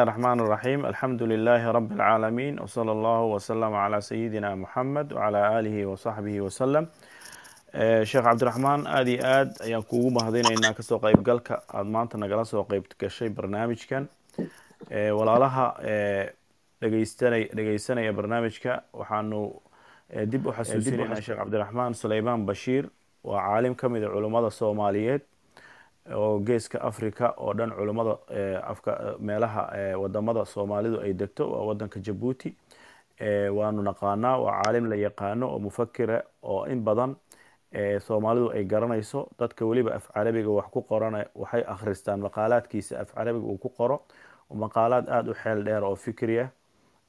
بسم الله الرحمن الرحيم الحمد لله رب العالمين وصلى الله وسلم على سيدنا محمد وعلى آله وصحبه وسلم sheekh cabdiraxmaan aada iyo aad ayaan kuugu mahadinaynaa kasoo qeybgalka aada maanta nagala soo qeyb gashay barnaamijkan walaalaha dhegeystanay dhegeysanaya barnaamijka waxaanu dib u xasuusinayna sheekh cabdiraxmaan suleymaan bashiir waa caalim ka mid a culummada soomaaliyeed oo geeska africa oo dhan culummada afka meelaha waddamada soomaalidu ay degto waa wadanka jabuuti. Waanu naqaanaa waa caalim la yaqaano oo mufakira oo in badan soomaalidu ay garanayso dadka weliba af carabiga wax ku qorana waxay akhristaan maqaalaadkiisa af carabiga uu ku qoro. Maqaalaad aada u xeel dheer oo fikri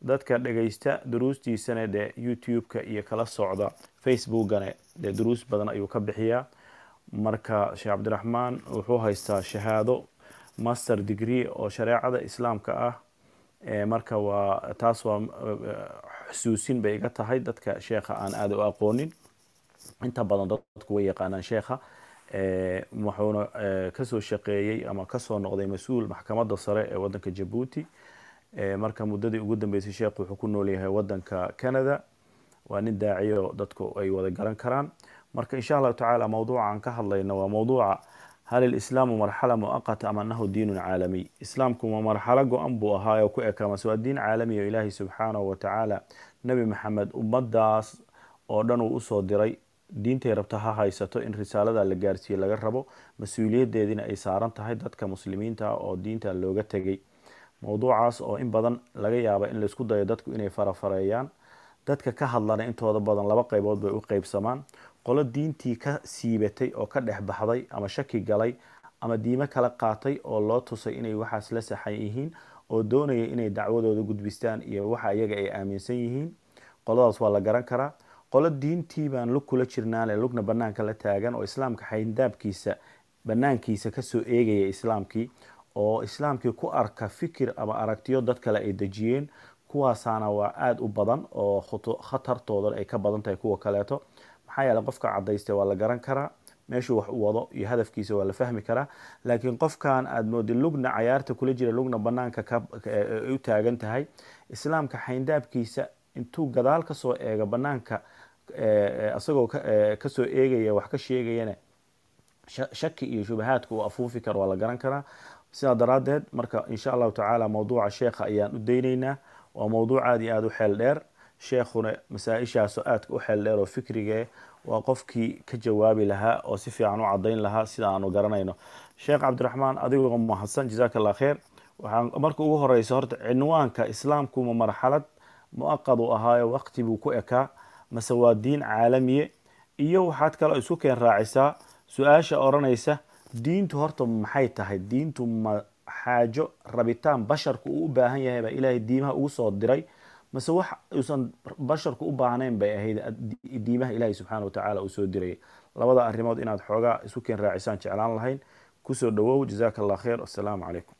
dadka dhegeysta duruustiisana dee youtube-ka iyo kala socda facebookana dee duruus badan ayuu ka bixiyaa marka sheekh cabdiraxmaan wuxuu haystaa shahaado master degree oo shareecada islaamka ah. Marka waa taas waa xusuusin bay iga tahay dadka sheekha aan aada u aqoonin. Inta badan dadku way yaqaanaan sheekha. Wuxuuna ka soo shaqeeyey ama ka soo noqday mas'uul maxkamadda sare ee wadanka jabuuti. Marka muddadii ugu dambeysay sheekhu wuxuu ku nool yahay wadanka canada. Waa nin daaciyo dadku ay wada garan karaan marka insha allahu tacaala mawduuca aan ka hadlayno waa mawduuca hal ilislaamu marxala muaqata am anahu diinun caalamiy islaamku ma marxalo go-an buu ahaa oo ku ekaa mase waa diin caalami o ilaahay subxaanahu watacaala nebi maxamed ummadaas oo dhan uu u soo diray diintay rabta ha haysato in risaalada la gaarsiiye laga rabo mas'uuliyadeediina ay saaran tahay dadka muslimiinta oo diinta looga tegay mowduucaas oo in badan laga yaaba in laysku dayo dadku inay farafareeyaan dadka ka hadlana intooda badan laba qeybood bay u qeybsamaan qolo diintii ka siibatay oo ka dhex baxday ama shaki galay ama diimo kala qaatay oo loo tusay inay waxaas la saxan yihiin oo doonaya inay dacwadooda gudbistaan iyo waxa iyaga ay aaminsan yihiin qoladaas waa la garan karaa. Qolo diintii baan lug kula jirnaale lugna banaanka la taagan oo islaamka xayndaabkiisa banaankiisa ka soo eegaya islaamkii oo islaamkii ku arka fikir ama aragtiyo dad kale ay dejiyeen kuwaasaana waa aada u badan oo khatartooda ay ka badan tahay kuwa kaleeto maxaa yeele qofka cadaysta waa la garan karaa meeshuu wax u wado iyo hadafkiisa waa la fahmi karaa. Laakiin qofkan aada moodi lugna cayaarta kula jira lugna banaanka u taagan tahay islaamka xayndaabkiisa intuu gadaal ka soo eego banaanka isagoo ka soo eegaya wax ka sheegayana shaki iyo shubahaadka uu afuufi karo waa la garan karaa. Sidaa daraadeed marka insha allahu tacaala mawduuca sheekha ayaan u dayneynaa waa mawduuc aada iyo aada u xeel dheer sheekhuna masaa-ishaasoo aadka u xeel dheer oo fikrige waa qofkii ka jawaabi lahaa oo si fiican u cadayn lahaa sida aanu garanayno. Sheekh cabdiraxmaan adigoo mahadsan jazaak allah kheer waxaa marka ugu horeysa horta cinwaanka islaamku ma marxalad mu'aqad u ahaayo waqti buu ku ekaa mase waa diin caalamiye iyo waxaad kaloo isku keen raacisaa su'aasha odhanaysa diintu horta maxay tahay? Diintu ma xaajo rabitaan basharku uu u baahan yahay baa ilaahay diimaha ugu soo diray mase wax uusan basharku u baahnayn bay ahayd diimaha ilaahay subxaana watacaala uu soo dirayay labada arrimood inaad xoogaa isku keen raacisaan jeclaan lahayn. Kusoo dhawow. Jazaaka allah kheer assalaamu calaykum.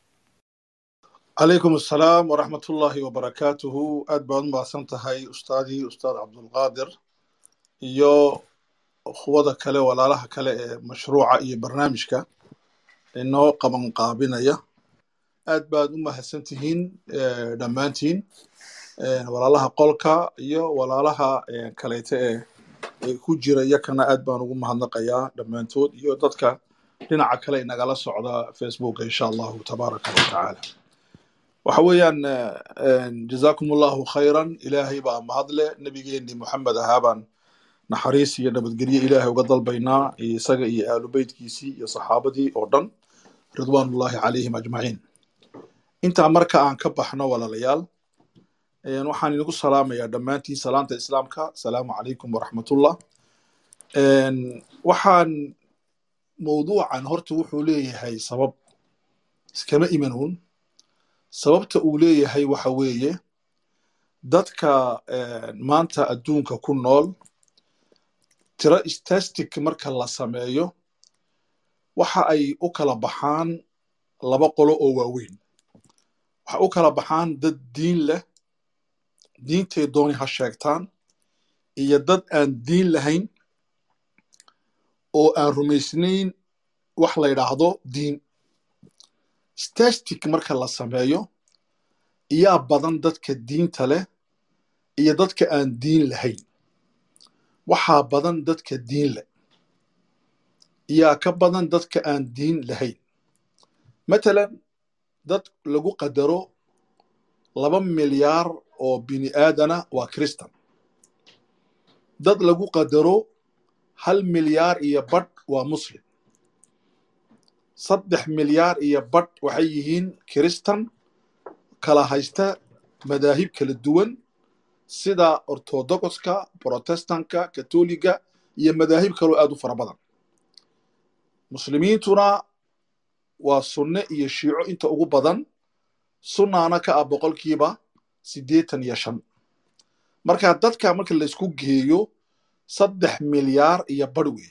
Calaykum assalaam waraxmat ullaahi wabarakaatuhu aad baad u mahadsan tahay ustaadii ustaad cabdulqaadir iyo kuwada kale walaalaha kale ee mashruuca iyo barnaamijka inoo qaban qaabinaya aad baad u mahadsan tihiin dhammaantiin walaalaha qolka iyo walaalaha kaleete ee ku jira iyakana aad baan ugu mahadnaqayaa dhammaantood iyo dadka dhinaca kale inagala socda facebooka insha allahu tabaaraka wa tacaala. Waxa weeyaan jazaakum allahu khayran. Ilaahay baa mahadle. Nebigeenii moxamed ahaabaan naxariis iyo nabadgelye ilaahay uga dalbaynaa isaga iyo aalu beytkiisii iyo saxaabadii oo dhan. Ridwaanullahi calayhim ajmaciin. Intaa marka aan ka baxno walaalayaal waxaan idinku salaamayaa dhammaantiin salaamta islaamka. Asalaamu calaykum waraxmatullah waxaan mowduucan horta wuxuu leeyahay sabab. Iskama imanuun sababta uu leeyahay waxa weeye dadka maanta adduunka ku nool tiro statistic marka la sameeyo waxa ay u kala baxaan laba qolo oo waaweyn. Waxa u kala baxaan dad diin leh diintay dooni ha sheegtaan iyo dad aan diin lahayn oo aan rumaysnayn wax la yidhaahdo diin statistic marka la sameeyo iyaa badan dadka diinta leh iyo dadka aan diin lahayn waxaa badan dadka diin leh iyaa ka badan dadka aan diin lahayn matalan dad lagu qadaro laba milyaar oo bini aadana waa kristan. Dad lagu qadaro hal milyaar iyo badh waa muslim. Saddex milyaar iyo badh waxay yihiin kiristan kala haysta madaahib kala duwan sida ortodogoska protestanka katoliga iyo madaahib kaloo aad u fara badan. Muslimiintuna waa sunne iyo shiico inta ugu badan. Sunnaana ka ah boqolkiiba siddeetan iyo shan. Marka dadka marka laysku geeyo saddex milyaar iyo badh wey.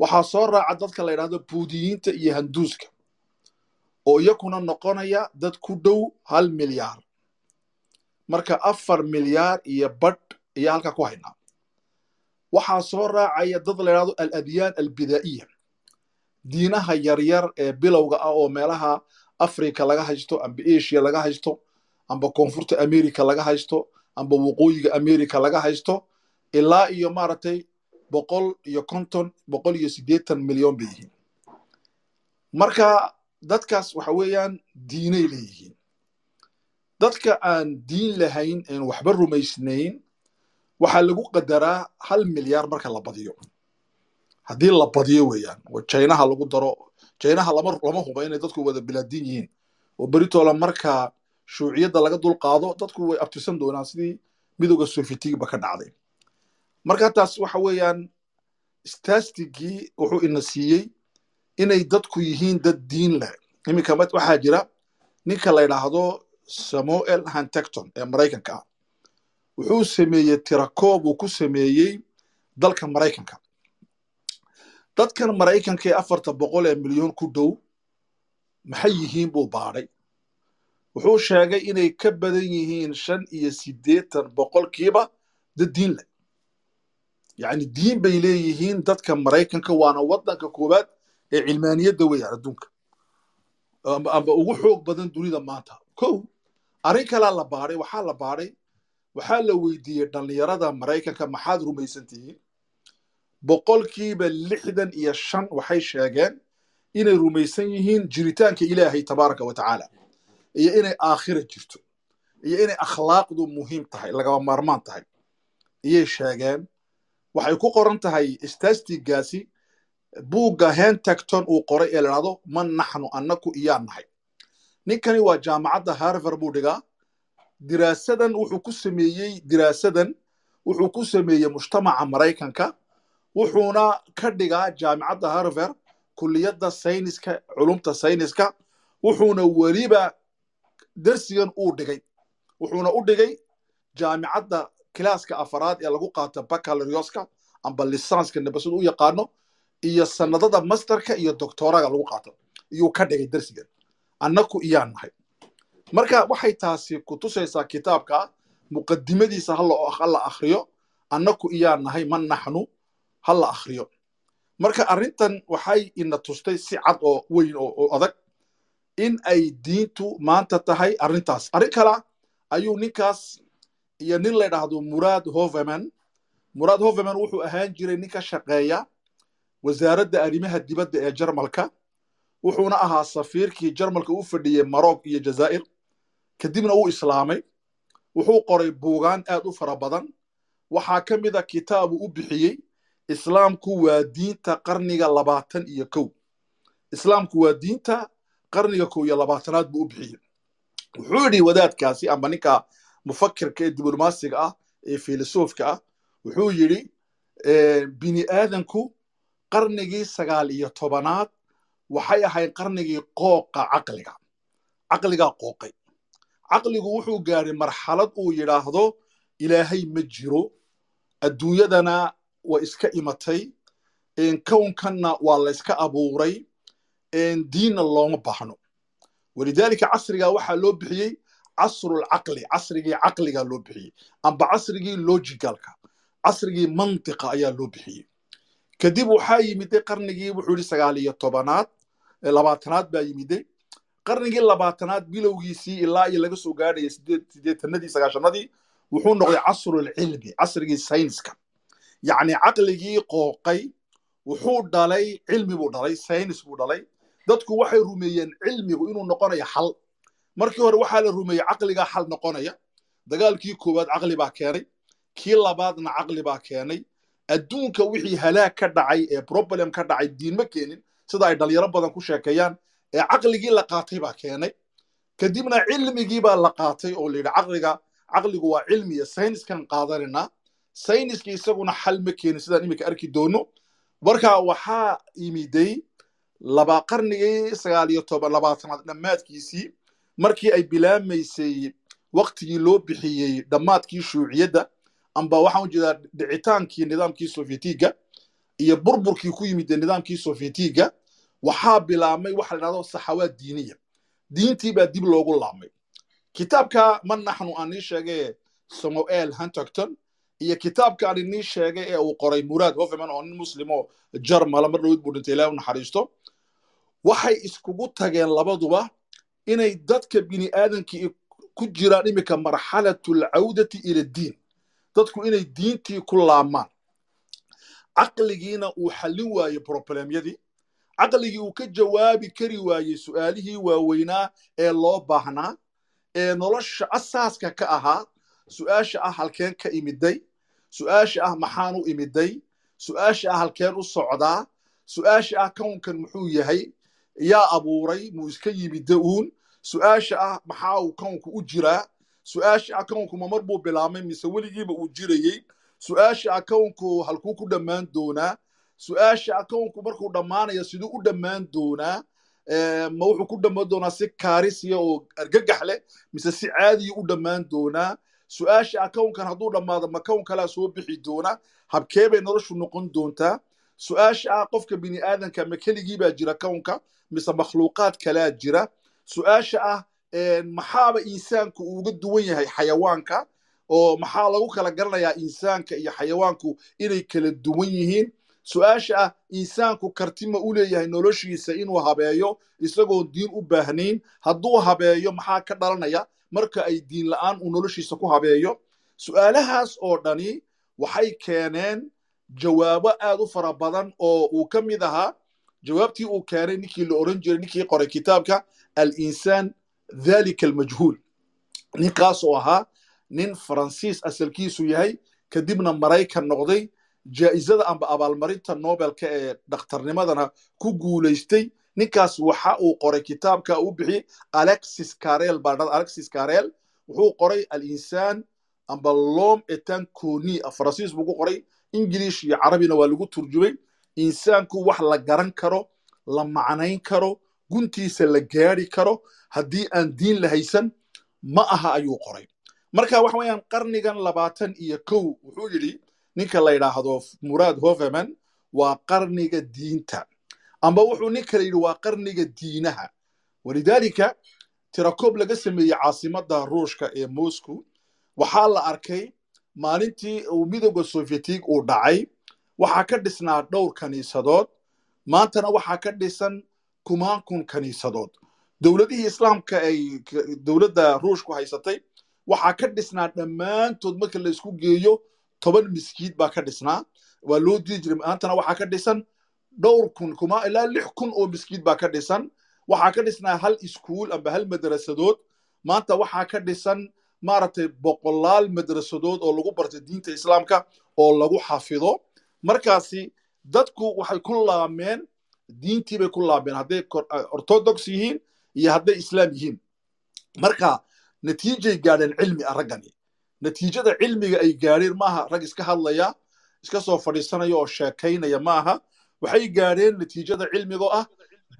Waxaa soo raaca dadka la yidhahdo buudiyiinta iyo handuuska oo iyakuna noqonaya dad ku dhow hal milyaar. Marka afar milyaar iyo badh ayaa halkaa ku haynaa waxaa soo raacaya dad la yidhahdo aladyaan albidaa'iya. Diinaha yaryar ee bilowga ah oo meelaha africa laga haysto amba asia laga haysto amba koonfurta america laga haysto amba waqooyiga america laga haysto ilaa iyo maaragtay boqol iyo konton boqol iyo siddeetan milyan bay yihiin. Marka dadkaas waxa weeyaan diinay leeyihiin dadka aan diin lahayn een waxba rumaysnayn waxaa lagu qadaraa hal milyaar marka la badiyo. Haddii la badiyo weeyaan oo jaynaha lagu daro jaynaha lama huba inay dadku wada bilaadiin yihiin. Oo beritoola marka shuuciyadda laga dul qaado dadku way abtirsan doonaan sidii midowga sofiyetigiba ka dhacday. Marka taas waxa weeyaan stastigii wuxuu ina siiyey inay dadku yihiin dad diin leh. Iminka waxaa jira ninka la yidhaahdo samuel hantecton ee maraykanka. Ah wuxuu sameeyey tirakoob uu ku sameeyey dalka maraykanka. Dadkan maraykanka ee afarta boqol ee milyan ku dhow maxay yihiin buu baadhay wuxuu sheegay inay ka badan yihiin shan iyo siddeetan boqolkiiba dad diin leh yacni diin bay leeyihiin dadka maraykanka waana waddanka koowaad ee cilmaaniyadda weeyaan adduunka. Amba ugu xoog badan dunida maanta. Kow arrin kalaa la baadhay waxaa la baadhay waxaa la weydiiyey dhallinyarada maraykanka maxaad rumaysan tihiin boqolkiiba lixdan iyo shan waxay sheegeen inay rumaysan yihiin jiritaanka ilaahay tabaaraka wa tacaala iyo inay aakhira jirto iyo inay akhlaaqdu muhiim tahay lagaba maarmaan tahay. Iyay sheegeen waxay ku qoran tahay stastigaasi buugga hentacton uu qoray ee ladhahdo ma naxnu annaku iyaa nahay. Ninkani waa jaamacadda harvard buu dhigaa. Diraasadan wuxuu ku sameeyey diraasadan wuxuu ku sameeyey mujtamaca maraykanka wuxuuna ka dhigaa jaamicadda harvard kulliyadda sayniska culumta sayniska wuxuuna weliba darsigan uu dhigay. Wuxuuna u dhigay jaamicadda kilaaska afaraad ee lagu qaato bacalorioska amba lisanska nabasad u yaqaano iyo sanadada masterka iyo doctoraga lagu qaato. Iyuu ka dhigay darsigan. Annaku iyaan nahay. Marka waxay taasi ku tusaysaa kitaabka muqadimadiisa ha la akhriyo annaku iyaan nahay ma naxnu ha la akhriyo. Marka arrintan waxay ina tustay si cad oo weyn oo adag in ay diintu maanta tahay arrintaas. Arrin kala ayuu ninkaas iyo nin la dhahdo muraad hoveman. Muraad hoveman wuxuu ahaan jiray nin ka shaqeeya wasaaradda arrimaha dibadda ee jarmalka. Wuxuuna ahaa safiirkii jarmalka u fadhiyey maroc iyo jazaa'ir. Kadibna uu islaamay. Wuxuu qoray buugaan aad u fara badan. Waxaa ka mid a kitaabu u bixiyey islaamku waa diinta qarniga labaatan iyo kow. Islaamku waa diinta qarniga kow iyo labaatanaad buu u bixiyey. Wuxuu yidhi wadaadkaasi amba ninka mufakirka ee diblomaasiga ah ee filosofka ah wuxuu yidhi bini aadanku qarnigii sagaal iyo tobanaad waxay ahayd qarnigii qooqa caqliga caqligaa qooqay. Caqligu wuxuu gaadhay marxalad uu yidhaahdo ilaahay ma jiro adduunyadana waa iska imatay kownkanna waa la yska abuuray diinna looma baahno walidaalika casrigaa waxaa loo bixiyey casrulcaqli casrigii caqligaa loo bixiyey amba casrigii logicalka casrigii mantiqa ayaa loo bixiyey. Kadib waxaa yimiday qarnigii wuxuu yidhi sagaal iyo tobanaad labaatanaad baa yimiday qarnigii labaatanaad bilowgiisii ilaa iyo laga soo gaadhaya sideetanadii sagaashanadii wuxuu noqday casrulcilmi casrigii sayniska. Yacni caqligii qooqay wuxuu dhalay cilmi buu dhalay saynis buu dhalay dadku waxay rumeeyeen cilmigu inuu noqonayo xal. Markii hore waxaa la rumeeyey caqligaa xal noqonaya. Dagaalkii koowaad caqli baa keenay. Kii labaadna caqli baa keenay. Adduunka wixii halaag ka dhacay ee problem ka dhacay diin ma keenin. Sida ay dhalinyaro badan ku sheekeeyaan ee caqligii la qaatay baa keenay. Kadibna cilmigii baa la qaatay oo la yidhi caqliga caqligu waa cilmiya sayniskan qaadanayna. Sayniski isaguna xal ma keenin sidaan iminka arki doono. Marka waxaa yimiday laba qarnigii sagaal iyo toban labaatanaad dhammaadkiisii markii ay bilaamaysay waktigii loo bixiyey dhammaadkii shuuciyadda amba waxaan u jeedaa dhicitaankii nidaamkii sofietiga iyo burburkii ku yimid nidaamkii sofietiga waxaa bilaabmay waxa la dhahdo saxawaad diiniya. Diintii baa dib loogu laabmay. Kitaabka man naxnu aan nii sheegay samuel huntington iyo kitaabka aan inii sheegay ee uu qoray muraad hofeman oo nin muslimo jarmala mar dhowid buu dhintay ilaah u naxariisto waxay iskugu tageen labaduba inay dadka bini aadamkii ku jiraan iminka marxalatu alcawdati ila diin. Dadku inay diintii ku laabmaan caqligiina uu xallin waayey problemyadii caqligii uu ka jawaabi kari waayey su'aalihii waaweynaa ee loo baahnaa ee nolosha asaaska ka ahaa su'aasha ah halkeen ka imiday su'aasha ah maxaan u imiday su'aasha ah halkeen u socdaa su'aasha ah kownkan muxuu yahay yaa abuuray muu iska yimida uun su'aasha ah maxaa uu kownku u jiraa? Su'aasha ah kownku ma mar buu bilaabmay mise weligiiba uu jirayey su'aasha ah kownku halkuu ku dhammaan doonaa? Su'aasha ah kownku markuu dhammaanaya siduu u dhammaan doonaa? Ma wuxuu ku dhammaan doonaa si kaarisiya oo argagax leh mise si caadiya u dhammaan doonaa? Su'aasha ah kownkan hadduu dhammaado ma kown kalaa soo bixi doona habkee bay noloshu noqon doontaa su'aasha ah qofka bini aadanka ma keligii baa jira kownka mise makhluuqaad kalaa jira su'aasha ah maxaaba insaanku uuga duwan yahay xayawaanka oo maxaa lagu kala garanayaa insaanka iyo xayawaanku inay kala duwan yihiin su'aasha ah insaanku karti ma u leeyahay noloshiisa inuu habeeyo isagoon diin u baahnayn hadduu habeeyo maxaa ka dhalanaya marka ay diin la'aan uu noloshiisa ku habeeyo su'aalahaas oo dhani waxay keeneen jawaabo aad u fara badan oo uu ka mid ahaa jawaabtii uu keenay ninkii la oran jiray ninkii qoray kitaabka alinsaan dhalika almajhuul. Ninkaas oo ahaa nin faransiis asalkiisu yahay kadibna maraykan noqday jaa'izada amba abaalmarinta nobelka ee dhakhtarnimadana ku guulaystay. Ninkaas waxa uu qoray kitaabka uu bixiyey alexis carel baa dhada alexis carel wuxuu qoray alinsaan amba lom etan coni faransiis buu ku qoray ingilish iyo carabina waa lagu turjumay. Insaanku wax la garan karo la macnayn karo guntiisa la gaari karo. Haddii aan diin la haysan ma aha ayuu qoray. Marka waxa weeyaan qarnigan labaatan iyo kow wuxuu yidhi ninka la yidhaahdo muraad hoveman waa qarniga diinta. Amba wuxuu nin kale yidhi waa qarniga diinaha. Walidaalika tirakoob laga sameeyey caasimadda ruushka ee moscow waxaa la arkay maalintii uu midooda sovyetig uu dhacay waxaa ka dhisnaa dhowr kaniisadood. Maantana waxaa ka dhisan kumaan kun kaniisadood. Dowladihii islaamka ay dowladda ruushku haysatay waxaa ka dhisnaa dhammaantood marka la isku geeyo toban miskiid baa ka dhisnaa. Waa loo diri jiray maantana waxaa ka dhisan dhowr kun kuma ilaa lix kun oo miskiid baa ka dhisan. Waxaa ka dhisnaa hal iskuul amba hal madrasadood. Maanta waxaa ka dhisan maaragtay boqolaal madrasadood oo lagu bartay diinta islaamka oo lagu xafido. Markaasi dadku waxay ku laameen diintii bay ku laameen hadday orthodox yihiin iyo hadday islaam yihiin. Marka natiijay gaadheen cilmi ah raggani. Natiijada cilmiga ay gaadheen maaha rag iska hadlaya iska soo fadhiisanaya oo sheekaynaya maaha waxay gaadheen natiijada cilmigoo ah.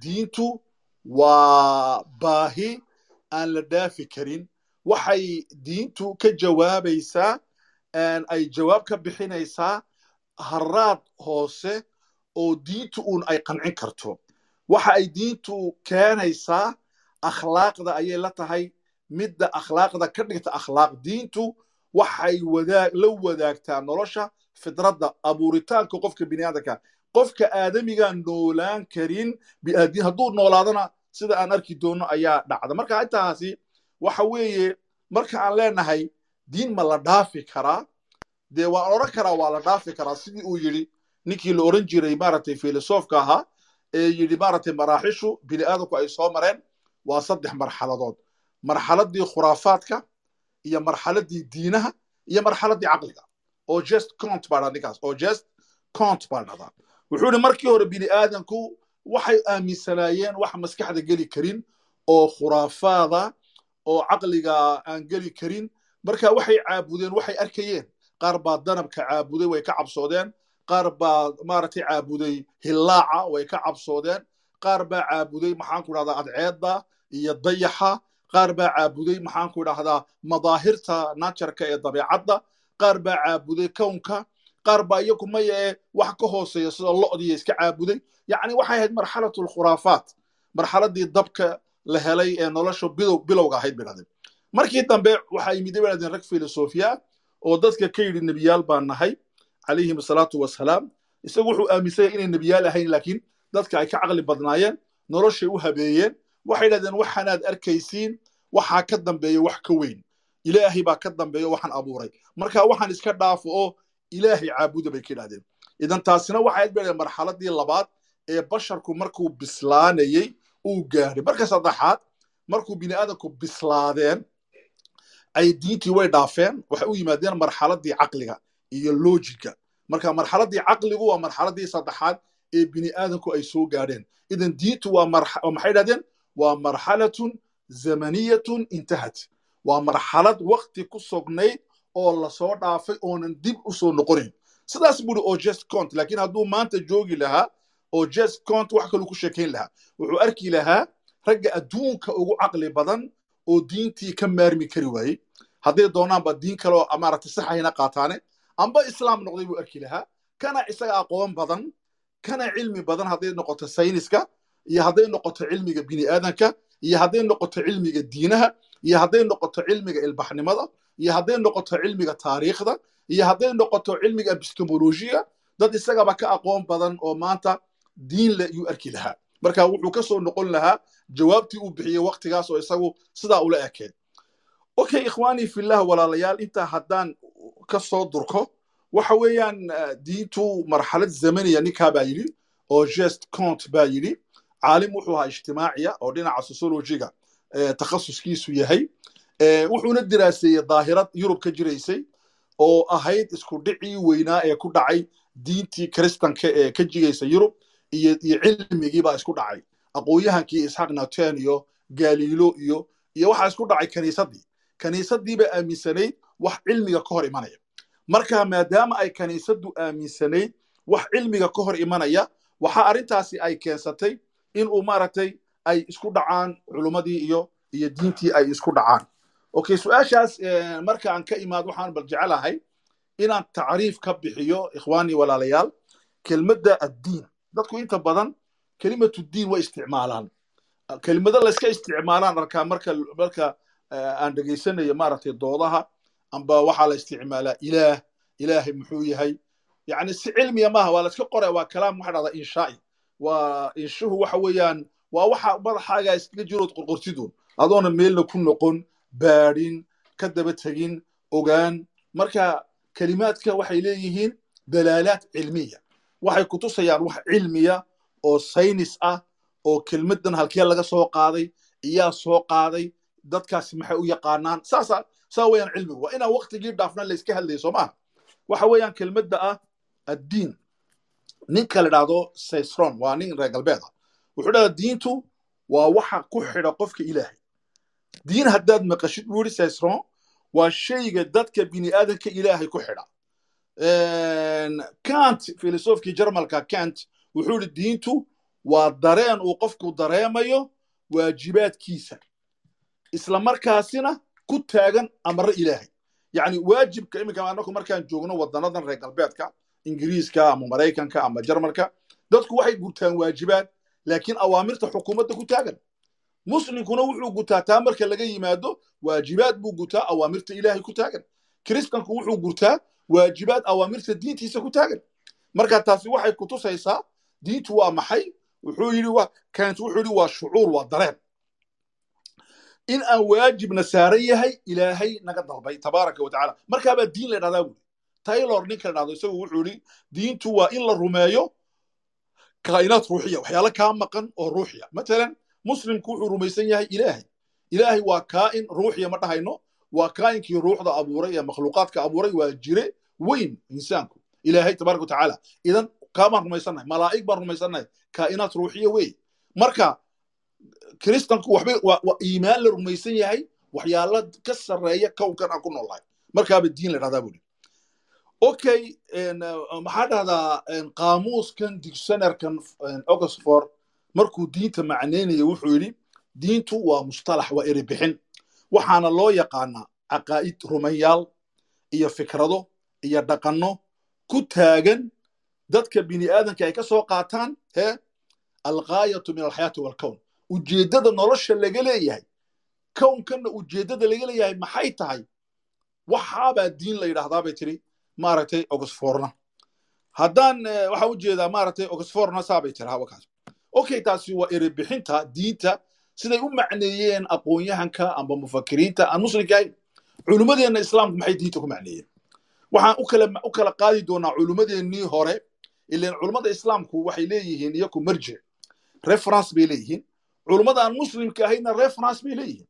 Diintu waa baahi aan la dhaafi karin waxay diintu ka jawaabaysaa ay jawaab ka bixinaysaa haraad hoose oo diintu uun ay qancin karto. Waxa ay diintu keenaysaa akhlaaqda ayay la tahay. Midda akhlaaqda ka dhigta akhlaaq diintu waxay la wadaagtaa nolosha fidradda abuuritaanka qofka biniaadanka qofka aadamigaan noolaan karin hadduu noolaadana sida aan arki doonno ayaa dhacda. Marka intaasi waxa weeye marka aan leenahay diin ma la dhaafi karaa? Dee waan odhan karaa waa la dhaafi karaa? Sidii uu yidhi ninkii la odhan jiray maaragtay filosofka ahaa ee yidhi maaragtay maraaxishu bini aadamku ay soo mareen waa saddex marxaladood. Marxaladii khuraafaadka iyo marxaladii diinaha iyo marxaladii caqliga. Oo just cont baa dhaa ninkaas. Oo just cont baa dhahdaa. Wuxuu yidhi markii hore bini aadamku waxay aaminsanaayeen wax maskaxda geli karin oo khuraafaada oo caqliga aan geli karin. Marka waxay caabudeen waxay arkayeen. Qaar baa danabka caabuday way ka cabsoodeen. Qaar baa maaragtay caabuday hillaaca way ka cabsoodeen. Qaar baa caabuday maxaanku idhahdaa adceedda iyo dayaxa. Qaar baa caabuday maxaanku idhahdaa madaahirta najarka ee dabeecadda. Qaar baa caabuday kownka. Qaar baa iyagu mayae wax ka hooseeya sida lo'diya iska caabuday. Yacni waxay ahayd marxalatu lkhuraafaat marxaladii dabka la helay ee nolosha bilow bilowga ahayd bay dhahdeen markii dambe waxaa yimid bay dhahdeen rag filosofiya oo dadka ka yidhi nebiyaal baan nahay calayhim asalaatu wasalaam. Isagu wuxuu aaminsanya inay nebiyaal ahayn laakiin dadka ay ka caqli badnaayeen noloshay u habeeyeen. Waxay dhahdeen waxaanaad arkaysiin waxaa ka dambeeya wax ka weyn. Ilaahay baa ka dambeeya waxaan abuuray. Marka waxaan iska dhaafo oo ilaahay caabuda bay ka idhahdeen idan taasina waxay bay marxaladii labaad ee basharku markuu bislaanayey uu gaadhay. Marka saddexaad markuu bini aadamku bislaadeen ay diintii way dhaafeen waxay u yimaadeen marxaladii caqliga iyo lojiga marka marxaladii caqligu waa marxaladii saddexaad ee bini aadamku ay soo gaadheen. Idan diintu waa maxay dhahdeen waa marxalatun zamaniyatun intahat. Waa marxalad wakti ku sognayd oo la soo dhaafay oonan dib u soo noqonayn sidaas buuri oo just cont laakiin hadduu maanta joogi lahaa oo just cont wax kaluu ku sheekayn lahaa. Wuxuu arki lahaa ragga adduunka ugu caqli badan oo diintii ka maarmi kari waayey. Hadday doonaanba diin kaleo maaragtay saxayna qaataane amba islaam noqday buu arki lahaa. Kana isaga aqoon badan kana cilmi badan hadday noqoto sayniska iyo hadday noqoto cilmiga bini aadanka iyo hadday noqoto cilmiga diinaha iyo hadday noqoto cilmiga ilbaxnimada iyo hadday noqoto cilmiga taariikhda iyo hadday noqoto cilmiga epistemologiya dad isagaba ka aqoon badan oo maanta diin le yuu arki lahaa. Marka wuxuu ka soo noqon lahaa jawaabtii uu bixiyey waktigaas oo isagu sidaa ula ekeen. Okay ikhwaanii fillah walaalayaal intaa haddaan ka soo durko waxa weeyaan diintu marxalad zamaniya ninkaa baa yidhi oo just cont baa yidhi. Caalim wuxuu ahaa ijtimaaciya oo dhinaca sociologiga takhasuskiisu yahay. Wuxuuna diraaseeyey daahirad yurub ka jiraysay oo ahayd isku dhicii weynaa ee ku dhacay diintii kristanka ee ka jigaysa yurub iyo iyo cilmigii baa isku dhacay. Aqoonyahankii isxaaq newton iyo galiilo iyo iyo waxaa isku dhacay kaniisaddii kaniisaddii baa aaminsanayd wax cilmiga ka hor imanaya. Marka maadaama ay kaniisaddu aaminsanayd wax cilmiga ka hor imanaya waxaa arrintaasi ay keensatay in uu maaragtay ay isku dhacaan culummadii iyo iyo diintii ay isku dhacaan. Okay su'aashaas marka aan ka imaad waxaan bal jecelahay inaan tacriif ka bixiyo ikhwaanii walaalayaal kelmadda addiin dadku inta badan kelimatu diin way isticmaalaan. Kelimado layska isticmaalaan arkaa marka marka aan dhegaysanayo maaragtay doodaha amba waxaa la isticmaalaa ilaah. Ilaahay muxuu yahay. Yani si cilmiya maaha waa layska qoraya waa kalaam waxa dhahdaa inshaa'i waa inshuhu waxa weeyaan waa waxa madaxaaga iskaga jirood qorqortidoon adoona meelna ku noqon baadhin ka daba tegin ogaan. Marka kelimaadka waxay leeyihiin dalaalaat cilmiya waxay kutusayaan wax cilmiya oo saynis ah oo kelmaddan halkee laga soo qaaday iyaa soo qaaday dadkaasi maxay u yaqaanaan? Saasa saa weeyaan cilmigu waa inaan waktigii dhaafna layska hadlaya soo maaha waxa weeyaan kelmadda ah addiin. Ninka la dhahdo saysron waa nin reer galbeed ah. Wuxuu dhahdaa diintu waa waxa ku xidha qofka ilaahay. Diin haddaad maqashid buu yidhi saysron waa shayga dadka bini aadanka ilaahay ku xidha kant filosofkii jarmalka kant wuxuu yidhi diintu waa dareen uu qofku dareemayo waajibaadkiisa. Isla markaasina ku taagan amre ilaahay. Yacni waajibka iminka anaku markaan joogno wadanadan reer galbeedka ingiriiska ama maraykanka ama jarmalka dadku waxay gutaan waajibaad laakiin awaamirta xukuumadda ku taagan. Muslimkuna wuxuu gutaa taa marka laga yimaado waajibaad buu gutaa awaamirta ilaahay ku taagan. Kiristanku wuxuu gutaa waajibaad awaamirta diintiisa ku taagan. Marka taasi waxay kutusaysaa diintu waa maxay? Wuxuu yidhi kant wuxuu yidhi waa shucuur waa dareen. In aan waajibna saaran yahay ilaahay naga dalbay tabaaraka wa tacaala. Markaabaa diin la dhahdaa buuri taylor ninka la dhahdo isagu wuxuu yidhi diintu waa in la rumeeyo kaa'inaad ruuxiya waxyaalo kaa maqan oo ruuxiya. Matalan muslimku wuxuu rumaysan yahay ilaahay. Ilaahay waa kaa'in ruuxiya ma dhahayno waa kaa'inkii ruuxda abuuray ee makhluuqaadka abuuray waa jire weyn insaanku. Ilaahay tabaaraka wa tacaala idan kaamaan rumaysannahay malaa'ig baan rumaysannahay kaa'inaad ruuxiya wey marka kiristanku waxbay waa iimaan la rumaysan yahay waxyaalo ka sarreeya kownkan aan ku noolnahay markaaba diin la dhahdaa buuri okay maxaa dhahdaa qaamuuskan dictionarykan oxford markuu diinta macneynaya wuxuu yidhi diintu waa mustalax waa erebixin waxaana loo yaqaanaa caqaa'id rumayaal iyo fikrado iyo dhaqanno ku taagan dadka bini aadanka ay ka soo qaataan hee alghaayatu min alxayaati walkown ujeeddada nolosha laga leeyahay kownkanna ujeeddada laga leeyahay maxay tahay? Waxaabaa diin la yidhaahdaa bay tiri maaragtay oxfordna haddaan waxaan u jeedaa maaragtay oxfordna saabay tiri hawakaas okay taasi waa erebixinta diinta siday u macneeyeen aqoon-yahanka amba mufakiriinta aan muslimka ahayn culummadeenna islaamku maxay diinta ku macneeyeen? Waxaan u kala qaadi doonaa culummadeennii hore ilan culummada islaamku waxay leeyihiin iyaku marjic reference bay leeyihiin. Culummada aan muslimka ahaynna reference bay leeyihiin.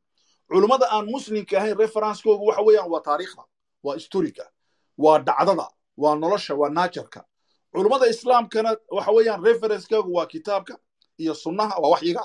Culummada aan muslimka ahayn referencekoogu waxa weeyaan waa taariikhda waa historica waa dhacdada waa nolosha waa najarka. Culummada islaamkana waxa weeyaan referencekoogu waa kitaabka iyo sunnaha waa waxyiga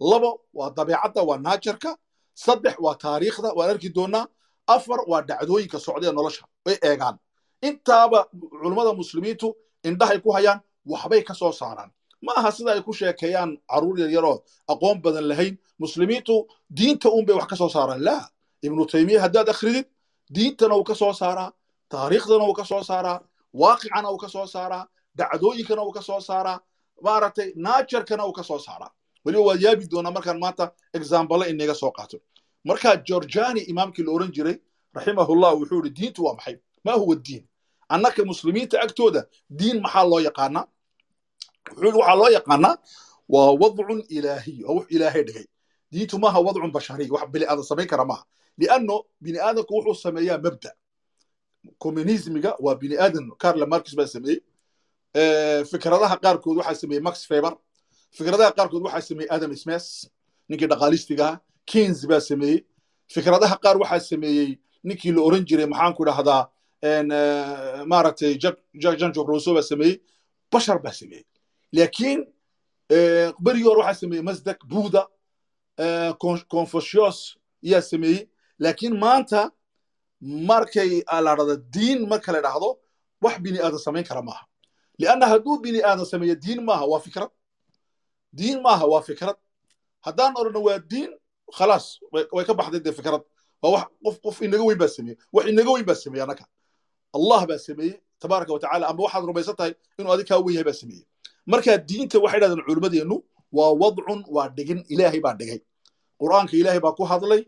labo waa dabeecadda waa najarka saddex waa taariikhda waan arki doonaa afar waa dhacdooyinka socda ee nolosha bay eegaan. Intaaba culummada muslimiintu indhahay ku hayaan waxbay ka soo saaraan. Ma aha sida ay ku sheekeeyaan carruur yaryaroo aqoon badan lahayn muslimiintu diinta un bay wax ka soo saaraan. Laa ibnu taymiya haddaad akhridid diintana uu ka soo saaraa taariikhdana uu ka soo saaraa waaqicana uu ka soo saaraa dhacdooyinkana uu ka soo saaraa maaragtay naajarkana uu ka soo saaraa weliba waad yaabi doonaa markaan maanta exaambale inaga soo qaato. Marka georgiani imaamkii la oran jiray raximahullah wuxuu yidhi diintu waa maxay? Ma huwa diin. Annaka muslimiinta agtooda diin maxaa loo yaqaanaa? Wuxuu waxaa loo yaqaanaa waa wadcun ilaahiy oo wax ilaahay dhigay. Diintu maaha wadcun bashariy wax bini aadan samayn kara maaha. Lianno bini aadanku wuxuu sameeyaa mabda. Communismiga waa bini aadan carla marcus baa sameeyey. Fikradaha qaarkood waxaa sameeyey max faber fikradaha qaarkood waxaa sameeyey adam smes ninkii dhaqaalistigaha keynes baa sameeyey. Fikradaha qaar waxaa sameeyey ninkii la oran jiray maxaanku idhahdaa maaragtay jan rousseau baa sameeyey. Bashar baa sameeyey. Laakiin berigii hore waxaa sameeyey masdak buda confucius yaa sameeyey. Laakiin maanta markay la dhahdo diin marka la dhahdo wax bini aadan samayn kara maaha. Lianna hadduu bini aadan sameeyo diin maaha waa fikrad diin maaha waa fikrad haddaan odhano waa diin khalaas way ka baxday dee fikrad waa wax qof qof inaga weyn baa sameeyey wax inaga weyn baa sameeyey annaka allah baa sameeyey tabaaraka wa amba waxaad rumaysan tahay inuu adig kaa yahay baa sameeyey marka diinta waxay dhahdeen culimmadeennu waa wadcun waa dhigin ilaahay baa dhigay qur'aanka ilaahay baa ku hadlay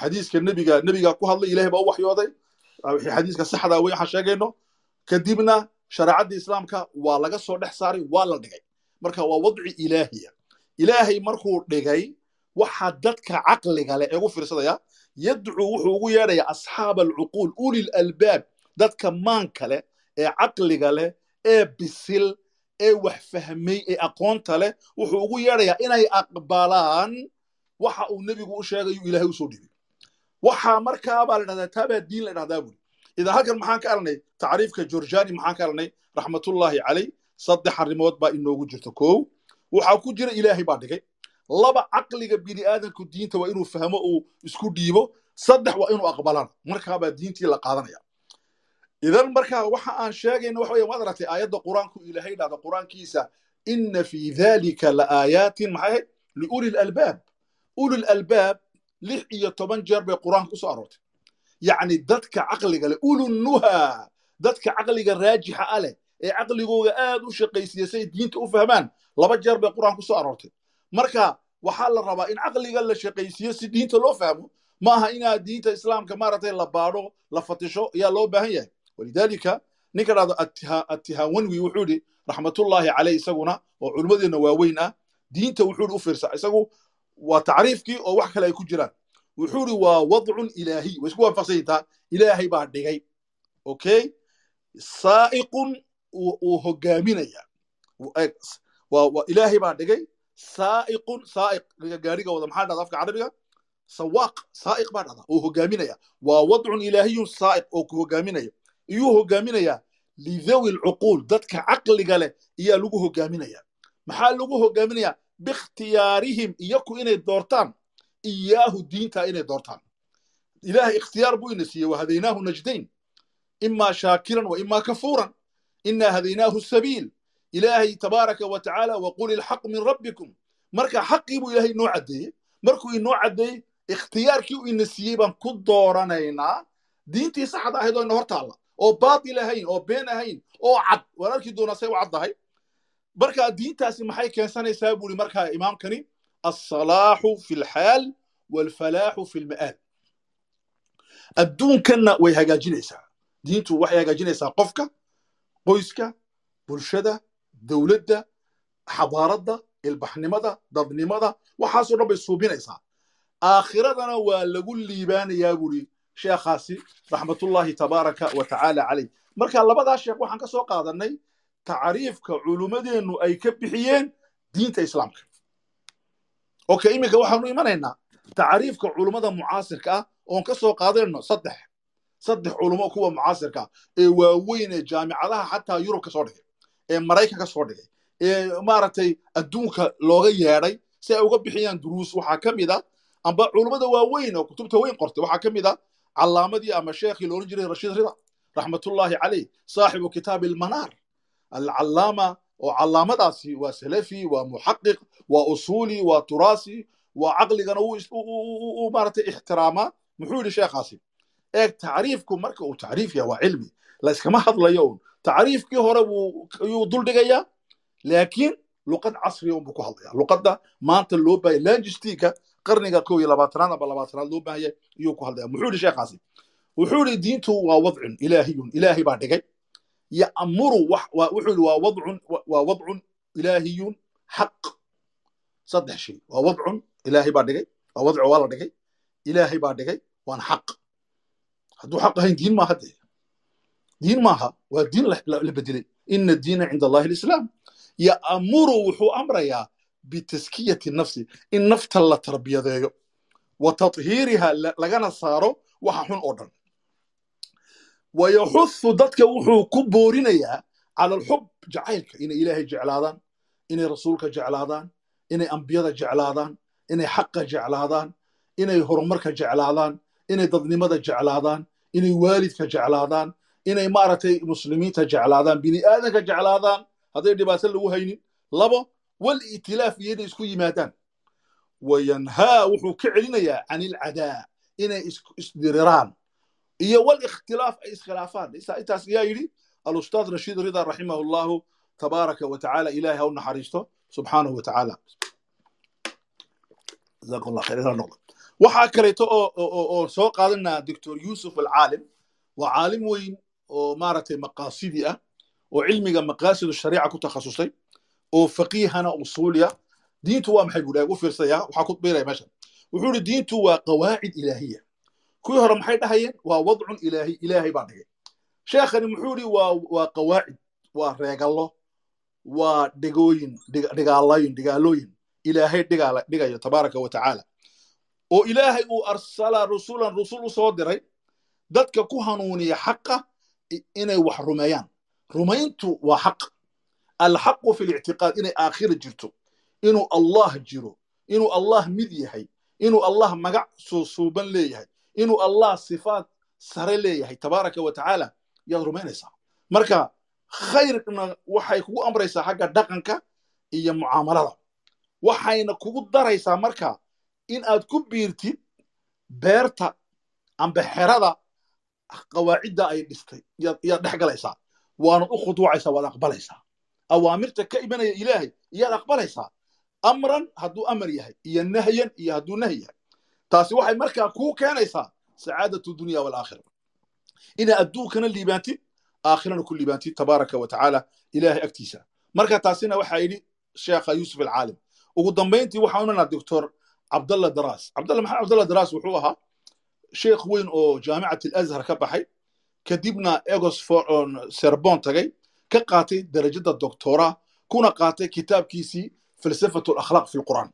xadiiska nebiga nebigaa ku hadlay ilaahay baa u waxyooday xadiiska saxda wey waxaan sheegayno kadibna shareecadda islaamka waa laga soo dhex saaray waa la dhigay marka waa wadci ilaahiya ilaahay markuu dhigay waxa dadka caqliga leh ee ugu fiirsadaya yadcuu wuxuu ugu yeedhaya asxaaba alcuquul ulil albaab dadka maanka leh ee caqliga leh ee bisil ee wax fahmay ee aqoonta leh wuxuu ugu yeedhayaa inay aqbalaan waxa uu nebigu u sheegayu ilaahay u soo dhibay waxa markaabaa la dhahdaa taabaa diin la dhahdaa buri idan halkan maxaan ka arnay tacriifka georgiani maxaan ka arnay raxmatullaahi calay saddex arrimood baa inoogu jirta kow waxaa ku jira ilaahay baa dhigay. Laba caqliga bini aadanku diinta waa inuu fahmo uu isku dhiibo. Saddex waa inuu aqbalana markaabaa diintii la qaadanaya. Idan marka waxa aan sheegayna waxa waad aragtay aayadda qur'aanku ilaahay dhahda qur'aankiisa ina fi dalika la aayaatin maxay ahayd? Liuli lalbaab uli lalbaab lix iyo toban jeer bay qur'aanka ku soo aroortay. Yacni dadka caqliga leh ulunuha dadka caqliga raajixa a leh ee caqligooga aad u shaqaysiya say diinta u fahmaan. Laba jeer bay qur'aan ku soo aroortay. Marka waxaa la rabaa in caqliga la shaqaysiyo si diinta loo fahmo. Ma aha inaad diinta islaamka maaragtay la baadho la fatisho ayaa loo baahan yahay. Walidaalika ninka dhahdo attihawanwi wuxuu yidhi raxmatullaahi caleyh isaguna oo culimmadeenna waaweyn ah diinta wuxuu u fiirsa isagu waa tacriifkii oo wax kale ay ku jiraan. Wuxuu ihi waa wadcun ilaahiy way isku waafaqsan yihiin ilaahay baa dhigay. Okay? Saa'iqun uu hogaaminaya. Ilaahay baa dhigay saa'iqun saa'iq gaariga wada maxaa dhahda afka carabiga? Sawaaq saa'iq baa dhahda oo hogaaminaya. Waa wadcun ilaahiyun saa'iq oo ku hogaaminaya. Iyuu hogaaminayaa lidawi lcuquul dadka caqliga leh iyaa lagu hogaaminaya. Maxaa lagu hogaaminayaa biikhtiyaarihim iyaku inay doortaan. Iyaahu diinta inay doortaan. Ilahay ikhtiyaar buu ina siiyey wahadaynaahu najdayn. Imaa shaakiran wa imaa kafuuran inaa hadaynaahu sabiil. Ilaahay tabaaraka wa tacaala waqul ilxaq min rabbikum. Marka xaqii buu ilaahay inoo caddeeyey markuu inoo caddeeyey ikhtiyaarkii uu ina siiyey baan ku dooranaynaa. Diintii saxda ahayd oo ina hor taalla oo baatil ahayn oo been ahayn oo cad. Waan arki doonaa say u caddahay marka diintaasi maxay keensanaysaa buu ihi markaa imaamkani? Alsalaaxu fi lxaal waalfalaaxu fi lma'aal adduunkanna way hagaajinaysaa. Diintu waxay hagaajinaysaa qofka qoyska bulshada dowladda xadaaradda ilbaxnimada dadnimada waxaasoo dhan bay suubinaysaa. Aakhiradana waa lagu liibaanayaa buuri sheekhaasi raxmatullaahi tabaaraka wa tacaala caleyh marka labadaa sheekh waxaan ka soo qaadanay tacriifka culummadeennu ay ka bixiyeen diinta islaamka. Okay iminka waxaanu imanaynaa tacriifka culummada mucaasirka ah oon ka soo qaadanayno saddex saddex culummo kuwa mucaasirka ah ee waaweyn ee jaamicadaha xataa yurub ka soo dhigay ee maraykan ka dhigay ee maaragtay adduunka looga yeedhay si ay uga bixiyaan duruus waxaa ka mid a amba culummada waaweyn oo kutubta weyn qortay waxaa ka mid a calaamadii ama sheekhii looran jiray rashiid rida raxmatullaahi caleyh saaxibu kitaabi almanaar alcalaama oo calaamadaasi waa salafi waa muxaqiq waa usuli waa turaasi waa caqligana u maaragtay ixtiraamaa muxuu yidhi sheekhaasi eeg tacriifku marka uu tacriif yahay waa cilmi la iskama hadlayo un tacriifkii hore yuu duldhigayaa laakiin luqad casriya unbuu ku hadlaya luqadda maanta loo baahaya langistiga qarniga kow iyo labaatanaad amba labaatanaad loo baahaya iyuu ku hadlaya muxuu yidhi sheekhaasi? Wuxuu yidhi diintu waa wadcun ilaahiyun. Ilaahay baa dhigay. Ya'muru wuxuu yidhi waa wadcun waa wadcun ilaahiyun xaq. Saddex shay. Waa wadcun ilaahay baa dhigay. Waa wadcu waa la dhigay. Ilaahay baa dhigay waana xaq hadduu xaq ahayn diin maaha dee. Diin maaha. Waa diin la bedelay ina diina cinda allahi alislaam ya'muru wuxuu amrayaa bitaskiyati nafsi in nafta la tarbiyadeeyo. Wa tathiiriha lagana saaro waxa xun oo dhan. Wa dadka wuxuu ku boorinayaa cala alxub jacaylka. Inay ilaahay jeclaadaan inay rasuulka jeclaadaan inay ambiyada jeclaadaan inay xaqa jeclaadaan inay horumarka jeclaadaan inay dadnimada jeclaadaan inay waalidka jeclaadaan inay maaragtay muslimiinta jeclaadaan bini aadanka jeclaadaan. Hadday dhibaato lagu haynin labo wal itilaaf iyo inay isku yimaadaan. Wayanhaa wuxuu ka celinayaa can ilcadaa inay isdiriraan iyo wal ikhtilaaf ay iskhilaafaan. Intaas ayaa yidhi alustaad rashiid rida raximahu llahu tabaaraka wa tacaala ilahay ha u naxariisto subxaanahu wa waxaa kaleeto oo soo qaadanaa doctor yusuf alcaalim. Waa caalim weyn oo maaragtay maqaasidi ah oo cilmiga maqaasidu shariica ku takhasusay oo faqiihana usuuliya. Diintu waa maxay buudhaag u fiirsaya waxaa ku biiraya meeshan wuxuu yidhi diintu waa qawaacid ilaahiya. Kuwii hore maxay dhahayeen? Waa wadcun ilaahi ilaahay baa dhigay. Sheekhani muxuu yidhi waa waa qawaacid waa reegallo waa dhigooyin dhigaalooyin dhigaalooyin ilaahay dhigayo tabaaraka wa oo ilaahay uu arsala rusulan rusul u soo diray dadka ku hanuuniya xaqa inay wax rumeeyaan. Rumayntu waa xaq. Alxaqu fi lictiqaad inay aakhira jirto. Inuu allah jiro inuu allah mid yahay inuu allah magac suusuuban leeyahay inuu allah sifaat sare leeyahay tabaaraka wa tacaala yaad rumaynaysaa marka khayrna waxay kugu amraysaa xagga dhaqanka iyo mucaamalada. Waxayna kugu daraysaa marka in aad ku biirtid beerta amba xerada qawaacidda ay dhistay. Yaad dhex galaysaa. Waanad u khuduucaysaa waad aqbalaysaa. Awaamirta ka imanaya ilaahay iyaad aqbalaysaa. Amran hadduu amar yahay iyo nahyan iyo hadduu nahy yahay. Taasi waxay markaa kuu keenaysaa sacaadatu dunya walaakhira inaa adduunkana liibaantid aakhirana ku liibaantid tabaaraka wa tacaala ilaahay agtiisa. Marka taasina waxaa yidhi sheekha yuusuf alcaalim. Ugu dambayntii waxaan imanaa doctor cabdalla daraas cabdalla maxamed cabdalla daraas wuxuu ahaa sheekh weyn oo jaamicat alazhar ka baxay kadibna egos serbon tagay ka qaatay darajada doctora kuna qaatay kitaabkiisii falsafatu alakhlaaq fi lqur'aan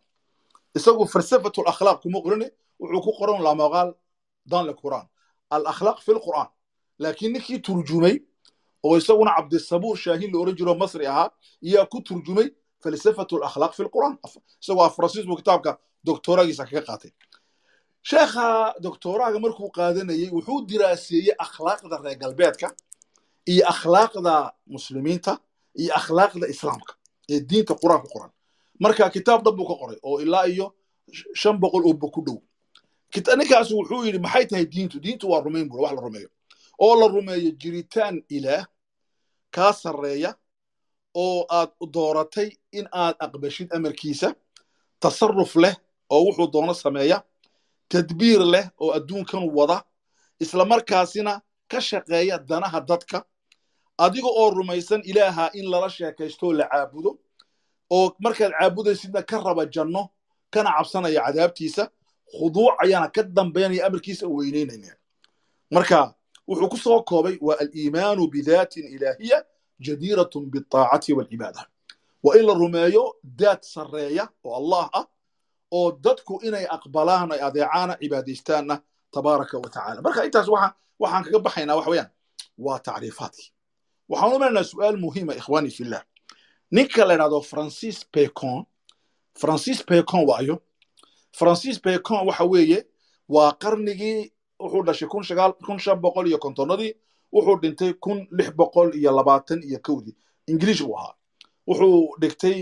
isagu falsafatu alakhlaaq kuma qorine wuxuu ku qoran la maqaal dans le quran. Alakhlaaq fi lqur'aan laakiin ninkii turjumay oo isaguna cabdisabuur shaahin la oran jiro masri ahaa iyaa ku turjumay falsafatu alakhlaaq fi lqur'aan isagoo afransiis buu kitaabka doctoragiisa kaga qaatay sheekha doctoraga markuu qaadanayey wuxuu diraaseeyey akhlaaqda reer galbeedka iyo akhlaaqda muslimiinta iyo akhlaaqda islaamka ee diinta qur'aan ku qoran marka kitaab dhan buu ka qoray oo ilaa iyo shan boqol bog ku dhow ninkaas wuxuu yidhi maxay tahay diintu diintu waa rumayn bura wax la rumeeyo oo la rumeeyo jiritaan ilaah kaa sarreeya oo aad dooratay in aad aqbashid amarkiisa tasarruf leh oo wuxuu doono sameeya tadbiir leh oo adduunkan wada isla markaasina ka shaqeeya danaha dadka adiga oo rumaysan ilaaha in lala sheekaysto la caabudo oo markaad caabudaysidna ka raba janno kana cabsanaya cadaabtiisa khuduucayana ka dambaynaya amarkiisa weynaynaya marka wuxuu ku soo koobay waa aliimaanu bidaatin ilaahiya jadiiratun biaacati walcibaada waa in la rumeeyo daad sarreeya oo allah ah oo dadku inay aqbalaan ay adeecaana cibaadaystaanna tabaaraka wa tacala marka intaas waxaan kaga baxaynaa waxa weeyaan waa tacriifaadkii waxaan u maraynaa su'aal muhiima ikhwaani fillah ninka la idhahdo francis pecon francis pecon waayo francis pecon waxa weeye waa qarnigii wuxuu dhashay kun shan boqol iyo kontonnadii wuxuu dhintay kun lix boqol iyo labaatan iyo kowdii. Ingiliish buu ahaa. Wuxuu dhigtay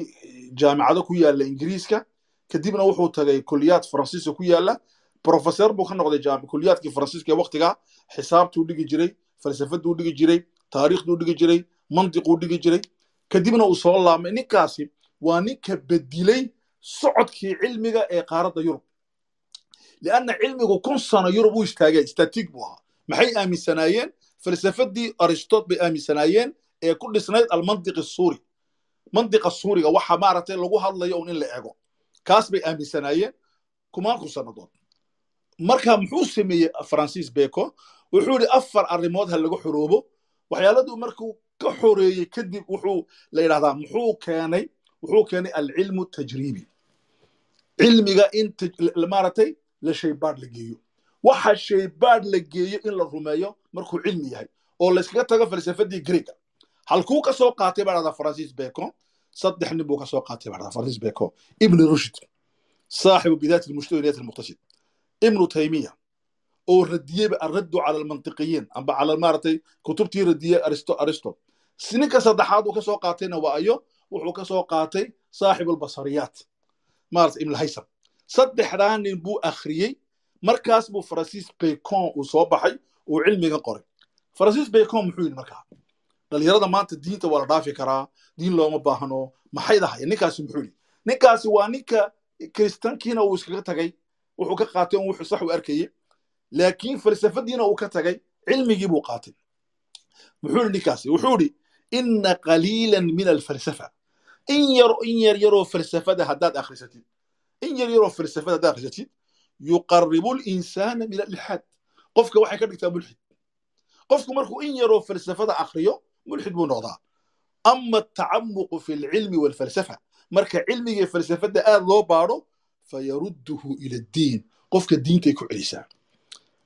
jaamicado ku yaalla ingiriiska. Kadibna wuxuu tagay kuliyaad faransiiska ku yaalla professor buu ka noqday kuliyaadkii faransiiska ee waktigaa xisaabtuu dhigi jiray falsafaduu dhigi jiray taariikhduu dhigi jiray mantiquu dhigi jiray. Kadibna uu soo laamay ninkaasi waa ninka bedilay socodkii cilmiga ee qaaradda yurub. Lianna cilmigu kun sano yurub u istaageen statig buu ahaa. Maxay aaminsanaayeen falsafadii aristot bay aaminsanaayeen ee ku dhisnayd almantiqi suuri mantiqa suuriga waxa maaragtay lagu hadlayo un in la ego kaas bay aaminsanaayeen kumaan kun sannadood marka muxuu sameeyey francis bacon wuxuu yidhi afar arrimood ha laga xoroobo waxyaaladuu markuu ka xoreeyey kadib wuxuu la yidhahdaa muxuu keenay wuxuu keenay alcilmu tajriibi cilmiga in maaragtay la shaybaadh la geeyo waxa shaybaadh la geeyo in la rumeeyo markuu cilmi yahay oo layskaga tago falsafadii greega halkuu ka soo qaatay baa dhahdaa francis bacon. Saddex nin buu ka soo qaatay baa dhahdaa francis bacon. Ibn rushd saaxibu bidaat almujtahid niyat almuqtasid. Ibnu taymiya oo radiyeyba alraddu cala almantiqiyiin amba cala maaragtay kutubtii radiyey aristo aristo. Ninka saddexaad uu ka soo qaatayna waa ayo wuxuu ka soo qaatay saaxibu albasariyaat maarata ibn haysam saddexdaa nin buu akhriyey markaas buu francis bacon uu soo baxay uu cilmiga qoray. Francis bacon muxuu yidhi markaa dhalinyarada maanta diinta waa la dhaafi karaa diin looma baahno maxay dahay ninkaasi muxuu yidhi ninkaasi waa ninka kiristankiina uu iskaga tagay wuxuu ka qaatay un wuxuu sax u arkayey laakiin falsafadiina uu ka tagay cilmigii buu qaatay. Muxuu yidhi ninkaasi wuxuu yidhi ina qaliilan min alfalsafa. In yar in yar yaroo falsafada haddaad akhrisatid in yar falsafada haddaad akhrisatid yuqaribu linsaana min alilxaad qofka waxay ka dhigtaa mulxid qofku markuu in yaroo falsafada akhriyo mulxid buu noqdaa ama atacamuqu fi alcilmi walfalsafa marka cilmiga falsafada aad loo baadho fayarudduhu ila addiin qofka diintay ku celisaa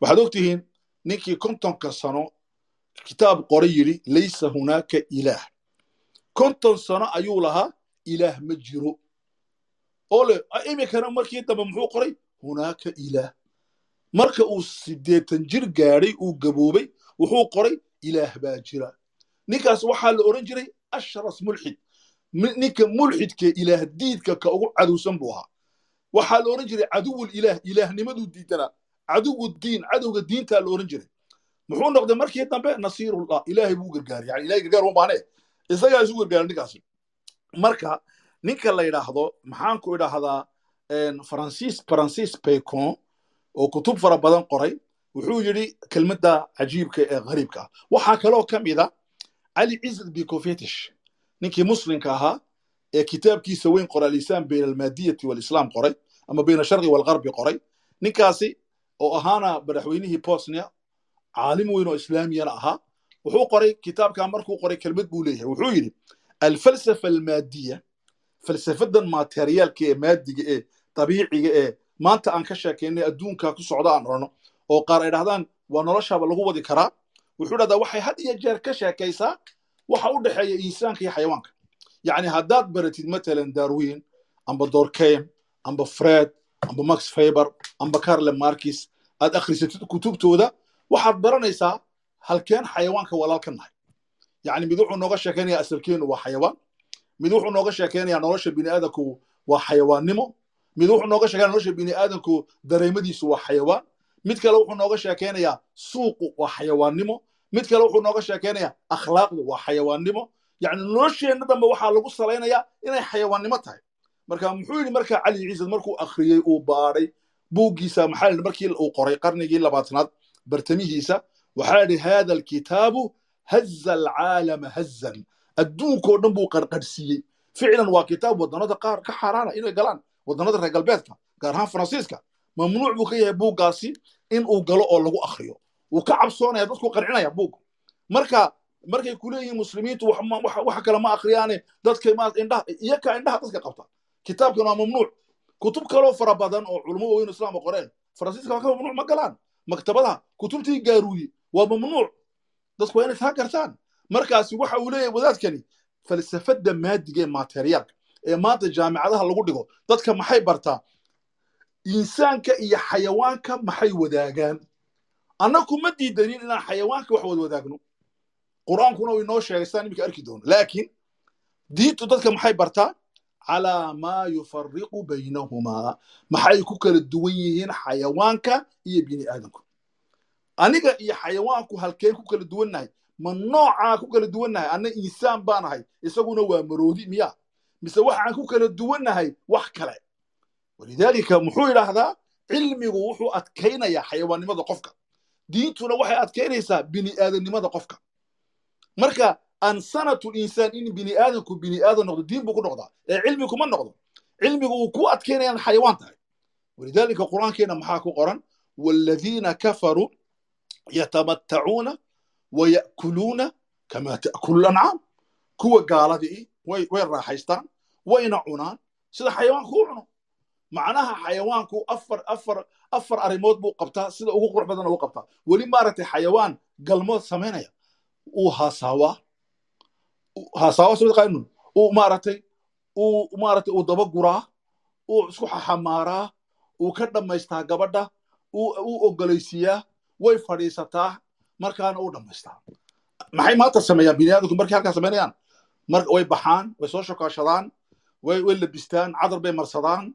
waxaad ogtihiin ninkii kontonka sano kitaab qoray yidhi laysa hunaaka ilaah konton sano ayuu lahaa ilaah ma jiro oo le imikana markii dambe muxuu qoray hunaaka ilaah marka uu siddeetan jir gaadhay uu gaboobay wuxuu qoray ilaah baa jira ninkaas waxaa la odhan jiray ashras mulxid ninka mulxidkee ilaah diidka ka ugu cadowsan buu ahaa waxaa la odhan jiray caduwul ilaah ilaahnimaduu diidanaa caduwu diin cadowga diintaa la odhan jiray muxuu noqday markii dambe nasiirullah ilaahay buu gargaaray yani ilahay gargaar uma baahne isagaa isu gargaaray ninkaasi marka ninka la yidhaahdo maxaan ku idhaahdaa francis francis bacon oo kutub fara badan qoray wuxuu yidhi kelmadda cajiibka ee gariibka. Ah waxaa kaloo ka mid a cali cizad bicofetish ninkii muslimka ahaa ee kitaabkiisa weyn qoray alisaan bayna almaadiyati walislaam qoray ama bayna sharqi walgarbi qoray. Ninkaasi oo ahaana madaxweynihii bosnia caalim weyn oo islaamiyana ahaa wuxuu qoray kitaabkaa markuu qoray kelmad buu leeyahay. Wuxuu yidhi alfalsafa almaadiya falsafadan materiyaalka ee maadiga ee dabiiciga ee maanta aan ka sheekaynay adduunka ku socda aan rano oo qaar ay dhahdaan waa noloshaaba lagu wadi karaa. Wuxuu dhahdaa waxay had iyo jeer ka sheekaysaa waxa u dhexeeya insaanka iyo xayawaanka. Yacni haddaad baratid matalan darwin amba dorkheim amba fred amba max faber amba carle markis aad akhrisatid kutubtooda waxaad baranaysaa halkeen xayawaanka walaal ka nahay. Yacni mid wuxuu nooga sheekaynayaa asalkeenu waa xayawaan mid wuxuu nooga sheekaynayaa nolosha bini'aadanku waa xayawaannimo mid wuxuu nooga sheekeynaya nolosha bini'aadanku dareemadiisu waa xayawaan. Mid kale wuxuu nooga sheekaynayaa suuqu waa xayawaannimo. Mid kale wuxuu nooga sheekaynayaa akhlaaqdu waa xayawaannimo. Yacni nolosheenna dhanba waxaa lagu salaynayaa inay xayawaannimo tahay. Marka muxuu yidhi marka cali ciise markuu akhriyey uu baadhay buuggiisa maxaa yidhi markii uu qoray qarnigii labaatanaad bartamihiisa waxaa yidhi hada alkitaabu haza alcaalama hazan adduunkoo dhan buu qarqarhsiiyey ficlan waa kitaab wadannada qaar ka xaaraana inay galaan wadannada reer galbeedka gaar ahaan faransiiska mamnuuc buu ka yahay buuggaasi in uu galo oo lagu akhriyo. Wuu ka cabsoonaya dadku qarcinaya buug. Marka markay ku leeyihiin muslimiintu wax kale ma akhriyaane dadka indhaha iyakaa indhaha dadka qabta. Kitaabkan waa mamnuuc. Kutub kaloo fara badan oo culummo waaweyn islaama qoreen faransiiska waa ka mamnuuc ma galaan. Maktabadaha kutubtii gaaruuyi waa mamnuuc. Dadku waa inay taa gartaan. Markaasi waxa uu leeyahay wadaadkani falsafadda maadiga materiyaalka ee maanta jaamicadaha lagu dhigo dadka maxay bartaa insaanka iyo xayawaanka maxay wadaagaan? Annaku ma diidanin inaan xayawaanka wax wad wadaagno? Qur'aankuna uu inoo sheegay sidaan iminka arki doono. Laakiin diintu dadka maxay bartaa calaa maa yufariqu baynahumaa maxay ku kala duwan yihiin xayawaanka iyo bini aadamku aniga iyo xayawaanku halkeen ku kala duwannahay ma noocaa ku kala duwannahay? Anna insaan baanahay isaguna waa maroodi miya mise waxaan ku kala duwannahay wax kale. Walidaalika muxuu yidhaahdaa cilmigu wuxuu adkaynayaa xayawaannimada qofka. Diintuna waxay adkaynaysaa bini aadamnimada qofka. Marka ansanatu insaan in bini aadamku bini aadan noqdo diin buu ku noqdaa. Ee cilmi kuma noqdo. Cilmigu uu ku adkaynayaan xayawaan tahay. Walidaalika qur'aankeena maxaa ku qoran? Waaladiina kafaruu yatamattacuuna waya'kuluuna kamaa ta'kulu lancaam kuwa gaaladii way raaxaystaan wayna cunaan sida xayawaanku u cuno. Macnaha xayawaanku afar afar afar arrimood buu qabtaa sida ugu qurux badan ugu qabtaa. Weli maaragtay xayawaan galmood samaynaya. Uu haasaawaa haasaawa uu maaragtay uu maaragtay uu daba guraa uu isku xaxamaaraa uu ka dhammaystaa gabadha uu ogolaysiiyaa way fadhiisataa markaana uu dhammaystaa. Maxay maanta sameeyaan biniaadamku markay halkaa samaynayaan way baxaan way soo shokaashadaan way labistaan cadar bay marsadaan.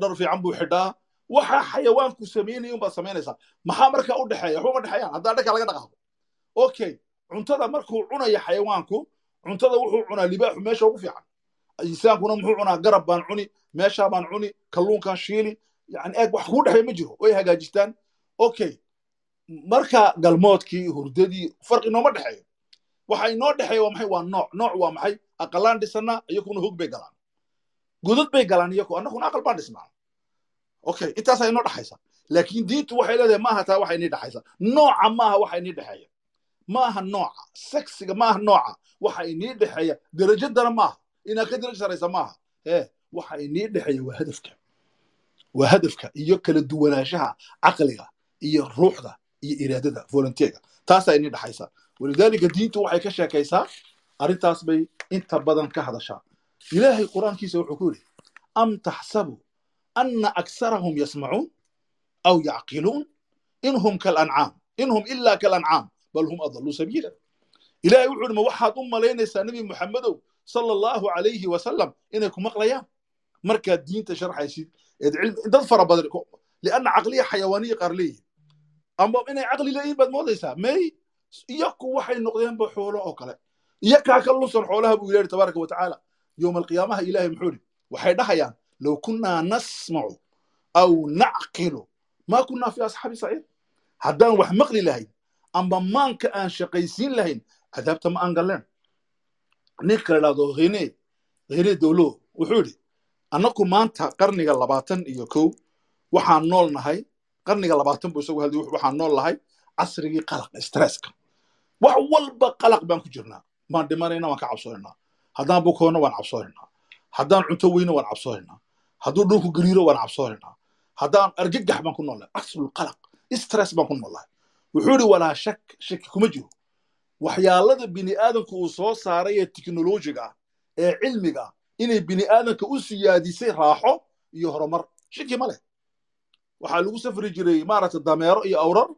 Dhar fiican buu xidhaa. Waxa xayawaanku samaynaya unbaad samaynaysaa maxaa markaa u dhexeeya? Waxba ma dhexeeyaan haddaa dhanka laga dhaqaaqo. Okay cuntada markuu cunaya xayawaanku cuntada wuxuu cunaa libaaxu meesha ugu fiican. Insaankuna muxuu cunaa garab baan cuni meeshaa baan cuni kalluunkaan shiili. Yani eeg wax kuu dhexeeya ma jiro. Way hagaajistaan. Okay marka galmoodkii hurdadii farqi nooma dhexeeyo. Waxa inoo dhexeeya waa maxay? Waa nooc. Nooc waa maxay aqalaan dhisannaa iyakuna hog bay galaan. Godad bay galaan iyaku annaguna aqal baan dhisnaa. Okay intaasaa inoo dhexaysa laakiin diintu waxay leedahay maaha taa waxa inii dhexaysa nooca maaha waxa inii dhexeeya maaha nooca sexiga maaha nooca waxa inii dhexeeya derajadana maaha. Inaad ka daraja saraysa maaha. Ee waxa inii dhexeeya waa hadafka. Waa hadafka iyo kala duwanaanshaha caqliga iyo ruuxda iyo iraadada volunteerga taasaa inii dhexaysa walidaalika diintu waxay ka sheekaysaa arrintaas bay inta badan ka hadashaa. Ilaahay qur'aankiisa wuxuu ku yidhi am taxsabu anna aksarahum yasmacuun aw yacqiluun inhum kalancaam inhum ilaa kalancaam bal hum adalluu sabiila. Ilaahay wuxuu yidhi ma waxaad u malaynaysaa nebi muxammedow sala allahu calayhi wasalam inay ku maqlayaan? Markaad diinta sharxaysid eed cilmi dad fara badan lianna caqliya xayawaaniya qaar leeyihiin ama inay caqli leeyihiin baad moodaysaa? May iyaku waxay noqdeenba xoolo oo kale iyakaa ka lunsan xoolaha buu ilahi tabaaraka watacaala yowma alqiyaamaha ilaahay muxuu yidhi waxay dhahayaan low kunnaa nasmacu aw nacqilu maa kunnaa fi asxaabi saciid? Haddaan wax maqli lahayn amba maanka aan shaqaysiin lahayn cadaabta ma aan galleen ninka la dhahdo hene hene dowlo wuxuu yidhi annaku maanta qarniga labaatan iyo kow waxaan nool nahay. Qarniga labaatan buu isagu hadlay waxaan nool nahay casrigii qalaq stresska. Wax walba qalaq baan ku jirnaa maan dhimanayna waan ka cabsoonaynaa haddaan bukoonno waan cabsoonaynaa haddaan cunto weyno waan cabsoonaynaa hadduu dhulku gariiro waan cabsoonaynaa haddaan argagax baan ku noolnahay casrul qalaq. Stress baan ku noolnahay wuxuu yidhi walaa shak shaki kuma jiro. Waxyaalada bini aadamku uu soo saaray ee teknolojiga ee cilmiga inay bini aadamka u siyaadisay raaxo iyo horumar. Shaki ma leh. Waxaa lagu safri jiray maaragtay dameero iyo awrar.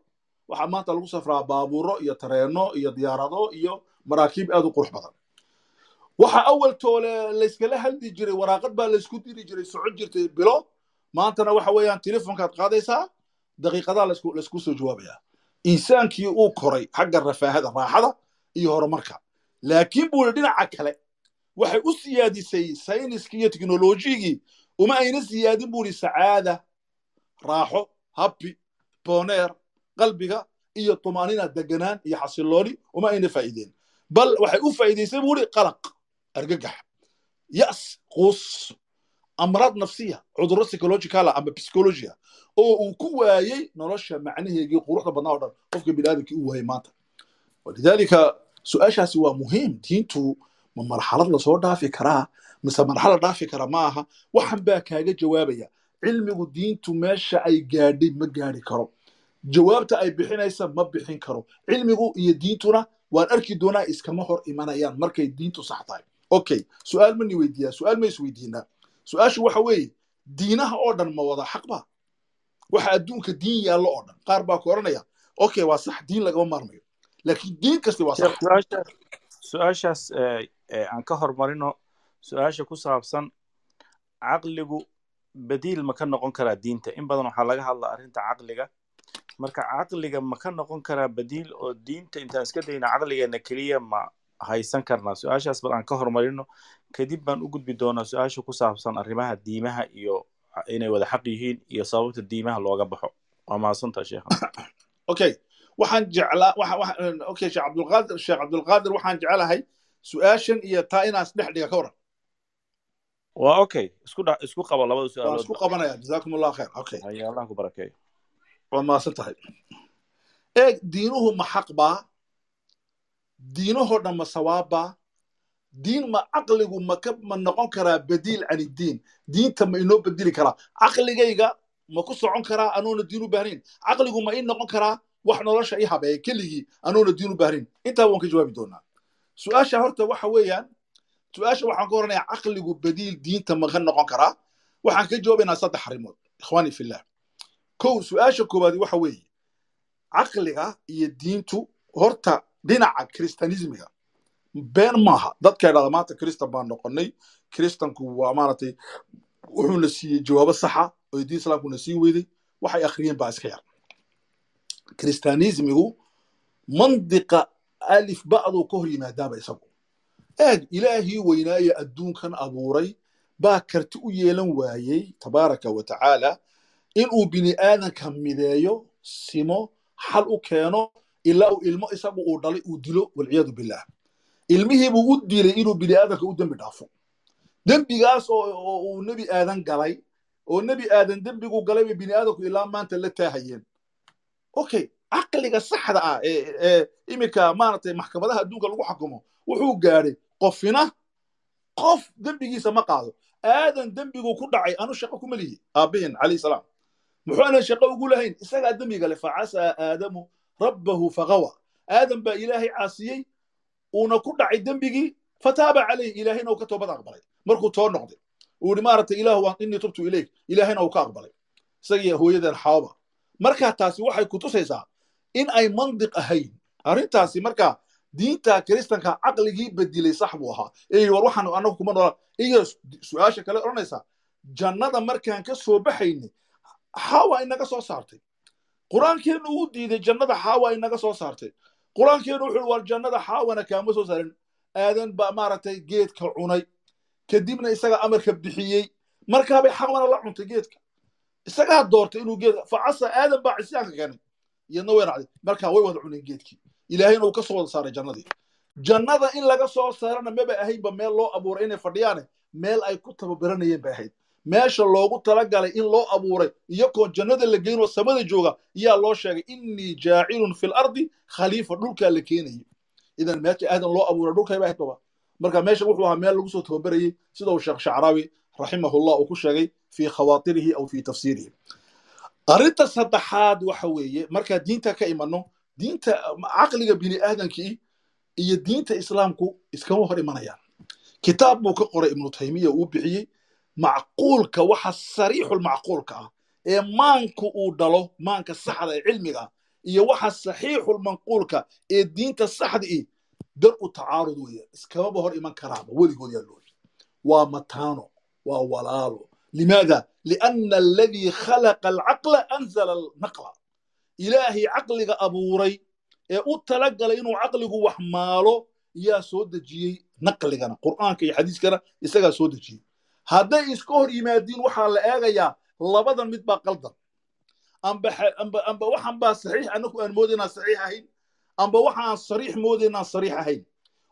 Waxaa maanta lagu safraa baabuuro iyo tareeno iyo diyaarado iyo maraakiib aad u qurux badan. Waxa awal toole layskala hadli jiray waraaqad baa laysku diri jiray socon jirtay bilo. Maantana waxa weeyaan telefonkaad qaadaysaa daqiiqadaa laysku soo jawaabayaa. Insaankii uu koray xagga rafaahada raaxada iyo horumarka. Laakiin buu yidhi dhinaca kale waxay u siyaadisay sayniskii iyo teknolojigii uma ayna siyaadin buu yidhi sacaada raaxo habbi boneer qalbiga iyo tumaanina deganaan iyo xasilooni uma ayna faa'iideen bal waxay u faa'iidaysay buu yidhi qalaq argagax yas quus amraad nafsiya cudurro psychologicala ama psychologia oo uu ku waayey nolosha macnaheegii quruxda badnaa o dhan qofka biniaadamkii u waayey maanta. Walidaalika su'aashaasi waa muhiim diintu ma marxalad la soo dhaafi karaa mise marxalad dhaafi kara ma aha waxan baa kaaga jawaabaya cilmigu diintu meesha ay gaadhay ma gaadhi karo. Jawaabta ay bixinaysa ma bixin karo. Cilmigu iyo diintuna waan arki doonaa iskama hor imanayaan markay diintu sax tahay. Okay su'aal ma weydiiyaa su'aal ma isweydiinaa su'aashu waxa weeye diinaha oo dhan ma wada xaq ba? Waxa adduunka diin yaallo oo dhan qaar baa ku odhanaya okay waa sax diin lagama maarmayo. Laakiin diin kasti waa su'aashaas aan ka hormarino su'aasha ku saabsan caqligu badiil ma ka noqon karaa diinta. In badan waxaa laga hadlaa arrinta caqliga marka caqliga ma ka noqon karaa badiil oo diinta intaan iska dayna caqligeena keliya ma haysan karnaa? Su'aashaas bal aan ka hormarino kadib baan u gudbi doonaa su'aasha ku saabsan arrimaha diimaha iyo inay wada xaq yihiin iyo sababta diimaha looga baxo. Waa mahadsantaa sheekhan okay. Waxaan jeclaa okay sheekh cabdulqaadir sheekh cabdulqaadir waxaan jeclahay su'aashan iyo taa inaan isdhex dhiga ka waran. Waa okay. Isku isku qabo labada su'aalood. Isku qabanaya jazakum allah khair okay allah ku barakeeyo waa mahadsan tahay. Eeg diinuhu ma xaq baa? Diinahoo dhan ma sawaab baa? Diin ma caqligu ma noqon karaa badiil can iddiin diinta ma inoo bedeli karaa. Caqligayga ma ku socon karaa anuuna diin u baahnayn? Caqligu ma ii noqon karaa wax nolosha ii habeeya keligii anuuna diin u baahnayn. Intaa waan ka jawaabi doonaa. Su'aasha horta waxa weeyaan su'aasha waxaan ka horanayaa caqligu badiil diinta ma ka noqon karaa? Waxaan ka jawaabaynaa saddex arrimood. Ikhwaani fillah kow su'aasha koowaadi waxa weeye caqliga iyo diintu horta dhinaca kristanismiga been maaha. Dadka idhahda maanta kristan baan noqonnay. Kristanku waa maaragtay wuxuuna siiyey jawaabo saxa oo diin islaamkuna sii weyday. Waxay akhriyeen baa iska yar. Kristanismigu mandiqa alif ba'duu ka hor yimaadaaba isagu. Eeg ilaahii weynaaye adduunkan abuuray baa karti u yeelan waayey tabaaraka wa tacaala inuu bini aadanka mideeyo simo xal u keeno ilaa uu ilmo isagu uu dhalay uu dilo walciyaadu billah. Ilmihiibuu u dilay inuu bini aadanka u dembi dhaafo. Dembigaas oo uu nebi aadan galay oo nebi aadan dembigu galay bay bini aadanku ilaa maanta la taahayeen. Okay caqliga saxda ah ee iminka maaragtay maxkamadaha adduunka lagu xukumo wuxuu gaadhay qofina qof dembigiisa ma qaado. Aadan dembigu ku dhacay anu shaqo kuma lihi aabbaheen calayhi salaam muxuu aanan shaqo ugu lahayn isagaa dembiga le facasaa aadamu rabbahu fagawa aadan baa ilaahay caasiyey uuna ku dhacay dembigii fataaba calayh ilaahayna uu ka toobad aqbalay markuu too noqday uu yihi maaragtay ilaahu waan innii tubtu ilayk ilaahayna uu ka aqbalay isagii hooyadan xaaba markaa taasi waxay ku tusaysaa in ay mandiq ahayn arrintaasi markaa diinta kiristanka caqligii bedilay sax buu ahaa ee war waxaan annagu kuma noola iyo su'aasha kale odhanaysaa jannada markaan ka soo baxayni xaawa inaga soo saartay. Qur'aankeenu uu diiday jannada xaawa inaga soo saartay. Qur'aankeenu wuxuu war jannada xaawana kaama soo saarin. Aadan baa maaragtay geedka cunay. Kadibna isaga amarka bixiyey. Markaabay xaawana la cuntay geedka. Isagaa doortay inuu geedka facasa aadan baa cisyaanka keenay. Iyadna way racday markaa way wada cuneen geedkii. Ilaahayna uu ka wada saaray jannadii. Jannada in laga soo saarana maba ahaynba meel loo abuuray inay fadhiyaane meel ay ku tababaranayeen bay ahayd meesha loogu talagalay in loo abuuray iyakoo jannada la geynoo samada jooga yaa loo sheegay innii jaacilun fi lardi khaliifa dhulkaa la keenayay. Idan meesha aadan loo abuuray dhulkayba ahayd marka meesha wuxuu ahaa meel lagu soo tababarayey sida uu sheekh shacraawi raximahullah uu ku sheegay fii khawaatirihi aw fii tafsiirihi. Arrinta saddexaad waxa weeye markaa diinta ka imanno diinta caqliga bini aadamkii iyo diinta islaamku iskama hor imanayaan. Kitaab buu ka qoray ibnu taymiya uu bixiyey macquulka waxa sariixulmacquulka ah ee maanku uu dhalo maanka saxda ee cilmiga iyo waxa saxiixulmanquulka ee diinta saxda i dar u tacaarud weeye. Iskamaba hor iman karaaba weligood yaa looyi waa mataano waa walaalo. Limaada? Lianna aladii khalaqa alcaqla anzala alnaqla. Ilaahay caqliga abuuray ee u talagalay inuu caqligu wax maalo yaa soo dejiyey naqligana qur'aanka iyo xadiiskana isagaa soo dejiyey hadday iska hor yimaadiin waxaa la eegayaa labadan mid baa qaldan. Amba waxan baa saxiix annagu aan moodaynaa saxiix ahayn amba waxaan sariix moodaynaa sariix ahayn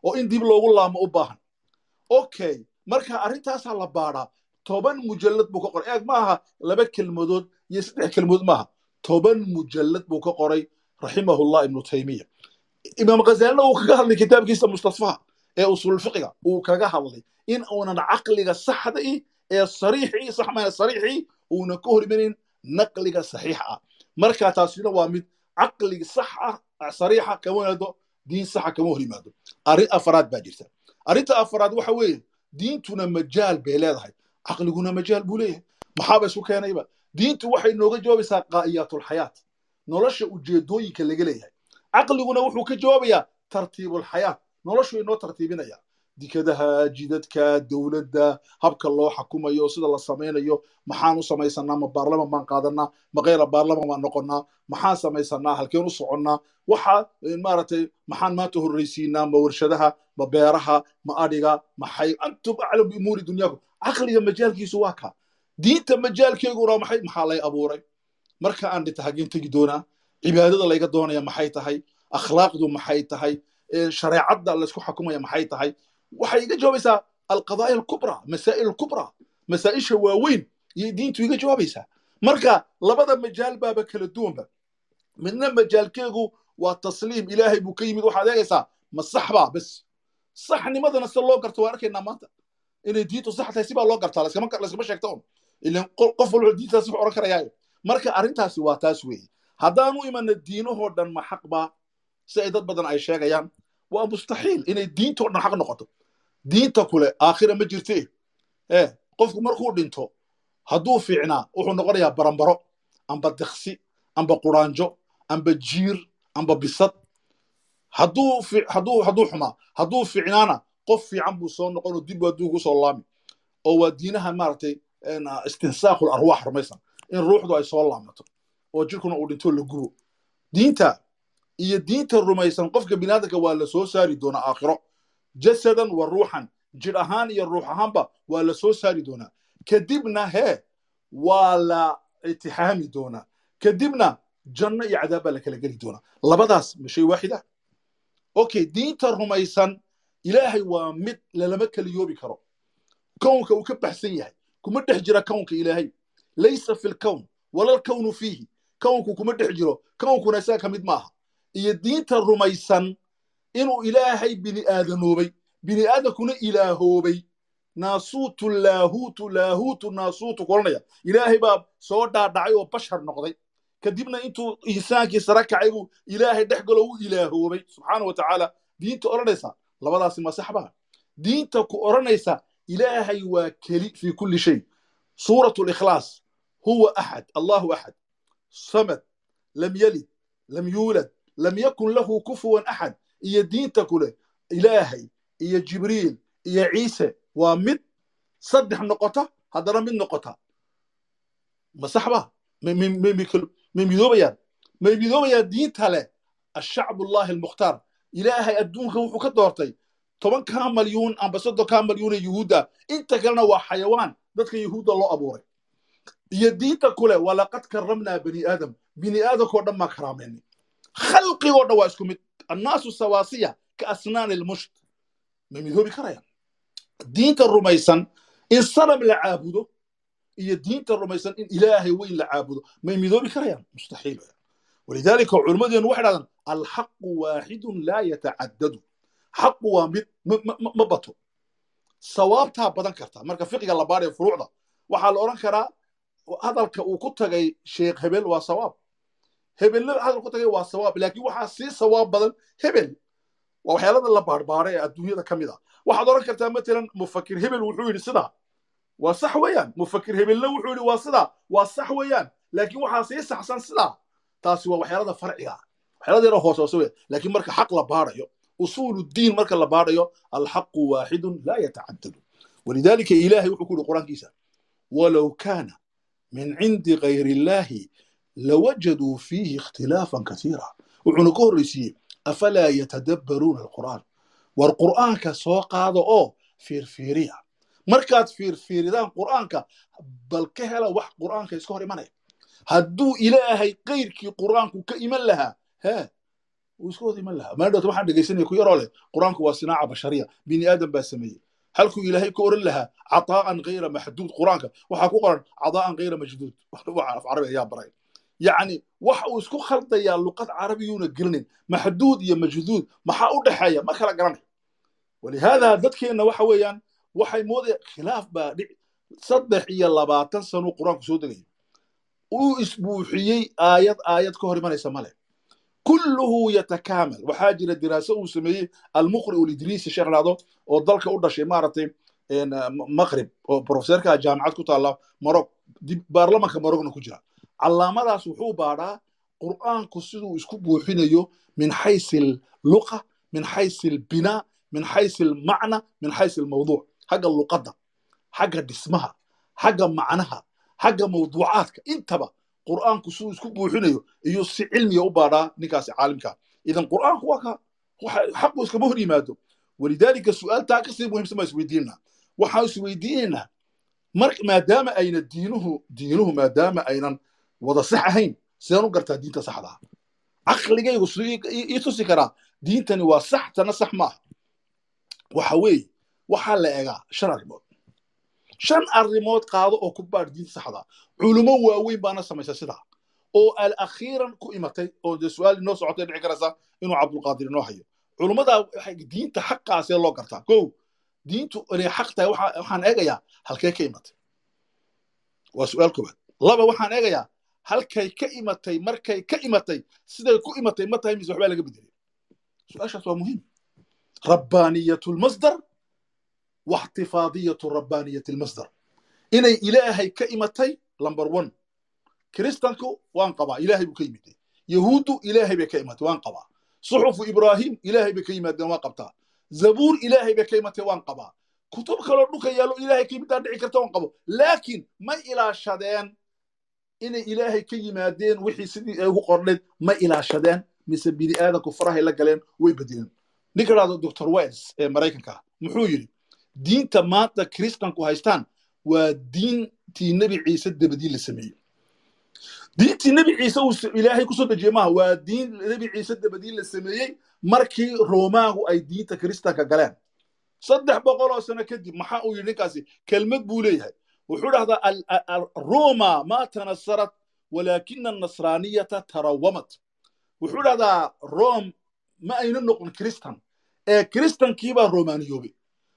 oo in dib loogu laamo u baahan. Okay marka arrintaasaa la baadhaa toban mujallad buu ka qoray. Eeg maaha laba kelmadood iyo saddex kelmadood maaha toban mujallad buu ka qoray raximahullah ibnu taymiya. Imaam khazaalina uu kaga hadlay kitaabkiisa mustasfaha ee usulfiqiga uu kaga hadlay. In uunan caqliga saxda ee sariixii saxmaya sariixii uunan ka hor imanin naqliga saxiixa ah. Marka taasina waa mid caqli sax ah sariixa kama yimaado diin saxa kama hor yimaado arrin afaraad baa jirta. Arrinta afaraad waxa weeye diintuna majaal bay leedahay. Caqliguna majaal buu leeyahay. Maxaaba isu keenayba? Diintu waxay nooga jawaabaysaa qaa'iyaatlxayaat nolosha ujeedooyinka laga leeyahay. Caqliguna wuxuu ka jawaabayaa tartiibulxayaat noloshu inoo tartiibinaya. Dikadaha jidadka dowladda habka loo xakumayo sida la samaynayo maxaan u samaysanaa ma baarlaman baan qaadanaa ma keyra baarlaman baan noqonnaa? Maxaan samaysanaa halkeen u soconnaa? Waxa maaragtay maxaan maanta horreysiinaa ma warshadaha? Ma beeraha? Ma adhiga maxay antum aclam biumuuri dunyaakum caqliga majaalkiisu waa kaa diinta majaalkeeguna maxay? Maxaa lay abuuray? Marka aan dhinta hageen tegi doonaa. Cibaadada layga doonaya maxay tahay? Akhlaaqdu maxay tahay shareecadda laysku xakumaya maxay tahay? Waxay iga jawaabaysaa alqadaaya alkubra masaa'il alkubra masaa'isha waaweyn iyo diintu iga jawaabaysaa. Marka labada majaal baaba kala duwanba. Midna majaalkeegu waa tasliim ilaahay buu ka yimid waxaad eegaysaa ma sax baa bes. Saxnimadana sida loo garto waan arkaynaa maanta. Inay diintu sax tahay sibaa loo gartaa layskama sheegta un ilan qof walba diintaas wuxuu oran karayaayo. Marka arrintaasi waa taas weeye. Haddaanu imana diinahoo dhan ma xaq baa si ay dad badan ay sheegayaan waa mustaxiil inay diintoo dhan xaq noqoto. Diinta kule aakhira ma jirte. E qofku markuu dhinto hadduu fiicnaa wuxuu noqonayaa barambaro amba deksi amba quraanjo amba jiir amba bisad. Hadduu xumaa hadduu fiicnaana qof fiican buu soo noqonoo dib aduu ku soo laami. Oo waa diinaha maaragtay istinsaaqul arwaax rumaysan. In ruuxdu ay soo laamato oo jirkuna uu dhinto la gubo. Diinta iyo diinta rumaysan qofka binaadamka waa la soo saari doonaa aakhiro. Jasadan wa ruuxan jir ahaan iyo ruux ahaanba waa la soo saari doonaa. Kadibna hee waa la itixaami doonaa. Kadibna janno iyo cadaab baa la kala geli doonaa. Labadaas ma shay waaxida. Okay diinta rumaysan ilaahay waa mid lalama keliyoobi karo. Kownka uu ka baxsan yahay kuma dhex jira kownka ilaahay. Laysa fi lkown wala lkownu fiihi. Kownku kuma dhex jiro kownkuna isaga ka mid maaha iyo diinta rumaysan inuu ilaahay bini aadanoobay. Bini aadankuna ilaahoobay naasuutu laahuutu laahuutu naasuutu kulanaya. Ilaahay baa soo dhaadhacay oo bashar noqday. Kadibna intuu insaankii sara kacay buu ilaahay dhex galo u ilaahoobay subxaana wa tacaala diinta odhanaysa labadaasi ma sax diinta ku odhanaysa ilaahay waa keli fi kulli shay. Suuratu likhlaas huwa axad allahu axad samad lam yalid lam yuulad lam yakun lahu kufuwan axad iyo diinta kule ilaahay iyo jibriil iyo ciise waa mid saddex noqota haddana mid noqota ma sax ba may midoobayaan may midoobayaan diinta leh ashacbullahi almukhtaar ilaahay adduunka wuxuu ka doortay tobankaa malyuun amba soddonkaa malyuun ee yuhuudda inta kalena waa xayawaan dadka yuhuudda loo abuuray iyo diinta kule walaqad karamnaa bani aadam bini aadankoo dhan maa karaamayni khalqigoo dhan waa isku mid annaasu sawaasiya ka asnaani lmusht ma midoobi karayaan diinta rumaysan in sanam la caabudo iyo diinta rumaysan in ilaahay weyn la caabudo may midoobi karayaan mustaxiil walidaalika culimmadeenu waxay dhahdaan alxaqu waaxidun laa yatacaddadu xaqu waa mid ma bato sawaabtaa badan karta marka fiqiga la baarayo furuucda waxaa la odhan karaa hadalka uu ku tagay sheekh hebel waa sawaab hebelle hadal ku tagay waa sawaab laakiin waxaa sii sawaab badan hebel. Waa waxyaalada la baarbaara ee adduunyada ka mid a waxaad odhan kartaa matalan mufakir hebel wuxuu yidhi sidaa? Waa sax weeyaan. Mufakir hebelna wuxuu yidhi waa sidaa? Waa sax weeyaan. Laakiin waxaa sii saxsan sidaa? Taasi waa waxyaalada farciga. Waxyaalada yaro hoos hoose weya laakiin marka xaq la baarayo usuulu diin marka la baarayo alxaqu waaxidun laa yatacaddadu walidaalika ilaahay wuxuu ku yidhi qur'aankiisa walow kaana min cindi gayri illaahi lawajaduu fiihi ikhtilaafan kasiira wuxuuna ka horraysiiyey afalaa yatadabbaruuna alqur'aan war qur'aanka soo qaada oo fiirfiiriya markaad fiirfiiridaan qur'aanka bal ka hela wax qur'aanka iska hor imanaya hadduu ilaahay kayrkii qur'aanku ka iman lahaa hee wuu iska wada iman lahaa maadhowta waxaan dhegaysanaya ku yaroo leh qur'aanku waa sinaaca bashariya bini aadam baa sameeyey halkuu ilaahay ka oran lahaa cataa'an gayra maxduud qur'aanka waxaa ku qoran cadaa'an gayra majduud af carabi ayaa baray yacni waxa uu isku khaldayaa luqad carabiyuuna gelinin. Maxduud iyo majduud maxaa u dhexeeya? Ma kala garanay walihaada dadkeenna waxa weeyaan waxay moodaya khilaaf baa dhici saddex iyo labaatan sanuu qur'aanku soo degaya uu isbuuxiyey aayad aayad ka hor imanaysa male kulluhu yatakaamal waxaa jira diraaso uu sameeyey almuqri ulidriisi sheekh dhahdo oo dalka u dhashay maaragtay maqrib oo profeserka jaamacad ku taalla marog baarlamanka marogna ku jira calaamadaas wuxuu baadhaa qur'aanku siduu isku buuxinayo min xaysi luqa min xaysi lbinaa min xaysi lmacna min xaysi lmawduuc xagga luqadda xagga dhismaha xagga macnaha xagga mawduucaadka. Intaba qur'aanku siduu isku buuxinayo iyo si cilmiga u baadhaa ninkaasi caalimka. Idan qur'aanku waa ka xaqu iskama hor yimaado. Walidaalika su'aaltaa ka sii muhiimsan baa isweydiinaa waxaan isweydiinaynaa maadaama ayna diinuhu diinuhu maadaama aynan wada sax ahayn sidaan u gartaa diinta saxda ah caqligaygu ii tusi karaa diintani waa sax tana sax maaha waxa weeye waxaa la egaa shan arrimood shan arrimood qaado oo ku baadh diinta saxda culummo waaweyn baana samaysa sidaa oo al akhiiran ku imatay oo dee su'aal inoo socotay dhici karaysa inuu cabdulqaadir inoo hayo culummadaa diinta xaqaasee loo gartaa kow diintu inay xaq tahay waxaan eegayaa halkee ka imatay waa su'aal koowaad laba waxaan eegayaa halkay ka imatay markay ka imatay siday ku imatay ma tahay mise waxbaa laga bedelay su-aashaas waa muhiim rabbaaniyatu lmasdar واحتفاظية ربانية المصدر إني إلهي كإمتي لمبر ون كريستانكو وانقبا إلهي بكيمتي يهود إلهي بكيمتي وانقبا صحف إبراهيم إلهي بكيمتي وانقبتا زبور إلهي بكيمتي وانقبا كتب كلو يالو إلهي كيمتي دعي كرتا وانقبا لكن ما إلى شدين inay ilaahay ka yimaadeen wixii sidii ay ugu qordhayd ma ilaashadeen mise bini aadanku farahay la galeen way badileen ninka dhahdo doctor wels ee maraykanka muxuu yidhi diinta maanta kristanku haystaan waa diintii nebi ciise dabadii la sameeyey. Diintii nebi ciise uu ilaahay ku soo dejiye maaha waa diin nebi ciise dabadii la sameeyey markii roomaanku ay diinta kristanka galeen. Saddex boqoloo sano kadib maxaa uu yidhi ninkaasi kelmad buu leeyahay wuxuu dhahdaa roma ma tanasarat walaakina anasraaniyata tarawamat. Wuxuu dhahdaa rom ma ayna noqon kiristan ee kiristankiibaa romaaniyoobay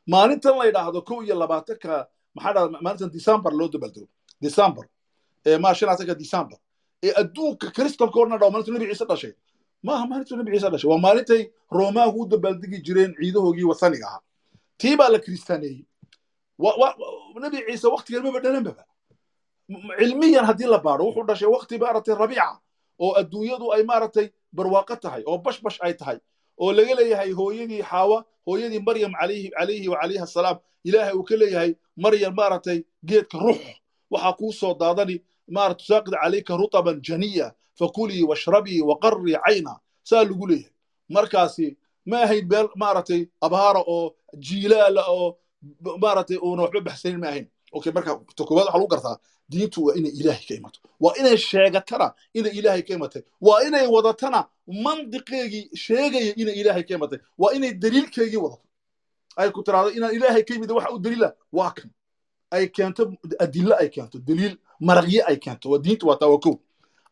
maalintan la yidhaahdo kow iyo labaatanka maxaa dhahda maalintan december loo dabaaldego december maa december. Ee adduunka kristanka o dhan dhaw maalintu nebi ciise dhashay. Maaha maalintu nebi ciise dhashay. Waa maalintay roomaagu u dabaaldegi jireen ciidahoogii wasaniga ahaa. Tii baa la kiristaaneeyey nebi ciise waktigan maba dhalanbaba cilmiyan haddii la baaro wuxuu dhashay wakti maaragtay rabiica oo adduunyadu ay maaragtay barwaaqo tahay oo bashbash ay tahay oo laga leeyahay hooyadii xaawa hooyadii maryam calayhi wa calayhi assalaam ilaahay uu ka leeyahay maryam maaragtay geedka ruux. Waxaa kuu soo daadani maarata tusaaqid calayka rutaban janiya fakulii washrabii waqarrii cayna. Saa lagu leeyahay. Markaasi ma ahayn meel maaragtay abhaara oo jiilaala oo maaragtay uuna waxba baxsanin ma ahayn. Okay marka ta koowaad waxaa lagu gartaa diintu waa inay ilaahay ka imato waa inay sheegatana inay ilaahay ka imatay. Waa inay wadatana mandiqeegii sheegaya inay ilaahay ka imatay. Waa inay daliilkeegii wadato. Ay ku tiraahdo inaan ilaahay ka imid waxa u daliila. Waa kan. Ay keento adilo ay keento daliil maraqye ay keento. Waa diintu waa taa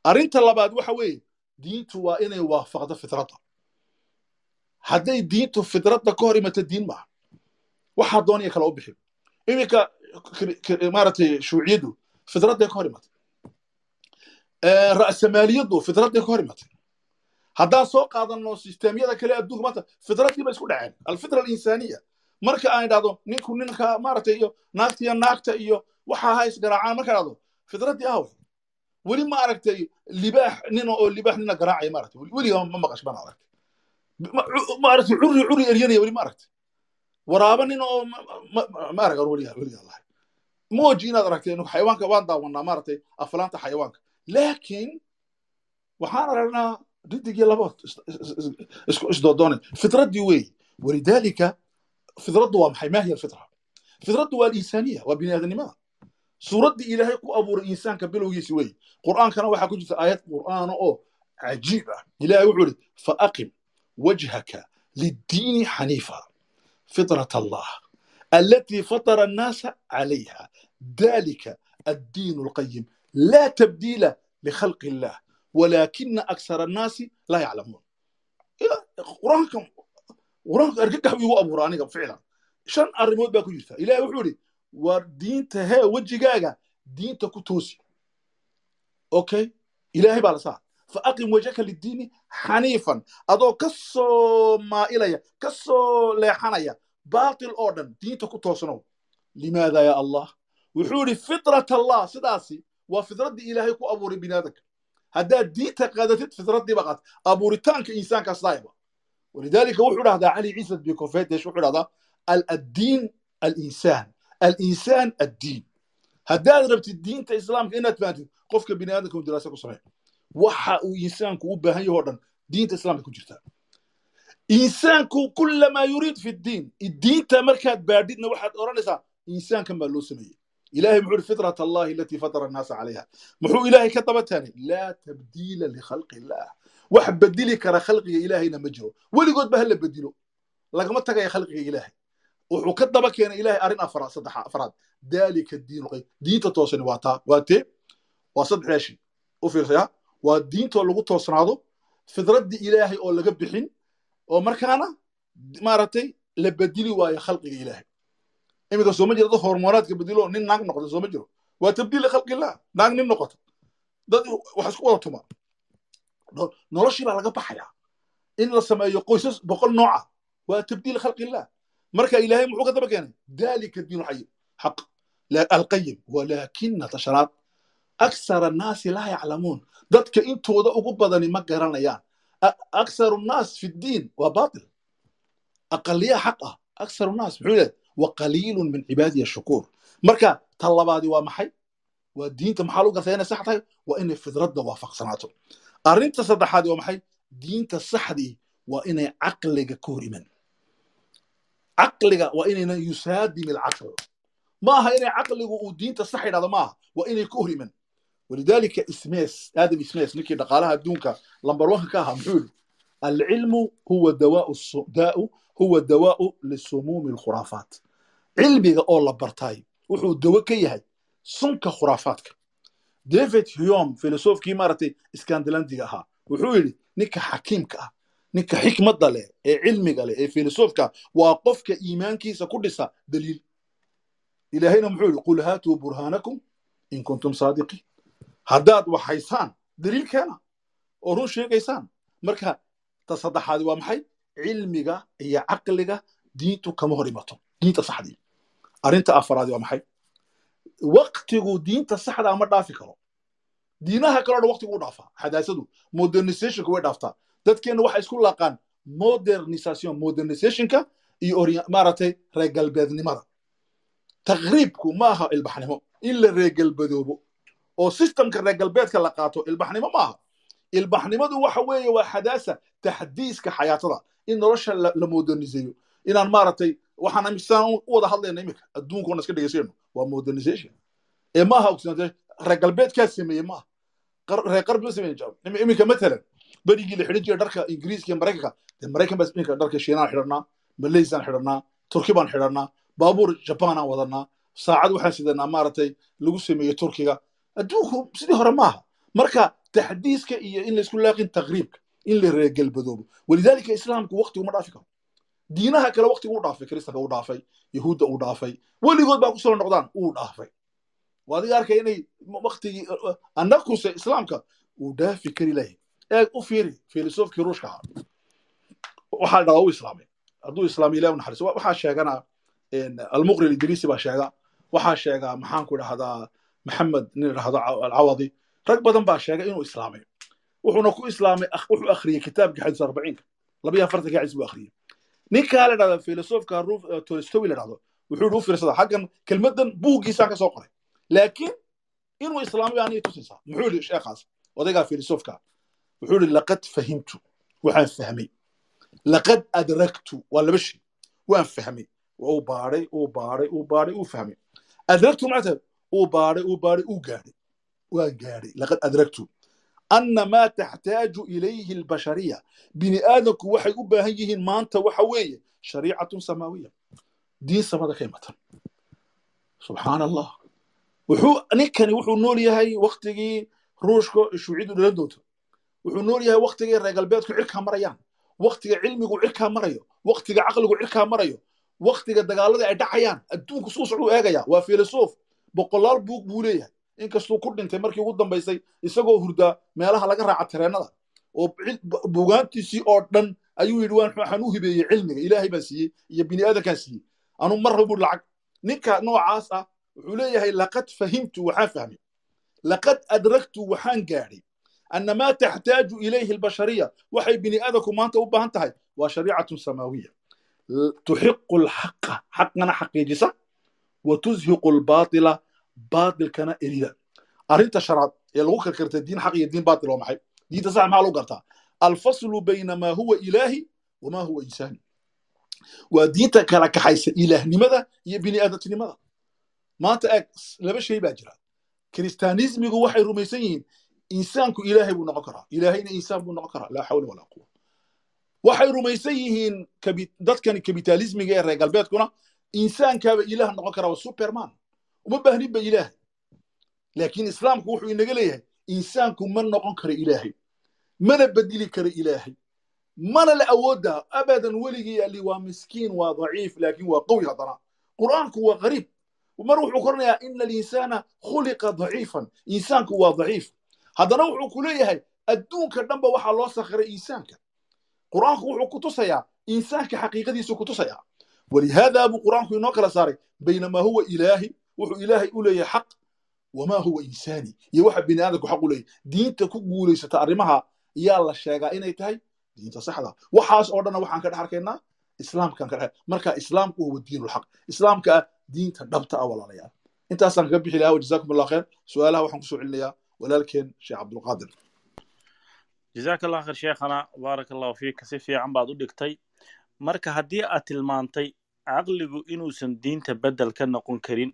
arrinta labaad waxa weeye diintu waa inay waafaqdo fitradda hadday diintu fitradda ka hor imato diin maaha waxaa doonaya kala u bixi. Iminka maaragtay shuuciyadu fitradday ka hor imatay ra'samaaliyadu fitradday ka hor imatay haddaan soo qaadano sisteemyada kale adduunka maanta fitraddii ba isku dhaceen. Alfitra alinsaniya. Marka aan idhahdo ninku ninka maaragtay iyo naagta iyo naagta iyo waxa ha isgaraacaan marka idhahdo fitraddii ahwe weli ma aragtay libaax nina oo libaax nina garaacaya maaragtay. Weliga ma maqash aragtay. Maaragtay curi curi eryanaya weli ma aragtay waraaba nin oo ma arag weliga weliga allah mooji inaad aragtay xayawaanka waan daawanaa maaragtay aflaanta xayawaanka. Laakiin waxaan aragnaa riddig iyo labood isdoodoonay fitraddii wey walidaalika fitraddu waa maxay? Maa hiya alfitra fitraddu waa alinsaniya waa bini aadanimada suuraddii ilaahay ku abuuray insaanka bilowgiisi wey qur'aankana waxaa ku jirta aayad qur'aana oo cajiib ah. Ilahay wuxuu ihi faaqim wajhaka liddiini xaniifa fitrat allah التي فطر الناس عليها ذلك الدين القيم لا تبديل لخلق الله ولكن أكثر الناس لا يعلمون قرآنكم قرآنك أرجع بيو أبو رانيكم فعلا شن الريموت باكو جرتا إلهي وحوري ودين تها fa aqim wajhaka lidiini xaniifan adoo ka soo maailaya ka leexanaya baatil oo dhan diinta ku toosnow limaada ya allah? Wuxuu idhi fitrat allah. Sidaasi waa fitraddii ilaahay ku abuuray binaadanka haddaad diinta qaadatid fitradii baqaad abuuritaanka insaankaas daa'ima wuxuu dhahdaa cali ciisa bikofedesh wuxuu dhahdaa addiin alinsaan. Alinsaan addiin. Haddaad rabtid diinta islaamka inaad fahamtid qofka bini aadamka ku samey waxa uu insaanku u baahan yaho dhan diinta islaamka ku jirtaa insaanku kulamaa yuriid fi ddiin diinta markaad baadhidna waxaad odhanaysaa insaankan baa loo sameeyey. Ilahay muxuu fitrat allahi alatii fatara annaasa calayha muxuu ilaahay ka daba taanay laa tabdiila likhalqi illah wax bedeli kara khalqiga ilaahayna ma jiro. Weligoodba hala bedilo lagama tagaya khalqiga ilaahay. Wuxuu ka daba keenay ilahay arrin afaraad saddex afaraad. Dalika diinu qayb diinta toosani waa taa waa tee waa saddexdaa shay u fiirsaya waa diintoo lagu toosnaado fidraddii ilaahay oo laga bixin oo markaana maaragtay la bedeli waayo khalqiga ilaahay. Iminka sooma jiro dad hormoonaadka bedelo nin naag noqda sooma jiro. Waa tabdiil likhalqillah naag nin noqoto. Dad wax isku wada tuma. Noloshii baa laga baxaya. In la sameeyo qoysas boqol nooca waa tabdiil khalqillah marka ilaahay muxuu ka daba keenay? Dalika diinu xayi xaq. Alqayim walaakina tasharaad aksar annaasi laa yaclamuun dadka intooda ugu badani ma garanayaan aksaru nnaas fi ddiin waa batil aqaliya xaq ah aksaru nnaas muxuu leeyahay waqaliilun min cibaadiya shukuur marka ta labaadi waa maxay waa diinta maxaa lagu gartaa inay sax tahay waa inay fidradda waafaqsanaato arrinta saddexaadi waa maxay diinta saxdii waa inay caqliga ka hor iman caqliga waa inayna yusaadim ilcaql ma aha inay caqligu uu diinta sax yidhahdo maaha waa inay ka hor iman walidaalika ismees aadam ismees ninkii dhaqaalaha adduunka wanka ka ahaa muxuu yidhi alcilmu huwa daau huwa dawaau lisumuumi alkhuraafaat cilmiga oo la bartaay wuxuu dawo ka yahay sunka khuraafaadka david hume filosofkii maaragtay iskandalandiga ahaa wuxuu yidhi ninka xakiimka ah ninka xikmadda leh ee cilmiga leh ee filosofka waa qofka iimaankiisa ku dhisa daliil ilaahayna muxuu yidhi qul haatuu burhaanakum in kuntum saadiqiin haddaad waxhaysaan daliil keena oo run sheegaysaan. Marka ta saddexaadi waa maxay? Cilmiga iyo caqliga diintu kama hor imato diinta saxdii. Arrinta afaraadi waa maxay? Waktigu diinta saxda ma dhaafi karo? Diinaha kaloo dhan waktigu u dhaafaa. Xadaasadu modernizationka way dhaaftaa. Dadkeenna waxay isku laaqaan modernisation modernizationka iyo maaragtay reer galbeednimada taqriibku ma aha ilbaxnimo. In la reer galbadoobo oo systemka reer galbeedka la qaato ilbaxnimo ma aha ilbaxnimadu waxa weeye waa xadaasa taxdiiska xayaatada. In nolosha la moderniseeyo inaan maaragtay waxaan amisaan u wada hadlayna iminka. Adduunka iska dhegeysayno waa modernization. Ee maaha reer galbeedkaa sameeye maaha. Reer qarbi ma sameeye iminka matalan berigii la xidhan jiray dharka ingiriiska maraykanka dee maraykan baa dharka shiinaan xidhanaa malaysaan xidhanaa turki baan xidhanaa baabuur jabanaan wadanaa saacad waxaan sidanaa maaragtay lagu sameeye turkiga adduunku sidii hore maaha. Marka taxdiiska iyo in la isku laaqin taqriibka in la reegalbadoobo walidaalika islaamku waqtigu ma dhaafi karo. Diinaha kale waqtigu u dhaafay kristanka u dhaafay yahuudda u dhaafay weligood baa ku soo noqdaan uu dhaafay. Waa adiga arkay inay waqtigii annakuse islaamka uu dhaafi kari lahay. Eeg u fiiri filosofkii ruushka ahaa. Waxaa dhahdaa u islaamay. Hadduu islaamay ilahi u naxariiso waxaa sheegana almuqri idriisi baa sheega waxaa sheega maxaanku idhahdaa maxamed nin idhahdo alcawadi rag badan baa sheegay inuu islaamay. Wuxuuna ku islaamay wuxuu akhriyey kitaabkii xadiis arbaciinka. Labayo afartanka xadiis buu akhriyey ninkaa la dhahda filosofka tolstoy la dhahdo wuxuu yidhi u xaggan kelmaddan buuggiisaan ka soo qoray. Laakiin inuu islaamay aanay tusaysaa muxuu yidhi sheekhaas odaygaa filosofka wuxuu yidhi laqad fahimtu waxaan fahmay. Laqad adraktu waa laba shay waan fahmay. Uu baadhay uu baadhay uu baadhay uu fahmay. Adraktu macta uu baadhay uu baadhay uu gaadhay waan gaadhay laqad adraktu ana maa taxtaaju ilayhi albashariya. Bini aadamku waxay u baahan yihiin maanta waxa weeye shariicatun samaawiya diin samada ka imatan subxaan allah wuxuu ninkani wuxuu nool yahay waktigii ruushka shuucidu dhalan doonto wuxuu nool yahay waktigii reer galbeedku cirkaa marayaan. Waktiga cilmigu cirkaa marayo. Waktiga caqligu cirkaa marayo. Waktiga dagaalada ay dhacayaan. Adduunku suu socduu eegaya. Waa filosof boqolaal buug buu leeyahay. Inkastuu ku dhintay markii ugu dambaysay isagoo hurdaa meelaha laga raaca tareennada oo bugaantiisii oo dhan ayuu yidhi waxaan u hibeeyey cilmiga ilaahay baan siiyey iyo bini aadankaan siiyey. Anu mar raba buri lacag ninka noocaas ah wuxuu leeyahay laqad fahimtu waxaan fahmay. Laqad adraktu waxaan gaadhay. Ana maa taxtaaju ilayhi albashariya. Waxay bini aadanku maanta u baahan tahay waa shariicatun samaawiya tuxiqu alxaqa xaqana xaqiijisa wa tuzhiqu albaatila baatilkana erida arrinta shanaad ee lagu karkarta diin xaq iyo diin baatil waa maxay diinta sax maxaa lagu gartaa alfaslu bayna maa huwa ilaahi wamaa huwa insaani waa diinta kala kaxaysa ilaahnimada iyo bini aadantinimada maanta eeg laba shay baa jira kiristaanismigu waxay rumaysan yihiin insaanku ilaahay buu noqon karaa ilaahayna insaan buu noqon karaa laa xawla walaa quwa waxay rumaysan yihiin dadkani kapitalismiga ee reer galbeedkuna insaankaaba ilaah noqon karaa waa superman. Uma baahnin ba ilaahay laakiin islaamku wuxuu inaga leeyahay insaanku ma noqon karo ilaahay mana bedeli karo ilaahay mana la awooddaa abadan weligii ali waa miskiin waa daciif laakiin waa qawi haddana. Qur'aanku waa qariib. Mar wuxuu koranayaa ina alinsaana khuliqa daciifan. Insaanku waa daciif. Haddana wuxuu ku leeyahay adduunka dhanba waxaa loo sakhiray insaanka. Qur'aanku wuxuu ku tusayaa insaanka xaqiiqadiisu ku tusayaa walihaada buu qur'aanku inoo kala saaray baynamaa huwa ilaahi wuxuu ilaahay u leeyahay xaq wamaa huwa insaani iyo waxa bini aadamku xaq u leeyahay diinta ku guulaysata arrimaha yaa la sheegaa inay tahay diinta saxda waxaas oo dhanna waxaan ka dhex arkaynaa islaamkan ka marka islaamku huwa diinulxaq islaamka ah diinta dhabta ah walaalayaal intaasaan kaga bixi lahaa wajazaakum allah khayr su'aalaha waxaan ku soo celinayaa walaalkeen sheekh cabdulqaadir jazaaka allah khayr sheekhana baaraka allahu fiika si fiican baad u dhigtay marka haddii aad tilmaantay caqligu inuusan diinta beddel ka noqon karin.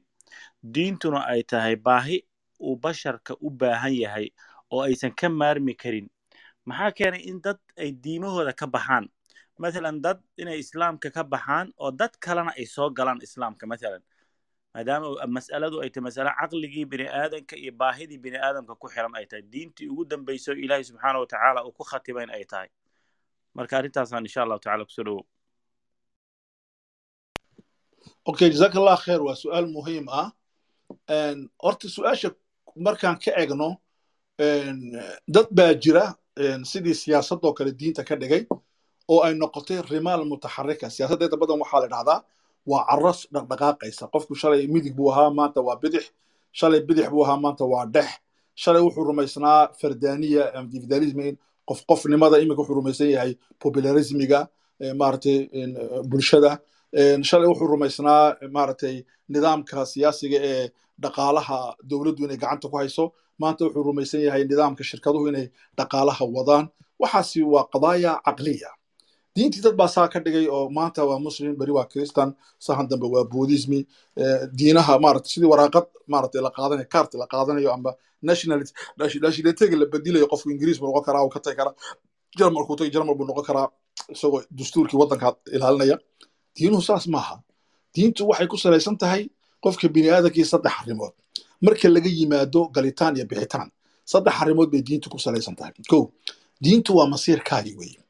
Diintuna ay tahay baahi uu basharka u baahan yahay oo aysan ka maarmi karin. Maxaa keenay in dad ay diimahooda ka baxaan? Mathalan dad inay islaamka ka baxaan oo dad kalena ay soo galaan islaamka mathalan. Maadaama mas'aladu ay tahay mas'ale caqligii bini aadanka iyo baahidii bini aadamka ku xiran ay tahay. Diintii ugu dambayso ilaahay subxaana wa tacaala uu ku khatimayn ay tahay. Marka arrintaasaan insha allahu tacala ku soo dhowow okay jazaaka allah khayr waa su'aal muhiim ah. Horta su'aasha markaan ka egno dad baa jira sidii siyaasadoo kale diinta ka dhigay oo ay noqotay rimaal mutaxarika siyaasaddeeda badan waxaa la dhahdaa waa caras dhaqdhaqaaqaysa. Qofku shalay midig buu ahaa maanta waa bidix. Shalay bidix buu ahaa maanta waa dhex. Shalay wuxuu rumaysnaa fardaniya individualism qof qofnimada iminka wuxuu rumaysan yahay popularismiga maaragtay bulshada shalay wuxuu rumaysnaa maaragtay nidaamka siyaasiga ee dhaqaalaha dowladdu inay gacanta ku hayso. Maanta wuxuu rumaysan yahay nidaamka shirkaduhu inay dhaqaalaha wadaan. Waxaasi waa qadaaya caqliya. Diintii dad baa saa ka dhigay oo maanta waa muslim beri waa christian sahan dambe waa buddhismi. Diinaha maarata sidii waraaqad maarata la qaadanayo kaart la qaadanayo amba nationality nationalityga la bedilayo qofku ingiriis buu noqon karaa uu ka tagi karaa jarmalku tagi jarmal buu noqon karaa isagoo dastuurkii waddanka ilaalinaya diinuhu saas maaha. Diintu waxay ku salaysan tahay qofka bini aadamkii saddex arrimood. Marka laga yimaado galitaan iyo bixitaan saddex arrimood bay diintu ku salaysan tahay. Ko diintu waa masiirkaagi weeye.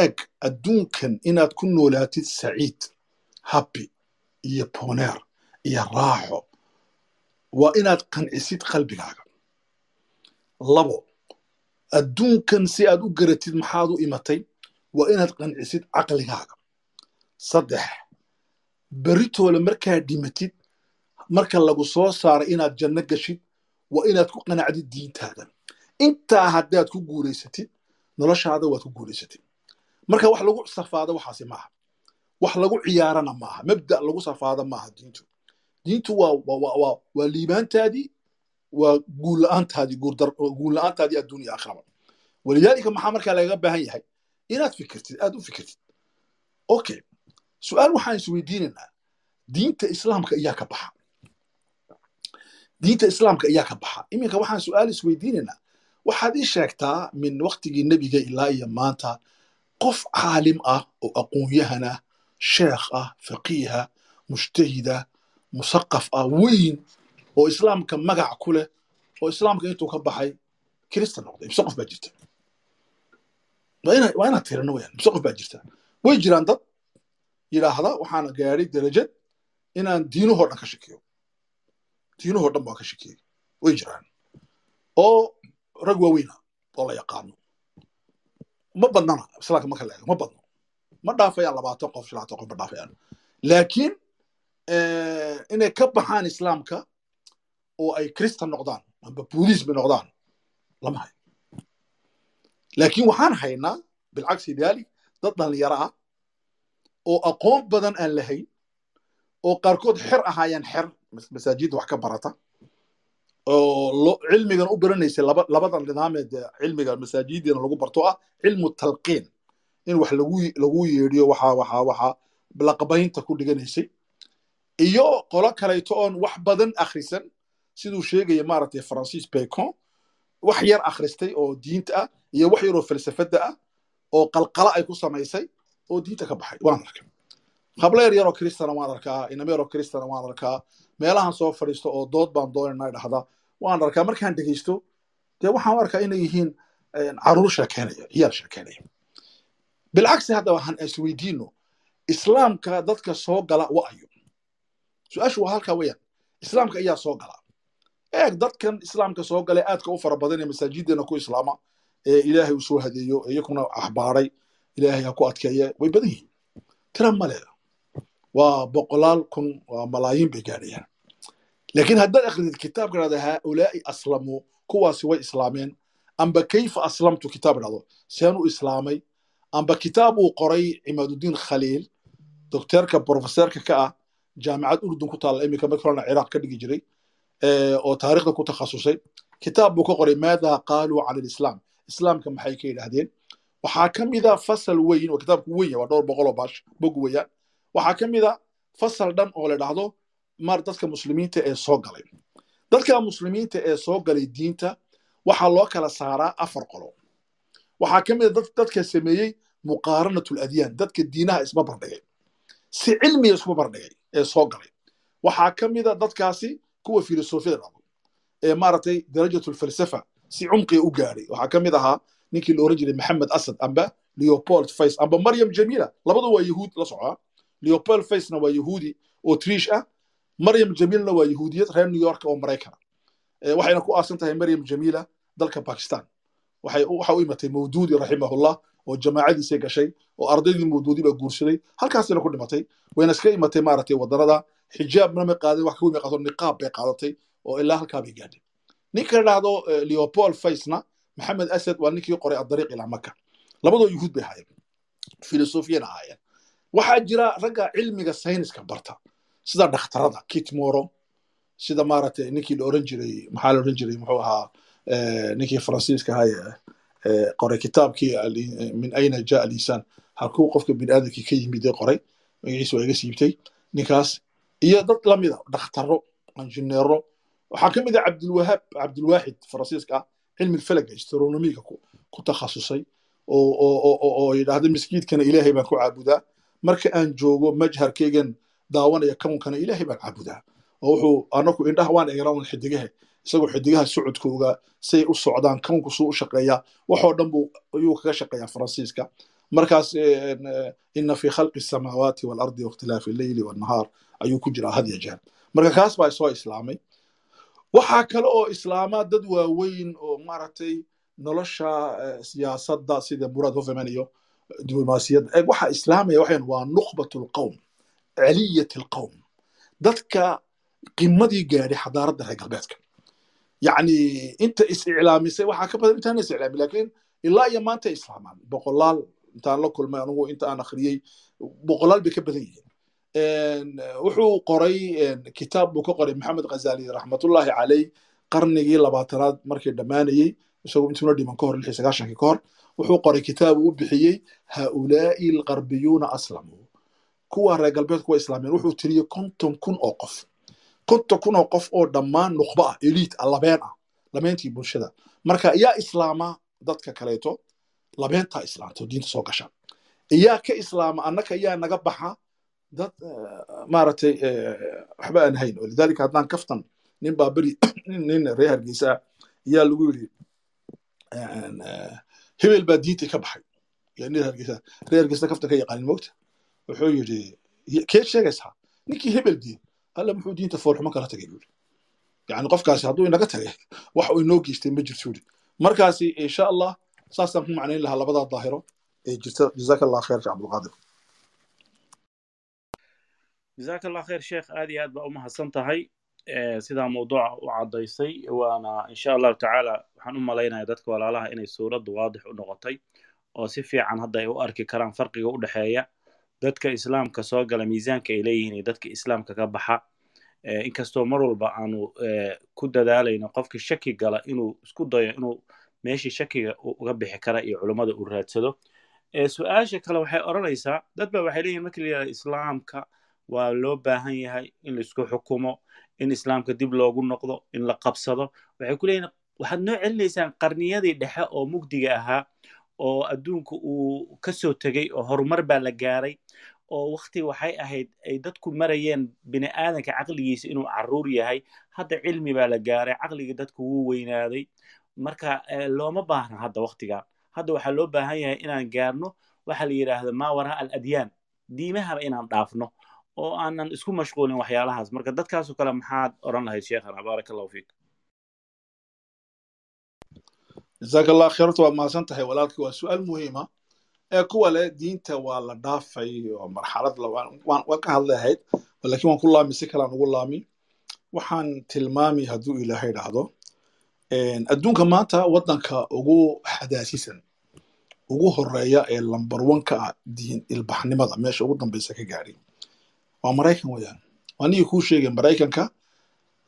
Eeg adduunkan inaad ku noolaatid saciid habbi iyo boneer iyo raaxo waa inaad qancisid qalbigaaga. Labo adduunkan si aad u garatid maxaad u imatay waa inaad qancisid caqligaaga saddex. Beritoole markaad dhimatid marka lagu soo saaray inaad janno gashid waa inaad ku qanacdid diintaada intaa haddaad ku guulaysatid noloshaada waad ku guulaysatid. Marka wax lagu safaado waxaasi maaha wax lagu ciyaarana maaha mabda lagu safaado maaha diintu. Diintu waa liibaantaadii waa guulla-aantaadii adduunya aakhiraba walidaalika maxaa markaa lagaga baahan yahay? Inaad fikirtid aad u fikirtid. Okay su'aal waxaan isweydiinaynaa diinta islaamka iyaa ka baxa. Diinta islaamka iyaa ka baxa. Iminka waxaan su'aal isweydiinaynaa waxaad ii sheegtaa min waktigii nebiga ilaa iyo maanta qof caalim ah oo aqoon-yahana sheekh ah faqiiha mujtahida musaqaf ah weyn oo islaamka magac ku leh oo islaamka intuu ka baxay kirista noqday. Ibse qof baa jirta. Waa inaad tirano weyaan ibse qof baa jirta. Way jiraan dad yidhaahda waxaana gaadhay derajad inaan diinahoo dhan ka shakiyo. Diinahoo dhan baan ka shakiyey. Way jiraan. Oo rag waaweyna oo la yaqaano. Ma badnana islaamka marka la eego ma badno. Ma dhaafayaan labaatan qof labaatan qof ma dhaafayaan. Laakiin inay ka baxaan islaamka oo ay kristan noqdaan amba buudismi noqdaan lama hayo. Laakiin waxaan haynaa bilcagsi daalik dad dhalinyaro ah oo aqoon badan aan lahayn oo qaarkood xer ahaayeen xer masaajidda wax ka barata oo cilmigan u baranaysay labadan nidaameed cilmiga masaajidiina lagu barto ah cilmu talqiin. In wax lagu yeedhiyo waxa laqabaynta ku dhiganaysay. Iyo qolo kaleeto oon wax badan akhrisan siduu sheegaya maaragtay francis bacon wax yar akhristay oo diinta ah iyo wax yaroo falsafadda ah oo qalqala ay ku samaysay oo diinta ka baxay waan arkay hableer yaroo kristana waan arkaa inama yaroo kristana waan arkaa. Meelahan soo fadhiisto oo dood baan doonayna dhahda waan arkaa. Markaan dhegeysto dee waxaan arkaa inay yihiin carruur sheekeynaya ciyaal sheekeynaya. Bilcagsi hadda waxaan isweydiino islaamka dadka soo gala wa ayo su'aashu waa halkaa weeyaan. Islaamka ayaa soo gala. Eeg dadkan islaamka soo gala aadka u fara badan ee masaajideena ku islaama ee ilaahay uu soo hadeeyo iyakuna axbaaray ilaahay ha ku adkeeye way badan yihiin tira male waa boqolaal kun waa malaayiin bay gaadhayaan laakiin haddaad akridid kitaabka dhahda haaulaa'i aslamuu kuwaasi way islaameen amba kayfa aslamtu kitaab dhahdo seen u islaamay amba kitaab uu qoray cimaadudiin khaliil dokteerka profeseerka ka ah jaamicad urdun ku taalla iminka markii ciraaq ka dhigi jiray oo taariikhda ku takhasusay kitaab buu ka qoray maada qaaluu can alislaam islaamka maxay ka yidhaahdeen waxaa ka mida fasal weyn oo kitaabku weyn waa dhowr boqoloo baash bog weeyaan waxaa ka mida fasal dhan oo la dhahdo mar dadka muslimiinta ee soo galay. Dadka muslimiinta ee soo galay diinta waxaa loo kala saaraa afar qolo. Waxaa ka mida dadka sameeyey muqaaranatul adyaan dadka diinaha isma bardhigay si cilmiga isma bardhigay ee soo galay. Waxaa ka mida dadkaasi kuwa filosofiyada dhabo ee maaragtay darajatul falsafa si cumqiga u gaadhay. Waxaa ka mid ahaa ninkii la oran jiray maxamed asad amba leopold face amba maryam jamila. Labadu waa yahuud la socdaa leopold facena waa yahuudi oo triish ah. Maryam jamilna waa yahuudiyad reer new york oo maraykana waxayna ku aasan tahay maryam jamila dalka bakistan waxa u imatay mawduudi raximahullah oo jamaacadiisay gashay oo ardaydii mawduudi baa guursaday. Halkaasina ku dhimatay. Wayna iska imatay maaragtay wadanada. Xijaabna ma qaadan wax kaweyn bay qaadato niqaab bay qaadatay oo ilaa halkaa gaadhay. Ninka la dhahdo leopold facena maxamed asad waa ninkii qoray adariiq ilaa maka labadoo yuhuud bay ahaayeen. Filosofiyana ahaayeen. Waxaa jira ragga cilmiga sayniska barta sida dhakhtarada kitmoro sida maaragtay ninkii la oran jiray maxaa la oran jiray muxuu ahaa ninkii faransiiska ahaa qoray kitaabkii min ayna jaa alinsaan halkuu qofka biniaadamkii ka yimid ee qoray magaciisa waa iga siibtay ninkaas iyo dad lamida dhakhtaro injineero waxaa ka mid ah cabdulwahaab cabdulwaaxid faransiiska ah cilmi falaga astronomiga ku takhasusay oo yidhaahda miskiidkana ilaahay baan ku caabudaa marka aan joogo majharkaygan daawanaya kawnkana ilaahay baan caabudaa oo wuxuu anaku indhaha waan eegnaa xidigaha isagoo xidigaha socodkooga say u socdaan kawnku suu u shaqeeyaa waxoo dhan buu ayuu kaga shaqeeyaa faransiiska markaas ina fi khalqi samaawaati waalardi wakhtilaafi alleyli wannahaar ayuu ku jiraa had ya jeer marka kaas baa soo islaamay waxaa kale oo islaamaa dad waaweyn oo maaragtay nolosha siyaasadda sida muraad hofeman iyo diblomaasiyadda eeg waxa islaamaya waxayn waa nukhbat lqowm celiyat lqowm dadka qimadii gaadhay xadaaradda reer galbeedka. Yacni inta is-iclaamisay waxaa ka badan intaana is-iclaamin laakiin ilaa iyo maanta islaamaan. Boqolaal intaan la kulmay anugu inta aan akhriyey boqolaal bay ka badan yihiin wuxuu qoray kitaab buu ka qoray maxamed ghazali raxmatullahi caley qarnigii labaatanaad markii dhammaanayey isagoo intuuna dhiman ka hor lix iyo ka hor wuxuu qoray kitaab uu bixiyey haulaa'i alqarbiyuuna aslamuu kuwa reer galbeedku waa islaameen wuxuu tiriyey konton kun oo qof. Konton kun oo qof oo dhammaan nukhba ah eliit ah labeen ah labeentii bulshada. Marka yaa islaama dadka kaleeto labeentaa islaamta oo diinta soo gasha. Iyaa ka islaama annaka yaa naga baxa dad maaragtay waxba aan hayn. Walidaalika haddaan kaftan nin baa beri nin reer hargeysa ayaa lagu yidhi hebel baa diintii ka baxay. Nin hargeysa reer hargeysa kaftan ka yaqaanin mogta wuxuu yidhi keed sheegaysaa ninkii hebel diin alla muxuu diinta foolxumo kala tagay? Buu yani qofkaasi hadduu inaga tagay wax uu inoo geystay ma jirto yidhi. Markaasi insha allah saasaan ku macnayn lahaa labadaa daahiro ee jirta. Jazaaka allah sheekh cabdulqaadir jazaaka allah kheer sheekh aad iyo aad baa u mahadsan tahay sidaa mawduuca u caddaysay waana insha allahu tacaala waxaan u malaynaya dadka walaalaha inay suuraddu waadix u noqotay oo si fiican hadda ay u arki karaan farqiga u dhexeeya dadka islaamka soo gala miisaanka ay leeyihiin iyo dadka islaamka ka baxa inkastoo mar walba aanu ku dadaalayno qofkii shaki gala inuu isku dayo inuu meeshii shakiga uga bixi kara iyo culummada uu raadsado su'aasha kale waxay odhanaysaa dad ba waxay leeyihiin markii la yidhahda islaamka waa loo baahan yahay in la isku xukumo in islaamka dib loogu noqdo in la qabsado. Waxay ku leeyihiin waxaad noo celinaysaan qarniyadii dhexe oo mugdiga ahaa oo adduunka uu ka soo tegey oo horumar baa la gaaray oo wakti waxay ahayd ay dadku marayeen bini aadanka caqligiisa inuu carruur yahay. Hadda cilmi baa la gaaray caqligii dadku wuu weynaaday. Marka looma baahna hadda waktigan hadda waxaa loo baahan yahay inaan gaarno waxa la yidhaahda maa waraa al adyaan diimahaba inaan dhaafno oo aanan isku mashquulin waxyaalahaas. Marka dadkaasoo kale maxaad odhan lahayd sheekhana baaraka allahu fiik. Jazaaka allah kheerta waad mahadsan tahay walaalkii. Waa su'aal muhiima ee kuwa leh diinta waa la dhaafay oo marxalad waan ka hadlahayd laakiin waan ku laami si kalaan ugu laami. Waxaan tilmaami hadduu ilaahay dhahdo adduunka maanta waddanka ugu xadaasisan ugu horreeya ee lambar wanka ah diin ilbaxnimada meesha ugu dambaysa ka gaadhay waa maraykan weeyaan. Anigii kuu sheegay maraykanka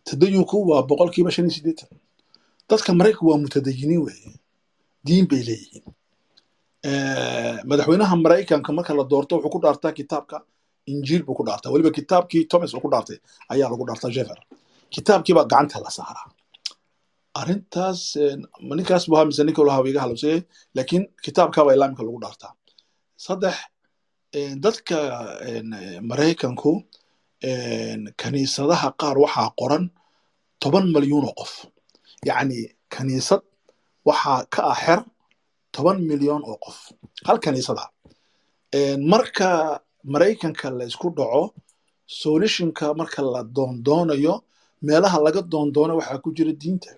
tadayunku waa boqolkiiba shan iyo siddeetan. Dadka maraykanka waa mutadayiniin weeye. Diin bay leeyihiin. Madaxweynaha maraykanka marka la doorto wuxuu ku dhaartaa kitaabka injiil buu ku dhaartaa. Weliba kitaabkii thomas ku dhaartay ayaa lagu dhaartaa jefer kitaabkiibaa gacanta la saaraa. Arrintaas ninkaas buu ahaa mise ninka lahaa iga halabsayay laakiin kitaabkaabaa ilaamika lagu dhaartaa. Saddex dadka maraykanku kaniisadaha qaar waxaa qoran toban milyuun oo qof. Yacni kaniisad waxaa ka ah xer toban milyan oo qof. Hal kaniisada marka maraykanka la isku dhaco solishinka marka la doondoonayo meelaha laga doondoono waxaa ku jira diinta.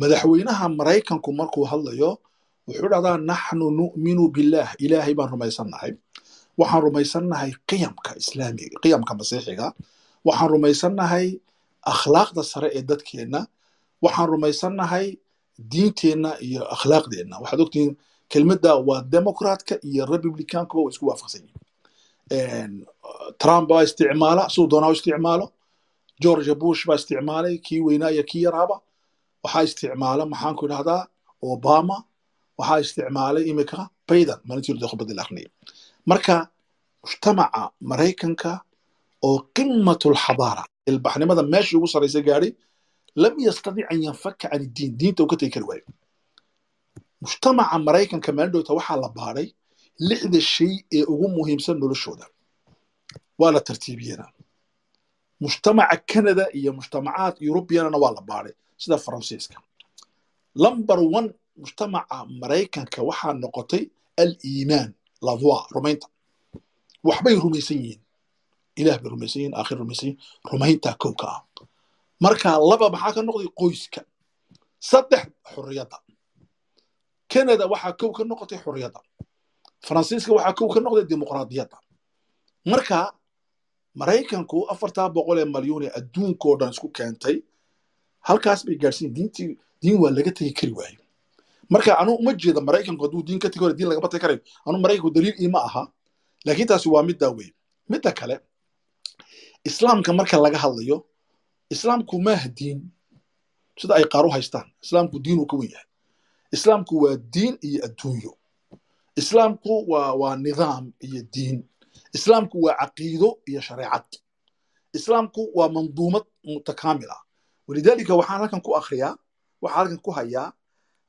Madaxweynaha maraykanku markuu hadlayo wuxuu dhahdaa naxnu nu'minu billah ilaahay baan rumaysannahay waxaan rumaysannahay qiyamka islaamiga qiyamka masiixiga. Waxaan rumaysannahay akhlaaqda sare ee dadkeenna. Waxaan rumaysannahay diinteenna iyo akhlaaqdeenna. Waxaad ogtihiin kelmadda waa democratka iyo republicankuba waa isku waafaqsan yihiin trump baa isticmaala siduu doonaa u isticmaalo georgia bush baa isticmaalay kii weynaa iyo kii yaraaba. Waxaa isticmaala maxaanku idhahdaa obama. Waxaa isticmaalay imika baydan maalintii khudbadii la akhriyay marka mujtamaca maraykanka oo qimatu lxadaara ilbaxnimada meeshii ugu sarraysa gaadhay lam yastadic an yanfaka can iddiin diinta uu ka tegi kari waayo. Mujtamaca maraykanka maaldhowta waxaa la baadhay lixda shay ee ugu muhiimsan noloshooda. Waa la tartiibiyena mujtamaca canada iyo mujtamacaad yurubiyanana waa la baadhay sida faransiiska. Lumber one mujtamaca maraykanka waxaa noqotay aliimaan ladwa rumaynta waxbay rumaysan yihiin. Ilaah bay rumaysan yihiin aakhir rumaysan yihiin rumayntaa kowka. Ah marka laba maxaa ka noqday? Qoyska. Saddex xurriyadda canada waxaa kow ka noqotay xurriyadda faransiiska waxaa kow ka noqday dimuqraadiyadda. Marka maraykanku afartaa boqol ee malyuun ee adduunkao dhan isku keentay halkaas bay gaadhsiin. Diintii diin waa laga tegi kari waayo marka anu uma jeeda maraykanku hadduu diin ka tegi diin lagama tagi karayo anu maraykanku daliil iima aha. Laakiin taasi waa middaa wey midda kale islaamka marka laga hadlayo islaamku maaha diin. Sida ay qaar u haystaan islaamku diinuu ka wen yahay. Islaamku waa diin iyo adduunyo. Islaamku waa nidaam iyo diin. Islaamku waa caqiido iyo shareecad. Islaamku waa manduumad mutakaamil ah. Walidaalika waxaan halkan ku akhriyaa waxaan halkan ku hayaa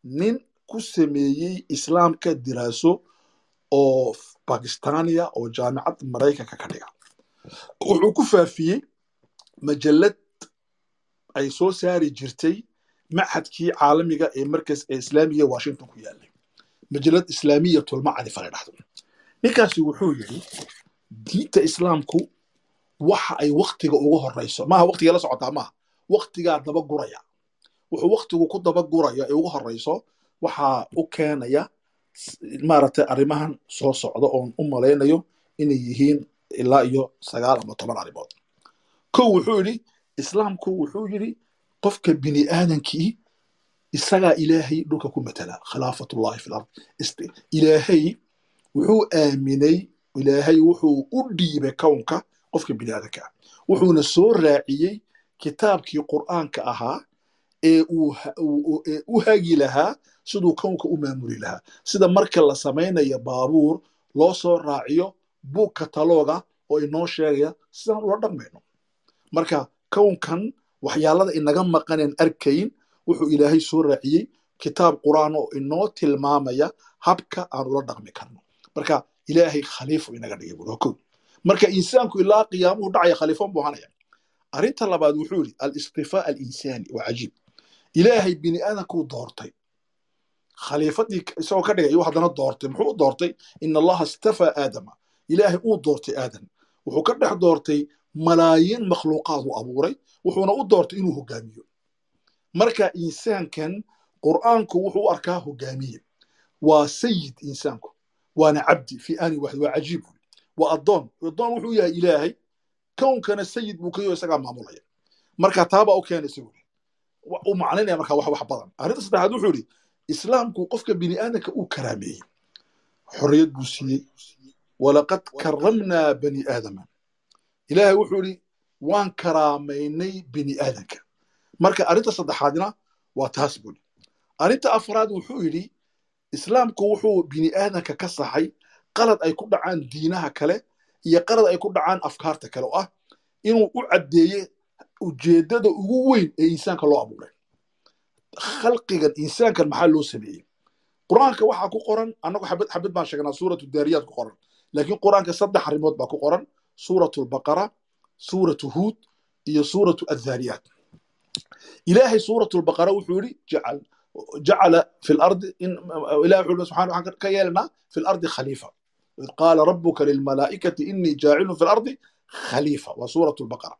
nin ku sameeyey islaamka diraaso oo bakistaniya oo jaamicad maraykanka ka dhiga. Wuxuu ku faafiyey majallad ay soo saari jirtay maxadkii caalamiga ee markas ee islaamiga washington ku yaalay majallad islaamiyatulmacani fala dhahdo ninkaasi wuxuu yidhi diinta islaamku waxa ay waktiga ugu horeyso. Maaha waktiga la socotaa maaha. Waktigaa daba guraya. Wuxuu waktigu ku daba guraya ee ugu horeyso waxaa u keenaya maaragtay arrimahan soo socda oon u malaynayo inay yihiin ilaa iyo sagaal ama toban arrimood. Kow wuxuu yidhi islaamku wuxuu yidhi qofka bini aadankii isagaa ilaahay dhulka ku matala khilaafatullahi fi lard ilaahay wuxuu aaminay ilaahay wuxuu u dhiibay kownka qofka bini aadanka wuxuuna soo raaciyey kitaabkii qur'aanka ahaa ee u hagi lahaa siduu kownka u maamuli lahaa. Sida marka la samaynayo baabuur loo soo raaciyo buug katalooga oo inoo sheegaya sidaan ula dhaqmayno marka kownkan waxyaalada inaga maqaneen arkayn wuxuu ilaahay soo raaciyey kitaab qur'aan oo inoo tilmaamaya habka aan ula dhaqmi karno. Marka ilaahay khaliifu inaga dhigay buu kow marka insaanku ilaa qiyaamuhu dhacaya khaliifan buu hanaya. Arrinta labaad wuxuu yidhi alistifaa alinsaani waa cajiib ilaahay bini aadankuu doortay khaliifadii isagoo ka dhigay haddana doortay muxuu u doortay ina allaha istafaa aadama ilaahay uu doortay aadan wuxuu ka dhex doortay malaayiin makhluuqaad uu abuuray wuxuuna u doortay inuu hogaamiyo marka insaankan qur'aanku wuxuu u arkaa hogaamiye waa sayid insaanku waana cabdi fi aani waxid waa cajiib waa addoon addoon wuxuu yahay ilaahay kownkana sayid buu kayo isagaa maamulaya marka taabaa u keenaysa wuri u macnaynaya marka wax wax badan arrinta saddexaad wuxuu yidhi islaamku qofka bini aadanka uu karaameeyey xorriyad buu siiyey. Walaqad karamnaa bani aadama. Ilaahay wuxuu yidhi waan karaamaynay bini aadanka marka arrinta saddexaadna waa taas buli arrinta afraad wuxuu yidhi islaamku wuxuu bini aadanka ka saxay qalad ay ku dhacaan diinaha kale iyo qalad ay ku dhacaan afkaarta kale oo ah inuu u caddeeye ujeeddada ugu weyn ee insaanka loo abuuray khalqigan insaankan maxaa loo sameeyey? Qur'aanka waxaa ku qoran annagu xabad xabad baan sheegnaa suuratu daariyaad ku qoran. Laakiin qur'aanka saddex arrimood baa ku qoran suuratu albaqara suuratu huud iyo suuratu adhaariyaat ilaahay suuratu albaqara wuxuu yidhi jacal jacala fi lardi ilahi wuxuu waxaan ka yeelanaa fi lardi khaliifa. Id qaala rabuka lilmalaa'ikati inii jaacilun fi lardi khaliifa. Waa suuratu albaqara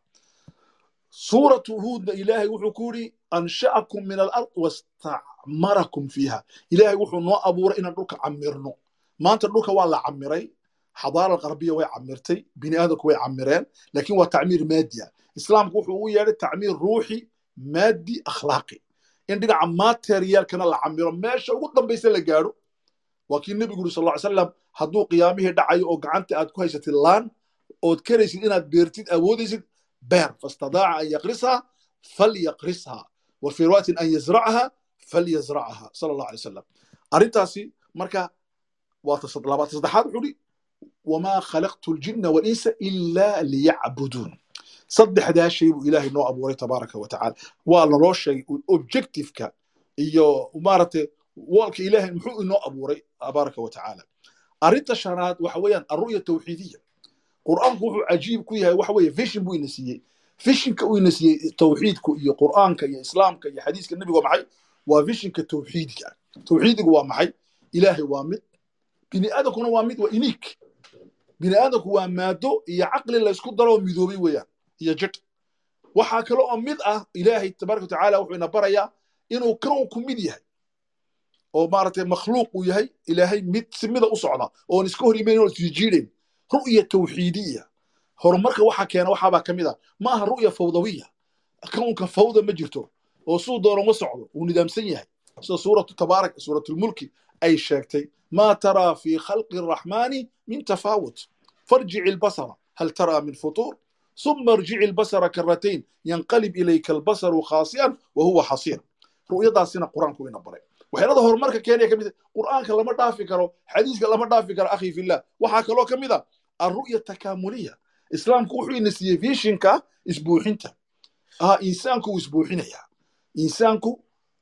suuratu huudna ilaahay wuxuu ku yidhi ansha'akum min alard wastacmarakum fiiha. Ilaahay wuxuu noo abuuray inaan dhulka camirno. Maanta dhulka waa la camiray xadaara alqarbiya way camirtay bini aadamku way camireen laakiin waa tacmiir maadi ah islaamku wuxuu ugu yeedhay tacmiir ruuxi maadi akhlaaqi. In dhinaca materialkana la camiro meesha ugu dambaysa la gaadho waa kii nebigu yuri sal ly salam hadduu qiyaamihii dhacayo oo gacanta aad ku haysatid laan ood karaysid inaad beertid awoodaysid beer fastadaaca an yaqrisha falyaqrisha wa fii riwaayatin an yazracaha falyazracaha sala allah alay salam arrintaasi marka waa ta labaad saddexaad wuxuu hi wamaa khalaqtu ljinna walinsa ilaa liyacbuduun saddexdaa shay buu ilaahay noo abuuray tabaaraka wa tacaala waa laloo sheegay objectiveka iyo maaragtay woolka ilaahay muxuu inoo abuuray tabaaraka wa tacaala arrinta shanaad waxa weeyaan alru'ya tawxiidiya qur'aanku wuxuu cajiib ku yahay waxa weeye vision buu ina siiyey. Visionka uu ina siiyey tawxiidku iyo qur'aanka iyo islaamka iyo xadiiska nebiga maxay? Waa visionka tawxiidka. Tawxiidigu waa maxay? Ilaahay waa mid. Bini aadamkuna waa mid waa unique. Bini aadamku waa maado iyo caqli laysku daro oo midoobay weeyaan iyo jidh. Waxaa kale oo mid ah ilaahay tabaaraka watacaala wuxuu ina barayaa inuu kownku mid yahay. Oo maaragtay makhluuq uu yahay ilaahay mid si u socda oon iska hor imayn oo isjiijiidayn ru'ya tawxiidiya. Horumarka waxa keena waxaabaa ka mid ah, a ma aha ru'ya fawdawiya. Kawnka fawda ma jirto oo suu dooran wa socdo wuu nidaamsan yahay. Sida suuratu tabaarak suuratulmulki ay sheegtay maa taraa fii khalqi araxmaani min tafaawut. Farjic ilbasara hal taraa min futuur. Suma irjic ilbasara karatayn yanqalib ilayka albasaru khaasi'an wa huwa xasiir ru'yadaasina qur'aanku ina baray. Waxyaalada horumarka keenaya ka mid ah, qur'aanka lama dhaafi karo xadiiska lama dhaafi karo akhi fillah. Waxaa kaloo ka mid a alru'ya takaamuliya islaamku wuxuu ina siiyey vishinka isbuuxinta ah insaanku wuu isbuuxinayaa insaanku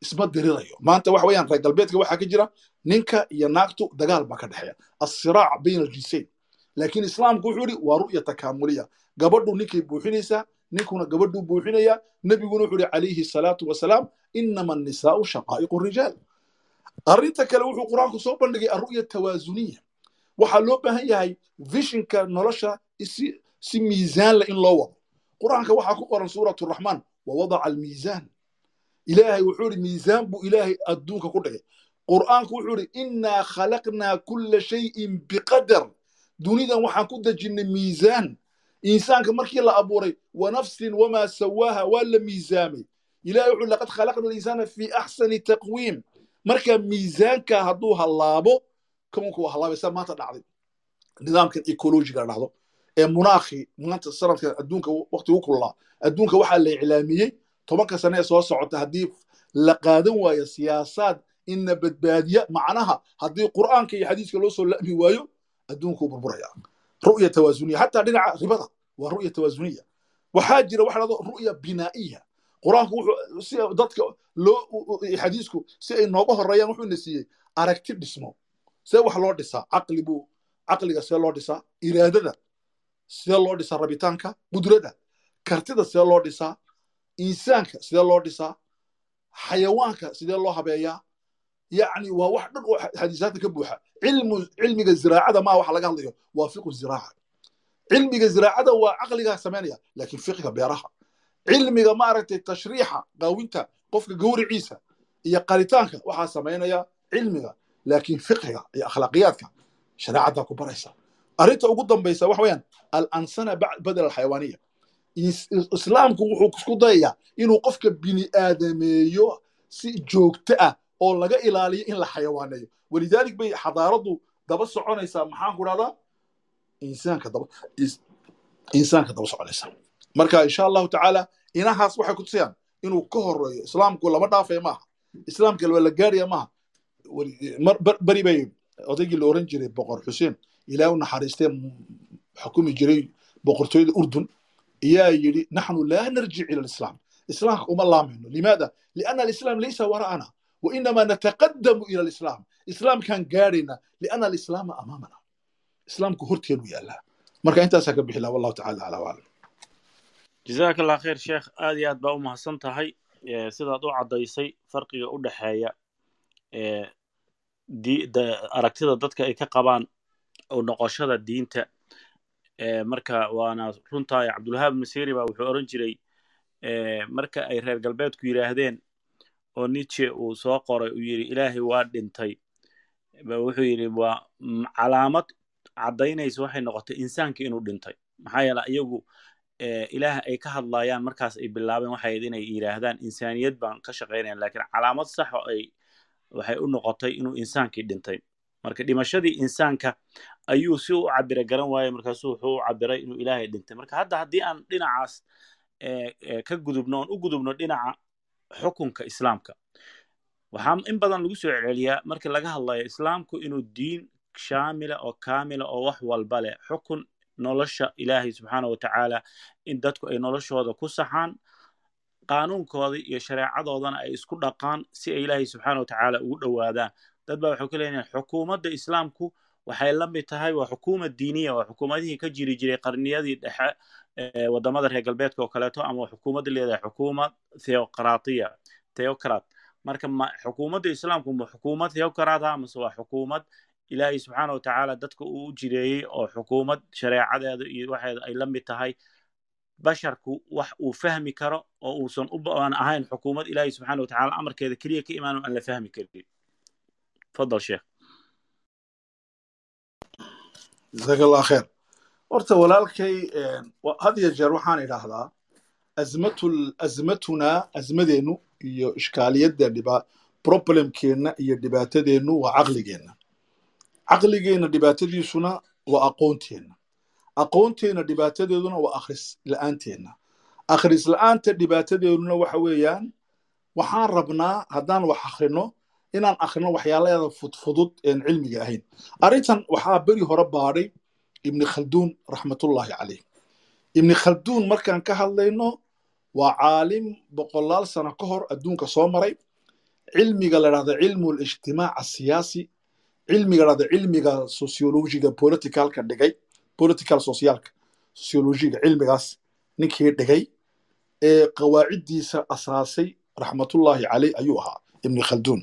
isma dirirayo maanta waxa weeyaan reer galbeedka waxaa ka jira ninka iyo naagtu dagaal baa ka dhexeeya assiraac bayna aljinsayn laakiin islaamku wuxuu yidhi waa ru'ya takaamuliya gabadhu ninkay buuxinaysaa ninkuna gabadhuu buuxinayaa nebiguna wuxuu yidhi calayhi salaatu wasalaam inama annisaa'u shaqaa'iqu rijaal arrinta kale wuxuu qur'aanku soo bandhigay arru'ya tawaasuniya waxaa loo baahan yahay vishinka nolosha si si miisaan leh in loo wado. Qur'aanka waxaa ku qoran suuratu raxmaan wawadaca almiisaan. Ilaahay wuxuu yidhi miisaan buu ilaahay adduunka ku dhigay. Qur'aanku wuxuu yidhi innaa khalaqnaa kulla shayin biqadar. Dunidan waxaan ku dejinnay miisaan. Insaanka markii la abuuray wa nafsin wamaa sawaaha waa la miisaamay. Ilahay wuxuu laqad khalaqna alinsaana fii axsani taqwiim. Marka miisaanka hadduu hallaabo kownka waa hallaabaysa maanta dhacday. Nidaamkan ecologiga dhacdo ee munaakhi maanta sanadkan adduunka waqti u kullaa adduunka waxaa la iclaamiyey tobanka sane ee soo socota haddii la qaadan waayo siyaasaad ina badbaadiya macnaha haddii qur'aanka iyo xadiiska loo soo la'mi waayo adduunkuu burburaya. Ru'ya tawaasuniya xataa dhinaca ribada waa ru'ya tawaasuniya. Waxaa jira waxa dhahdo ru'ya binaa'iya. Qur'aanku wuxuu si dadka loo xadiisku si ay nooga horeeyaan wuxuu ina siiyey aragti dhismo see wax loo dhisaa caqli buu caqliga see loo dhisaa iraadada see loo dhisaa rabitaanka qudradda kartida see loo dhisaa insaanka sidee loo dhisaa xayawaanka sidee loo habeeyaa yacni waa wax dhan oo xadiisaadka ka buuxa. Cilmiga ziraacada maa waxa laga hadlayo? Waa fiqu ziraaca. Cilmiga ziraacada waa caqligaa samaynaya laakiin fiqiga beeraha. Cilmiga maaragtay tashriixa qaawinta qofka gawriciisa iyo qaritaanka waxaa samaynaya cilmiga laakiin fiqiga iyo akhlaaqiyaadka shareecaddaa ku baraysa arrinta ugu dambaysa waxa weeyaan alansana badel alxayawaaniya islaamku wuxuu isku dayayaa inuu qofka bini aadameeyo si joogto ah oo laga ilaaliyo in la xayawaaneeyo walidalik bay xadaaraddu daba soconaysaa maxaan ku dhahdaa insaanka daba soconaysaa marka insha allahu tacaala inahaas waxay ku tusayaan inuu ka horeeyo islaamku lama dhaafaya maaha islaamka waa la gaaraya maaha beri bay odaygii la oran jiray boqor xuseen ilaa u naxariistee xukumi jiray boqortooyada urdun. Ayaa yidhi naxnu laa narjic ila alislaam. Islaamka uma laamayno limaada? Lianna alislaam laysa wara'ana. Wa nataqadamu ila alislaam. Islaamkaan gaadhaynaa lianna alislaama amaamana. Islaamku horteenu yaallaa. Marka intaasaa ka bixi laha tacala alaa aclam jazaaka allah khayr sheekh. Aad iyo aad baa u mahadsan tahay sidaad u caddaysay farqiga u dhexeeya aragtida dadka ay ka qabaan noqoshada diinta marka waana runtahay cabdulwahaab masiri ba wuxuu oran jiray marka ay reer galbeedku yidhaahdeen oo nietzsche uu soo qoray uu yidhi ilaahay waa dhintay. Wuxuu yidhi waa calaamad caddaynaysa waxay noqotay insaanka inuu dhintay. Maxaa yeele iyagu ilaah ay ka hadlayaan markaas ay bilaabeen waxay inay yidhaahdaan insaaniyad baan ka shaqaynaya lakiin calaamad sax oo ay waxay u noqotay inuu insaankii dhintay. Marka dhimashadii insaanka ayuu si u cabira garan waaye markaasuu wuxuu u cabiray inuu ilaahay dhintay. Marka hadda haddii aan dhinacaas ka gudubno oon u gudubno dhinaca xukunka islaamka waxaa in badan lagu soo celceliyaa markii laga hadlayo islaamku inuu diin shaamila oo kaamila oo wax walba leh xukun nolosha ilaahay subxaana wa tacaala in dadku ay noloshooda ku saxaan qaanuunkooda iyo shareecadoodana ay isku dhaqaan si ay ilaahay subxaana wa tacaala ugu dhowaadaan. Dad baa waxay ku leeyihiin xukuumadda islaamku waxay la mid tahay waa xukuumad diiniya waa xukuumadihii ka jiri jiray qarniyadii dhexe waddamada reer galbeedka oo kaleeto ama xukuumadda leedahay xukuumad theocratiya theocrat marka ma xukuumadda islaamku ma xukuumad theocrat ah mase waa xukuumad ilaahay subxaana wa tacaala dadka uu u jireeyey oo xukuumad shareecadeeda iyo waxeeda ay la mid tahay basharku wax uu fahmi karo oo uusan aan ahayn xukuumad ilaahay subxaana wa tacaala amarkeeda keliya ka imaan aan la fahmi karin. Fadal sheekh. Jazaak allah horta walaalkay had iyo jeer waxaan idhaahdaa azmatul azmatunaa azmadeennu iyo ishkaaliyadda dhiba problemkeenna iyo dhibaatadeennu waa caqligeenna. Caqligeenna dhibaatadiisuna waa aqoonteenna aqoonteenna dhibaatadeeduna waa akhris la'aanteenna akhris la'aanta dhibaatadeeduna waxa weeyaan waxaan rabnaa haddaan wax akhrino inaan akhrino waxyaalaheeda fudfudud een cilmiga ahayn. Arrintan waxaa beri hore baadhay ibni khalduun raxmatullaahi caleyh ibni khalduun markaan ka hadlayno waa caalim boqolaal sano ka hor adduunka soo maray. Cilmiga la dhahda cilmu lijtimaac asiyaasi cilmiga dhahda cilmiga sociologiga politicalka dhigay political socialka sociologiga cilmigaas ninkii dhigay ee qawaaciddiisa asaasay raxmatullaahi caleyh ayuu ahaa ibni khalduun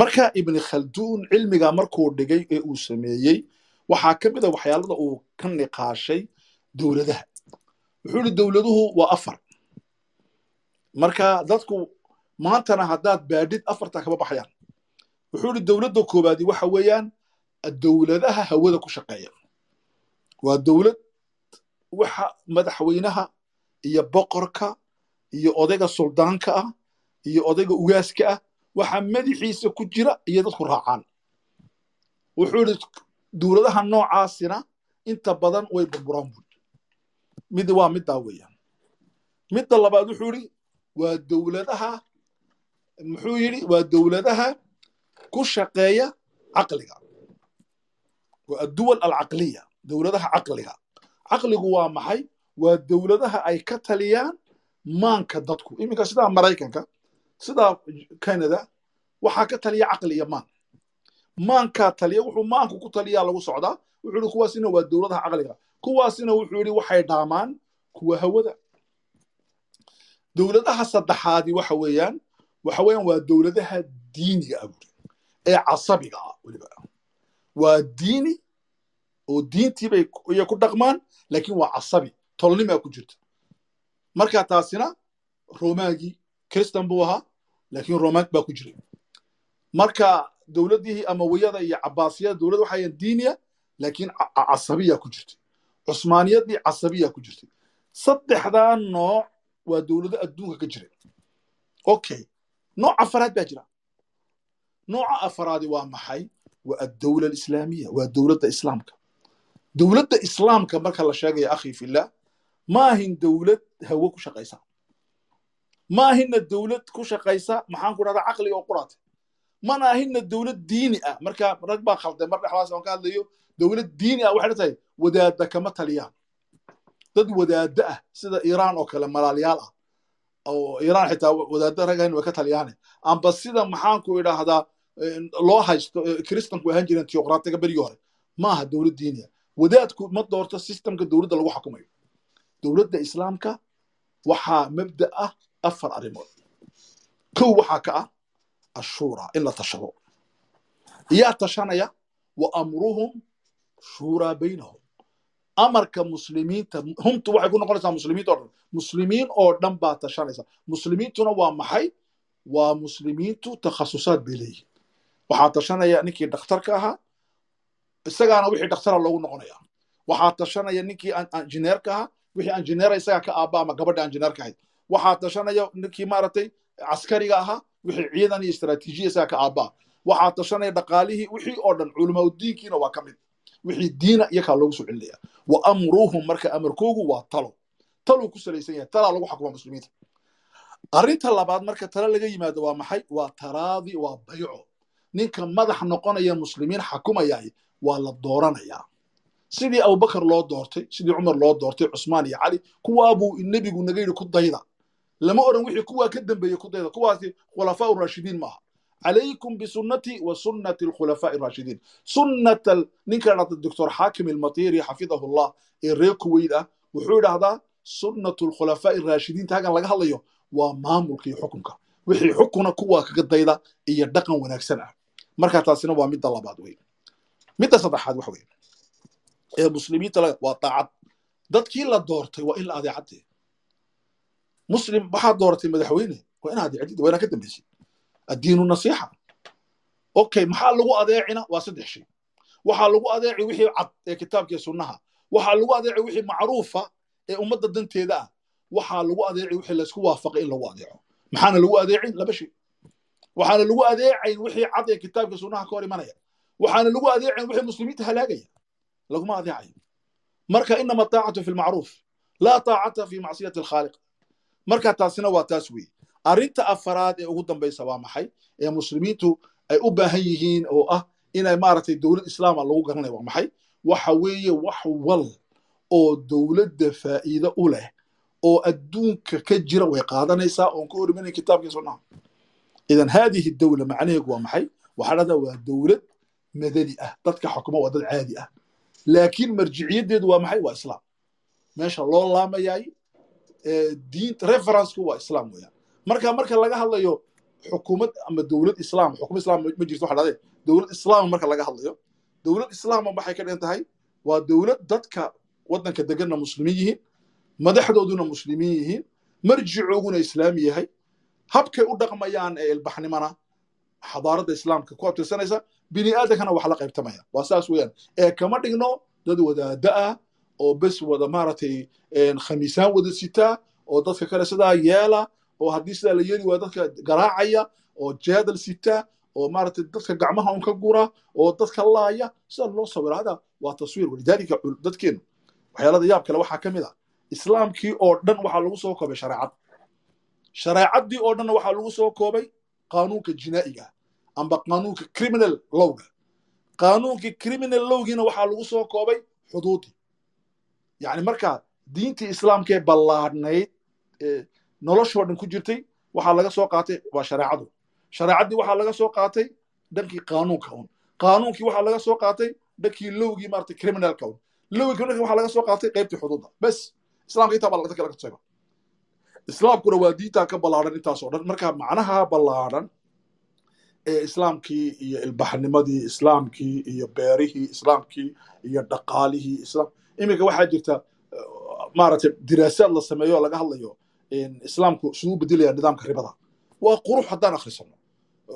marka ibni khalduun cilmiga markuu dhigay ee uu sameeyey waxaa ka mid a waxyaalada uu ka niqaashay dowladaha. Wuxuu yidhi dowladuhu waa afar. Marka dadku maantana haddaad baadhid afarta kama baxayaan. Wuxuu yidhi dowladda koowaadi waxa weeyaan dowladaha hawada ku shaqeeya waa dowlad waxa madaxweynaha iyo boqorka iyo odayga suldaanka ah iyo odayga ugaaska ah waxa madaxiisa ku jira iyo dadku raacaan. Wuxuu yidhi dowladaha noocaasina inta badan way burburaan buud mid waa middaa weeyaan. Midda labaad wuxuu yidhi waa dowladaha muxuu yidhi waa dowladaha ku shaqeeya caqliga. Waa adduwal alcaqliya dowladaha caqliga. Caqligu waa maxay? Waa dowladaha ay ka taliyaan maanka dadku. Iminka sidaa maraykanka sidaa canada waxaa ka taliya caqli iyo maan. Maankaa taliya wuxuu maanku ku taliyaa lagu socdaa. Wuxuu yidhi kuwaasina waa dowladaha caqliga. Kuwaasina wuxuu yidhi waxay dhaamaan kuwa hawada. Dowladaha saddexaadi waxa weeyaan waxa weeyaan waa dowladaha diiniga ah ee casabiga ah weliba. Waa diini oo diintiibay ku dhaqmaan laakiin waa casabi. Tolnimaa ku jirta. Marka taasina romaagii kristan buu ahaa laakiin romaag baa ku jiray. Marka dowladdihii amawiyada iyo cabaasiyada dowlad waxayan diiniya laakiin casabiya ku jirtay. Cusmaaniyadii casabiya ku jirtay. Saddexdaa nooc waa dowlado adduunka ka jiray. Okay nooc afaraad baa jira. Nooca afaraadi waa maxay? Waa addowla alislaamiya waa dowladda islaamka dowladda islaamka marka la sheegaya akhi fillah maahin dowlad hawo ku shaqaysa. Maahina dowlad ku shaqaysa maxaan ku dhahdaa caqliga oo quraate. Mana ahina dowlad diini ah. Marka rag baa khalday mar dhexdaas aan ka hadlayo dowlad diini ah waxay tahay wadaadda kama taliyaan. Dad wadaadda ah sida iiraan oo kale malaalyaal ah oo iiraan xitaa wadaadda ragayn way ka taliyaane. Amba sida maxaan ku idhaahdaa loo haysto kristanku ahaan jireen tiyokratiga berigii hore maaha dowlad diini ah wadaadku ma doorto sistemka dowladda lagu xukumayo dowladda islaamka waxaa mabda ah afar arrimood kow waxaa ka ah ashuura in la tashado yaa tashanaya wa amruhum shuuraa baynahum amarka muslimiinta humtu waxay ku noqonaysaa muslimiinta oo dhan muslimiin oo dhan baa tashanaysa muslimiintuna waa maxay waa muslimiintu takhasusaad bay leeyihiin waxaa tashanaya ninkii dhakhtarka ahaa isagaana wixii dhakhtara loogu noqonaya. Waxaa tashanaya ninkii injineerka ahaa wixii injineera isagaa ka aaba ama gabadha injineerka ahayd. Waxaa tashanaya ninkii maaragtay caskariga ahaa wixii ciidan iyo istaraatiijiya isagaa ka aabaa waxaa tashanaya dhaqaalihii wixii oo dhan culimaudiinkiina waa ka mid. Wixii diina iyakaa loogu soo celinaya wa amruhum marka amarkoogu waa talo. Taluu ku salaysan yahay talaa lagu xukuma muslimiinta. Arrinta labaad marka tale laga yimaado waa maxay? Waa taraadi waa bayco. Ninka madax noqonaya muslimiin xakumayay waa la dooranayaa sidii abubakar loo doortay sidii cumar loo doortay cusmaan iyo cali kuwaabuu nebigu naga yidhi ku dayda. Lama odhan wixii kuwaa ka dambeeyey ku dayda. Kuwaasi khulafaa raashidiin maaha. Calaykum bisunnatii wa sunnati alkhulafaa'i raashidiin. Sunnata ninka dhahda doctor xaakim ilmatiri xafidahullah ee reer kuweyd ah wuxuu idhahdaa sunnatu alkhulafaa'i raashidiinta hagan laga hadlayo waa maamulka iyo xukunka. Wixii xukuna kuwaa kaga dayda iyo dhaqan wanaagsan ah. Marka taasina waa midda labaad wey midda saddexaad waxa weye ee muslimiinta waa daacad. Dadkii la doortay waa in la adeecadee muslim waxaad dooratay madaxweyne waa inaad adeecdid waa inaa ka dambaysay addiinu nasiixa. Okay maxaa lagu adeecina? Waa saddex shay. Waxaa lagu adeeci wixii cad ee kitaabka iyo sunnaha. Waxaa lagu adeeci wixii macruufa ee ummadda danteeda ah. Waxaa lagu adeeci wixii laysku waafaqay in lagu adeeco. Maxaana lagu adeecin? Laba shay. Waxaana lagu adeecayn wixii cad ee kitaabka sunnaha ka hor imanaya waxaana lagu adeecayn wixii muslimiinta halaagaya. Laguma adeecayo marka inama taacatu fi lmacruuf laa taacata fi macsiyati alkhaaliq. Marka taasina waa taas weeye. Arrinta afaraad ee ugu dambaysa waa maxay? Ee muslimiintu ay u baahan yihiin oo ah inay maaragtay dowlad islaama lagu garanayo waa maxay? Waxa weeye wax wal oo dowladda faa'iido u leh oo adduunka ka jira way qaadanaysaa oon ka hor imanayn kitaabkii sunnaha idan haadihi dowla macnaheegu waa maxay? Waxaa dhahdaa waa dowlad madani ah dadka xukuma waa dad caadi ah laakiin marjiciyaddeedu waa maxay waa islaam meesha loo laamayay diinta referenceku waa islaam weeyaan marka marka laga hadlayo xukuumad ama dowlad islaam xukum islaam ma jirto waxa dhahde dowlad islaam marka laga hadlayo. dowlad islaama waxay ka dhigan tahay waa dowlad dadka waddanka deganna muslimiin yihiin madaxdooduna muslimiin yihiin marjicooguna islaami yahay habkay u dhaqmayaan ee ilbaxnimana xadaaradda islaamka ku abtirsanaysa bini aadankana wax la qaybtamaya waa saas weeyaan. Ee kama dhigno dad wadaada ah oo bes wada maaragtay khamiisaan wada sitaa oo dadka kale sidaa yeela oo haddii sidaa la yeeli waa dadka garaacaya oo jeedal sitaa oo maaragtay dadka gacmaha un ka gura oo dadka laaya sida loo sawira. Hada waa taswiir walidaalika dadkeenu. Waxyaalada yaab kale waxaa ka mid ah. Islaamkii oo dhan waxaa lagu soo koobay shareecad shareecaddii oo dhanna waxaa lagu soo koobay qaanuunka jinaa'iga amba qaanuunka criminal lowga qaanuunkii criminal lowgiina waxaa lagu soo koobay xuduudii yacni marka diintii islaamkee ballaadhnayd noloshoo dhan ku jirtay waxaa laga soo qaatay waa shareecadu. Shareecaddii waxaa laga soo qaatay dhankii qaanuunka un qaanuunkii waxaa laga soo qaatay dhankii lowgii maarata criminalka un lowgii dhanka waxaa laga soo qaatay qaybtii xuduudda. Bes islaamka intaa baa dadka laga tusayba islaamkuna waa diintaa ka ballaadhan intaasoo dhan. Marka macnaha ballaadhan islaamkii iyo ilbaxnimadii islaamkii iyo beerihii islaamkii iyo dhaqaalihii iminka waxaa jirta maaragtay diraasaad la sameeyo laga hadlayo islaamku siduu bedelaya nidaamka ribada. Waa qurux haddaan akhrisano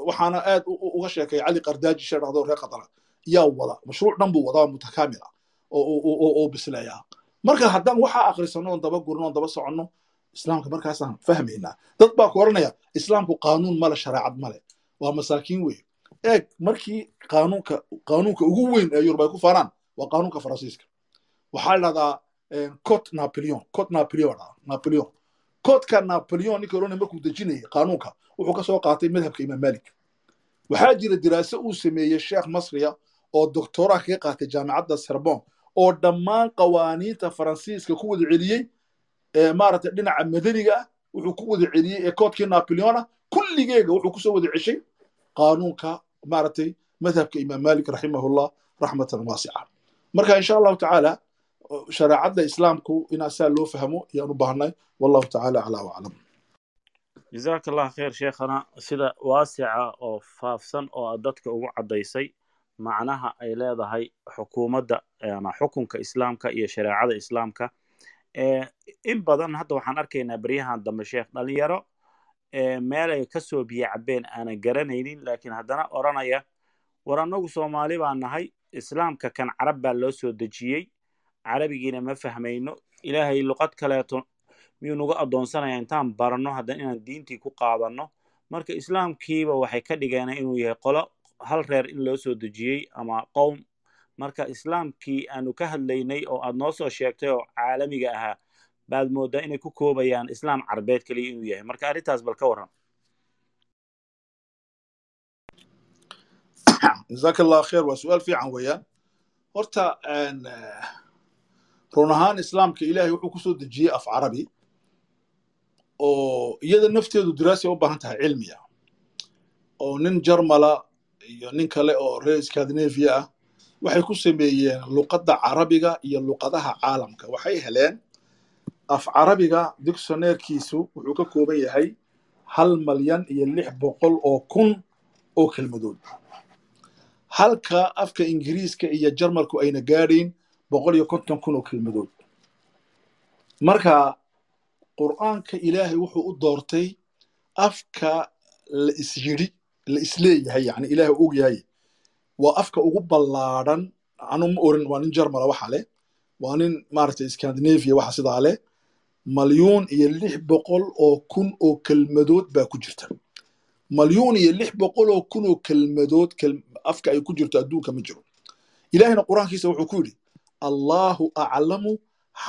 waxaana aad uga sheekay cali qardaaji shee dhahdo reer qatara yaa wada mashruuc dhan buu wadaa mutakaamila oo bisleeyaa marka haddaan waxaa akhrisano daba gurno daba soconno islaamka markaasaan fahmaynaa dad baa ku odhanaya islaamku qaanuun male shareecad male waa masaakiin wey eeg markii qaanuunka qaanuunka ugu weyn ee yurub ay ku faanaan waa qaanuunka faransiiska. Waxaa la dhahdaa cot napoleon cot napoleon napoleon. Codka napoleon odhanaya markuu dejinayay qaanuunka wuxuu ka soo qaatay madhabka imaam malik waxaa jira diraaso uu sameeyey sheekh masriya oo doctoraa kaga qaatay jaamicadda serbon oo dhammaan qawaaniinta faransiiska ku wada celiyey maaragtay dhinaca madaniga ah wuxuu ku wada celiyey ee koodkii napoleona kulligeega wuxuu ku soo wada ceshay qaanuunka maaragtay madhabka imaam malik raximahullah raxmatan waasica. Marka insha allahu tacaala shareecadda islaamku inaa saa loo fahmo ayaan u baahnay wallahu tacaala aclaa waclam jazaaka allah khayr sheekhana sida waasica oo faafsan oo aad dadka ugu caddaysay macnaha ay leedahay xukuumadda ama xukunka islaamka iyo shareecada islaamka. In badan hadda waxaan arkaynaa beryahan dambe sheekh dhalinyaro meel ay ka soo biyo cabeen aanan garanaynin laakiin haddana odranaya war annagu soomaali baa nahay islaamka kan carab baa loo soo dejiyey carabigiina ma fahmayno ilaahay luqad kaleeto miyuu nagu addoonsanaya intaan baranno haddana inaan diintii ku qaadanno. Marka islaamkiiba waxay ka dhigeen inuu yahay qolo hal reer in loo soo dejiyey ama qowm. Marka islaamkii aanu ka hadlaynay oo aad noo soo sheegtay oo caalamiga ahaa baad moodaa inay ku koobayaan islaam carbeed keliya inuu yahay. Marka arrintaas bal ka warran. Jazaaka allah kheer waa su'aal fiican weeyaan. Horta run ahaan islaamka ilaahay wuxuu ku soo dejiyey af carabi oo iyada nafteedu diraasay u baahan tahay cilmiya. Oo nin jarmala iyo nin kale oo reer scandinavia ah waxay ku sameeyeen luqadda carabiga iyo luqadaha caalamka. Waxay heleen af carabiga dictionairkiisu wuxuu ka kooban yahay hal malyan iyo lix boqol oo kun oo kelmadood. Halka afka ingiriiska iyo jarmalku ayna gaadhayn boqol iyo konton kun oo kelmadood. Marka qur'aanka ilaahay wuxuu u doortay afka la isyidhi la is leeyahay yani ilaahay og yahay waa afka ugu ballaadhan anu ma oran waa nin jarmala waxa leh waa nin maaragtay scandinavia waxa sidaa leh malyuun iyo lix boqol oo kun oo kelmadood baa ku jirta. Malyuun iyo lix boqol oo kun oo kelmadood afka ay ku jirto adduunka ma jiro. Ilaahayna qur'aankiisa wuxuu ku yidhi allahu aclamu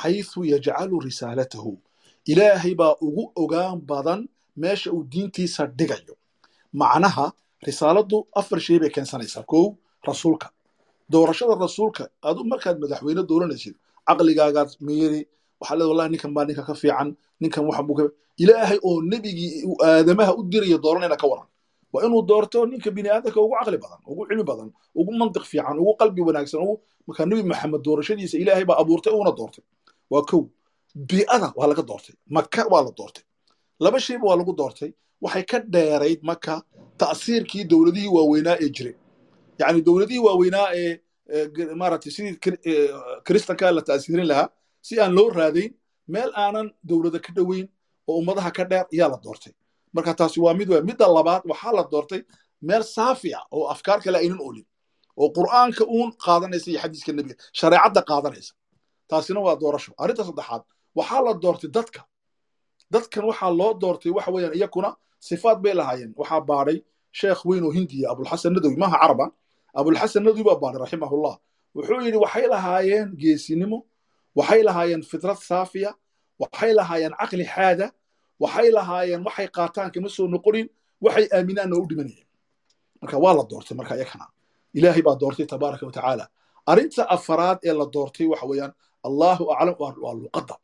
xaythu yajcalu risaalatahu. Ilaahay baa ugu ogaan badan meesha uu diintiisa dhigayo. Macnaha risaaladdu afar shay bay keensanaysaa. Kow rasuulka. Doorashada rasuulka adu markaad madaxweyne dooranaysid caqligaagaad miiri waxaa leeda wallahi ninkan baa ninka ka fiican ninkan waxa buu ka ilaahay oo nebigii aadamaha u diraya dooranayna ka waran. Waa inuu doorto ninka bini aadamka ugu caqli badan ugu cilmi badan ugu mantiq fiican ugu qalbi wanaagsan ugu markaa nebi maxamed doorashadiisa ilaahay baa abuurtay uuna doortay. Waa kow bii'ada waa laga doortay maka waa la doortay. Laba shayba waa lagu doortay waxay ka dheerayd maka ta'siirkii dowladihii waaweynaa ee jiray. Yacni dowladihii waaweynaa ee maaragtay sidii kiristankaa la ta'siirin lahaa si aan loo raadayn meel aanan dowladda ka dhoweyn oo ummadaha ka dheer ayaa la doortay. Marka taasi waa mid weyn midda labaad waxaa la doortay meel saafi ah oo afkaar kale aynan olin oo qur'aanka uun qaadanaysa iyo xadiiska nebiga shareecadda qaadanaysa. Taasina waa doorasho. Arrinta saddexaad waxaa la doortay dadka. Dadkan waxaa loo doortay waxa weeyaan iyakuna sifaad bay lahaayeen. Waxaa baadhay sheekh weyn oo hindiya abulxasan nadowi maaha caraba? Abulxasan nadowi baa baadhay raximahullah. Wuxuu yidhi waxay lahaayeen geesinimo waxay lahaayeen fitrad saafiya waxay lahaayeen caqli xaada waxay lahaayeen waxay qaataan kama soo noqonin waxay aaminaanna u dhimanayeen marka waa la doortay marka iyakana ilaahay baa doortay tabaaraka wa tacaala. Arrinta afaraad ee la doortay waxa weeyaan allahu aclam waa luqadda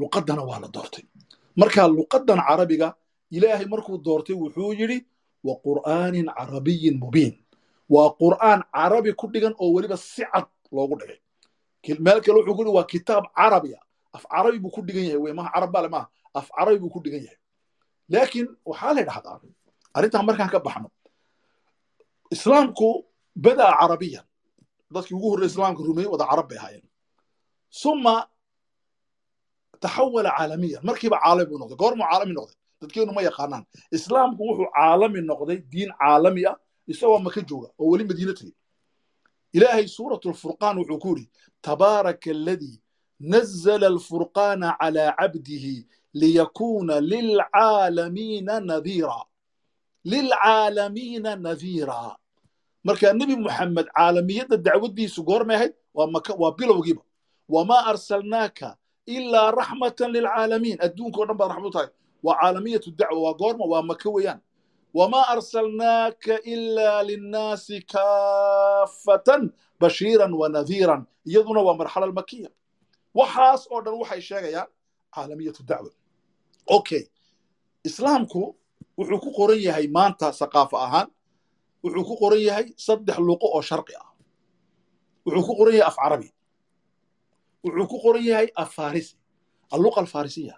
luqaddana waa la doortay. Marka luqaddan carabiga ilaahay markuu doortay wuxuu yidhi wa qur'aanin carabiyin mubiin. Waa qur'aan carabi ku dhigan oo weliba si cad loogu dhigay meel kale wuxuu ku waa kitaab carabiya af carabi buu ku dhigan yahay wey maha carab bale maaha. Af carabi buu ku dhigan yahay. Laakiin waxaa la dhahdaa arrintan markaan ka baxno islaamku badaa carabiyan. Dadkii ugu horrey islaamka rumeeyey wada carab bay ahaayeen. Suma taxawala caalamiyan markiiba caalami buu noqday goormuu caalami noqday. Dadkeenu ma yaqaanaan. Islaamku wuxuu caalami noqday diin caalami ah isagoo maka jooga oo weli madiina tegey ilaahay suuratu lfurqaan wuxuu ku yidhi tabaaraka aladii nazala alfurqaana calaa cabdihi liyakuuna lilcaalamiina nadiira lilcaalamiina nadiira marka nebi muxamed caalamiyadda dacwaddiisu goormay ahayd waa bilowgiiba wamaa arsalnaaka ilaa raxmatan lilcaalamiin adduunka o dhan baad raxmad u tahay waa caalamiyatu dacwa waa goorma waa maka weeyaan wamaa arsalnaaka ilaa linnaasi kaafatan bashiiran wa nadiiran iyaduna waa marxala almakiya waxaas oo dhan waxay sheegayaan caalamiyatu dacwa okay. islaamku wuxuu ku qoran yahay maanta saqaafo ahaan wuxuu ku qoran yahay saddex luqo oo sharqi ah wuxuu ku qoran yahay af carabi wuxuu ku qoran yahay af farisi alluqa alfarisiya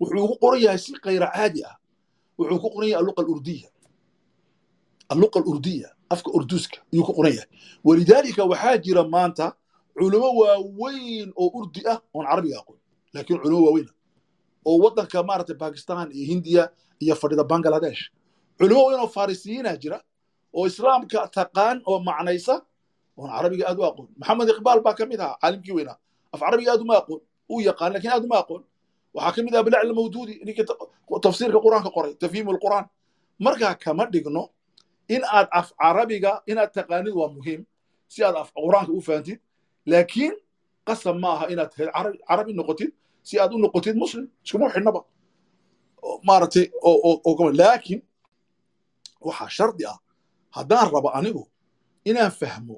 wuxuu ku qoran yahay si kayra caadi ah wuxuu ku qoran yahay alluqa alurdiya. Alluqa afka urduska ayuu ku qoran yahay walidaalika waxaa jira maanta culamo waaweyn oo urdi ah oon carabiga aqoon laakiin culamo waaweyn oo waddanka maaragtay bakistan iyo hindiya iyo fadhida bangladesh. Culamo weyn oo farisiyiina jira oo islaamka taqaan oo macnaysa oon carabiga aad u aqoon. Maxamed iqbaal baa ka mid ahaa caalimkii weynaa. Af carabiga aad uma aqoon uu yaqaan laakiin aad uma aqoon waxaa ka mid ah bilacl mawduudi ninkii tafsiirka qur'aanka qoray tafhiimu lqur'aan markaa kama dhigno in aad af carabiga inaad taqaanid waa muhiim si aad af qur'aanka u fahantid laakiin qasab ma aha inaad carabi noqotid si aad u noqotid muslim iskuma xidhnaba maaragtay laakiin waxaa shardi ah haddaan rabo anigu inaan fahmo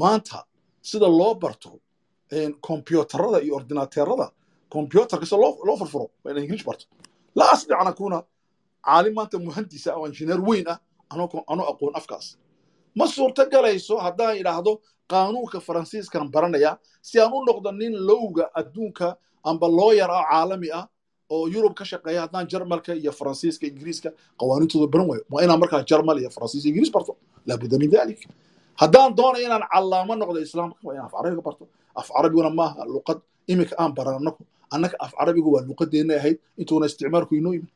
maanta sida loo barto kombyuutarada iyo ordinateerada kombyuutarka sida loo furfuro waa barto laa asdic an caalim maanta muhandisa oo injineer weyn ah anoo aqoon afkaas ma suurto galayso haddaan idhaahdo qaanuunka faransiiskan baranaya si aan u noqdo nin lowga adduunka amba looyar ah caalami ah oo yurub ka shaqeeya haddaan jarmalka iyo faransiiska ingiriiska qawaaniintooda baran waayo waa inaan markaa jarmal iyo faransiis iyo ingiriis barto laabudda min dalik haddaan doonayo inaan callaamo noqdo islaamka waa inaan af carabiga barto af carabiguna maaha luqad iminka aan baran annagu annaka af carabigu waa luqadeenna ahayd intuuna isticmaalku inoo yimid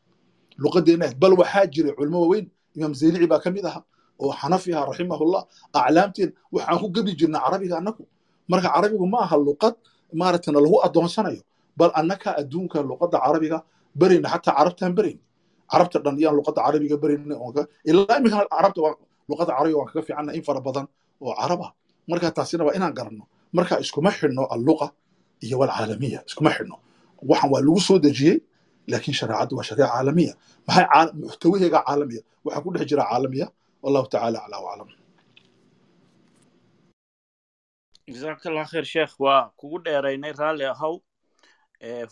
luqadeenna ahayd bal waxaa jiray culmo waaweyn imaam zaylici baa ka mid ahaa oo xanafi aha raximahullah aclaamteen waxaan ku gebli jirnay carabiga annagu marka carabigu ma aha luqad maaragtana lagu addoonsanayo bal annaka adduunka luqadda carabiga berayna xataa carabtaan berayn carabta dhan iyaan luqadda carabiga berayna ilaa iminkan carabta luqadda carabiga waan kaga fiicanna in fara badan oo carab ah marka taasina waa inaan garanno marka iskuma xidhno alluqa iyo walcaalamiya iskuma xidhno. Waxan waa lagu soo dejiyey laakiin shareecaddu waa shareeca caalamiya. Maxay muxtawaheega caalamiya. Waxaa ku dhex jira caalamiya. Wallahu tacaala aclaa waclam jazakallah khayr sheekh waa kugu dheeraynay raalli ahow.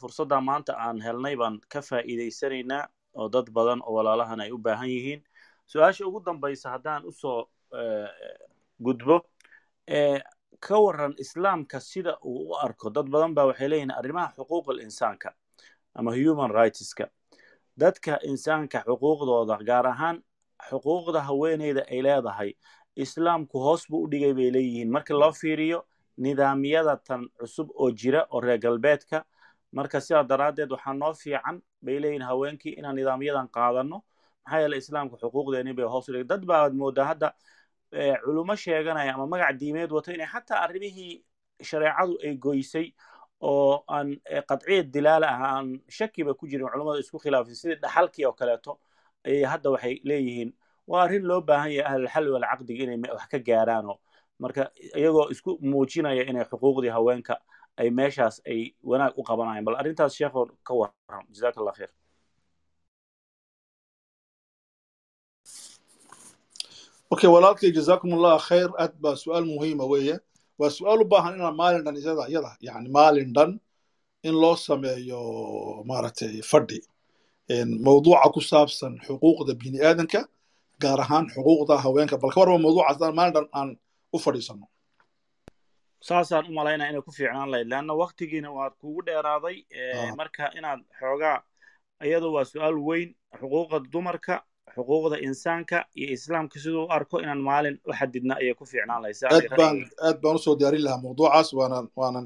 Fursadda maanta aan helnay baan ka faa'iidaysanaynaa oo dad badan oo walaalahan ay u baahan yihiin. Su'aasha ugu dambaysa haddaan u soo gudbo ka waran islaamka sida uu u arko dad badan ba waxay leeyihiin arrimaha xuquuqul insaanka ama human rightska. Dadka insaanka xuquuqdooda gaar ahaan xuquuqda haweeneyda ay leedahay islaamku hoos buu u dhigay bay leeyihiin. Marka loo fiiriyo nidaamyada tan cusub oo jira oo reer galbeedka marka sidaa daraaddeed waxaa noo fiican bay leeyihiin haweenkii inaan nidaamyadan qaadanno maxaa yeele islaamka xuquuqdeeni bay hoos u dhigay. Dad baad moodaa hadda culumo sheeganaya ama magac diimeed wato inay xataa arrimihii shareecadu ay goysay oo aan qadciyad dilaala ah aan shakiba ku jirin culummada isku khilaafsan sidii dhaxalkii oo kaleeto ayay hadda waxay leeyihiin waa arrin loo baahan yahay ahlulxalli walcaqdiga inay wax ka gaaraanoo marka iyagoo isku muujinaya inay xuquuqdii haweenka ay meeshaas ay wanaag u qabanayaan. Bal arrintaas sheekhow ka waran jazaka allah khayr okay walaalkay jazakum allah khayr aad baa su'aal muhiima weeye waa su'aal u baahan inaan maalin dhan iyada iyada yani maalin dhan in loo sameeyo maaragtay fadhi. Mawduuca ku saabsan xuquuqda bini aadanka gaar ahaan xuquuqda haweenka. Bal ka warba mawduucaas maalin dhan aan u fadhiisano. Saasaan u malaynaya inay ku fiicnaan lahayd. Leanna waktigiina waad kugu dheeraaday. Marka inaad xoogaa iyadu waa su'aal weyn xuquuqda dumarka xuquuqda insaanka iyo islaamka siduu u arko inaan maalin u xadidna ayay ku fiicnaan lahayd aad baan u soo diyaarin lahaa mawduucaas waanan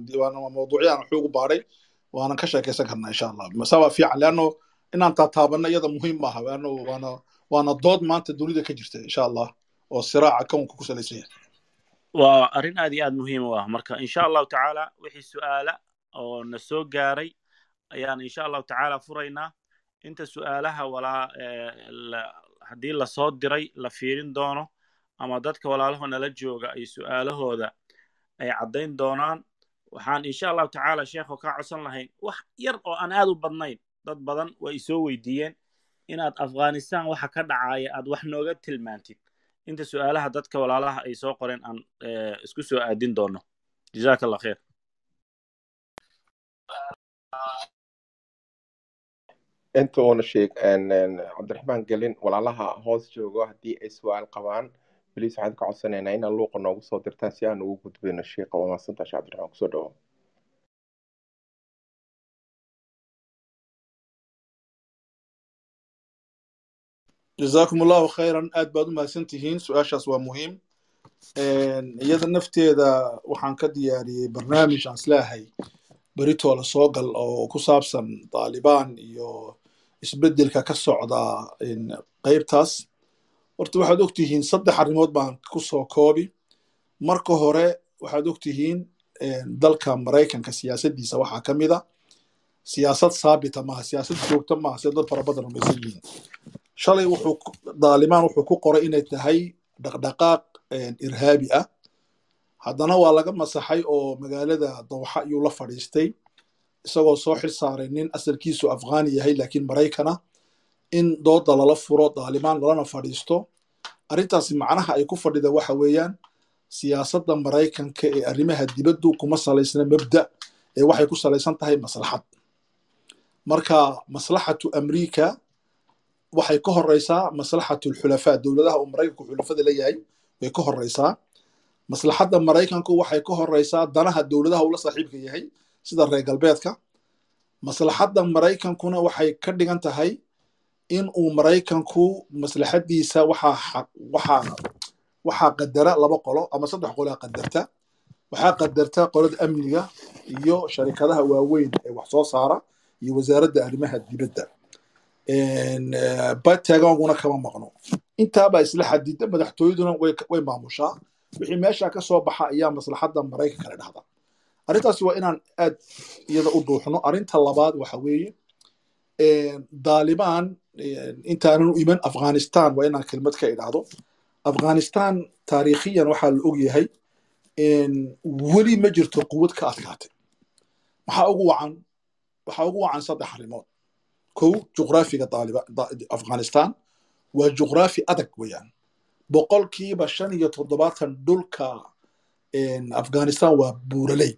xoog u baadhay waanan ka sheekaysan karnaa insha allah masaba fiican leanno inaan taataabanno iyada muhiim maaha waana waana dood maanta dunida ka jirta insha allah oo siraaca kownka ku salaysan. Yahay waa arrin aad iyo aad muhiim u ah. Marka insha allahu tacaala wixii su'aala oo na soo gaaray ayaan insha allahu tacaala furaynaa inta su'aalaha walaa haddii la soo diray la fiirin doono ama dadka walaalaho nala jooga ay su'aalahooda ay caddayn doonaan waxaan insha allahu tacaala sheekho kaa codsan lahayn wax yar oo aan aad u badnayn dad badan way isoo weydiiyeen inaad afghanistan waxa ka dhacaya aad wax nooga tilmaantid. Inta su'aalaha dadka walaalaha ay soo qoreen aan isku soo aadin doono. Jazaka allah khayr inta uuna sheeg cabdiraxmaan gelin walaalaha hoos joogo haddii ay su'aal qabaan beliis waxaan ka codsanaynaa inaad luuqa noogu soo dirtaan si aan ugu gudbayno sheekha waa mahadsantaha shee cabdiraxmaan ku soo dhawo. Jazaakum allahu khayran. Aad baad u mahadsan tihiin su'aashaas waa muhiim. Iyada nafteeda waxaan ka diyaariyey barnaamij aan isleehay beritoola soo gal oo ku saabsan taalibaan iyo isbeddelka ka socda qaybtaas horta waxaad ogtihiin saddex arrimood baan ku soo koobi. Marka hore waxaad ogtihiin dalka maraykanka siyaasaddiisa waxaa ka mid a. Siyaasad saabita maaha siyaasad joogta maaha sida dad fara badan rumaysan yihiin. Shalay wuxuu daalibaan wuxuu ku qoray inay tahay dhaqdhaqaaq irhaabi ah. Haddana waa laga masaxay oo magaalada dawxa ayuu la fadhiistay isagoo soo xil saaray nin asalkiisu afghani yahay laakiin maraykana in dooda lala furo daalimaan lalana fadhiisto. Arrintaasi macnaha ay ku fadhida waxa weeyaan siyaasadda maraykanka ee arrimaha dibaddu kuma salaysna mabda ee waxay ku salaysan tahay maslaxad. Marka maslaxatu amriika waxay ka horeysaa maslaxatu lxulafaa dowladaha uu maraykanku xulafada leeyahay way ka horeysaa maslaxadda maraykanku waxay ka horeysaa danaha dowladaha uu la saaxiibka yahay sida reer galbeedka maslaxadda maraykankuna waxay ka dhigan tahay in uu maraykanku maslaxaddiisa waxaa qadara laba qolo ama saddex qolaa qadarta. Waxaa qadarta qolada amniga iyo sharikadaha waaweyn ee wax soo saara iyo wasaaradda arrimaha dibadda. Bataganguna kama maqno. Intaabaa isla xadida madaxtooyaduna way maamushaa. Wixii meesha ka soo baxa ayaa maslaxadda maraykanka la dhahda arrintaasi waa inaan aad iyada u duuxno. Arrinta labaad waxa weeye daaliban intaanan iman afghanistan waa inaan kelmad ka idhaahdo. Afghanistan taariikhiyan waxaa la ogyahay weli ma jirto quwad ka adkaatay. Maxaa ugu wacan? Waxaa ugu wacan saddex arrimood. Kow juqraafiga afghanistan waa juqraafi adag weeyaan. Boqolkiiba shan iyo toddobaatan dhulka afghanistan waa buuraley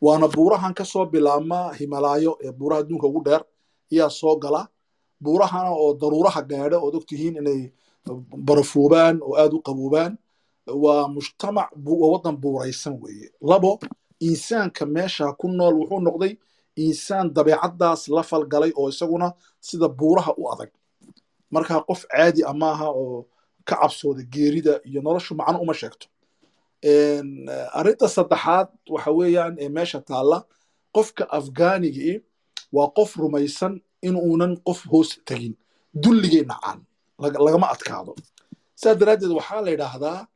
waana buurahan ka soo bilaabma himalaayo ee buuraha adduunka ugu dheer ayaa soo gala. Buurahana oo daruuraha gaadha ood ogtihiin inay barafoobaan oo aad u qaboobaan waa mujtamac waddan buuraysan weeye. Labo insaanka meesha ku nool wuxuu noqday insaan dabeecaddaas la falgalay oo isaguna sida buuraha u adag. Marka qof caadi a maaha oo ka cabsooda geerida iyo noloshu macno uma sheegto arrinta saddexaad waxa weeyaan ee meesha taalla qofka afghanigii waa qof rumaysan inuunan qof hoos tegin dulligay nacaan lagama adkaado. Saa daraaddeed waxaa la yidhaahdaa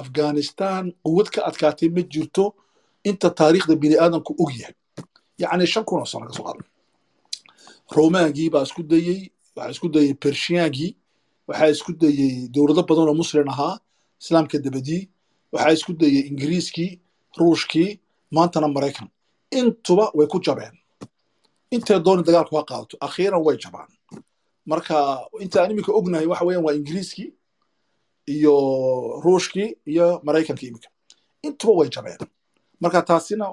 afghanistan quwad ka adkaatay ma jirto inta taariikhda bini aadamku og yahay. Yacni shan kun oo sano ka soo qaadan romangii baa isku dayey waxaa isku dayey pershiyaangii waxaa isku dayey dowlado badan oo muslim ahaa islaamka dabadii waxaa isku dayey ingiriiskii ruushkii maantana maraykan intuba way ku jabeen. Intay dooni dagaalku ha qaadato akhiiran way jabaan. Marka inta aan ognahay waxa weeyaan waa ingiriiskii iyo ruushkii iyo maraykanka iminka. Intuba way jabeen. Marka taasina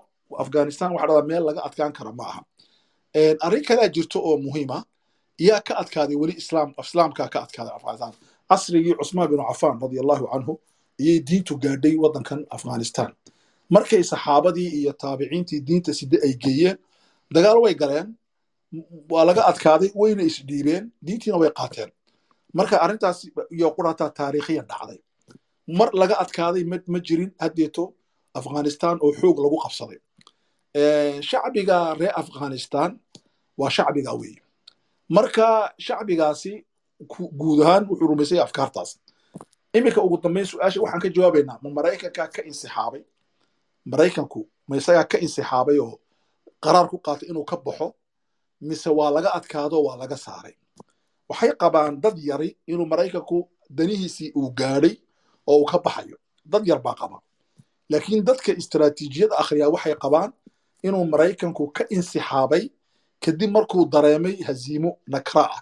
afghanistan waxa dhada meel laga adkaan kara ma aha. Arrin kalea jirto oo muhiima yaa ka adkaaday weli islaam islaamkaa ka adkaaday afghanistan. Casrigii cusmaan binu cafaan radia allahu canhu ayay diintu gaadhay waddankan afghanistan. Markay saxaabadii iyo taabiciintii diinta side ay geeyeen dagaal way galeen waa laga adkaaday wayna isdhiibeen diintiina way qaateen. Marka arrintaas iyo qurataa taariikhiyan dhacday. Mar laga adkaaday ma jirin haddeeto afghanistan oo xoog lagu qabsaday. Shacbiga reer afghanistan waa shacbiga weeye marka shacbigaasi guud ahaan wuxuu rumaysay afkaartaas iminka ugu dambeyn su'aasha waxaan ka jawaabaynaa ma maraykankaa ka insixaabay maraykanku ma isagaa ka insixaabay oo qaraar ku qaatay inuu ka baxo? Mise waa laga adkaado waa laga saaray? Waxay qabaan dad yari inuu maraykanku danihiisii uu gaadhay oo uu ka baxayo. Dad yar baa qaba. Laakiin dadka istaraatiijiyada akhriyaa waxay qabaan inuu maraykanku ka insixaabay kadib markuu dareemay haziimo nakra ah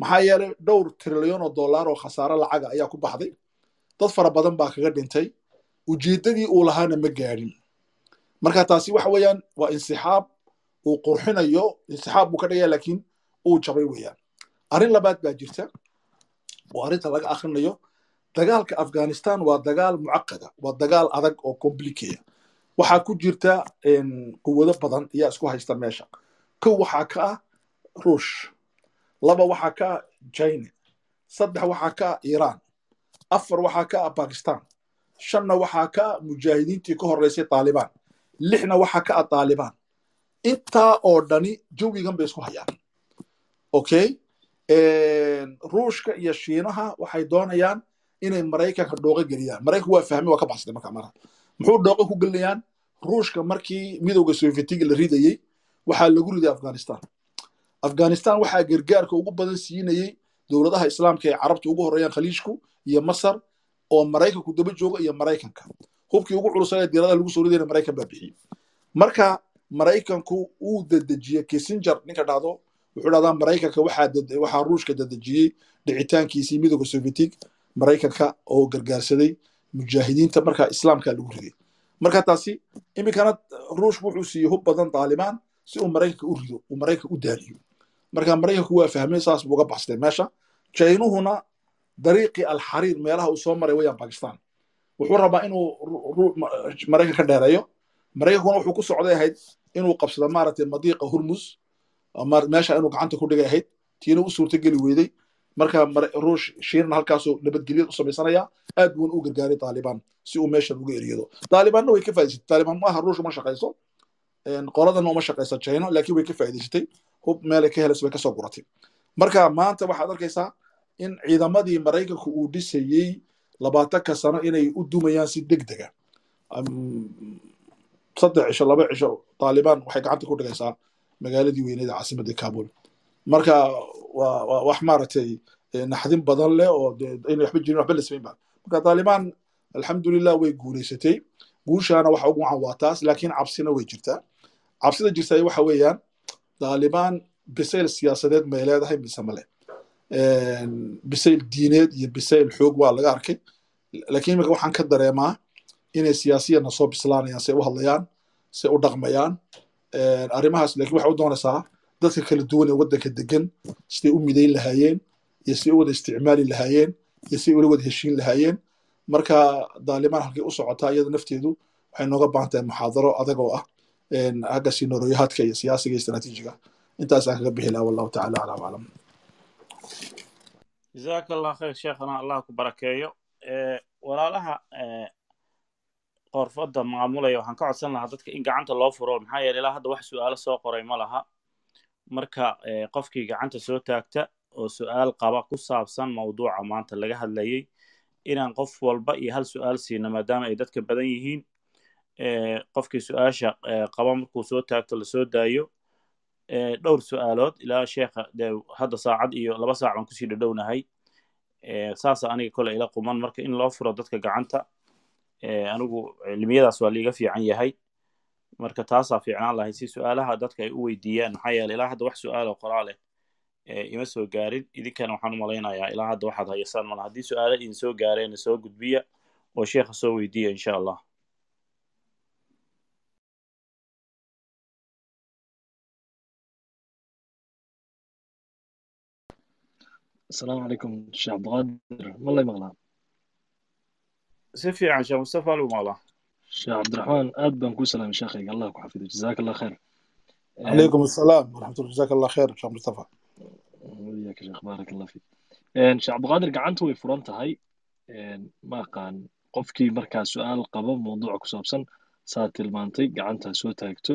maxaa yeelay dhowr trilyan oo dollar oo khasaare lacaga ayaa ku baxday. Dad fara badan baa kaga dhintay. Ujeeddadii uu lahaana ma gaadhin marka taasi waxa weeyaan waa insixaab uu qurxinayo insixaab buu ka dhigaya laakiin uu jabay weeyaan. Arrin labaad baa jirta. Oo arrinta laga akhrinayo dagaalka afghanistan waa dagaal mucaqada waa dagaal adag oo complicated. Waxaa ku jirta quwado badan ayaa isku haysta meesha. Kow waxaa ka ah ruush laba waxaa ka ah china saddex waxaa ka ah iiraan afar waxaa ka ah bakistan shanna waxaa ka ah mujaahidiintii ka horreysay taalibaan lixna waxaa ka ah taalibaan intaa oo dhani jawigan bay isku hayaan. Okay ruushka iyo shiinaha waxay doonayaan inay maraykanka dhooqo geliyaan. Maraykanku waa fahmay waa ka baxsatay marka mara. Muxuu dhooqo ku gelinayaan ruushka markii midowga sovietiga la ridayey waxaa lagu riday afghanistan afghanistan waxaa gargaarka ugu badan siinayey dowladaha islaamka ee carabta ugu horreeyaan khaliijku iyo masar oo maraykanku daba jooga iyo maraykanka. Hubkii ugu culusaa ee diiradaha lagu soo ridayna maraykan baa bixiyey. Marka maraykanku uu dedejiyey kissinger ninka dhahdo wuxuu dhahdaa maraykanka waxaa ruushka dedejiyey dhicitaankiisii midooda sovietig maraykanka oo gargaarsaday mujaahidiinta markaa islaamka lagu riday. Marka taasi iminkana ruushku wuxuu siiyey hub badan daalimaan si uu maraykanka u rido uu maraykanka u daaliyo marka maraykanku waa fahmay saas buu uga baxsatay meesha. Jaynuhuna dariiqii alxariir meelaha uu soo maray wayaan bakistan wuxuu rabaa inuu ma- maraykan ka dheereeyo. Maraykankuna wuxuu ku socday ahayd inuu qabsado maaragtay madiiqa hurmus ama meesha inuu gacanta ku dhigay ahayd. Tiina u suurtogeli weyday marka ruush shiirna halkaasuu nabadgelyad u samaysanaya aad buuna u gargaaray taalibaan si uu meeshan uga eriyado. Taalibaanna way ka faa'idaysatay. Taalibaan maaha ruush uma shaqayso. Qoladana uma shaqaysa china laakiin way ka faa'idaysatay hub meelay ka helayso way ka soo guratay. Marka maanta waxaad arkaysaa in ciidamadii maraykanku uu dhisayey labaatanka sano inay u dumayaan si degdega. Saddex cisho laba cisho taalibaan waxay gacanta ku dhigaysaa magaaladii weyneed ee caasimadda kabul. Marka waa wax maaragtay eh, naxdin badan leh oo inay waxba jirin waxba la samayn ba marka taalibaan alxamdulilah way guulaysatay. Guushaana waxa ugu wacan waa taas laakiin cabsina way jirtaa. Cabsida jirta waxa weeyaan taalibaan bisayl siyaasadeed may leedahay mise male bisayl diineed iyo bisayl xoog waa laga arkay. Laakiin imika waxaan ka dareemaa inay siyaasiyana soo bislaanayaan say u hadlayaan say u dhaqmayaan. Arrimahaas laakiin waxay u doonaysaa dadka kala duwan ee waddanka degan siday u midayn lahaayeen iyo siday u wada isticmaali lahaayeen iyo siday ula wada heshiin lahaayeen. Marka daalimaan halkay u socotaa iyada nafteedu waxay nooga baahan tahay muxaadaro adag oo ah hagga sinoroyahaadka iyo siyaasiga iyo istaraatiijiga intaasaan kaga bixi laha wallahu tacala aclam aclam jazaaka allah khayr sheekhana allah ku barakeeyo. Walaalaha qorfadda maamulaya waxaan ka codsan lahaa dadka in gacanta loo furo. Maxaa yeelay ilaa hadda wax su'aalo soo qoray ma laha. Marka qofkii gacanta soo taagta oo su'aal qaba ku saabsan mawduuca maanta laga hadlayay inaan qof walba iyo hal su'aal siino maadaama ay dadka badan yihiin qofkii su'aasha eh, qaba markuu soo taagto la soo daayo Eh, dhowr su'aalood ilaa sheekha. Dee hadda saacad iyo laba saac baan ku sii dhadhownahay. Eh, saasa aniga kole ila quman. Marka in loo furo dadka gacanta Eh, anigu cilmiyadaas waa liiga fiican yahay. Marka taasaa fiicnaan lahayd si su'aalaha dadka ay u weydiiyaan. Maxaa yeelay ilaa hadda wax su'aal oo eh eh, ima soo gaarin. Idinkana waxaan u malaynayaa ilaa hadda waxaad hayasaan malaha haddii su'aalo idin soo gaareen soo gudbiya oo sheekha soo weydiiya insha allah asalaamu calaykum sheekh abdiqaadir ma lay maqlaa si fiican sheekh mustafa lagu maqlaa sheekh cabdiraxmaan aad baan ku salaamay sheekhayga allah ku xafido jazaaka allah khayr calaykum asalaam waraxmatullah jazaaka allah khayr sheekh mustafa wayaaka sheekh baarak allah fiik sheekh cabdiqaadir gacanta way furan tahay ma aqaan qofkii markaa su'aal qabo mawduuca ku saabsan saad tilmaantay gacantaa soo taagto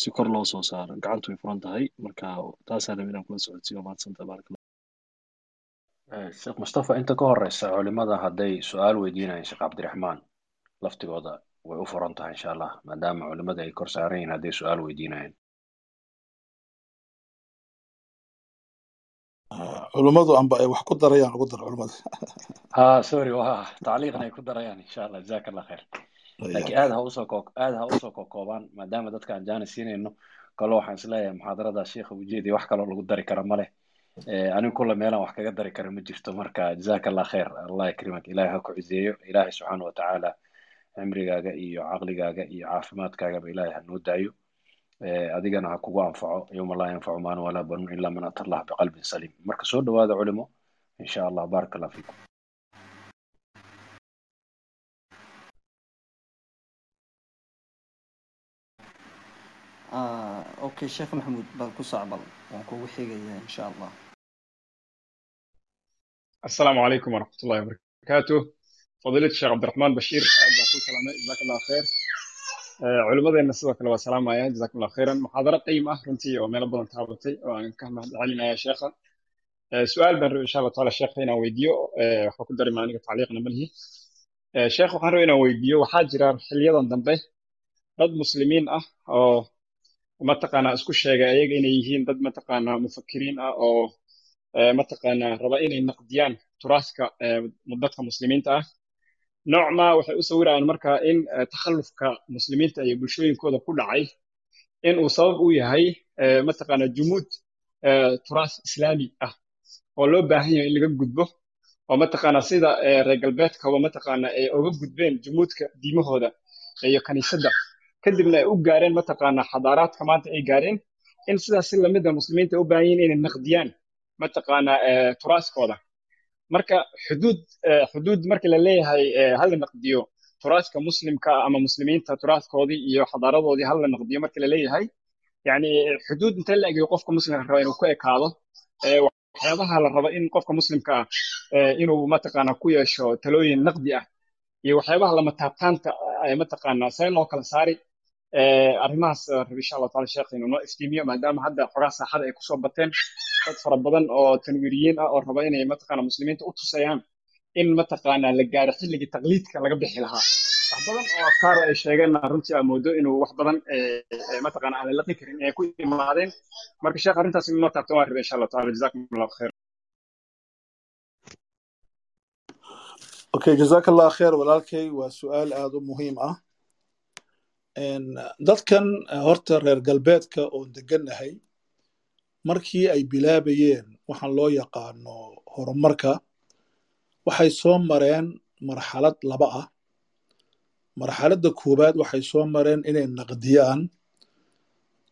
si kor loo soo saaro gacantu way furan tahay marka taasaan rabay inaan kula socodsiiyo mahadsantahay baarak sheekh mustafa inta ka horeysa culimada hadday su'aal weydiinayaan sheekh cabdiraxmaan laftigooda way u furan tahay insha allah maadaama culimada ay kor saaran yihiin hadday su'aal weydiinayaan. Culummadu amba ay wax ku darayaan ugu dar culummada ha sorry waa tacliiqan ay ku darayaan insha allah jazaak allah khayr laakiin aad ha u soo koo aad ha u soo kokoobaan maadaama dadka aan jaani siinayno kalo waxaan is leeyahay muxaadarada sheekha ujeediya wax kaloo lagu dari kara ma leh. Eh, Eh, anigu kulle meelaan wax kaga dari kara ma jirto. Marka jazaka allah khayr. Allah yakrimak ilahay ha ku cizeeyo ilaahay subxaana watacaala cimrigaaga iyo caqligaaga iyo caafimaadkaagaba ilahay hanoo daayo. Eh, adigana ha kugu anfaco. Yowma laa yanfacu maan walaa banuun ilaa man ata allah biqalbin saliim. Marka soo dhawaada culimo in sha allah baaraka allah fiikum ah, okay sheekh maxamuud baan ku sacbal waan kugu xigayaa in allah السلام عليكم ورحمة الله وبركاته فضيلة الشيخ عبد الرحمن بشير أبدا كل سلامة جزاك الله خير آه، علماء sidoo kale waa salaamaya jazakum allah khayran muxaadaro qiim ah runtii oo meelo badan taabatay oo aan ka mahadcelinaya sheekha آه، su-aal baan rabay insha allah taala sheekha inaan weydiiyo آه، waxba ku dari maa aniga tacliiqna ma lihi آه، sheekh waxaan rabay inaan weydiiyo waxaa jira xiliyadan dambe dad muslimiin ah oo mataqaanaa isku sheega ayaga inay yihiin dad mataqaanaa mufakiriin ah oo آه، mataqaanaa raba inay naqdiyaan turaaska آه، dadka muslimiinta ah. Noocma waxay u sawirayaan marka in eh, takhallufka muslimiinta iyo bulshooyinkooda ku dhacay in uu sabab u yahay eh, mataqaana jumuud eh, turaas islaami ah oo loo baahan yahay in laga gudbo. Oo mataqaana sida eh, reer galbeedkaba mataqaana ay uga gudbeen jumuudka diimahooda iyo kaniisadda. Kadibna ay u gaareen mataqaana xadaaraadka maanta ay gaareen in sidaas si la mid a muslimiinta u baahan yihiin inay naqdiyaan mataqaana eh, turaaskooda marka xuduud eh, xuduud marka la leeyahay eh, hal la naqdiyo turaaska muslimka ah ama muslimiinta turaaskoodii iyo xadaaradoodii hal la naqdiyo marka la yani xuduud intee la egayo qofka muslimka raba inuu ku ekaado waxyaabaha la rabo in qofka muslimka ah inuu mataqaana ku yeesho talooyin naqdi ah iyo waxyaabaha lama taabtaanta mataqaana see loo kala saari arrimahaas rabi insha allahu taala sheekh inuu noo iftiimiyo maadaama hadda xogaa saaxada ay ku soo bateen dad fara badan oo tanwiiriyiin ah oo raba inay mataqaana muslimiinta u tusayaan in mataqaana la gaaro xilligii taqliidka laga bixi lahaa. Wax badan oo afkaar ay sheegeenna runtii aa moodo inuu wax badan mataqaana aan la karin inay ku imaadeen. Marka sheekh arrintaas inuu noo taabtan waa rabay insha allahu taala. Jazakum allahu khayr okay jazaaka allah kheer walaalkay waa su'aal aada u muhiim ah dadkan eh, horta reer galbeedka oon degannahay markii ay bilaabayeen waxaan loo yaqaano horumarka waxay soo mareen marxalad laba ah. Marxaladda koowaad waxay soo mareen inay naqdiyaan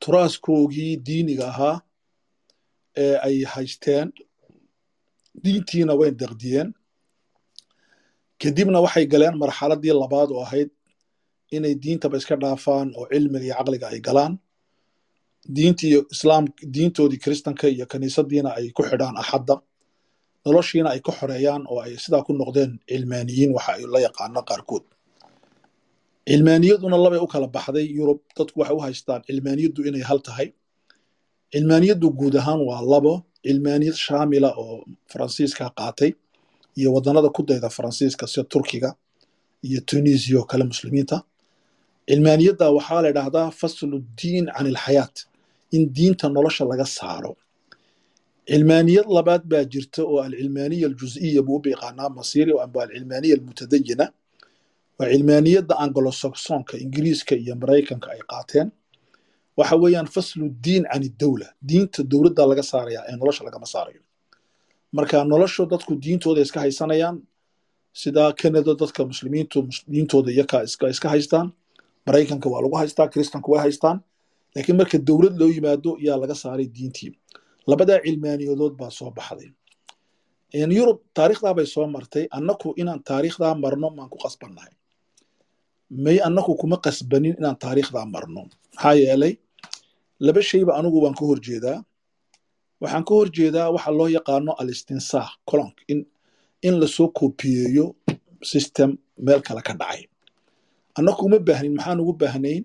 turaaskoogii diiniga ahaa ee ay haysteen diintiina way naqdiyeen. Kadibna waxay galeen marxaladdii labaad oo ahayd inay diintaba iska dhaafaan oo cilmiga iyo caqliga ay galaan. Diintii islaam diintoodii kiristanka iyo kaniisadiina ay ku xidhaan axadda. Noloshiina ay ka xoreeyaan oo ay sidaa ku noqdeen cilmaaniyiin waxa ay la yaqaano qaarkood. Cilmaaniyaduna labay u kala baxday. Yurub dadku waxay u haystaan cilmaaniyaddu inay hal tahay. Cilmaaniyaddu guud ahaan waa labo. Cilmaaniyad shaamila oo faransiiska qaatay iyo wadannada ku dayda faransiiska sida turkiga iyo tunisia oo kale muslimiinta cilmaaniyadda waxaa la idhaahdaa faslu diin can ilxayaat in diinta nolosha laga saaro. Cilmaaniyad labaad baa jirta oo alcilmaaniya aljuz'iya buu u yaqaanaa masiri amba alcilmaaniya almutadayina waa cilmaaniyadda anglosaksonka ingiriiska iyo maraykanka ay qaateen. Waxa weeyaan faslu diin can idowla diinta dowladda laga saaraya ee nolosha lagama saarayo. Marka noloshu dadku diintooda iska haysanayaan sida canada dadka muslimiintu diintooda iyakaa iska haystaan maraykanka waa lagu haystaa kiristanku way haystaan laakiin marka dowlad loo yimaado yaa laga saaray diintii. Labadaa cilmaaniyadood baa soo baxday. Yurub taariikhdaa bay soo martay annaku inaan taariikhdaa marno maan ku qasbannahay. May annaku kuma qasbanin inaan taariikhdaa marno. Maxaa yeelay laba shayba anigu waan ka horjeedaa waxaan ka horjeedaa waxa loo yaqaano alistinsaax colonk in in la soo kobiyeeyo system meel kale ka dhacay annaku uma baahnin maxaan ugu baahnayn?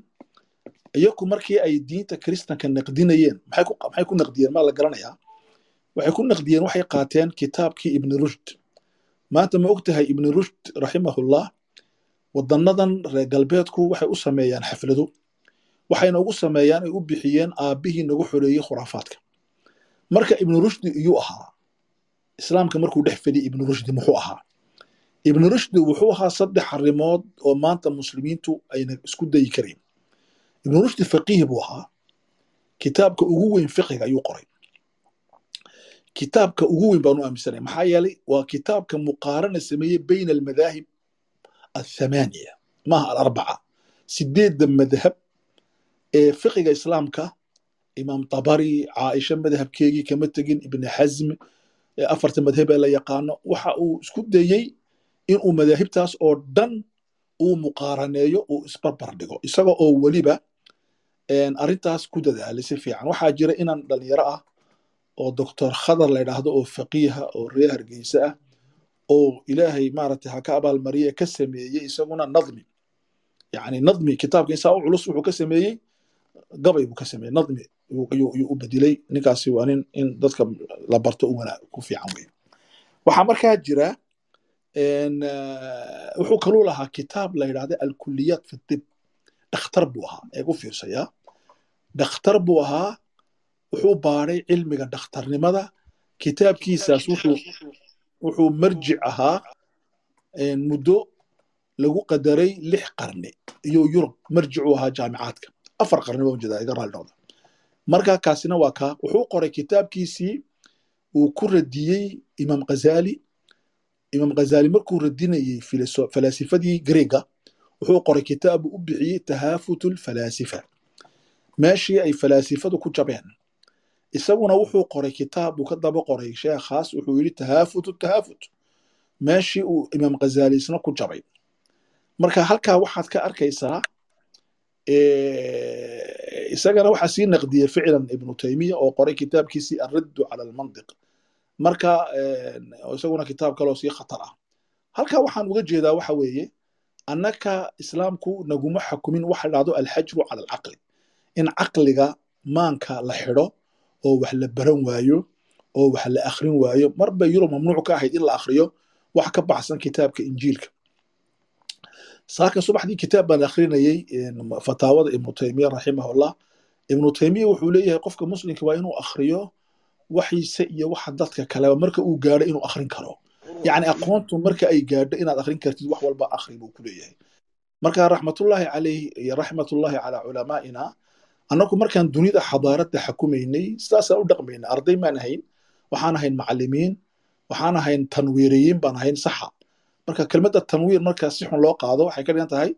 Iyaku markii ay diinta kiristanka naqdinayeen maxay ku naqdiyeen? Maa la garanayaa. Waxay ku naqdiyeen waxay qaateen kitaabkii ibni rushd. Maanta ma og tahay ibni rushd raximahullah waddannadan reer galbeedku waxay u sameeyaan xaflado waxayna ugu sameeyaan ay u bixiyeen aabbihii nagu xoreeyey khuraafaadka. Marka ibnu rushdi iyuu ahaa islaamka markuu dhex fadhiyay ibnu rushdi muxuu ahaa ibnu rushdi wuxuu ahaa saddex arrimood oo maanta muslimiintu ayna isku dayi karayn ibnu rushdi faqiih buu ahaa. Kitaabka ugu weyn fiqiga ayuu qoray. Kitaabka ugu weyn baan u aaminsanaya maxaa yeelay waa kitaabka muqaarana sameeyey bayna almadaahib athamaaniya maaha alarbaca sideedda madhab ee fiqiga islaamka. Imaam tabari caaisha madhabkeegii kama tegin ibni xasm afarta madhab ee la yaqaano waxa uu isku dayey inuu madaahibtaas oo dhan uu muqaaraneeyo uu isbarbar dhigo isaga oo weliba arrintaas ku dadaalay si fiican. Waxaa jira inaan dhalinyaro ah oo doctor khadar la yidhaahdo oo faqiiha oo reer hargeysa ah oo ilaahay maaragtay ha ka abaalmariye ka sameeyey isaguna nadmi. Yani nadmi kitaabka insaa u culus wuxuu ka sameeyey gabay buu ka sameeyey. Nadmi ayuu u bedilay ninkaasi waa nin in dadka la barto ku fiican wey waxaa markaa jira wuxuu kaluu lahaa kitaab la yidhahda alkuliyaat fi tib dhakhtar buu ahaa. Ee u fiirsaya dhakhtar buu ahaa. Wuxuu baaray cilmiga dhakhtarnimada. Kitaabkiisaas wuxuu marjic ahaa muddo lagu qadaray lix qarni. Iyo yurub marjicu ahaa jaamicaadka. Afar qarni baan jeedaa iga raali noqda marka kaasina waa kaa. Wuxuu qoray kitaabkiisii uu ku radiyey imaam ghazali imaam ghazali markuu radinayey falaasifadii greega wuxuu qoray kitaab uu u bixiyey tahaafut lfalaasifa meeshii ay falaasifadu ku jabeen isaguna wuxuu qoray kitaab uu ka daba qoray sheekhaas wuxuu yidhi tahaafut tahaafut meeshii uu imaam ghazali isna ku jabay. Marka halkaa waxaad ka arkaysaa isagana waxaa sii naqdiyey ficlan ibnu taymiya oo qoray kitaabkiisii alraddu cala almantiq marka isaguna kitaab kaloo sii khatar ah. Halkaa waxaan uga jeedaa waxa weeye annaka islaamku naguma xakumin waxa dhahdo alxajru cala alcaqli. In caqliga maanka la xidho oo wax la baran waayo oo wax la akhrin waayo marba yurub mamnuuc ka ahayd in la akhriyo wax ka baxsan kitaabka injiilka. Saaka subaxdii kitaab baan akhrinayey fataawada ibnu taymiya raximahullah. Ibnu taymiya wuxuu leeyahay qofka muslimka waa inuu akhriyo waxiise iyo waxa dadka kaleba marka uu gaadho inuu akhrin karo. Yacni aqoontu marka ay gaadho inaad akhrin kartid wax walba akhri buu ku leeyahay. Marka raxmatullaahi calayh iyo raxmatullaahi calaa culamaa'ina annagu markaan dunida xadaaradda xakumaynay sidaasaan u dhaqmaynay arday maan ahayn waxaan ahayn macallimiin waxaan ahayn tanwiiriyiin baan ahayn saxa. Marka kelmadda tanwiir marka si xun loo qaado waxay ka dhigan tahay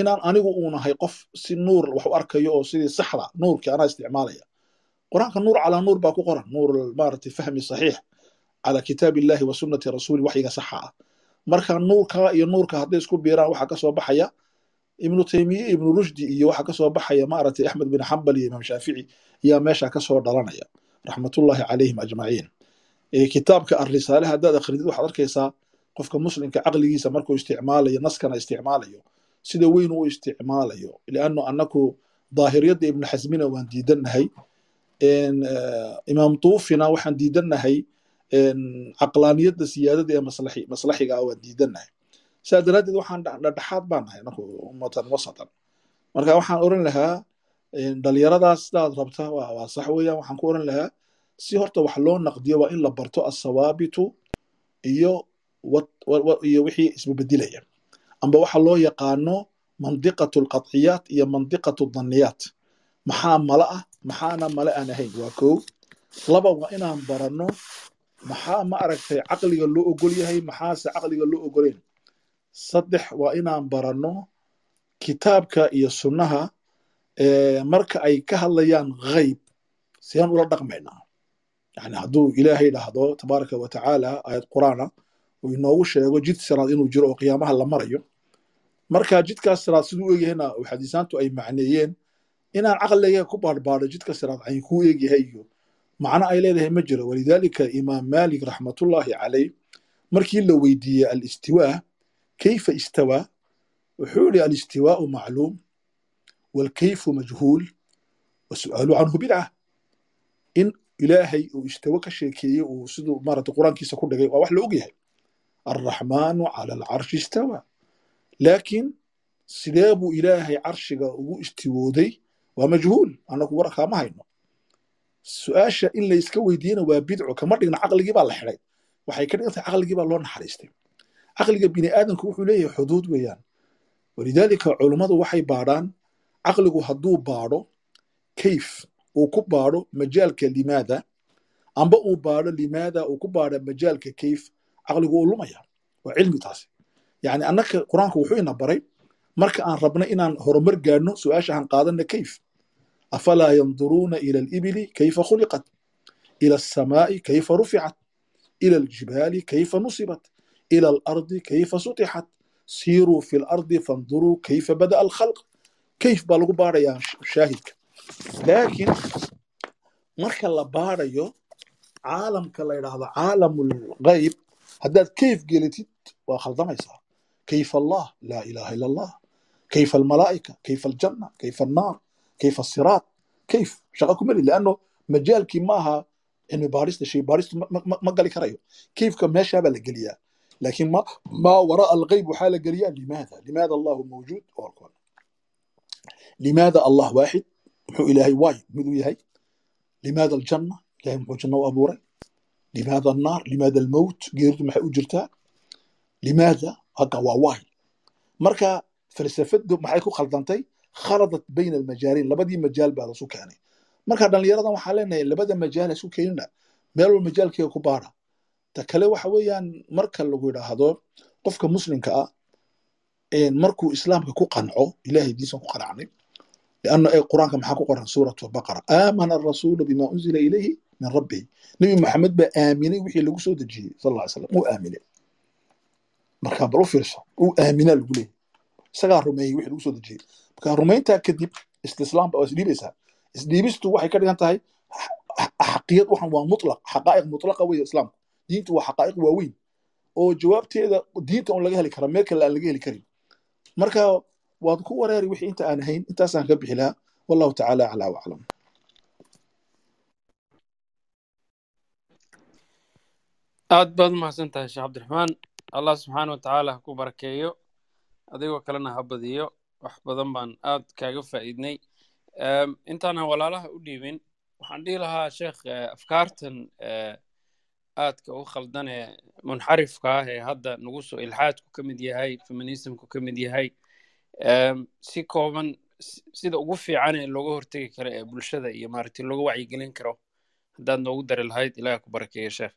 inaan anigu uunahay qof si nuur wax u arkayo oo sidii saxda nuurkii anaa isticmaalaya qur'aanka nuur calaa nuur baa ku qoran. Nuur maaragtay fahmi saxiix calaa kitaabi illahi wa sunnati rasuuli waxyiga saxa ah. Marka nuurka iyo nuurka hadday isku biiraan waxaa ka soo baxaya ibnu taymiye ibnu rushdi iyo waxaa ka soo baxaya maaragtay axmed bin xambal iyo imaam shaafici ayaa meesha ka soo dhalanaya. Raxmatullaahi calayhim ajmaciin. Kitaabka arrisaale haddaad akhridid waxaad arkaysaa qofka muslimka caqligiisa markuu isticmaalayo naskana isticmaalayo sida weyn u isticmaalayo. Liannu annaku daahiriyadda ibnu xasmina waan diidannahay imaam tuufina waxaan diidannahay caqlaaniyadda siyaadada ee maslaxi maslaxiga ah waan diidannahay. Saa daraaddeed waxaan dhexdhexaad baan nahay anaku ummatan wasatan. Marka waxaan oran lahaa dhalinyaradaas sidaad rabta waa sax weeyaan waxaan ku oran lahaa si horta wax loo naqdiyo waa in la barto asawaabitu iyo iyo wixii isbabedilaya amba waxa loo yaqaano mandiqatu alqadciyaat iyo mandiqatu dhanniyaat maxaa mala ah? Maxaana male aan ahayn? Waa kow laba waa inaan baranno. Maxaa ma aragtay caqliga loo ogol yahay? Maxaase caqliga loo ogoleyn saddex waa inaan baranno kitaabka iyo sunnaha marka ay ka hadlayaan ghayb. Sidaan ula dhaqmaynaa yani hadduu ilaahay dhahdo tabaaraka wa tacaala aayad qur'aana uu inoogu sheego jid siraad inuu jiro oo qiyaamaha la marayo. Marka jidkaas siraad siduu u xadiisaantu ay macneeyeen inaan caqliga ku baadhbaadho jidka siraad ay kuu eegyahay iyo macno ay leedahay ma jiro. Walidaalika imaam maalik raxmatullaahi calayh markii la weydiiyey alistiwaa kayfa istawaa wuxuu yihi alistiwaau macluum walkayfu majhuul wasu'aalu canhu bidca in ilaahay uu istawo ka sheekeeyey uu siduu maarata qur'aankiisa ku dhigay waa wax la og yahay. Alraxmaanu cala alcarshi istawa. Laakiin sidee buu ilaahay carshiga ugu istiwooday waa majhuul annagu warkaa ma hayno. Su'aasha in layska weydiiyena waa bidco. Kama dhigna caqligii baa la xidhay waxay ka dhigan caqligii baa loo naxariistay. Caqliga bini aadamku wuxuu leeyahay xuduud weeyaan. Walidaalika culummadu waxay baadhaan caqligu hadduu baadho kayf uu ku baadho majaalka limaada. Amba uu baadho limaada uu ku baadho majaalka kayf caqligu uu lumaya waa cilmi taasi. Yani annaka qur'aanku wuxuu ina baray marka aan rabno inaan horumar gaadhno su'aasha qaadanna kayf afalaa yanduruuna ila alibili kayfa khuliqat ila alsamaa'i kayfa ruficat ila aljibaali kayfa nusibat ila alardi kayfa sutixat siiruu fi lardi fanduruu kayfa bada'a alkhalq kayf baa lagu baadhayaa shaahidka laakiin marka la baadhayo caalamka la yidhaahdo caalamul ghayb haddaad kayf gelatid waa khaldamaysaa kayfa allah laa ilaha ila allah kayfa almalaa'ika kayfa aljanna kayfa annaar kayfa asiraat kayf shaqa kuma li leanno majaalkii maaha cilmi baadhista shay baadhistu ma gali karayo kayfka meeshaabaa la geliyaa laakiin ma maa waraa alghayb waxaa la geliyaa limaada limaada allahu mawjuud limaada allah waaxid muxuu ilaahay waay miduu yahay limaada aljanna ilahay muxuu janna u abuuray limaada annaar limaada almowt geeridu maxay u jirtaa limaada halka waa waay marka falsafadu maxay ku khaldantay khaladat bayna almajaaliin labadii majaal baad isu keenay marka dhallinyaradan waxaa leenahay labada majaal isu keenina meel wal majaalkiiga ku baara ta kale waxa weeyaan marka lagu idhaahdo qofka muslimka ah markuu islaamka ku qanco ilahay diisan ku qanacnay lianna ee qur'aanka maxaa ku qoran suuratu baqara aamana arasuulu bimaa unzila ilayhi min rabbihi nebi maxamed baa aaminay wixii lagu soo dejiyey sal ll slam uu aaminay marka bal u fiirso uu aaminaa lagu leeyahy isagaa rumeeyey wixii lagu soo dejiyey. Marka rumayntaa kadib istislaamba waa isdhiibaysaa isdhiibistu waxay ka dhigan tahay xaqiyad waxan waa mutlaq xaqaa'iq mutlaqa weeye islaamku diintu waa xaqaa'iq waaweyn oo jawaabteeda diinta un laga heli karaa meel kale aan laga heli karin. Marka waad ku wareeri wixii inta aan ahayn intaasaan ka bixi lahaa wallahu tacaala aclaa waclam aad baad umahadsan tahay sheekh cabdiraxmaan. Allah subxaana wa tacaala ha ku barakeeyo adigoo kalena ha badiyo wax badan baan aad kaaga faa'iidnay. Intaanan walaalaha u dhiibin waxaan dhihi lahaa sheekh afkaartan aadka u khaldan ee munxarifka ah ee hadda nagu soo ilxaadku ka mid yahay feminismku ka mid yahay si kooban sida ugu fiican ee looga hortegi karo ee bulshada iyo maaragtay looga wacyigelin karo haddaad noogu dari lahayd ilaah ku barakeeyo sheekh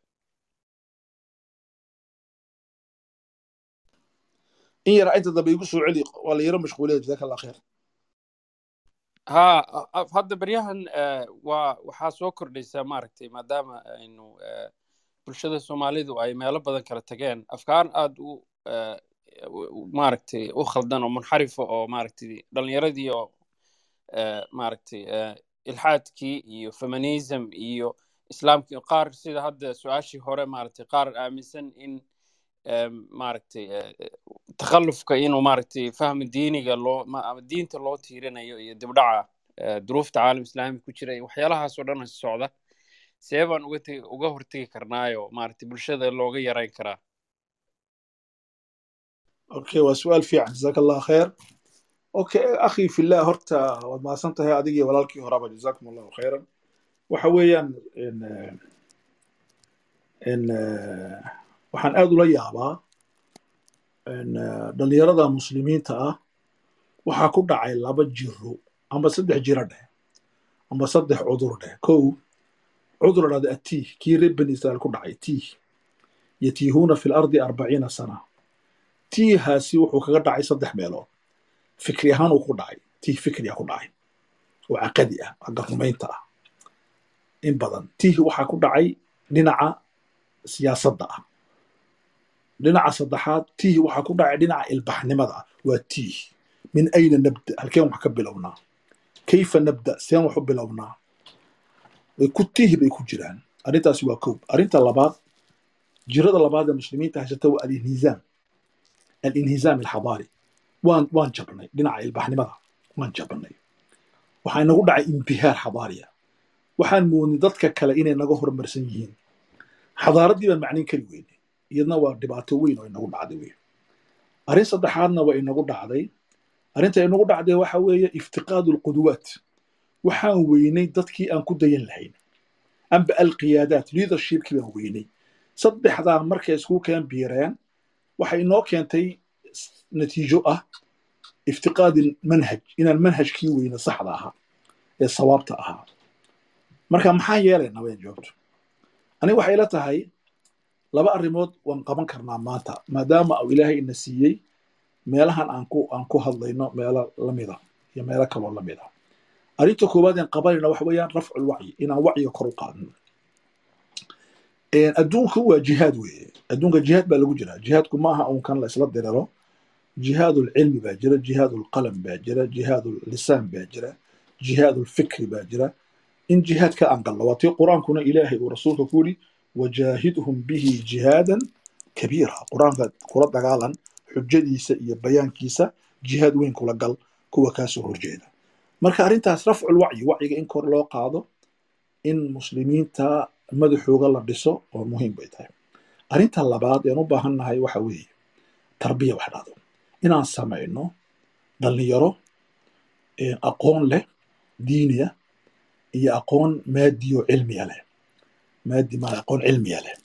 in yara inta dambe igu soo celi waa la yaro mashquuliya jazaaka ha hadda beryahan waa waxaa soo kordhaysa maaragtay maadaama aynu bulshada soomaalidu ay meelo badan kala tageen afkaar aad u maaragtay u khaldan oo munxarifa oo maaragtay dhalinyaradii oo maaragtay ilxaadkii iyo feminism iyo islaamkii qaar sida hadda su'aashii hore maaragtay qaar aaminsan in maaragtay takhallufka inuu maaragtay fahmi diiniga loo ama diinta loo tiirinayo iyo dibdhaca duruufta caalam islaami ku jira iyo waxyaalahaasoo dhan socda. See baan uga tegi uga hortegi karnaayo maaragtay bulshada looga yarayn karaa. Okay waa su'aal fiican. Jazaaka allah kheer okay akhi fillah horta waad mahadsan tahay adigii walaalkii horaba jazakum allahu khayran. Waxa weeyaan n waxaan aad ula yaabaa dhalinyarada muslimiinta ah waxaa ku dhacay laba jiro amba saddex jiro dheh amba saddex cudur dheh. Kow cudur dhahda atiih kii reer bani israel ku dhacay tiih. Yatiihuuna fi lardi arbaciina sana. Tiihaasi wuxuu kaga dhacay saddex meelood. Fikri ahaan uu ku dhacay tiih fikriya ku dhacay. Oo caqadi ah agga ah. In badan tiih waxaa ku dhacay dhinaca siyaasadda ah dhinaca saddexaad tiih waxaa ku dhacay dhinaca ilbaxnimada ah waa tiih min ayna nabda? Halkeen wax ka bilownaa. Kayfa nabda? Seen wax u bilownaa. Ku tiih bay ku jiraan. Arrintaasi waa kow. Arrinta labaad jirada labaad ee muslimiinta haysata waa alinhizaam alinhizaam alxadaari waan waan jabnay dhinaca ilbaxnimada. Waan jabnay. Waxaa inagu dhacay imbihaar xadaariya waxaan moodnay dadka kale inay naga horumarsan yihiin. Xadaaraddii baan macnayn kari weynay iyadna waa dhibaato weyn oo inagu dhacday wey arrin saddexaadna waa inagu dhacday. Arrinta inagu dhacday waxa weeye iftiqaadu alquduwaat waxaan weynay dadkii aan ku dayan lahayn. Amba alqiyaadaat leadershipkii baan weynay. Saddexdaa markay isku keen biireen waxay inoo keentay natiijo ah iftiqaadi manhaj inaan manhajkii weyna saxda ahaa ee sawaabta ahaa. Marka maxaan yeelaynaa wayn joogto aniga waxay la tahay laba arrimood waan qaban karnaa maanta maadaama uu ilaahay ina siiyey meelahan aan ku hadlayno meelo lamida iyo meelo kaloo lamida arrinta koowaad aan qabanayna waxa weeyaan rafcul wacyi inaan wacyiga kor u qaadno. Adduunku waa jihaad weeye. Adduunka jihaad baa lagu jiraa. Jihaadku maaha uun kan la isla diriro. Lcilmi baa jira jihaadu lqalam baa jira jihaadu lisaan baa jira lfikri baa jira. In jihaadka aan galno waa tii qur'aankuna ilaahay uu rasuulka ku yidhi wajaahidhum bihi jihaadan kabiira qur'aanka kula dagaalan xujadiisa iyo bayaankiisa jihaad weyn kula gal kuwa kaasoo horjeeda marka arrintaas rafcul wacyi wacyiga in kor loo qaado in muslimiinta madaxooga la dhiso oo muhiim bay tahay arrinta labaad een u baahannahay waxa weeye tarbiya wax dhahdo inaan samayno dhallinyaro aqoon leh diiniya iyo aqoon maadiyo cilmiya leh maadi maa aqoon cilmiya leh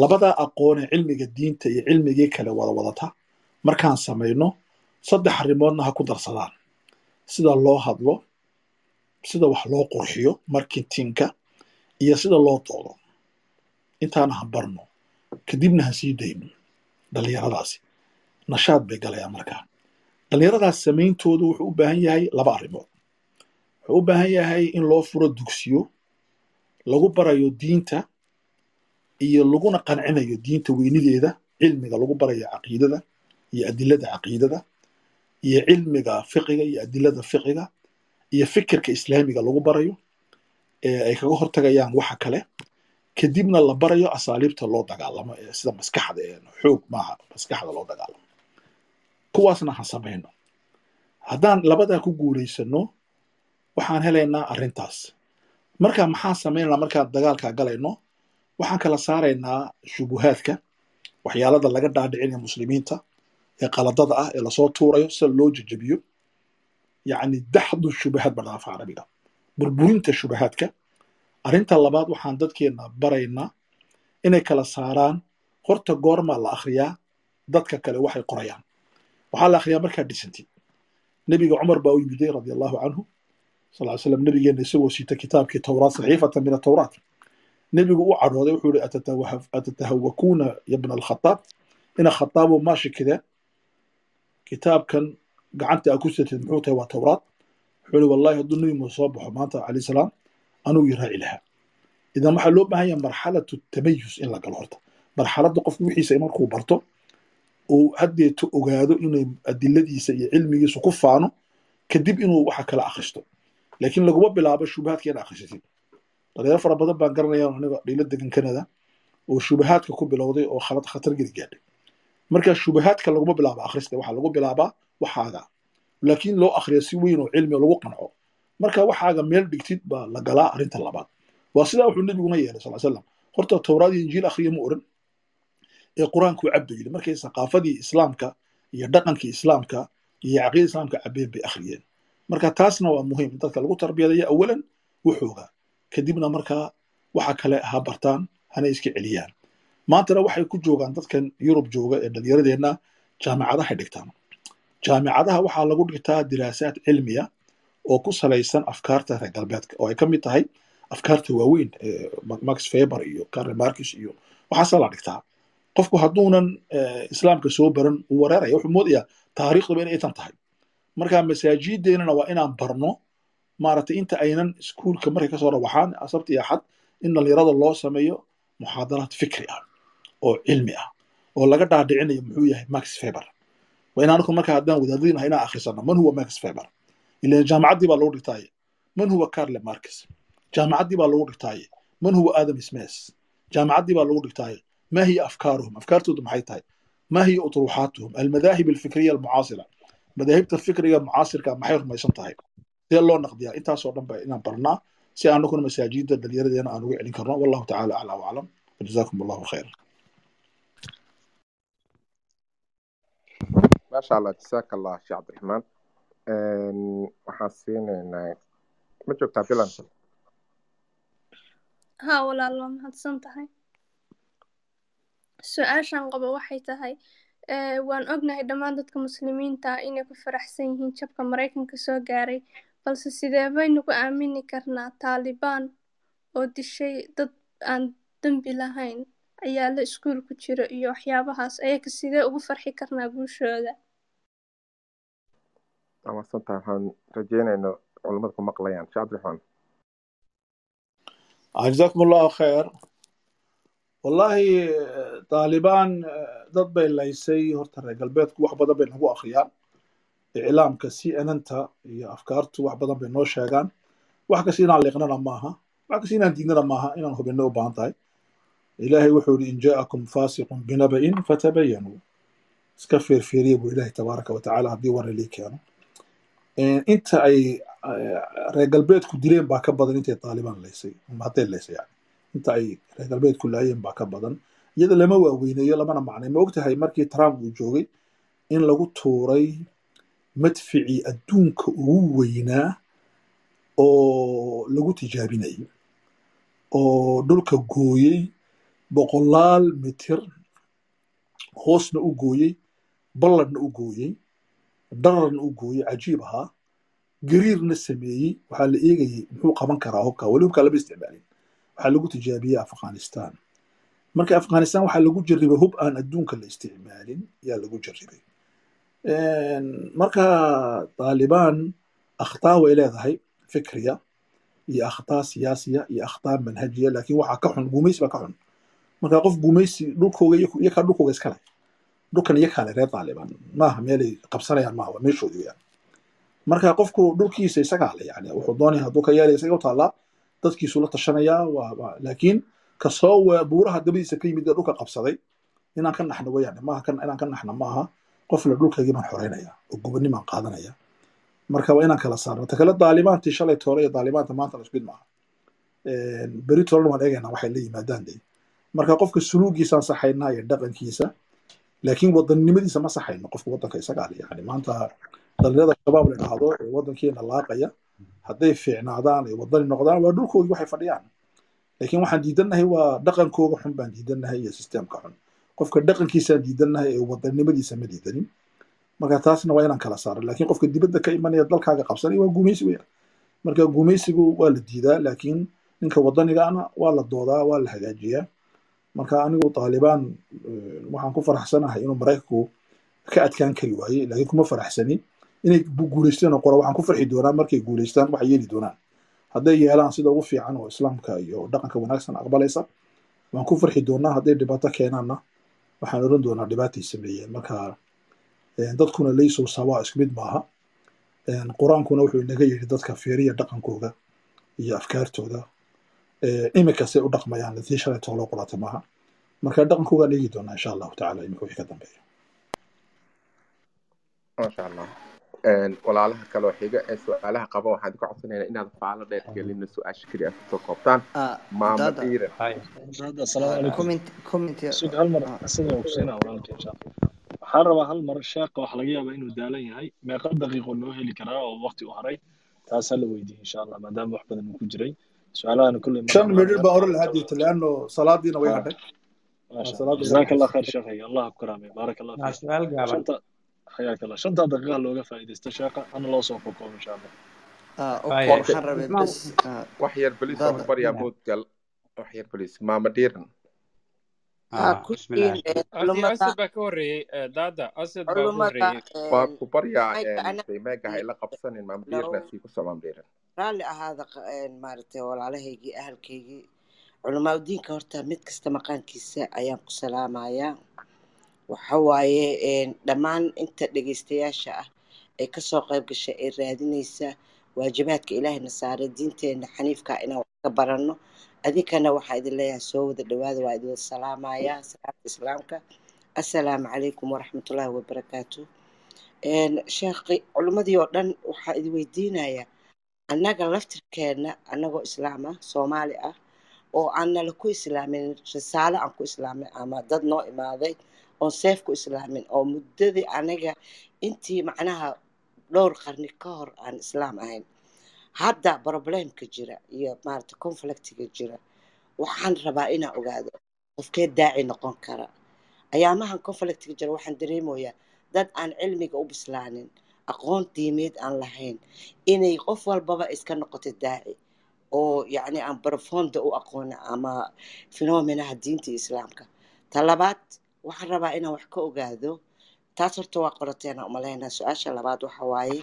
labadaa aqoonee cilmiga diinta iyo cilmigii kale wada wadata markaan samayno saddex arrimoodna ha ku darsadaan. Sida loo hadlo sida wax loo qurxiyo marketingka iyo sida loo doodo intaana ha barno kadibna ha sii dayno dhallinyaradaasi nashaad bay galayaan markaa dhallinyaradaas samayntoodu wuxuu u baahan yahay laba arrimood. Wuxuu u baahan yahay in loo furo dugsiyo lagu barayo diinta iyo laguna qancinayo diinta weynideeda cilmiga lagu barayo caqiidada iyo adilada caqiidada iyo cilmiga fiqiga iyo adilada fiqiga iyo fikirka islaamiga lagu barayo ee ay kaga hortagayaan waxa kale. Kadibna la barayo asaaliibta loo dagaalamo ee sida maskaxda xoog maaha maskaxda loo dagaalamo. Kuwaasna ha samayno. Haddaan labadaa ku guulaysano waxaan helaynaa arrintaas marka maxaa samaynanaa markaan dagaalkaa galayno waxaan kala saaraynaa shubuhaadka waxyaalada laga dhaadhicinaya muslimiinta ee qaladada ah ee la soo tuurayo sida loo jejebiyo. Yacni daxdu shubahaad ba dhaafa carabiga burburinta shubahaadka arrinta labaad waxaan dadkeenna baraynaa inay kala saaraan horta goormaa la akhriyaa dadka kale waxay qorayaan. Waxaa la akhriyaa markaa dhisantid nebiga cumar baa u yimiday radia allahu canhu sal slam nebigeenna isagoo siita kitaabkii towraat saxiifatan min atowraat nebigu u cadhooday wuxuu yihi atatahawakuuna yabna alkhataab ina khataabo maashi kideen kitaabkan gacanta aa ku sitid muxuu tahay waa towraat wuxuu yihi wallahi hadduu nebi soo baxo maanta calayh salaam anuu ii raaci lahaa idan waxaa loo baahan yahay marxalatu tamayus in la galo horta marxaladda qofku wixiisa markuu barto uu haddeeto ogaado inay adiladiisa iyo cilmigiisu ku faano kadib inuu waxa kala akhristo laakiin laguma bilaabo shubahaadka inaad akhrisatid dhalinyaro fara badan baan garanaya aniga dhiilo degan kanada oo shubahaadka ku bilowday oo khalad khatar gaadhay marka shubahaadka laguma bilaabo akhrista waxaa lagu bilaabaa waxaaga laakiin loo akhriya si weyn oo cilmi lagu qanco marka waxaaga meel dhigtid baa la galaa arrinta labaad waa sidaa wuxuu nebiguna yeelay sal slam horta towraad iyo injiil akhriya ma oran ee qur'aanku cabba yidhi markay saqaafadii islaamka iyo dhaqankii islaamka iyo caqiida islaamka cabbeen bay akhriyeen marka taasna waa muhiim. Dadka lagu tarbiyadayo awalan wuxooga kadibna markaa waxa kale ha bartaan hana iska celiyaan. Maantana waxay ku joogaan dadkan yurub jooga ee dhallinyaradeenna jaamicadahay dhigtaan. Jaamicadaha waxaa lagu dhigtaa diraasaad cilmiya oo ku salaysan afkaarta reer galbeedka oo ay ka mid tahay afkaarta waaweyn max faber iyo karl marcus iyo waxaasaa la dhigtaa. Qofku hadduunan islaamka soo baran uu wareeraya wuxuu moodayaa taariikhduba inay tan tahay markaa masaajideennana waa inaan barno maaragtay inta aynan iskuulka markay ka soo rawaxaan sabti iyo axad in dhallinyarada loo sameeyo muxaadaraad fikri ah oo cilmi ah oo laga dhaadhicinayo muxuu yahay max feber. Waa in anigu markaa haddaan wadaadinaha inaan akhrisano man huwa max feber? Ilan jaamacaddii baa lagu dhigtaaye? Man huwa carle marcus jaamacaddii baa lagu dhigtaaye? Man huwa adam smes jaamacaddii baa lagu dhigtaaye? Ma hiya afkaaruhum? Afkaartoodu maxay tahay? Ma hiya utruuxaatuhum? Almadaahib alfikriya almucaasira madaahibta fikriga mucaasirka maxay rumaysan tahay? Sidee loo naqdiyaa? Intaasoo dhan ba inaan barnaa. Si aanukuna masaajida dalinyaradeena aan uga celin karno wallahu tacala aclaa waclam wajazaakum allahu khayra maasha allah jasaaka allah sheekh cabdiraxmaan waxaan siinaynaa. Ma joogtaa bilan? Ha walaal waa mahadsan tahay. Su'aashan qabo waxay tahay waan ognahay dhammaan dadka muslimiinta ah inay ku faraxsan yihiin jabka maraykanka soo gaaray balse sidee baynu ku aamini karnaa taalibaan oo dishay dad aan dembi lahayn? Ayaa la iskuul ku jiro iyo waxyaabahaas ayaga sidee ugu farxi karnaa guushooda? Amasantaa waxaan rajeynayna culamada ku maqlayaan. Sheekh cabdiraxmaan jazakum allahu khayr wallahi taalibaan dad bay laysay. Horta reer galbeedku wax badan bay nagu akhriyaan. Iclaamka c nnta iyo afkaartu wax badan bay noo sheegaan. Wax kasta inaan liiqnana maaha. Wax kasta inaan diidnana maaha inaan hubinno u baahan tahay. Ilaahay wuxuu yidhi in jaa'akum faasiqun binaba'in fatabayanuu iska feerfeeriya buu ilaahay tabaaraka wa haddii war ilii keeno. Inta ay reer galbeedku dileen baa ka badan intay taalibaan laysay hadday laysay yani inta ay reer galbeedku laayeen baa ka badan. Iyada lama waaweyneeyo lamana macnay. Ma ogtahay markii trump uu joogay in lagu tuuray madficii adduunka ugu weynaa oo lagu tijaabinayay oo dhulka gooyey boqolaal mitir hoosna u gooyey balladhna u gooyey dararna u gooyey cajiib ahaa gariirna sameeyey. Waxaa la eegayey muxuu qaban karaa hubka? Weli hubka lama isticmaalin waxaa lagu tijaabiyey afghanistan. Marka afghanistan waxaa lagu jarribay hub aan adduunka la isticmaalin ayaa lagu jarribay. Marka taalibaan akhtaa way leedahay fikriya iyo akhtaa siyaasiya iyo akhtaa manhajiya laakiin waxaa ka xun gumaysi baa ka xun. Marka qof gumaysi dhulkooga iyakaa dhulkooga iskale dhulkan iyakaa le reer taalibaan maaha meelay qabsanayaan maaha waa weyaan marka qofku dhulkiisa isagaa yani wuxuu doonaya hadduu ka yeelaya isaga u taallaa dadkiisu la laakiin ka soo buuraha dabadiisa ka yimid ee dhulka qabsaday inaan ka naxno inaan ka naxno maaha qof le dhulkaygii baan xoreynaya oo gubanimaan qaadanaya. Marka waa inaan kala saarno ta kale daalibaantii shalay toole iyo daalibaanta maanta lasmid maaha. Beri toolena waan eegaynaa waxay la yimaadaan de marka qofka suluugiisaan saxaynaa iyo dhaqankiisa laakiin wadannimadiisa ma saxayno qofka waddanka isagaa le yani maanta dhalinyarada shabaab la dhahdo ee waddankeena laaqaya hadday fiicnaadaan ay waddani noqdaan waa dhulkoogii waxay fadhiyaan. Laakiin waxaan diidannahay waa dhaqankooga xun baan diidannahay iyo sisteemka xun. Qofka dhaqankiisaan diidannahay ee wadannimadiisa ma diidanin. Marka taasna waa inaan kala saaro laakiin qofka dibadda ka imanaya dalkaaga qabsanaya waa gumaysi weya marka gumaysigu waa la diidaa laakiin ninka waddanigaana waa la doodaa waa la hagaajiyaa. Marka anigu taalibaan waxaan ku faraxsanahay inuu maraykanku ka adkaan kari waaye laakiin kuma faraxsanin inay guulaysteen oo qora waxaan ku farxi doonaa markay guulaystaan waxay yeeli doonaan. Hadday yeelaan sida ugu fiican oo islaamka iyo dhaqanka wanaagsan aqbalaysa waan ku farxi doonaa hadday dhibaato keenaanna. Waxaan oran doonaa dhibaatay sameeyeen marka dadkuna laysow sawaa isku mid maaha. Qur'aankuna wuxuu inaga yidhi dadka fiiriya dhaqankooda iyo afkaartooda iminkasay u dhaqmayaan tii shalay tooloo qurata maaha. Marka dhaqankoogaan eegi doonaa insha allahu tacala iminka wixii ka dambeeya maasha allah walaalaha kaloo xiga ee su'aalaha qaba waxaan idinka codsanaynaa inaad faalo dheer gelina su'aasha keliya ku soo koobtaan. Maama dada. Dhiiran allah. Waxaan rabaa hal mar sheeqa waxaa laga yaabaa inuu daalan yahay. Meeqa daqiiqo noo heli karaa oo waqti u haray. Taas hala weydiiye insha allah maadaama wax badan uu ku jiray. Su'aalahana kulley shan midhir baan oran lahaa diita leano salaadiina way ha hadhay. Jazaaka allah. Khayr sheekhay allah ku karaamay. Baaraka allah fiik xayaa kale shanta daqiiqa looga faa'iidaysta sheeqa hana loo soo fokoom insha allah wax yar belis waan baryaa moodgal wax yar belis maama dhiiran asadbaa ka horeeyey daada asad baa ka horeeyey waan ku baryaa meega ha ila qabsanin maama dhiirna sii ku soo maama dhiiran raalli ahaada maaragtay walaalahaygii ahalkaygii culamaaudiinka horta mid kasta maqaankiisa ayaan ku salaamayaa waxa waaye een, dhammaan inta dhegaystayaasha ah ee ka soo qayb gashay ee raadinaysa waajibaadka ilaahayna saaray diinteena xaniifka ah inaan wax ka baranno. Adinkana waxaa idin leeyahay soo wada dhawaada waa idin salaamayaa. Salaamta islaamka. Assalaamu calaykum waraxmatullaahi wabarakaatu sheekhi culimmadii oo dhan waxaa idin weydiinayaa annaga laftirkeena annagoo islaam ah soomaali ah oo aan nala ku islaamin risaalo aan ku islaamin ama dad noo imaaday oon seef ku islaamin oo muddadii anaga intii macnaha dhowr qarni ka hor aan islaam ahayn hadda problemka jira iyo maarata conflictiga jira waxaan rabaa inaan ogaado qofkee daaci noqon kara. Ayaamahan conflictiga jira waxaan dareemoyaa dad aan cilmiga u bislaanin aqoon diimeed aan lahayn inay qof walbaba iska noqoto daaci oo yacni aan barfonda u aqoona ama phenomenaha diinta islaamka. Ta labaad waxaan rabaa inaan wax ka ogaado. Taas horta waa qorateena umalaynaa su'aasha labaad waxa waaye.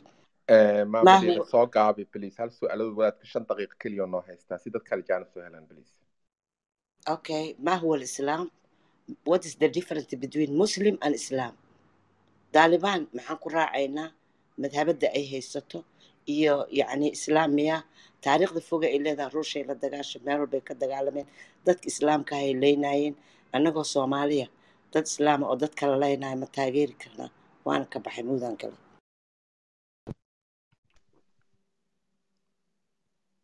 Maama maa dhiiran huwa soo gaabi beliis hal su'aaladu wadaadka shan daqiiqo keliya noo haystaa. Si dad kale jaana soo helaan beliis okay ma huwa alislam what is the difference between muslim and islam? Daalibaan maxaan ku raacaynaa madhabada ay haysato iyo yacni islaamiya taariikhda foga ay leedahay ruushay la dagaasho meel walbay ka dagaalameen. Dadka islaamka hay leynayeen annagoo soomaaliya dad islaama oo dad kala leynaya ma taageeri karnaa waana ka baxay muudaan kale.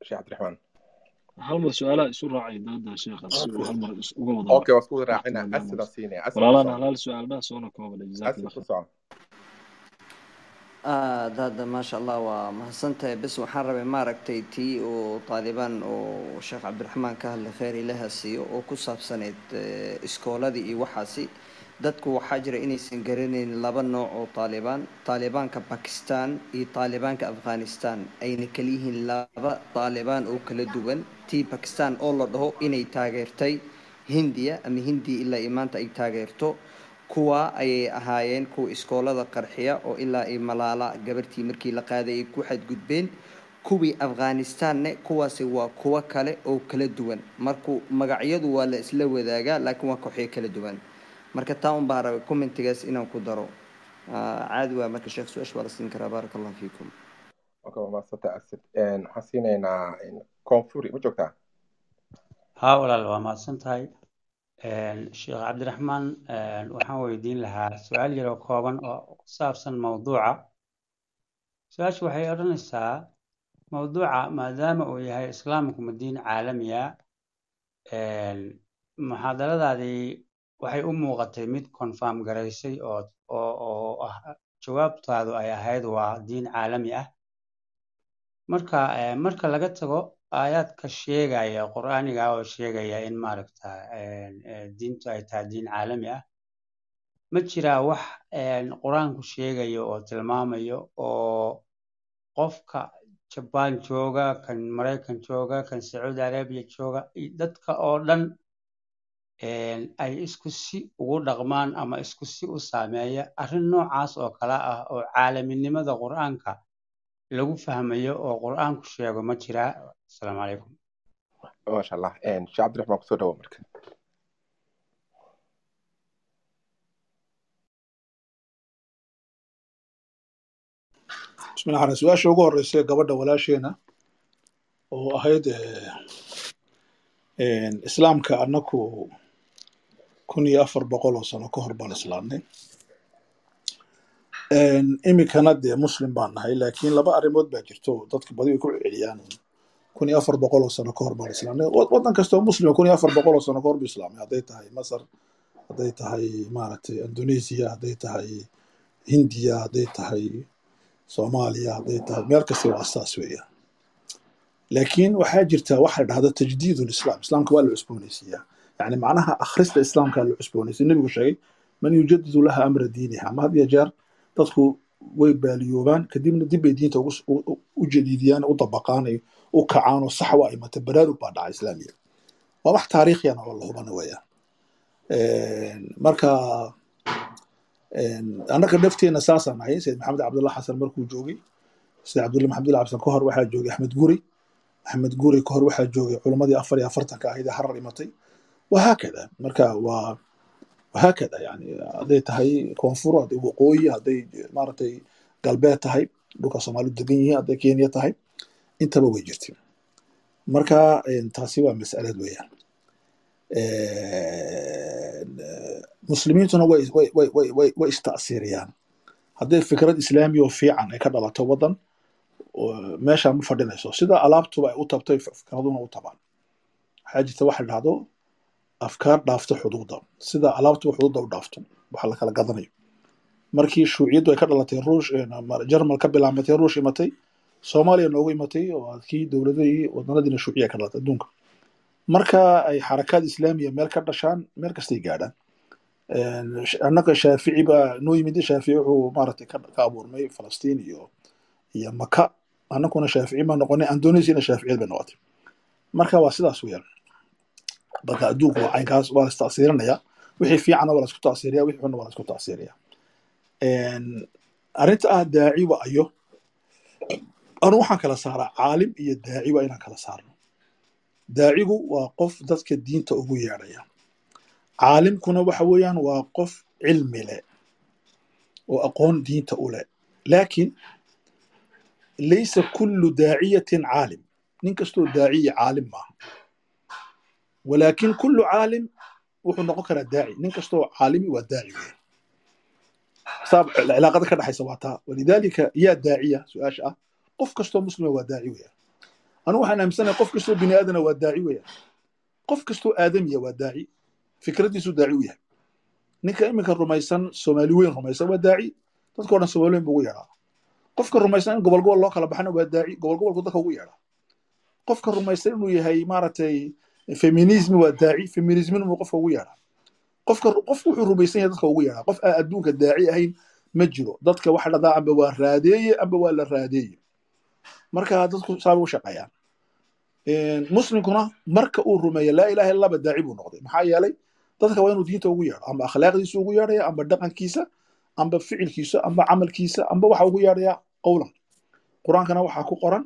Sheekh cabdiraxmaan hal mar su'aalaha isu raacay daada sheekha si uu hal mar uga wada okay waa isku raacina. Siinaya walaalana su'aal baa soona asi allah ku khayr soco ah dada maasha allah waa mahadsantahay. Bes waxaan rabay maaragtay tii uu taalibaan oo sheekh cabdiraxmaan ka hadlay kheyr ilaha siiyo oo ku saabsaneyd eh, iskooladii iyo waxaasi. Dadku waxaa jira inaysan garanayn laba nooc oo taalibaan taalibaanka bakistan iyo taalibaanka afghanistan. Ayna kala yihiin laba taalibaan oo kala duwan. Tii bakistan oo la dhaho inay taageertay hindiya ama hindiya ilaa iyo maanta ay taageerto kuwa ayay ahaayeen kuwa iskoolada qarxiya oo ilaa iyo malaala gabartii markii la qaaday ay ku xadgudbeen kuwii afghanistanne kuwaasi waa kuwo kale oo kala duwan. Marku magacyadu waa la isla wadaagaa laakiin waa kooxyo kala duwan. Marka taa un baan rabay commentigaas inaan ku daro. Ah, caadi waa marka sheekh su'aasha waa la siin karaa. Baaraka allah fiikum mahadsanta asid waxaan siinaynaa koonfuri ma joogtaa? Haa walaal waa mahadsan tahay sheekh cabdiraxmaan waxaan weydiin lahaa su'aal yar oo kooban oo ku saabsan mawduuca. Su'aashu waxay odhanaysaa mawduuca maadaama uu yahay islaamku ma diin caalami ah muxaadaradaadii waxay u muuqatay mid confirm garaysay oo ah jawaabtaadu ay ahayd waa diin caalami ah. Marka marka laga tago aayaadka sheegaya qur'aaniga oo sheegaya in maaragta diintu ay tahay diin caalami ah ma jiraa wax qur'aanku sheegayo oo tilmaamayo oo qofka Japan jooga kan Maraykan jooga kan Sacuudi Arabia jooga dadka oo dhan ay isku si ugu dhaqmaan ama isku si u saameeya arrin noocaas oo kale ah oo caalaminimada qur'aanka lagu fahmayo oo qur'aanku sheego ma jiraa asalaamu calaykum. Maasha allah sheekh cabdiraxmaan ku soo dhawo marka. Bismillahi raxmaan su'aasha ugu horeysa ee gabadha walaasheena oo ahayd islaamka annaku kun iyo afar boqol oo sano ka hor baan islaamnay Een, iminkana dee muslim baan nahay laakiin laba arrimood baa jirto. Dadka badi ku celiyaan kun afar boqol oo sano ka hor baan islaamnay Wad- waddan kasta oo muslima kun afar boqol oo sano ka hor buu islaamay. Hadday tahay masar hadday tahay maaragtay indonesia hadday tahay hindiya hadday tahay soomaaliya hadday tahay meel kasta waa saas weeyaan laakiin waxaa jirta waxa la dhahdo tajdiid lislam islaamka waa la cusboonaysiiyaa yani macnaha akhrista islaamka la cusboonaysiya nebigu sheegay man yujadidu laha amra diiniha ama had jeer dadku way baaliyoobaan kadibna dib bay diinta u jadiidiyaan u dabaqaan ay u kacaan oo sax waa imata baraarug baa dhaca islaamiya waa wax taariikhiyana oo la hubana weeyaan marka annaga nafteena saasaan nahay sayid maxamed cabdulla xasan markuu joogay sayid cabdulla maxamed xasan ka hor waxaa joogay axmed guri. Axmed guri ka hor waxaa joogay culammadii afar iyo afartanka ahayd harar imatay. Wahaakada marka waa wahaakada yani hadday tahay koonfur hadday waqooyi hadday maaragtay galbeed tahay dhulka soomaalidu degan yihiin hadday kenya tahay intaba way jirtay marka taasi waa masalad eh, muslimiintuna way ista'siiriyaan hadday fikrad islaami oo fiican ay ka dhalato waddan oo meesha ma fadhinayso sida alaabtuba ay u tabtay fikraduna u tabaan waxaa jirta waxa dhahdo afkaar dhaafta xuduuda sida alaabtuba xuduuda u dhaafto waxa la kala gadanayo. Markii shuuciyaddu ay ka dhalatay ruush jarmal ka bilaamatay ruush imatay soomaaliya noogu imatay oo kii dowladihii wadanadiina shuuciya ka dhalatay adduunka. Marka ay xarakaad islaamiya meel ka dhashaan meel kastay gaadhaan. Annaga shaafici baa noo yimid shaafici wuxuu maaragtay ka abuurmay falastiin iyo iyo maka annaguna shaafici baa noqonay indonesiana shaaficiyad bay noqotay. Marka waa sidaas weeyaan marka adduunku waa caynkaas waa la istacsiirinaya wixii fiicanna waa la isku tacsiiriya wixii xunna waa la isku tacsiiriya Een, arrinta ah daaci wa anu waxaan kala saaraa caalim iyo daaci waa inaan kala saarno. Daacigu waa qof dadka diinta ugu yeedhaya. Caalimkuna waxa weeyaan waa qof cilmi leh oo aqoon diinta u leh. Laakiin laysa kullu daaciyatin caalim. Nin kastoo daaciya caalim maaha walaakin kullu caalim wuxuu noqon karaa daaci. Nin kastoo caalimi waa daaci. Cilaaqada ka dhexaysa waa taa. Yaa daaciya su'aasha ah qof kastoo muslima waa daaci weeyaan anigu waxaan aaminsanahay qof kastoo bini aadana waa daaci weeyaan qof kastoo aadamiya waa daaci. Fikradiisu daaci u yahay ninka iminka rumaysan soomaali weyn rumaysan waa daaci. Dadkao dhan soomaali weyn buu yeedhaa. Qofka rumaysan in gobol gobol loo kala baxana waa daaci. Gobol gobolku dadka ugu yeedhaa. Qofka rumaysan inuu yahay maaragtay feminismi waa daaci feminismin buu qofka ugu yeedhaa qofka qofku wuxuu rumaysan yahay dadka ugu yeedhaa qof aan adduunka daaci ahayn ma jiro. Dadka waxa dhahdaa amba waa raadeeye amba waa la raadeeye. Marka dadku saabay u shaqeeyaan muslimkuna marka uu rumeeyo laa ilaha illaba daaci buu noqday. Maxaa yeelay dadka waa inuu diinta ugu yeedho amba akhlaaqdiisa ugu yeedhaya amba dhaqankiisa amba ficilkiisa amba camalkiisa amba waxa ugu yeedhaya qowlan. Qur'aankana waxaa ku qoran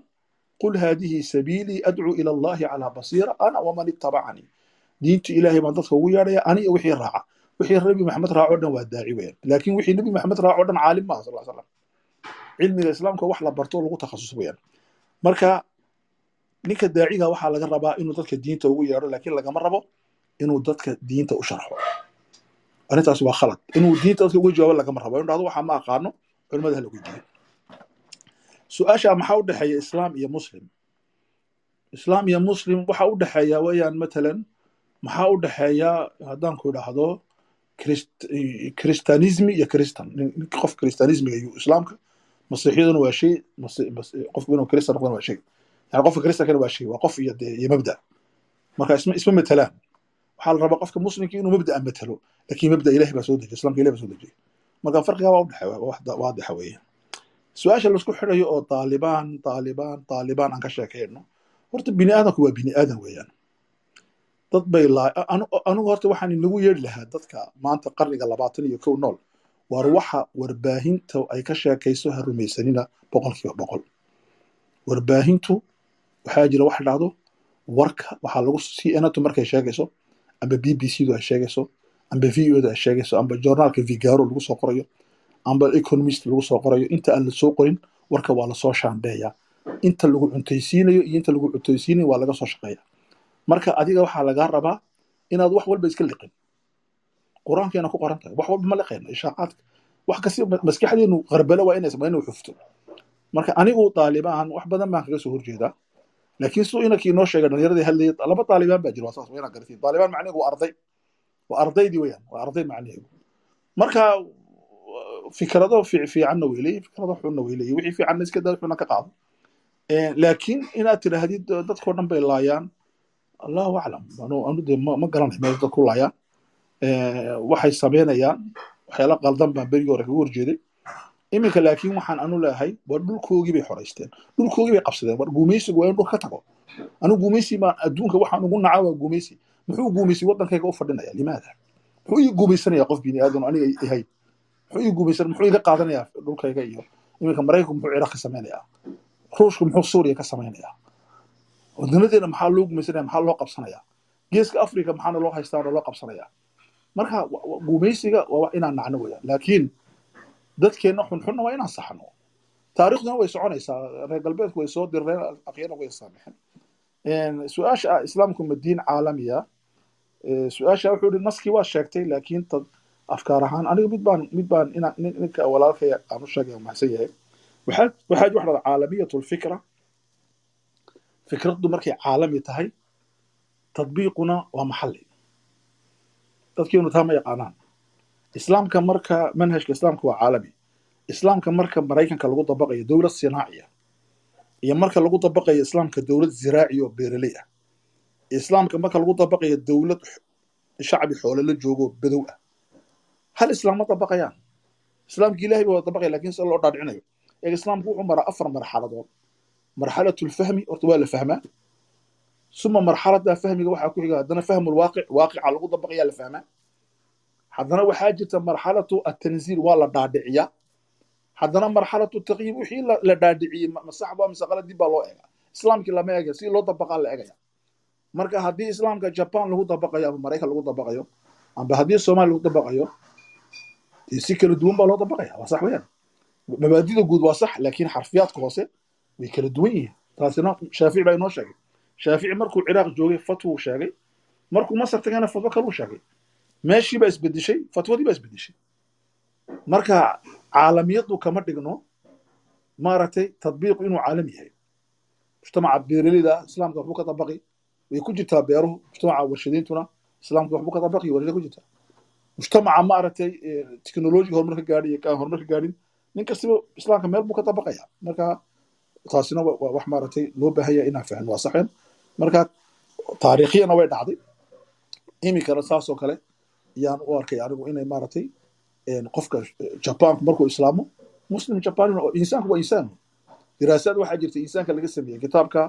qul haadihi sabiilii adcuu ila allahi calaa basiira ana waman ittabacanii diintu ilaahay baan dadka ugu yeedhaya ani wixii raaca wixii nebi maxamed raaco dhan waa daaci weeyaan laakiin wixii nebi maxamed raaco dhan caalim maaha sal slam cilmiga islaamka wax la barto lagu takhasus weeyaan marka ninka daaciga waxaa laga rabaa inuu dadka diinta ugu yeedho laakiin lagama rabo inuu dadka diinta u sharxo arrintaas waa khalad inuu diinta dadka uga jawaabo lagama rabo inu dhahdo waxaa ma aqaano culimada hala weydiiyo su'aasha maxaa u dhexeeya islaam iyo muslim? Islaam iyo muslim waxa u dhexeeya weeyaan matalan maxaa u dhexeeya haddaan ku idhaahdo kristanismi iyo kristan qof kristanismiga iyo islaamka? Masiixiyaduna waa shay qofku inuu kristan noqdana waa shay. Yani qofka kristankana waa shay waa qof iyo dee iyo mabda. Marka isma isma matelaan waxaa la rabaa qofka muslimka inuu mabda'a matalo laakiin mabda ilahi baa soo dejiya islamka ilahi baa soo dejiyay marka farqiga waa udhexeeya waadixa weeye su'aasha la isku xidhayo oo taalibaan taalibaan taalibaan aan ka sheekayno horta bini aadamku waa bini aadan weeyaan dad bay anigu horta waxaan inagu yeedhi lahaa dadka maanta qarniga labaatan iyo kow nool war waxa warbaahinta ay ka sheekayso ha rumaysanina boqolkiiba boqol warbaahintu waxaa jira wax dhahdo warka waxaa lagu cntu markay sheegayso amba b b c du ay sheegayso amba v o du ay sheegayso amba journaalka vigaro lagu soo qorayo amba economist lagu soo qorayo inta aan la soo qorin warka waa la soo shaambeeya. Inta lagu cuntaysiinayo iyo inta lagu cuntaysiinayo waa laga soo shaqeeya. Marka adiga waxaa lagaa rabaa inaad wax walba iska liqin. Qur'aankeena ku qoran tahay wax walba ma liqayna ishaaqaadka wax kasi maskaxdeenu qarbalo waa inay samaa inuu xufto marka anigu taalibaan wax badan baan kaga soo horjeedaa laakiin siduu inankii inoo sheegay dhallinyaradii hadlayay laba taalibaan baa jira waa saas waa inaad garatiin taalibaan macnaheegu waa arday. Waa ardaydii weeyaan waa arday macnaheegu marka fikrado fiicanna way leeyihiin fikrado xunna way leeyihiin wixii fiicanna iska daa xunna ka qaado laakiin inaad tidhaahdid dadkoo dhan bay laayaan allahu aclam ma garanayo meel dad ku laayaan waxay sameynayaan waxyaala qaldan baan berigii hore kaga horjeeday iminka laakiin waxaan anu leeyahay war dhulkoogii bay xoraysteen dhulkoogii bay qabsadeen war guumaysigu waa in dhul ka tago anu guumaysi baan adduunka waxaan ugu nacaa waa guumaysi muxuu guumaysi waddankayga u fadhinaya limaada muxuu ii guumaysanaya qof bini aadan aniga ahay muxuu ii guumaysan muxuu iga qaadanayaa dhulkayga iyo iminka maraykanku muxuu ciraaq ka samaynayaa ruushku muxuu suuriya ka samaynayaa wadanadeena maxaa loo gumaysanaya maxaa loo qabsanayaa geeska africa maxaana loo haystaa oo loo qabsanayaa marka guumaysiga waa inaan nacno weeyaan. Laakiin dadkeenna xunxunna waa inaan saxno. Taariikhduna way soconaysaa reer galbeedku way soo dirreen akhiirna way saamixeen. Su'aasha ah islaamku ma diin caalamiya. Su'aasha wuxuu yihi naskii waa sheegtay laakiin afkaar ahaan aniga mid baan mid ninka walaalkay aan sheegay maxsan yahay. Waxaa waxaa wax dhada caalamiyatu lfikra. Fikraddu markay caalami tahay tadbiiquna waa maxalli. Dadkiinu taa ma yaqaanaan. Islaamka marka manhajka islaamka waa caalami. Islaamka marka maraykanka lagu dabaqayo dowlad sinaaciya iyo marka lagu dabaqayo islaamka dowlad ziraaci oo beeraley ah islaamka marka lagu dabaqayo dowlad shacbi xoole la joogo bedow ah hal islaam ma dabaqayaan islaamka ilahay ba waa dabaqaya laakiin sida loo dhaadhicinayo. Ee islaamku wuxuu maraa afar marxaladood. Marxalatu lfahmi horta waa la fahmaa. Suma marxalada fahmiga waxaa ku xiga haddana fahmu lwaaqic waaqica lagu dabaqaya la fahmaa. Haddana waxaa jirta marxalatu atanziil waa la dhaadhiciyaa. Haddana marxalatu taqyiib wixii la dhaadhiciyey masaxba mise qalad dib baa loo eega islaamkii lama eega si loo dabaqaa la egaya marka haddii islaamka jaban lagu dabaqayo ama maraykan lagu dabaqayo amba haddii soomaaliya lagu dabaqayo si kala duwan baa loo dabaqaya. Waa sax weyaan mabaadida guud waa sax laakiin xarfiyaadka hoose way kala duwan yihiin. Taasina shaafici baa inoo sheegay. Shaafici markuu ciraaq joogay fatwuu sheegay. Markuu masar tagana fatwo kaluu sheegay. Meeshii baa isbedeshay fatwadii baa isbedeshay marka caalamiyadu kama dhigno maaragtay tadbiiqu inuu caalam yahay. Mujtamaca beeraleyda islaamka waxbuu ka dabaqi way ku jirtaa beeruhu. Mujtamaca warshadeyntuna islaamka waxbuu ka dabaqi warshada ku jirtaa mujtamaca maaragtay teknolojiga horumar ka gaadhi iyo kaan horumar ka gaadhin nin kastiba islaamka meel buu ka dabaqaya marka taasina waa wax maaragtay loo baahanya inaan fahno waa saxeen marka taariikhyana way dhacday iminkana saasoo kale yaan u arkay anigu inay maaragtay qofka jabaanku markuu islaamo muslim jabaanin oo insaanku waa insaan diraasaad waxaa jirta insaanka laga sameeyey kitaabka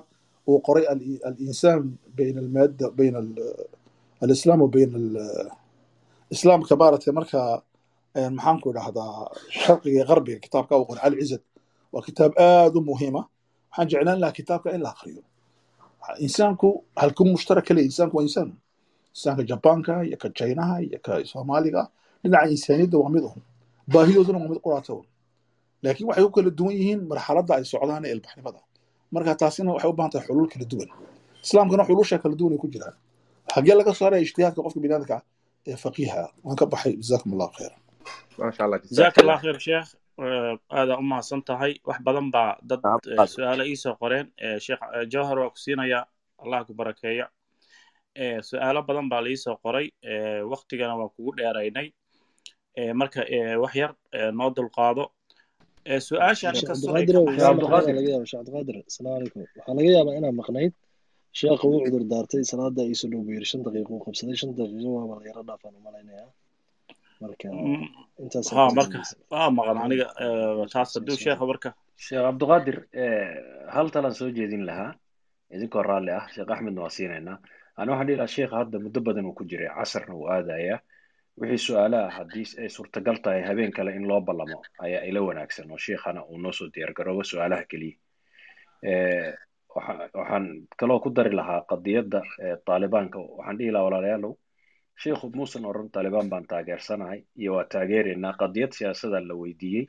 uu qoray alinsaan bayna almaada bayna alislaam wa bayna islaamka maaragtay marka maxaanku idhahdaa sharqiga qarbiga kitaabka uu qoray cali cizad waa kitaab aad u muhiima waxaan jeclaan lahaa kitaabka in la akriyo insaanku halku mushtarak kale insaanku waa insaan. Insaanka jabaanka iyo ka jaynaha iyo ka soomaaliga dhinaca insaaniyadda waa mid un baahidooduna waa mid quraata un laakiin waxay ku kala duwan yihiin marxaladda ay socdaan ee ilbaxnimada. Marka taasina waxay u baahan tahay xulul kala duwan. Islaamkana xulusha kala duwan ay ku jiraan. Xagee laga saaraya ijtihaadka qofka biniadamka ee faqiiha waan ka baxay jazaakum allahu khayran maasha allah khayr sheekh aadaa u mahadsan tahay wax badan baa dad su'aalo iisoo qoreen sheekh jawhar waa ku siinaya allah ku barakeeya su'aalo badan baa liisoo qoray waktigana waan kugu dheeraynay marka wax yar noo dulqaado su'aashan cabdiqaadir asalaamu calaykum waxaa laga yaabaa inaa maqnayd sheekha wuu cudur daartay salaada iisu dhow buu yiri shan daqiiqo uu qabsaday shan daqiiqo waaba la yaro dhaafaan u malaynayaa marka intaas ha marka waa maqan aniga taas hadduu sheekha marka sheekh cabdiqaadir hal talaan soo jeedin lahaa idinkoo raalli ah sheekh axmedna waa siinaynaa ana waxaan dhihi lahaa sheekha hadda muddo badan uu ku jiray casarna uu aadayaa wixii su'aalaha haddii ay suurtagal tahay habeen kale in loo ballamo ayaa ila wanaagsan oo sheikhana uu noo soo diyaargaroobo su'aalaha keliya waxaan kaloo ku dari lahaa qadiyadda taalibaanka waxaan dhihi lahaa walaalayaalow sheikhu muusan oran taalibaan baan taageersanahay iyo waa taageeraynaa qadiyad siyaasada la weydiiyey.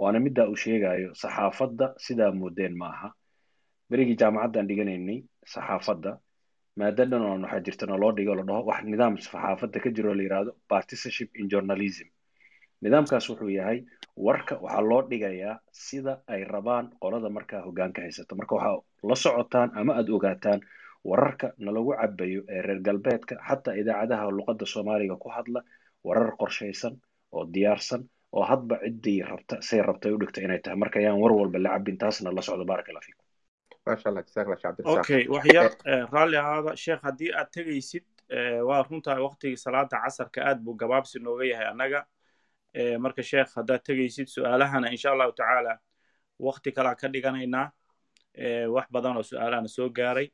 Waana middaa uu sheegayo saxaafadda sidaa moodeen ma aha. Berigii jaamacaddaan dhiganaynay saxaafadda maada dhan oo waxaa jirta naloo dhigo la dhaho wax nidaam saxaafadda ka jiro la yidhaahdo partisanship in journalism. Nidaamkaas wuxuu yahay warka waxaa loo dhigayaa sida ay rabaan qolada markaa hoggaanka haysata. Marka waxaa la socotaan ama aada ogaataan wararka nalagu cabayo ee reer galbeedka xataa idaacadaha luqadda soomaaliga ku hadla warar qorshaysan oo diyaarsan oo hadba ciddii rabta say rabtay u dhigta inay tahay. Marka ayaan war walba la cabin taasna la socdo baaraka allah fiikum. Maasha allah jazaak allah cabdirasaaq okay wax yar raalli ahaada sheekh haddii aad tegaysid waa runtaa waqtigii salaada casarka aad buu gabaabsi nooga yahay annaga. Marka sheekh haddaad tegaysid su'aalahana insha allahu tacaala waqti kalaa ka dhiganaynaa wax badan oo su'aalahana soo gaaray.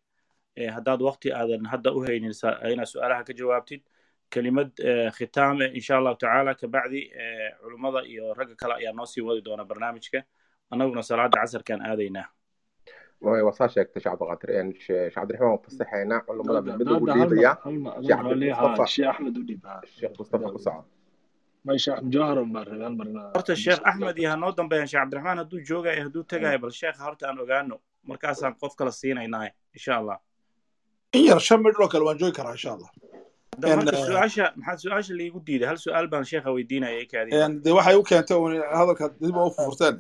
Haddaad waqti aadan hadda u haynin inaad su'aalaha ka jawaabtid. Kelimad khitaame insha allahu tacaala kabacdi culummada iyo ragga kale ayaa noo sii wadi doona barnaamijka. Annaguna salaada casarkaan aadaynaa waa saa sheegtay sheekh cabdiqaadir sheekh cabdiraxmaan waan fasaxaynaa culummada mid ugu dhiibaya. Sheekh cabdimustafa sheekh axmed u dhiib sheekh mustafa ku inaa horta sheekh axmed iyo hanoo dambeeyaan sheekh cabdiraxmaan hadduu joogayo hadduu tegayo bal sheekha horta aan ogaano markaasaan qof kala siinaynaa insha allah in yar shan midh oo kale waan joogi karaa insha allah marka su'aasha maxaa su'aasha liigu diiday? Hal su'aal baan sheekha weydiinaya kaadi dee waxay u keentay un hadalka dib u furfurteen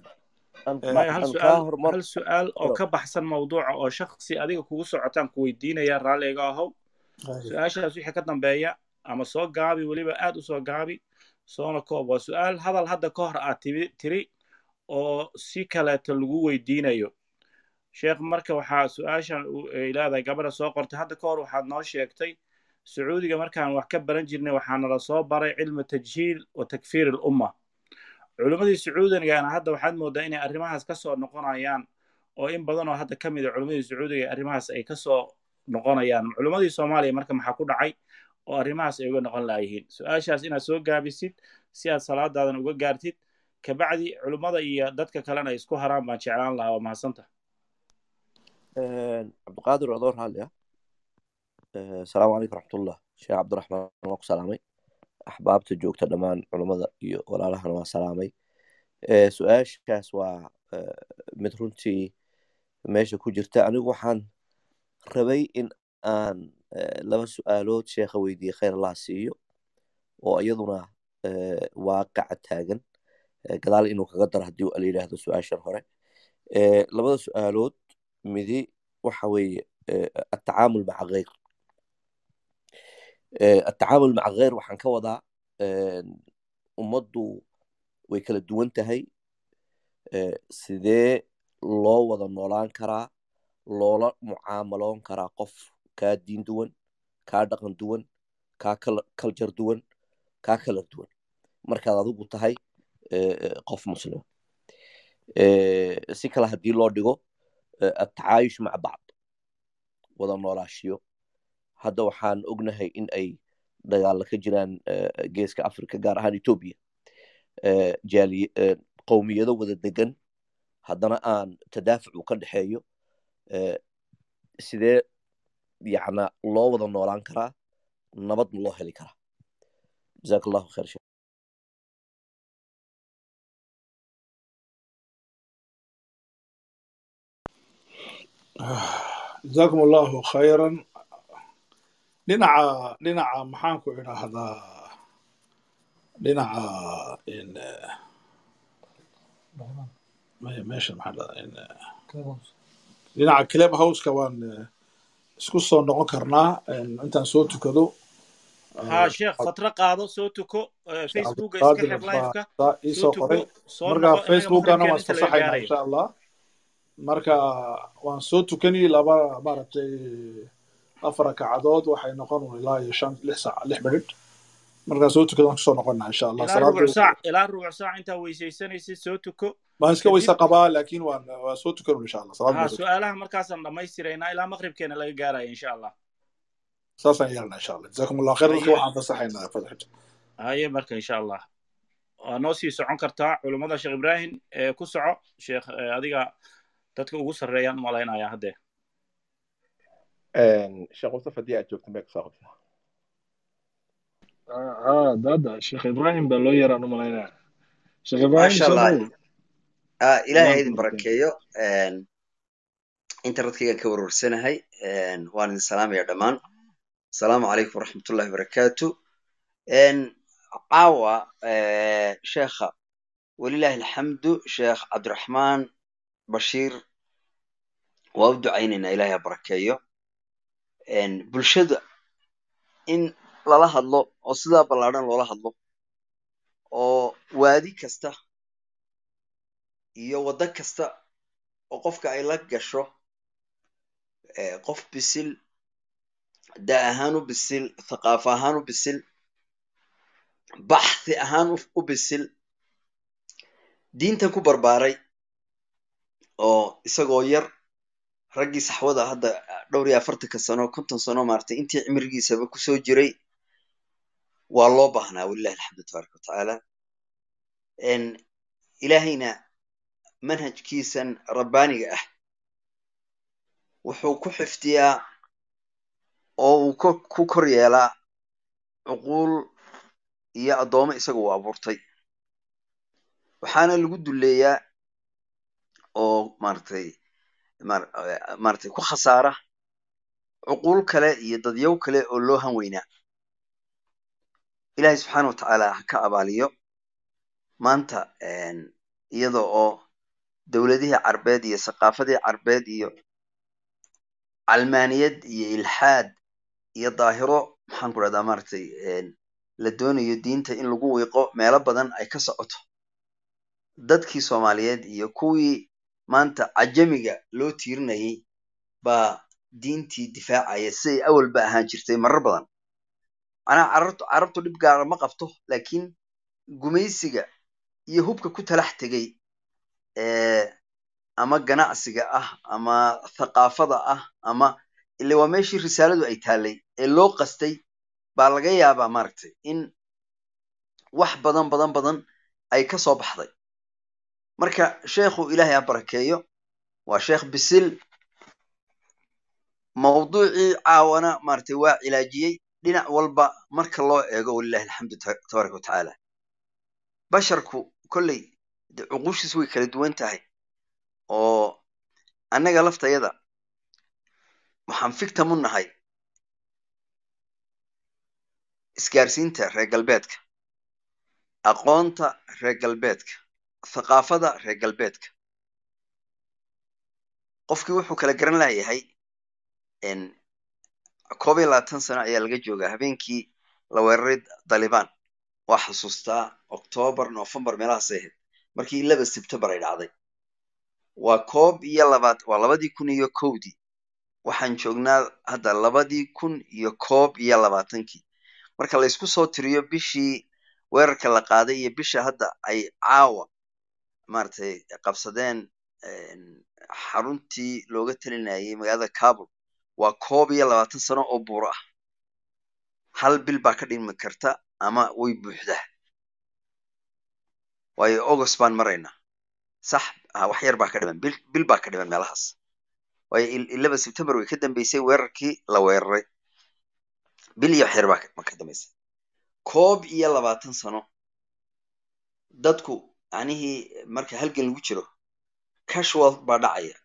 maya hal su'aal hal su'aal oo ka baxsan mawduuca oo shaksi adiga kugu socotaan ku weydiinaya raalliga ahow. Su'aashaas wixii ka dambeeya ama soo gaabi weliba aad u soo gaabi soona koob. Waa su'aal hadal hadda ka hor aad tiri oo si kaleeto lagu weydiinayo sheekh marka waxaa su'aashan ay leedahay gabadha soo qortay hadda ka hor waxaad noo sheegtay sacuudiga markaan wax ka baran jirnay waxaana la soo baray cilmu tajhiil wa takfiir alumma culimmadii sacuudigana hadda waxaad moodaa inay arrimahaas ka soo noqonayaan oo in badan oo hadda ka mid a culimmadii sacuudiga arrimahaas ay ka soo noqonayaan. Culimmadii soomaaliya marka maxaa ku dhacay? Oo arrimahaas ay uga noqon laayihiin su'aashaas inaad soo gaabisid si aad salaadaadan uga gaartid kabacdi culimmada iyo dadka kalena ay isku haraan baan jeclaan lahaa waa mahadsanta cabdiqaadir adoo raalli ah asalaamu calaykum raxmatullah sheekh cabdiraxmaan waa ku salaamay. Axbaabta joogta dhammaan culummada iyo walaalahana waa salaamay. Su'aashaas waa mid runtii meesha ku jirta. Anigu waxaan rabay in aan laba su'aalood sheekha weydiiye khayr allah siiyo oo iyaduna waaqaca taagan. Gadaal inuu kaga daro haddii la yidhaahdo su'aashan hore. Labada su'aalood midi waxa weeye atacaamul maca kheyr atacaamul maca kheyr waxaan ka wadaa ummaddu way kala duwan tahay. Sidee loo wada noolaan karaa loola mucaamaloon karaa qof kaa diin duwan kaa dhaqan duwan kaa kaljar duwan kaa kala duwan? Markaad adigu tahay qof muslima si kale haddii loo dhigo atacaayush maca bacd wada noolaashiyo hadda waxaan ognahay in ay dagaalla ka jiraan geeska africa gaar ahaan etoobiya qowmiyado wada degan haddana aan tadaafuc u ka dhexeeyo sidee yacna loo wada noolaan karaa nabadna loo heli karaa jazaak allahu khayr Jasaakum allahu khayran. Dhinaca dhinaca maxaan ku idhaahdaa? Dhinaca eh, meesha maxaa eh, dhinaca club houseka waan eh, isku soo noqon karnaa intaan soo tukado. Ha sheekh fatra qaado soo tuko facebooka iska xir liveka isoo qoray. marka facebookana waan iska saxaynaa insha allah marka waan soo tukanayay laba maaragtay afar rakacadood waxay noqon ilaa iyo shan lix saac lix bedhidh markaan soo tukada waan ku soo noqonnaa insha allah. Ilaa rubuc saac intaa weysaysanaysid soo tuko. Waan iska weyse qabaa laakiin waan waan soo tukan insha allah. Salaad su'aalaha markaasaan dhammaystiraynaa ilaa maqribkeena laga gaaraya insha allah. Saasaan yeelnaa insha allah. Jazakum allah khayr dadka waxaan fasaxaynaa fasaxita haye marka insha allah. Waa noo sii socon kartaa culummada sheekh ibrahim ee ku soco. Sheekh eh, adiga dadka ugu sarreeyaan u malaynayaa haddee sheekh musaf haddii aad joogto may ku soo qabtaa ha dada sheekh ibrahim baa loo yaraan u malaynaya sheekh ibrahim ilaahay haydin barakeeyo internetkaygaan ka warwarsanahay waan idin salaamaya dhammaan asalaamu calaykum waraxmatullahi barakaatu caawa sheekha walilahi alxamdu sheekh cabdiraxmaan bashiir waa u ducaynaynaa ilaahay ha barakeeyo bulshada in lala hadlo oo sidaa ballaadhan loola hadlo oo waadi kasta iyo waddo kasta oo qofka ay la gasho qof bisil da ahaan u bisil thaqaafo ahaan u bisil baxthi ahaan u bisil diintan ku barbaaray oo isagoo yar raggii saxwada hadda dhowr iyo afartanka sano konton sano maaragtay intii cimrigiisaba ku soo jiray waa loo baahnaa walilahi alxamdu tabaaraka watacaala ilaahayna manhajkiisan rabbaaniga ah wuxuu ku xifdiyaa oo uu ku kor yeelaa cuquul iyo addoommo isaga uu abuurtay. Waxaana lagu duleeyaa oo maaragtay maar- maaragtay ku khasaara cuquul kale iyo dadyow kale oo loo han weynaa ilaahay subxaana wa tacaala ha ka abaaliyo maanta iyada oo dowladihii carbeed iyo saqaafadii carbeed iyo calmaaniyad iyo ilxaad iyo daahiro maxaan ku rahdaa maaragtay la doonayo diinta in lagu wiiqo meelo badan ay ka socoto. Dadkii soomaaliyeed iyo kuwii maanta cajamiga loo tiirinayay baa diintii difaacaya siday awalba ahaan jirtay marar badan. Macnaha carabtu dhib gaara ma qabto laakiin gumaysiga iyo hubka ku talax tegay ama ganacsiga ah ama thaqaafada ah ama ile waa meeshii risaaladu ay taallay ee loo qastay baa laga yaabaa maaragtay in wax badan badan badan ay ka soo baxday marka sheekhu ilaahay ha barakeeyo waa sheekh bisil. Mawduucii caawana maaragtay waa cilaajiyey. Dhinac walba marka loo eego walilahi alxamdu ta- tabaaraka watacaala basharku kolley de cuquushiis way kala duwan tahay. Oo annaga laftayada waxaan fictam u nahay isgaarsiinta reer galbeedka aqoonta reer galbeedka thaqaafada reer galbeedka. Qofkii wuxuu kala garan layahay koob iyo labaatan sano ayaa laga joogaa habeenkii la weeraray dalibaan waa xasuustaa octoobar november meelahaasay ahayd. Markii laba sebtembar ay dhacday. Waa koob iyo labaad waa labadii kun iyo kowdii. Waxaan joognaa hadda labadii kun iyo koob iyo labaatankii. Marka laysku soo tiriyo bishii weerarka la qaaday iyo bisha hadda ay caawa maaragtay qabsadeen xaruntii looga talinayay magaalada kabul. Waa koob iyo labaatan sano oo buuro ah. Hal bil baa ka dhimi karta ama way buuxdaa waayo august baan maraynaa sax wax yar baa ka dhiman. Bil bil baa ka dhiman meelahaas. Waayo ilaba september way ka dambeysay weerarkii la weeraray. Bil iyo wax yar baa ka dambeysay. Koob iyo labaatan sano. Dadku anihii marka halgan lagu jiro casual baa dhacaya.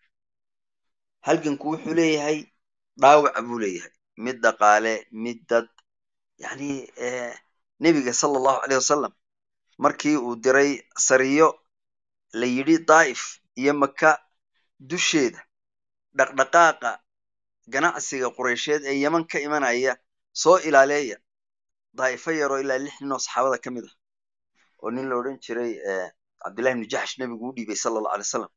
Halganku wuxuu leeyahay dhaawaca buu leeyahay. Mid dhaqaale mid dad yani nebiga sala allahu aleyh wasalam markii uu diray sariyo la yidhi daa'if iyo maka dusheeda dhaqdhaqaaqa ganacsiga qureysheed ee yeman ka imanaya soo ilaaleeya. Daa'ifo yaroo ilaa lix nin oo saxaabada ka mid ah oo nin la odhan jiray cabdillahi ibnu jaxsh nebigu u dhiibay sala allahu alay wasalam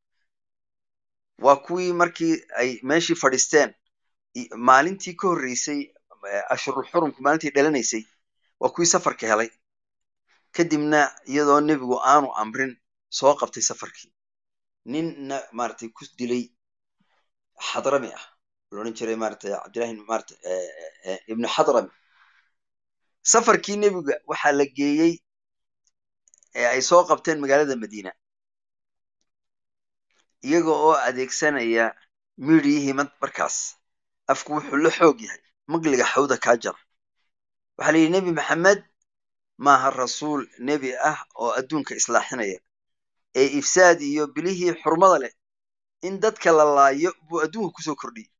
waa kuwii markii ay meeshii fadhiisteen maalintii ka horreysay ashurul xurumku maalintii dhalanaysay waa kuwii safarka helay. Kadibna iyadoo nebigu aanu amrin soo qabtay safarkii. Ninna maaragtay ku dilay xadrami ah. La odhan jiray maaragtay cabdillahi maarata ibnu xadrami safarkii nebiga waxaa la geeyey ee ay soo qabteen magaalada madiina. Iyaga oo adeegsanaya midiyihii markaas afku wuxuu la xoog yahay magliga xawda kaa jara waxaa la yidhi nebi maxamed maaha rasuul nebi ah oo adduunka islaaxinaya ee ifsaad iyo bilihii xurmada leh in dadka la laayo buu adduunka ku soo kordhiyey.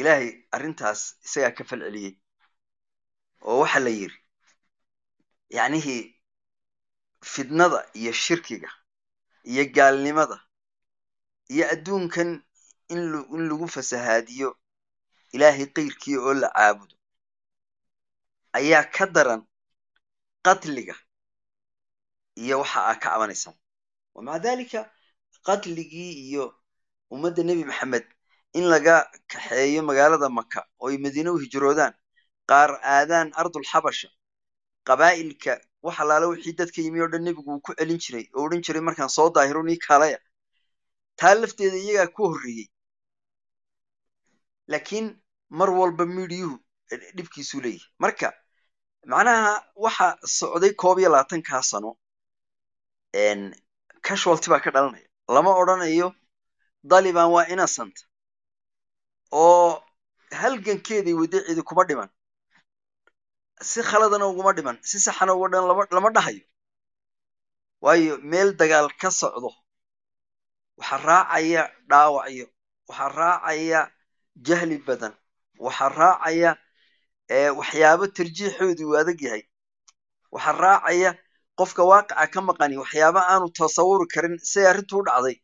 Ilaahay arrintaas isagaa ka fal celiyey oo waxa la yidhi yacnihii fidnada iyo shirkiga iyo gaalnimada iyo adduunkan in lagu fasahaadiyo ilaahay keyrkii oo la caabudo ayaa ka daran qatliga iyo waxa aa ka cabanaysaan wamaca dalika qatligii iyo ummadda nebi maxamed in laga kaxeeyo magaalada maka oo ay madiine u hijroodaan qaar aadaan ardul xabasha qabaa'ilka wax allaala wixii dadka yimi oo dhan nebigu uu ku celin jiray oo odhan jiray markaan soo daahiro nii kaalaya taa lafteeda iyagaa ku horreeyey laakiin mar walba midiyuhu dhibkiisuu leeyahay marka macnaha waxa socday koob iyo labaatankaa sano casualty baa ka dhalanaya. Lama odrhanayo daliban waa innocent oo halgankeeday wadda cidi kuma dhiman si khaladana uguma dhiman si saxana uga dhiman lama dhahayo. Waayo meel dagaal ka socdo waxaa raacaya dhaawacyo waxaa raacaya jahli badan waxaa raacaya waxyaabo tarjiixoodu uu adag yahay. Waxaa raacaya qofka waaqaca ka maqani waxyaaba aanu tasawuri karin siday arrintu u dhacday.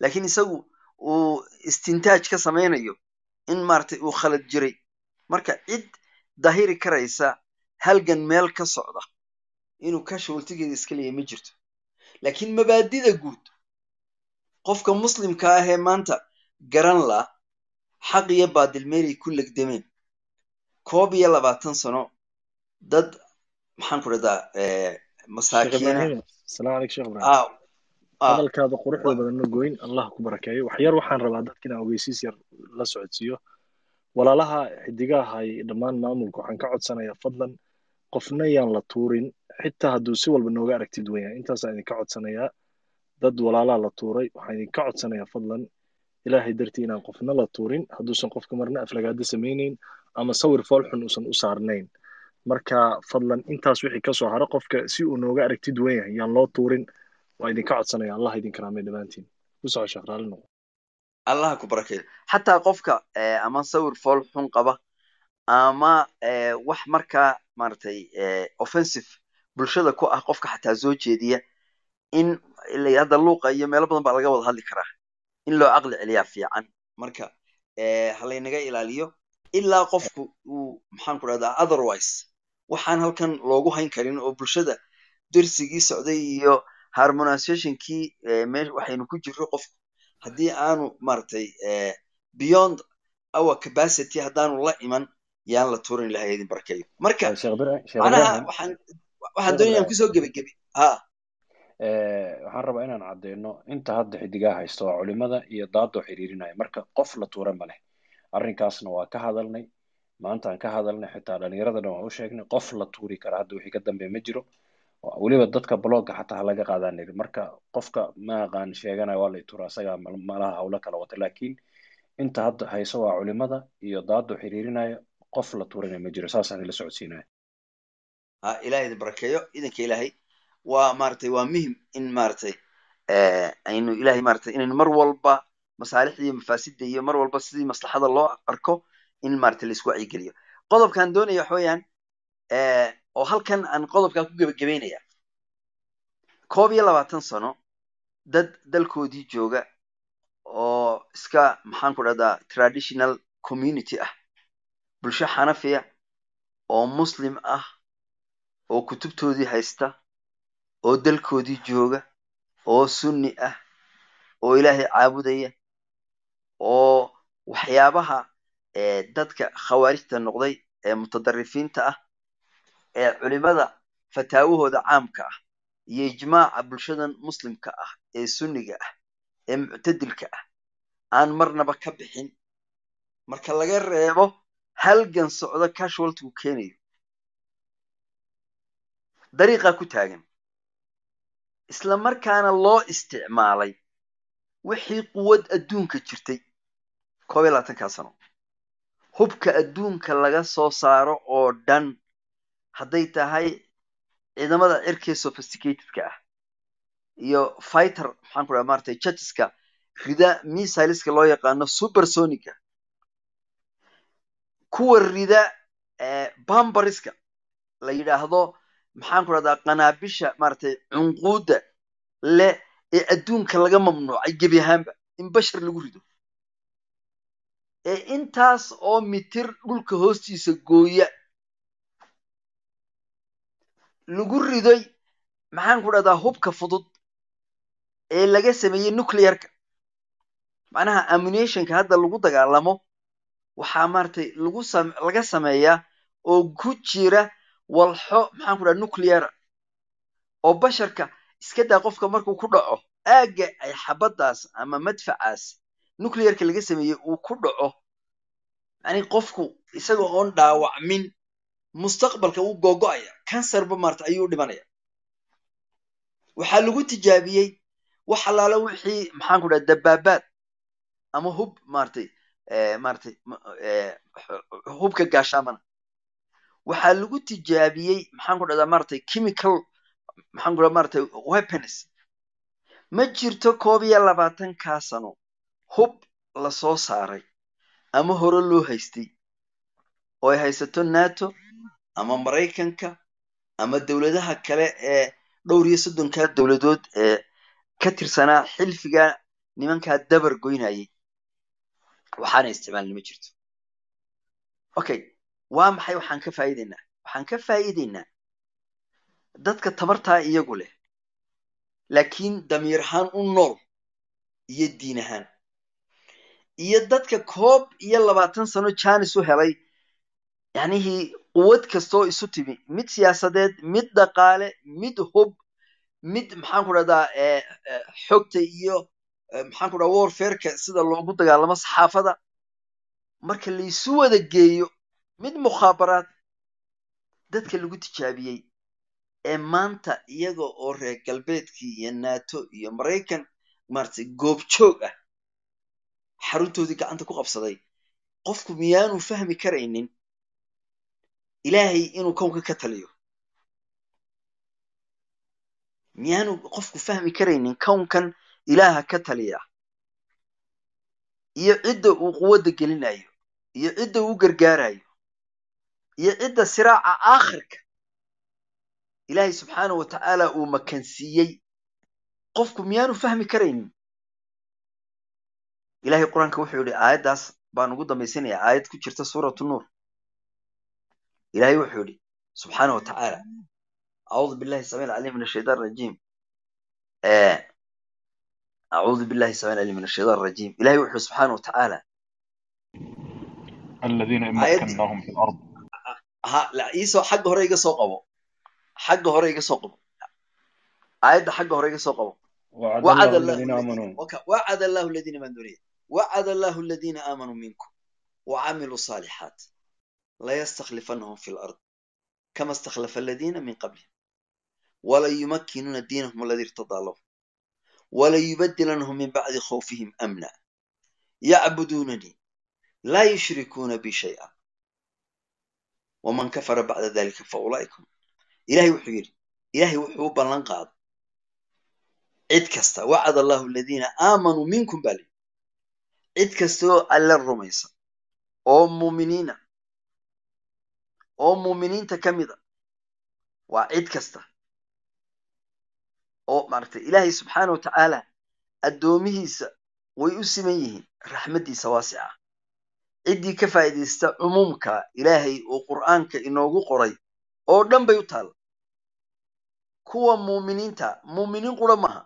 Laakiin isagu uu istintaaj ka samaynayo in maaragtay uu khalad jiray. Marka cid dahiri karaysa halgan meel ka socda inuu casualtigeeda iska leeyahy ma jirto. Laakiin mabaadida guud qofka muslimka ah ee maanta garan la xaq iyo baadil meelay ku legdameen koob iyo labaatan sano dad maxaan ku dhahdaa masaakiina salaam aleykum sheekh ibrahim hadalkaada quruxda badanna goyn allah ku barakeeyo wax yar waxaan rabaa dadka inaan ogeysiis yar la socodsiiyo walaalaha xidigahay dhammaan maamulka waxaan ka codsanayaa fadlan. Qofna yaan la tuurin. Xitaa hadduu si walba nooga aragtid weeyaan intaasaan idinka codsanayaa. Dad walaalaa la tuuray waxaan idinka codsanayaa fadlan. Ilaahay dartii inaan qofna la tuurin. Hadduusan qofka marna aflagaado samaynayn ama sawir foolxun uusan u saarnayn. Marka fadlan intaas wixii ka soo haro qofka si uu nooga aragtid weyn yahay yaan loo tuurin. Waa idinka codsanaya allah idin dhammaantiin ku soco allah ku barakeeyo xataa qofka ama sawir fool xun qaba ama wax markaa maaragtay offensive bulshada ku ah qofka xataa soo jeediya in hadda luuqa iyo meelo badan baa laga wada hadli karaa. In loo caqli celiyaa fiican. Marka halaynaga ilaaliyo ilaa qofku uu maxaan ku dhahdaa otherwise waxaan halkan loogu hayn karin oo bulshada dersigii socday iyo harmonizationkii waxaynu ku jirro qofku haddii aanu maaragtay beyond our capacity haddaanu la iman yaan la tuurin ilahay idin barakeeyo marka Eh, ibrahim. waxaan waxaan doonaya ku soo gebagebe ha Eh, waxaan rabaa inaan cadeyno inta hadda xidigaa haysto waa culimada iyo daadoo xiriirinaya marka qof la tuura ma leh. Arrinkaasna waa ka hadalnay maantaan ka hadalnay xitaa dhallinyaradana waan u sheegnay qof la tuuri kara hadda wixii ka dambeeya ma jiro weliba dadka blogga xataa halaga qaadaan niri marka qofka ma aqaan sheeganaya waa la tuura asagaa mal- malaha hawlo kala wata. Laakiin inta hadda hayso waa culimada iyo daadoo xiriirinaya qof la tuurana ma jiro saasaan ila socodsiinaya. Ha ilahay idin barakeeyo idanka ilaahay. Waa maaragtay waa muhiim in maaragtay eh, aynu ilahay maaragtay inaynu mar walba masaalixda iyo mafaasidda iyo mar walba sidii maslaxada loo arko in maaragtay la isku wacyigeliyo qodobkan doonaya waxa weeyaan eh, oo halkan aan qodobkan ku gebagabeynaya koob iyo labaatan sano dad dalkoodii jooga oo iska maxaan ku dhahdaa traditional community ah. Bulsho xanafiya oo muslim ah oo kutubtoodii haysta oo dalkoodii jooga oo sunni ah oo ilaahay caabudaya oo waxyaabaha dadka khawaarijta noqday ee mutadarifiinta ah ee culimada fataawahooda caamka ah iyo ijmaaca bulshadan muslimka ah ee sunniga ah ee muctadilka ah aan marnaba ka bixin. Marka laga reebo halgan socdo casualtygu keenayo. Dariiqaa ku taagan. Isla markaana loo isticmaalay wixii quwad adduunka jirtay koob iyo labaatankaa sano. Hubka adduunka laga soo saaro oo dhan hadday tahay ciidamada cirkee sophisticatedka ah iyo fighter maxaan ku dhaha maratay judgeska rida missileska loo yaqaano supersonica kuwa rida bambariska la yidhaahdo maxaan ku dhahdaa qanaabisha maratay cunquudda leh ee adduunka laga mamnuucay gebi ahaanba in bashar lagu rido. Ee intaas oo mitir dhulka hoostiisa gooya lagu ridoy maxaan ku dhahdaa hubka fudud ee laga sameeyey nuclearka. Macnaha ammunitionka hadda lagu dagaalamo waxaa maratay lagu laga sameeyaa oo ku jira walxo maxaan ku dhaha nucleara oo basharka iska daa qofka markuu ku dhaco. Aagga ay xabaddaas ama madfacaas nuclearka laga sameeyey uu ku dhaco yani qofku isaga oon dhaawacmin mustaqbalka wuu googo'aya kansarba maarata ayuu u dhimanaya. Waxaa lagu tijaabiyey wax allaala wixii maxaan ku dhaha dabaabaad ama hub maratay maratay hubka gaashaamana. Waxaa lagu tijaabiyey maxaan ku dhahdaa maratay chemical maxaan ku dhaha maratay weapons. Ma jirto koob iyo labaatankaa sano hub la soo saaray ama hore loo haystay oo ay haysato nato ama maraykanka ama dowladaha kale ee dhowr iyo soddonkaa dowladood ee ka tirsanaa xilfiga nimankaa dabar goynayay. Waxaana isticmaalin ma jirto. Okay waa maxay? Waxaan ka faa'iidaynaa. Waxaan ka faa'iidaynaa dadka tabartaa iyagu leh laakiin damiir ahaan u nool iyo diin ahaan. Iyo dadka koob iyo labaatan sano janis u helay yacnihii quwad kastoo isu timi. Mid siyaasadeed mid dhaqaale mid hub mid maxaan ku dhahdaa xogta iyo maxaan ku dhaha warfareka sida loogu dagaalamo saxaafada. Marka laisu wada geeyo mid mukhaabaraad dadka lagu tijaabiyey ee maanta iyaga oo reer galbeedkii iyo nato iyo maraykan maratay goobjoog ah xaruntoodii gacanta ku qabsaday qofku miyaanu fahmi karaynin ilaahay inuu kownka ka taliyo miyaanu qofku fahmi karaynin kownkan ilaaha ka taliya iyo cidda uu quwadda gelinayo iyo cidda uu gargaarayo iyo cidda siraaca aakhirka ilaahay wa tacaala uu makansiiyey qofku miyaanu fahmi karaynin ilahay qur'aanka wuxuu yihi aayaddaas baan ugu dambaysinaya aayad ku jirta suuratu nuur ilahay wuxuu yihi subxaana wa tacaala acuudu billahi samiil calim min ashaitan rajim acuudu billahi samiil calim min ashaitan rajim ilahay wuxuu yihi subxaana wa tacaala الذين إن aayad مكناهم في الأرض ha la iisoo xagga hore iga soo qabo xagga hore iga soo qabo aayadda xagga hore iga soo qabo وعد وعد الله الله الذين الذين آمنوا وك- وعد الله الذين من دونيه وعد الله الذين آمنوا منكم وعملوا الصالحات لا يستخلفنهم في الأرض كما استخلف الذين من قبلهم ولا يمكنون دينهم الذي ارتضى لهم ولا يبدلنهم من بعد خوفهم أمنا يعبدونني لا يشركون بي شيئا ومن كفر بعد ذلك فأولئك هم إلهي وحيري إلهي وحيو بلن قاد عد كستا وعد الله الذين آمنوا منكم بالي عد كستو ألا الرميسة أو مؤمنين oo muuminiinta ka mid a waa cid kasta oo maaragtay ilaahay subxaana wa tacaala addoomihiisa way u siman yihiin raxmaddiisa waasica. Ciddii ka faa'iidaysta cumuumka ilaahay uu qur'aanka inoogu qoray oo dhan bay u taala kuwa muuminiinta muuminiin qura maaha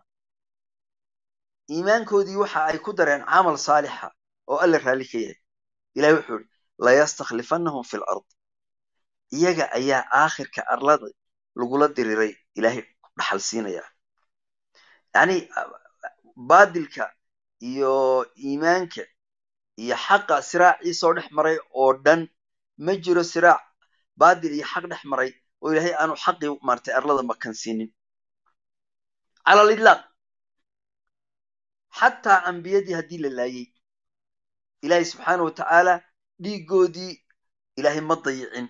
iimaankoodii waxa ay ku dareen camal saalixa oo alla raalli ka yahay. Ilahay wuxuu yihi layastakhlifannahum fi lard iyaga ayaa aakhirka arlada lagula diriiray ilaahay dhaxal siinaya. Yacni baadilka iyo iimaanka iyo xaqa siraacii soo dhex maray oo dhan ma jiro siraac baadil iyo xaq dhex maray oo ilaahay aanu xaqii maartay arlada makan siinin. Cala lidlaaq xataa ambiyadii haddii la laayay ilaahay subxaana watacaala dhiigoodii ilaahay ma dayicin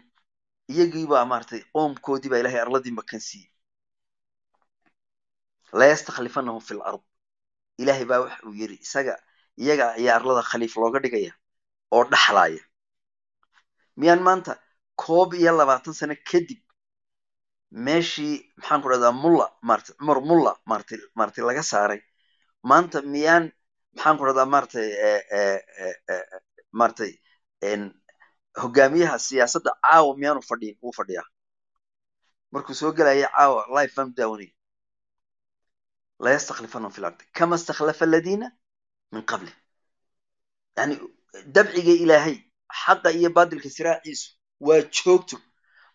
iyagii baa maartay qoomkoodii baa ilaahay arladii makan siiyey. Layastakhlifannahum fi lard ilaahay baa waxa uu yidhi isaga iyaga ayaa arlada khaliif looga dhigaya oo dhaxlaaya. Miyaan maanta koob iyo labaatan sano kadib meeshii maxaan ku dhahdaa mulla maarata cumar mulla maarata maarata laga saaray. Maanta miyaan maxaan ku dhahdaa maaratay maaratay hogaamiyaha siyaasadda caawa miyaanu fadhiin wuu fadhiyaa. Markuu soo gelaya caawa life baan daawanaya layastakhlifannahum fi lardi kama istakhlafa aladiina min qabli. Yani dabciga ilaahay xaqa iyo baadilka siraaciisu waa joogto.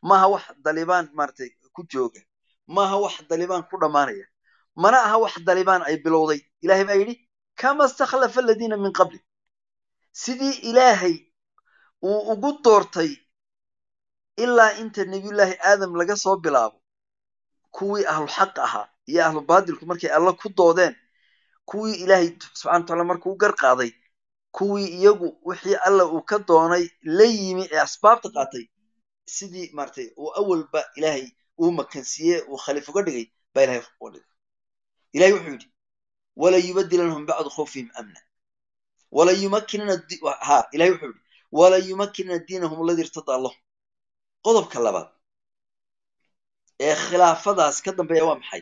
Maaha wax dalibaan maaragtay ku jooga. Maaha wax dalibaan ku dhammaanaya. Mana aha wax dalibaan ay bilowday. Ilahay baa yidhi kama istakhlafa aladiina min qabli. Sidii ilaahay uu ugu doortay ilaa inta nebiyullaahi aadam laga soo bilaabo kuwii ahlu xaq ahaa iyo ahlu baadilku markay alla ku doodeen kuwii ilaahay subxana wataala markuu u gar qaaday kuwii iyagu wixii alla uu ka doonay la yimi ee asbaabta qaatay sidii maratay uu awalba ilaahay uu makansiiye uu khaliif uga dhigay baa ilahay uga dhigay. Ilahay wuxuu yidhi wala yubadilanahum bacdu khawfihim amna. Wala yumakkinana ha ilahay wuxuu yidhi wala yumakkinana diinahum alladii irtadaa lahum qodobka labaad ee khilaafadaas ka dambeeya waa maxay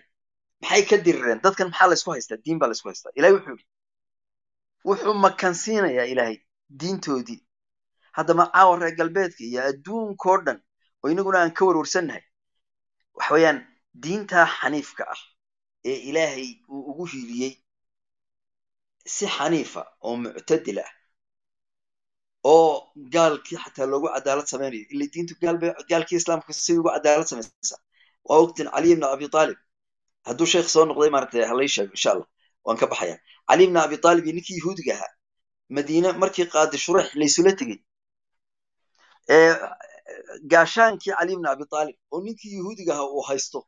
maxay ka dirireen dadkan maxaa laysku haystaa diin baa laysku haystaa ilahay wuxuu yidhi wuxuu makansiinayaa ilaahay diintoodii haddama caawa reer galbeedka iyo adduunkao dhan oo inaguna aan ka warwarsannahay waxa weeyaan diintaa xaniifka ah ee ilaahay uu ugu hiiliyey si xaniifa oo muctadil ah oo gaalkii xataa loogu cadaalad samaynayo ila diintu gaalkii islaamka si ugu cadaalad samaysaa waa ogtin cali ibn abi aalib hadduu sheekh soo noqday maaragtay halay sheego insha allah. Waan ka baxaya cali ibn abi aalib iyo ninkii yahuudiga ahaa madiine markii qaadi shurex laysula tegey gaashaankii cali ibn abi aalib oo ninkii yahuudiga ahaa uu haysto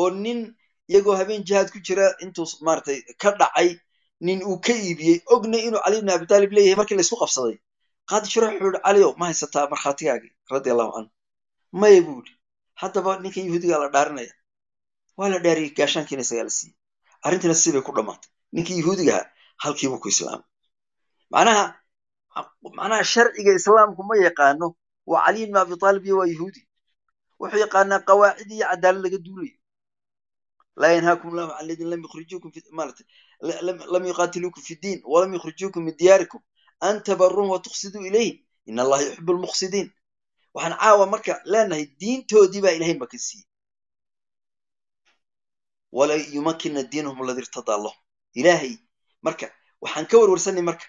oo nin iyagoo habeen jihaad ku jira intuu maaragtay ka dhacay nin uu ka iibiyey ogna inuu cali ibn abi aalib leeyahay markii laysku qabsaday qaadi shurex wuxuu yihi caliow ma haysataa markhaatigaagii radia allahu canhu maya buu yidhi haddaba ninkan yahuudigaa la dhaarinaya waa la dhaariyey gaashaankiina isagaa la siiyey arrintiina sibay ku dhammaatay ninkii yahuudigaha halkiibuu ku islaamay. Macnaha macnaha sharciga islaamku ma yaqaano waa cali ibn abi aalib iyo waa yahuudi wuxuu yaqaanaa qawaacid iyo cadaalad laga duulayo. Laa yanhaakum allahu can ladin lam yuqaatiluukum fi diin walam yukhrijuukum min diyaarikum an tabaruhum wa tuqsiduu in allaha yuxibu lmuqsidiin waxaan caawa marka leenahay diintoodii baa ilahay makan siiyey wala yumakkina diinahum aladi irtadaa lahum ilaahay marka waxaan ka warwarsanay marka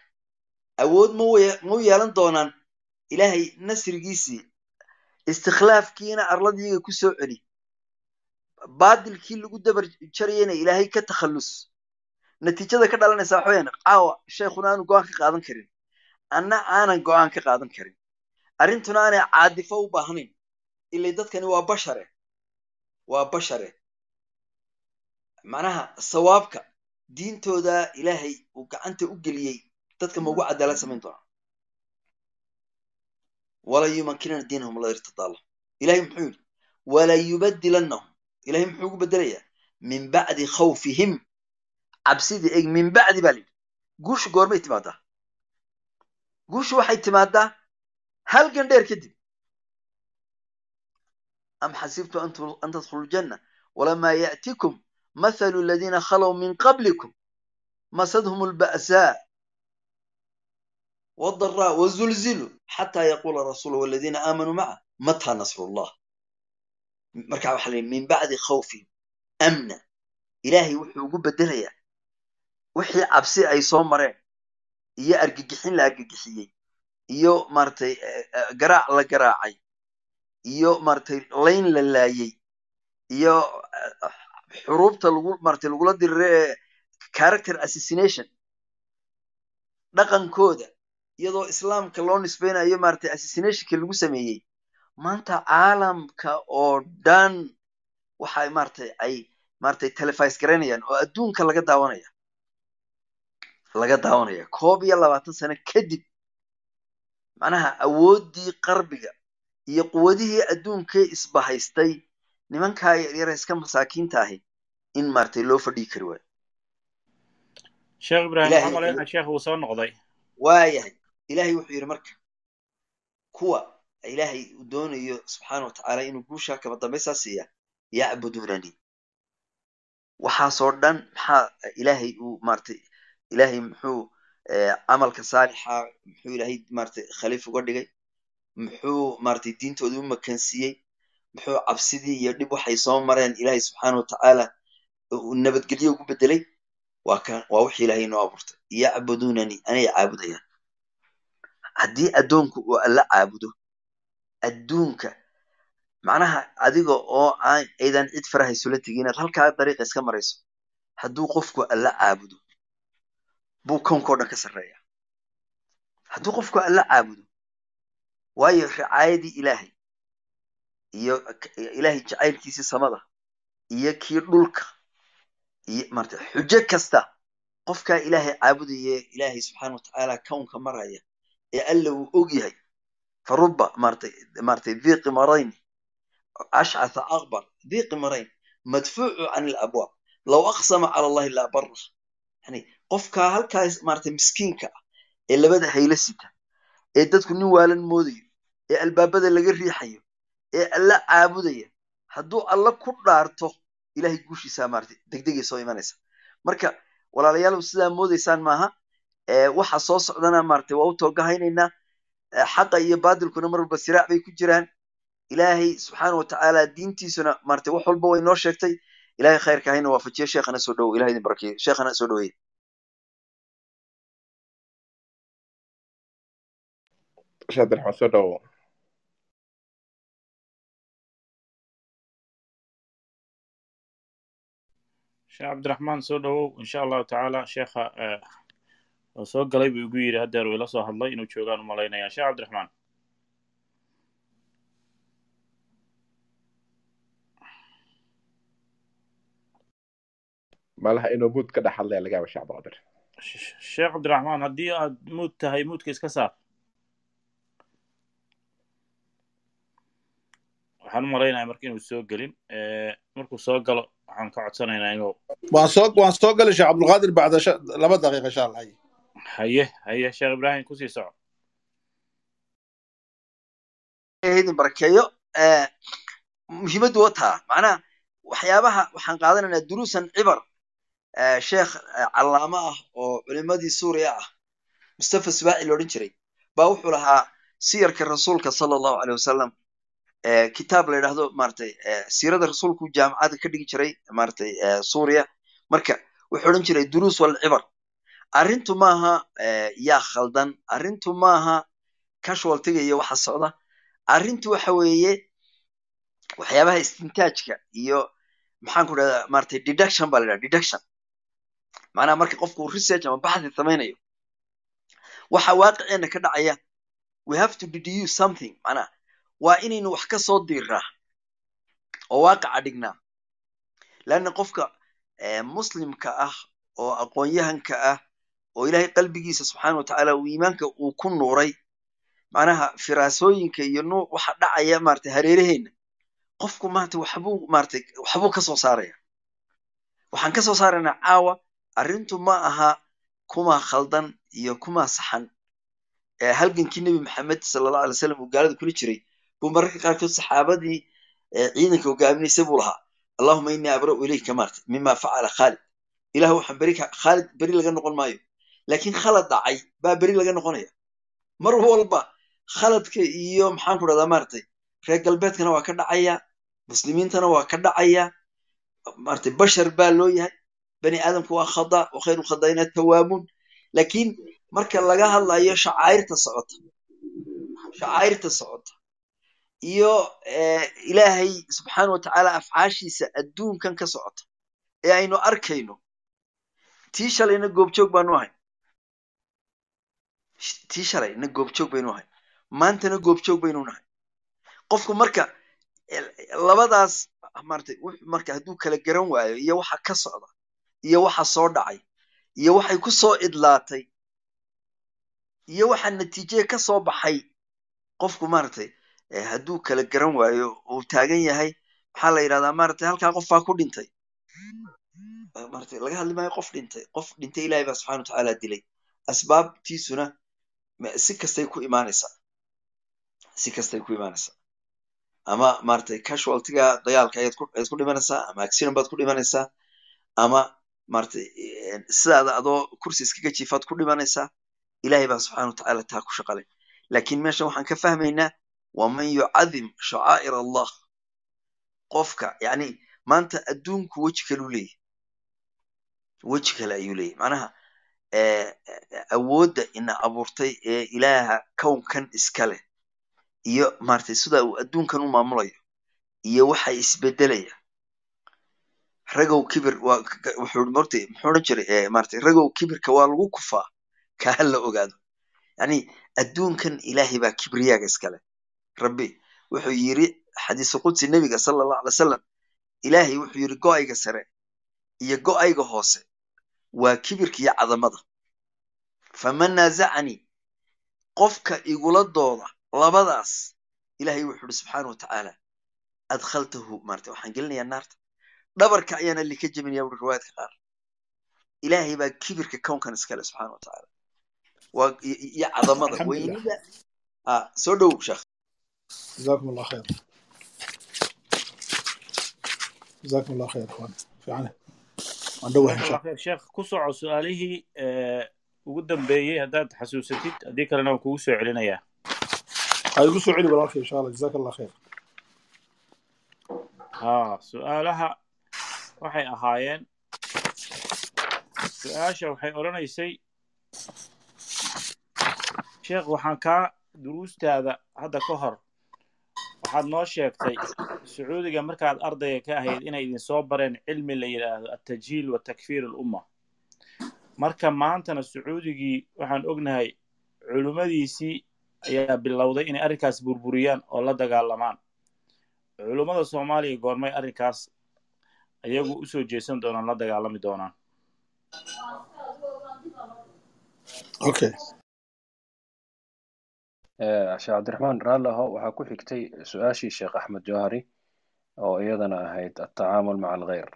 awood ma u yeelan doonaan ilaahay nasrigiisii istikhlaafkiina arladiiga ku soo celi baadilkii lagu dabar jarayana ilaahay ka takhallus natiijada ka dhalanaysa waxa weyaan caawa sheekhuna aanu go'aan ka qaadan karin anna aanan go'aan ka qaadan karin. Arrintuna aanay caadifo u baahnayn. Ilay dadkani waa bashare waa bashare macnaha sawaabka diintooda ilaahay uu gacanta u geliyey dadka ma ugu cadaalad samayn doonaa? Wala yumankinana diinahum la irtadaala ilahay muxuu yidhi wala yubadilannahum. Ilahay muxuu ugu bedelayaa min bacdi khawfihim. Cabsidii eg min bacdi baa layidhi guushu goormay timaadaa guushu waxay timaadaa hal gandheer kadib am xasibtu an tadkhulu ljanna walamaa ya'tikum mathalu aladiina khalow min qablikum masadhum lba'saa wadaraa wazulzilu xataa yaquula rasuul waladiina aamanuu maca mataa nasrullah. Markaa waxaa la min bacdi khawfin amna. Ilaahay wuxuu ugu bedelayaa wixii cabsi ay soo mareen iyo argagixin la argagixiyey iyo maaragtay garaac la garaacay iyo maaragtay layn la laayey iyo xuruubta lagu maaragtay lagula dirire ee character assassination dhaqankooda iyadoo islaamka loo nisbeynayo maaragtay assassinationkii lagu sameeyey. Maanta caalamka oo dhan waxay maaragtay ay maaragtay televis garaynayaan oo adduunka laga daawanaya laga daawanaya koob iyo labaatan sano kadib macnaha awooddii qarbiga iyo quwadihii adduunkee isbahaystay nimankaa yaryara iska masaakiinta ahi in maaragtay loo fadhii kari waayo. Sheekh Ilaahay waxaan sheekh wuu soo noqday. waayahay. Ilaahay wuxuu yidhi marka kuwa ilaahay uu doonayo subxaana watacaala inuu guushaa kaba dambaysaa siiya yacbudunani waxaasoo dhan maxaa ilaahay uu maaragtay ilaahay muxuu eh, camalka saalixa muxuu ilaahay maaragtay khaliif uga dhigay. Muxuu maaragtay diintooda u makansiiyey. Muxuu cabsidii iyo dhib waxay soo mareen ilaahay subxaana watacaala nabadgelyo ugu bedelay waa kan waa wixii ilaahay inoo abuurtay. Yacbudunani anay caabudayaan. Haddii addoonku uu alla caabudo adduunka macnaha adiga oo aan aydan cid farahaysula tegin inaad halkaa dariiqa iska marayso. Hadduu qofku alla caabudo buu kownkao dhan ka sarreeya. Hadduu qofku alla caabudo waayo ricaayadii ilaahay iyo ilaahay jacaylkiisii samada iyo kii dhulka iyo maarata xujo kasta qofkaa ilaahay caabudaya ilaahay subxaana watacaala kownka maraya ee alla uu og yahay. Faruba maaragtay maaragtay dhiiqi marayn ashcatha akbar dhiiqi marayn madfuucu can ilabwaab low aqsama cala allahi laa barra. Yani qofkaa halkaas maaragtay miskiinka ah ee labada haylo sita ee dadku nin waalan moodayo ee albaabada laga riixayo ee alla caabudaya hadduu alla ku dhaarto ilahay guushiisaa maaragtay degdegay soo imanaysa. Marka walaalayaal sidaa moodaysaan maaha waxa soo socdana maaragtay waa u toogahaynaynaa xaqa iyo baadilkuna mar walba siraac bay ku jiraan. Ilaahay subxaana watacaala diintiisuna maaragtay wax walba way noo sheegtay. Ilahay khayrka hayna waafajiyo sheekhana soo dhowo ilahay barakeeyo sheekhana soo dhoweeye sheekh cabdiraxmaan soo dhawo sheekh cabdiraxmaan soo dhowow insha allahu tacaala sheekha oo soo galay buu igu yidhi haddeer uu ila soo hadlay inuu joogaan u malaynaya sheekh cabdiraxmaan malaha inuu muud ka dhex hadlaya laga yaaba sheekh cabdiqaadir Sh- sheekh cabdiraxmaan haddii aad muud tahay muudka iska saar waxaan u malaynayaa marka inuu soo gelin. Markuu soo galo waxaan ka codsanaynaa inuu waan soo waan soo gali sheekh cabdulqaadir bacda laba daqiiqa insha allah haye haye sheekh ibraahim ku sii soco. Idin barakeeyo muhiimaddu waa taa macnaha waxyaabaha waxaan qaadanaynaa duruusan cibar. Sheekh callaamo ah oo culimadii suuriya ah mustafa subaaci la odhan jiray baa wuxuu lahaa siyarka rasuulka sala allahu aleyh wasalam kitaab la yidhaahdo maaragtay eh, siirada rasuulku jaamacada ka dhigi jiray maaragtay eh, suuriya marka wuxuu odhan jiray duruus walcibar arrintu maaha eh, yaa khaldan. Arrintu maaha casualtiga iyo waxa socda. Arrintu waxa weeye waxyaabaha istintaajka iyo maxaan ku dhahdaa maaragtay deduction baa la yidhaha deduction. Macnaha marka qofku research ama baxthi samaynayo waxa waaqiceena ka dhacaya we have to deduce something. Macnaha waa inaynu wax ka soo diirnaa oo waaqaca dhignaa leanna qofka muslimka ah oo aqoon-yahanka ah oo ilaahay qalbigiisa subxaana wa tacaala uu iimaanka uu ku nuuray macnaha firaasooyinka iyo nuuc waxa dhacaya maratay hareeraheenna qofku maarata waxbuu maratay waxbuu ka saaraya. Waxaan ka saaraynaa caawa arrintu ma aha kumaa khaldan iyo kumaa saxan. Halgankii nebi maxamed sala allahu alay wasalam uu gaalada kula jiray buu mararka qaarkood saxaabadii ciidanka hogaaminaysay buu lahaa. Allahuma innii abra'u ilayka maarta mima facala khaalid. Ilahu waxaan beri khaalid beri laga noqon maayo. Laakiin khalad dhacay baa beri laga noqonaya. Mar walba khaladka iyo maxaan ku dhahdaa maaragtay reer galbeedkana waa ka dhacaya muslimiintana waa ka dhacaya. Maaragtay bashar baa loo yahay. Bani aadamku waa khada wa khayru khadaa'ina tawaabuun. Laakiin marka laga hadlayo shacairta socota shacairta socota iyo ilaahay subxaana wa tacaala afcaashiisa adduunkan ka socota ee aynu arkayno tii shalayna goobjoog baanu ahay. Tii shalayna goobjoog baynu ahay. Maantana goobjoog baynu nahay qofku marka labadaas maratay marka hadduu kala garan waayo iyo waxa ka socda iyo waxa soo dhacay iyo waxay ku soo idlaatay iyo waxa natiijee ka soo baxay qofku maaragtay hadduu kala garan waayo uu taagan yahay maxaa la yidhahdaa maaragtay halkaa qof baa ku dhintay. Maratay laga hadli maayo qof dhintay qof dhintay ilahay baa subxana wa tacaala dilay. Asbaabtiisuna si kastay ku imaanaysaa si kastay ku imaanaysaa ama maratay casualtiga dagaalka ayaad ku dhimanaysaa ama accident baad ku dhimanaysaa ama maratay sidaada adoo kursi iskaga jiifaad ku dhimanaysaa ilahay baa subxana wa tacaala taa ku shaqalay. Laakiin meeshan waxaan ka fahmaynaa waman yucadim shacaa'ir allah qofka yani maanta adduunku weji kaluu leeyahy weji kale ayuu leeyahy macnaha awoodda ina abuurtay ee ilaaha kownkan iska leh iyo maratay sida uu adduunkan u maamulayo iyo waxa isbedelaya ragow kibir wuxuu mortay muxuu odhan jiray maratay ragow kibirka waa lagu kufaa kaa la ogaado yani adduunkan ilaahay baa kibriyaaga iskale rabbi wuxuu yiri xadiisu qudsi nebiga sala allahu alay wasalam ilaahay wuxuu yiri go'ayga sare iyo go'ayga hoose waa kibirka iyo cadamada. Faman naazacanii qofka igula dooda labadaas ilahay wuxuu uri subxaana wa tacaala adkhaltahu. Maarata waxaan gelinayaa naarta. Dhabarka ayaana lika jebinaya uri riwaayadka qaar. Ilaahay baa kibirka kownkan iskale subxaana wa tacaala waa iyo cadamada weynida soo dhow sheekh jazakum allah khayr jazakum allah khayr ikhwan fiican waan dhowahay insha allah sheekh ku soco su'aalihii ugu dambeeyey haddaad xasuusatid haddii kalena waan kugu soo celinayaa waxaad soo celi walaalkay insha allah jazaaka allah khayr ha su'aalaha waxay ahaayeen su'aasha waxay odhanaysay sheekh waxaan kaa duruustaada hadda ka hor waxaad noo sheegtay sacuudiga markaad ardayga ka ahayd inay idin soo bareen cilmi la yidhaahdo altajhiil wa takfiir alumma. Marka maantana sacuudigii waxaan ognahay culimmadiisii ayaa bilowday inay arrinkaas burburiyaan oo la dagaalamaan. Culummada soomaaliya goormay arrinkaas ayagu u soo jeesan doonaan la dagaalami doonaan sheekh cabdiraxmaan raalliho waxaa ku xigtay su'aashii sheekh axmed jawhari oo iyadana ahayd atacaamul maca alghayr.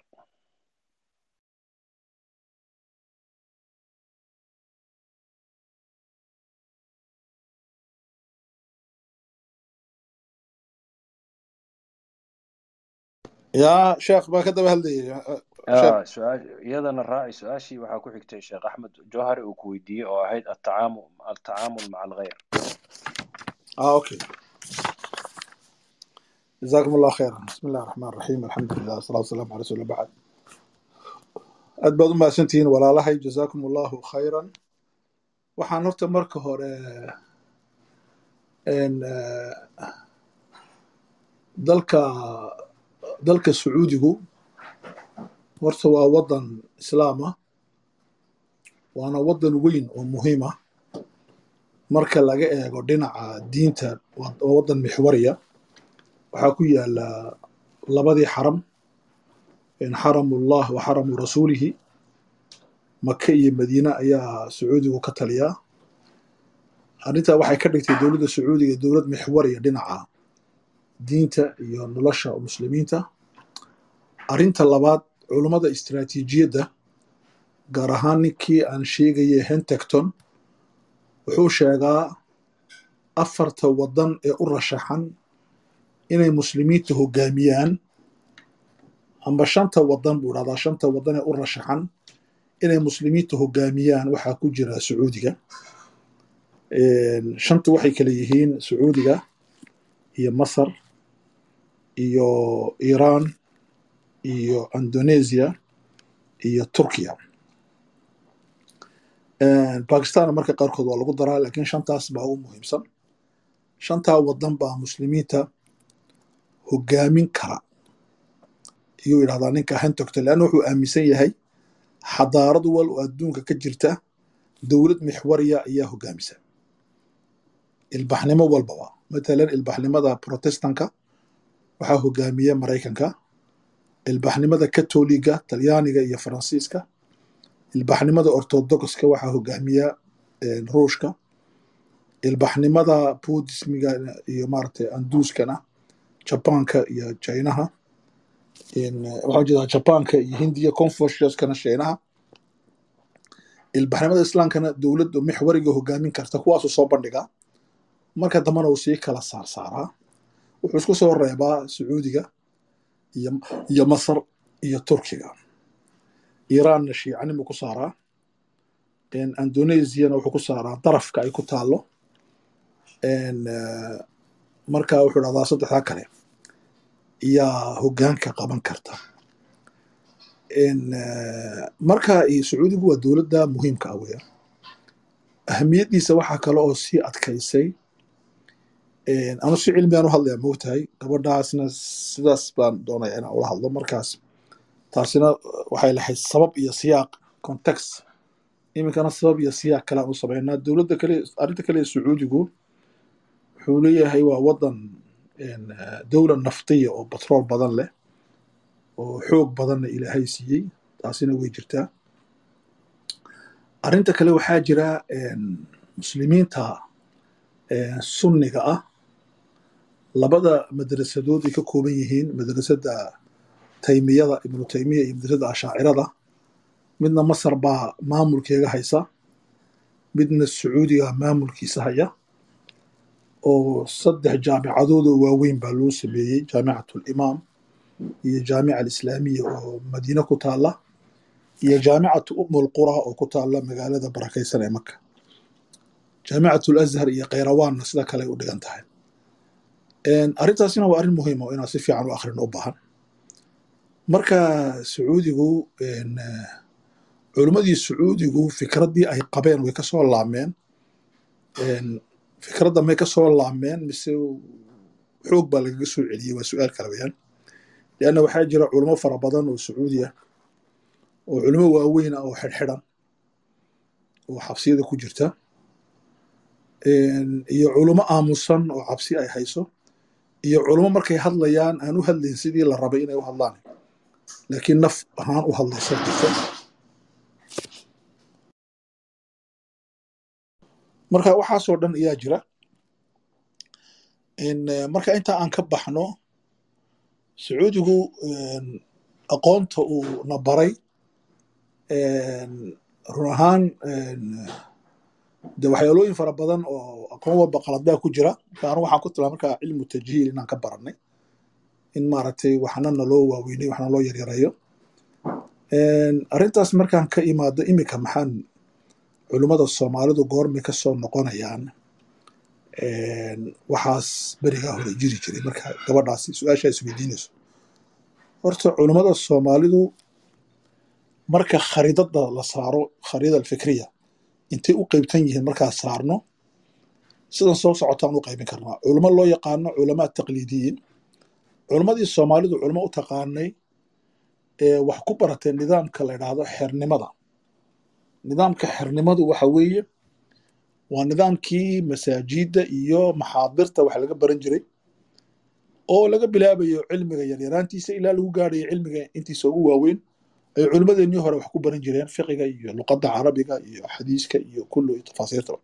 Yaa sheekh baa ka daba hadlayay. Sheekh Ah, iyadana raaci su'aashii waxaa ku xigtay sheekh axmed jawhari uu ku weydiiyey oo ahayd atacaamul maca alghayr ah okay جزاكم الله خيرا بسم الله الرحمن الرحيم الحمد لله والصلاة والسلام على رسول الله بعد aad baad u mahadsantihiin walaalahay jazaakum allahu khayran waxaan horta marka hore En, eh, dalka dalka sacuudigu horta waa wadan islaam ah waana wadan weyn oo muhiim ah marka laga eego dhinaca diinta waa wadan mixwariya waxaa ku yaalla labadii xaram in xaramullah wa xaramu rasuulihi. Maka iyo madiine ayaa sacuudigu ka taliyaa. Arrintaa waxay ka dhigtay dowladda sacuudiga dowlad mixwariya dhinaca diinta iyo nolosha muslimiinta. Arrinta labaad culummada istiraatiijiyadda gaar ahaan ninkii aan sheegayay hentegton wuxuu sheegaa afarta wadan ee u rashaxan inay muslimiinta hogaamiyaan. Amba shanta wadan buu dhahdaa shanta wadan ee u rashaxan inay muslimiinta hogaamiyaan waxaa ku jira sacuudiga. Shanta waxay kala yihiin sacuudiga iyo masar iyo iiraan iyo indonesia iyo turkiya bakistan marka qaarkood waa lagu daraa laakiin shantaas baa ugu muhiimsan. Shantaa wadan baa muslimiinta hogaamin kara. Iyuu yidhahdaa ninka hentogta leanna wuxuu aaminsan yahay xadaarad wal oo adduunka ka jirta dowlad mixwariya ayaa hogaamisa ilbaxnimo walbaba matalan ilbaxnimada protestanka waxaa hogaamiya maraykanka ilbaxnimada katoliga talyaaniga iyo faransiiska ilbaxnimada orthodoxka waxaa hogaamiya ruushka. Ilbaxnimada budismiga iyo maaragtay anduuskana jabaanka iyo chinaha. Waxaa jeedaa jabaanka iyo hindiya confuciuskana shiinaha ilbaxnimada islaamkana dowladda mixwariga hogaamin karta kuwaasuu soo bandhigaa marka dambena uu sii kala saarsaaraa. Wuxuu isku soo reebaa sacuudiga iyo masar iyo turkiga iiraanna shiicanimuu ku saaraa indonesiana wuxuu ku saaraa darafka ay ku taalo marka wuxuu dhahdaa saddexdaa kale. Yaa hogaanka qaban karta. Marka sacuudigu waa dowladda muhiimka ah weeyaan ahamiyaddiisa waxaa kale oo sii adkaysay. Anu si cilmigaan u hadlayaa moogtahay gabadhaasna sidaas baan doonaya inaan ula hadlo. Markaas taasina waxay lahayd sabab iyo siyaaq context. Iminkana sabab iyo siyaaq kale aan u samaynaa dowladda kale arrinta kale ee sacuudigu wuxuu leeyahay waa wadan dowla naftiya oo batrool badan leh oo xoog badanna ilaahay siiyey. Taasina way jirtaa. Arrinta kale waxaa jira muslimiinta sunniga ah. Labada madrasadood ka kooban yihiin madrasadda taymiyada ibnu taymiya iyo madrasadda ashaacirada midna masar baa maamulkeega haysa midna sacuudiga maamulkiisa haya oo saddex jaamicadood oo waaweyn baa loo sameeyey jaamicatu limaam iyo jaamica alislaamiya oo madiine ku taala iyo jaamicatu umul qura oo ku taala magaalada barakaysan ee maka jaamicatu lazhar iyo khayrawaanna sida kale u dhigan tahay. Arrintaasina waa arrin muhiim oo inaan si fiican u akhrino u baahan marka sacuudigu culimmadii sacuudigu fikraddii ay qabeen way ka soo laameen fikradda may ka soo laameen mise xoog baa lagaga soo celiyey waa su'aal kale weyaan leanna waxaa jira culimo fara badan oo sacuudi ah oo culimo waaweyn ah oo xidhxidhan oo xabsiyada ku jirta. Iyo culimo aamusan oo cabsi ay hayso iyo culimo markay hadlayaan aan u hadlayn sidii la rabay inay u hadlaan laakiin naf ahaan u hadlaysa jirta marka waxaasoo dhan ayaa jira marka inta aan ka baxno sacuudigu aqoonta uu na baray run ahaan de waxyaalooyin fara badan oo aqoon walba qaladbaa ku jira. Anu waxaan ku tilmaa markaa cilmu tajhiil inaan ka baranay in maaragtay waxna naloo waaweynay waxna loo yaryareeyo arrintaas markaan ka imaado iminka maxaan culummada soomaalidu goormay ka noqonayaan. Waxaas berigaa hore jiri jiray marka gabadhaasi su'aashaa isweydiinayso horta culummada soomaalidu marka khariidada la saaro khariida alfikriya intay u qeybtan yihiin markaa saarno sidan soo socotaan u qaybin karnaa. Culamo loo yaqaano culamaa taqliidiyiin culammadii soomaalidu culamo u taqaanay ee wax ku baratay nidaamka la idhaahdo xernimada nidaamka xernimadu waxa weeye waa nidaamkii masaajidda iyo maxaadirta wax laga baran jiray oo laga bilaabayo cilmiga yaryaraantiisa ilaa lagu gaarayo cilmiga intiisa ugu waaweyn ay culimmadeennii hore wax ku baran jireen fiqiga iyo luqadda carabiga iyo xadiiska iyo kullu tafaasiirtaba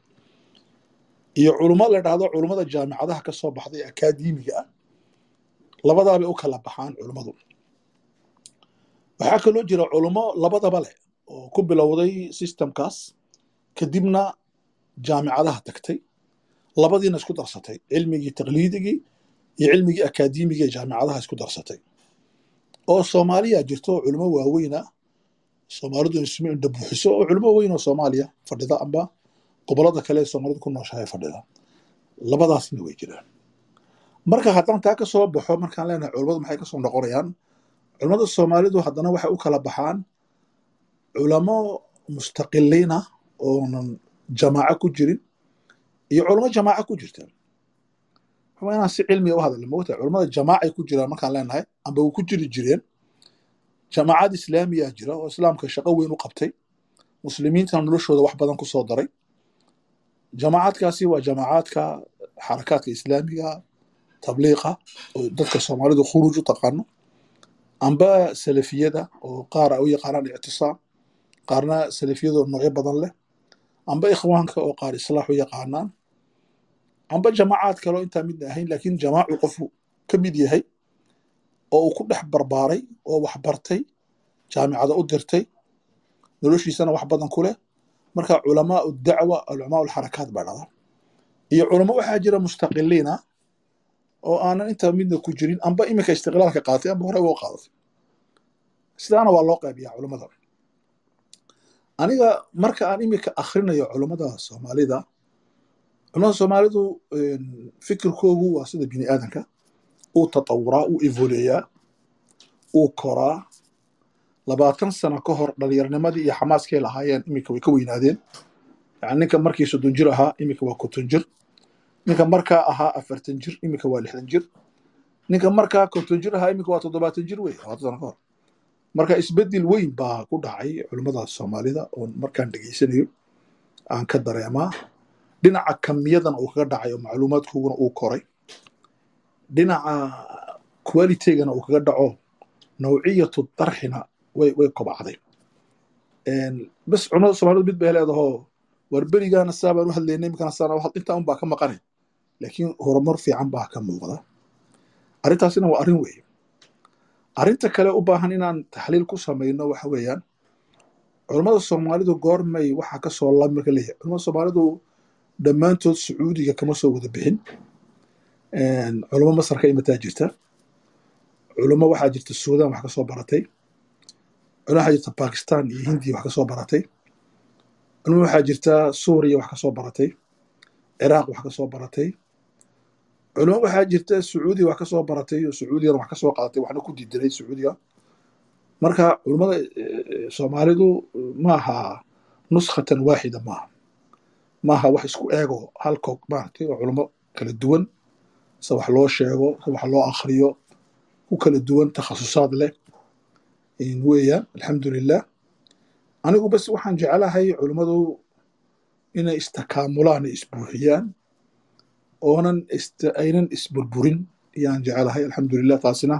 iyo culummo la dhahdo culummada jaamicadaha ka soo baxday akaademiga ah labadaabay u kala baxaan culummadu waxaa kaloo jira culummo labadaba leh oo ku bilowday systemkaas kadibna jaamicadaha tagtay labadiina isku darsatay cilmigii taqliidigii iyo cilmigii akaademiga jaamicadaha isku darsatay. Oo soomaaliya jirto oo culimo waaweyn ah soomaalidu isma indha buuxiso oo culimo weyn oo soomaaliya fadhida amba gobollada kale ee soomaalidu ku nooshahay fadhida. Labadaasna way jiraan marka haddaan taa ka soo baxo markaan leenahay culimmadu maxay ka soo noqonayaan? Culimmada soomaalidu haddana waxay u kala baxaan culamo mustaqiliin ah oonan jamaaco ku jirin iyo culamo jamaaco ku jirta waa inaan si cilmiga u hadalna mogta culamada jamaacay ku jiraan markaan leenahay amba ku jiri jireen. Jamaacad islaamiyaa jira oo islaamka shaqo weyn u qabtay. Muslimiintana noloshooda wax badan ku daray. Jamaacadkaasi waa jamaacadka xarakaadka islaamiga tabliiqa oo dadka soomaalidu khuruuj u taqaano amba salafiyada oo qaar ay u yaqaanaan ictisaam qaarna salafiyadoo noocyo badan leh amba ikhwaanka oo qaar islaax u yaqaanaan amba jamaacaad kaloo intaa midna ahayn laakiin jamaacu qofu ka mid yahay oo uu ku dhex barbaaray oo wax jaamicada u dirtay noloshiisana wax badan ku leh marka culamaau dacwa culamaau lxarakaat baa dhada iyo culamo waxaa jira mustaqiliina oo aanan intaa midna ku jirin amba iminka istiqlaalka qaatay amba hore uga qaadatay sidaana waa loo qaybiyaa culamada aniga marka aan iminka akhrinayo culammada soomaalida culamada soomaalidu fikirkoogu waa sida bini aadanka uu tatawuraa uu evoleeyaa uu koraa. Labaatan sano ka hor dhallinyarnimadii iyo xamaaskay lahaayeen iminka way ka weynaadeen. Yani ninka markii soddon jir ahaa iminka waa konton jir ninka markaa ahaa afartan jir iminka waa lixdan jir. Ninka markaa konton jir ahaa iminka waa toddobaatan jir wey labaatan ka marka isbeddel weyn baa ku dhacay culimmada soomaalida oon markaan dhegaysanayo aan ka dareemaa. Dhinaca kamiyadana uu kaga dhacay oo macluumaadkooguna uu koray. Dhinaca qualitygana uu kaga dhaco nawciyatu darxina way kobacday. Bas culimmada soomaalidu mid bay leedahoo war berigaana saa baan u hadlaynay imikana saana intaa un ka maqanay laakiin horumar fiican baa ka muuqda. Arrintaasina waa arrin weeye arrinta kale u baahan inaan taxliil ku samayno waxa weeyaan culammada soomaalidu goormay waxa ka soo laab marka leeyahay culamada soomaalidu dhammaantood sacuudiga kama soo wada bixin. Culamo masar ka imataa jirta. Culamo waxaa jirta suudaan wax ka baratay. Culamo waxaa jirta bakistan iyo hindiya wax ka baratay. Culamo waxaa jirta suuriya wax ka soo baratay. Ciraaq wax ka baratay culamo waxaa jirta sacuudiya wax ka soo baratay oo sacuudiyana wax ka soo qaadatay waxna ku diidanay sacuudiga. Marka culammada soomaalidu maaha nuskhatan waaxida maaha maaha wax isku eego hal koog maaragtay oo culamo kala duwan se wax loo sheego se wax loo akhriyo ku kala duwan takhasusaad leh. Weeyaan alxamdulilah anigu bas waxaan jeclahay culummadu inay istakaamulaan ay isbuuxiyaan aynan isburburin. Ayaan jecelahay alxamdulilah taasina.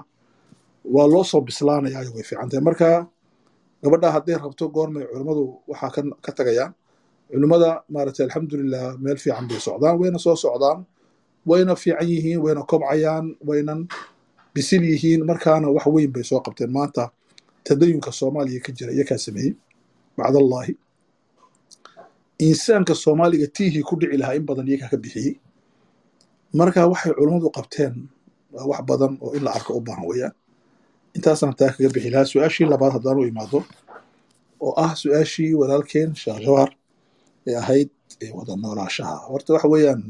Waa loo soo bislaanayaa way fiican tahay marka gabadha hadday rabto goormay culummadu waxaa ka tagayaan culimmada maaragtay alxamdulilah meel fiican bay socdaan. Wayna soo socdaan. Wayna fiican yihiin wayna kobcayaan waynan bisil yihiin. Markaana wax weyn bay soo qabteen. Maanta tadayunka soomaaliya ka jira iyakaa sameeyey. Bacdallaahi insaanka soomaaliga tiihii ku dhici lahaa in badan iyagaa ka bixiyey marka waxay culummadu qabteen waa wax badan oo in la arko u baahan weeyaan intaasaan taa kaga bixi lahaa su'aashii labaad haddaan u imaado oo ah su'aashii walaalkeen sheekh jawhar ee ahayd wada noolaashaha horta waxa weeyaan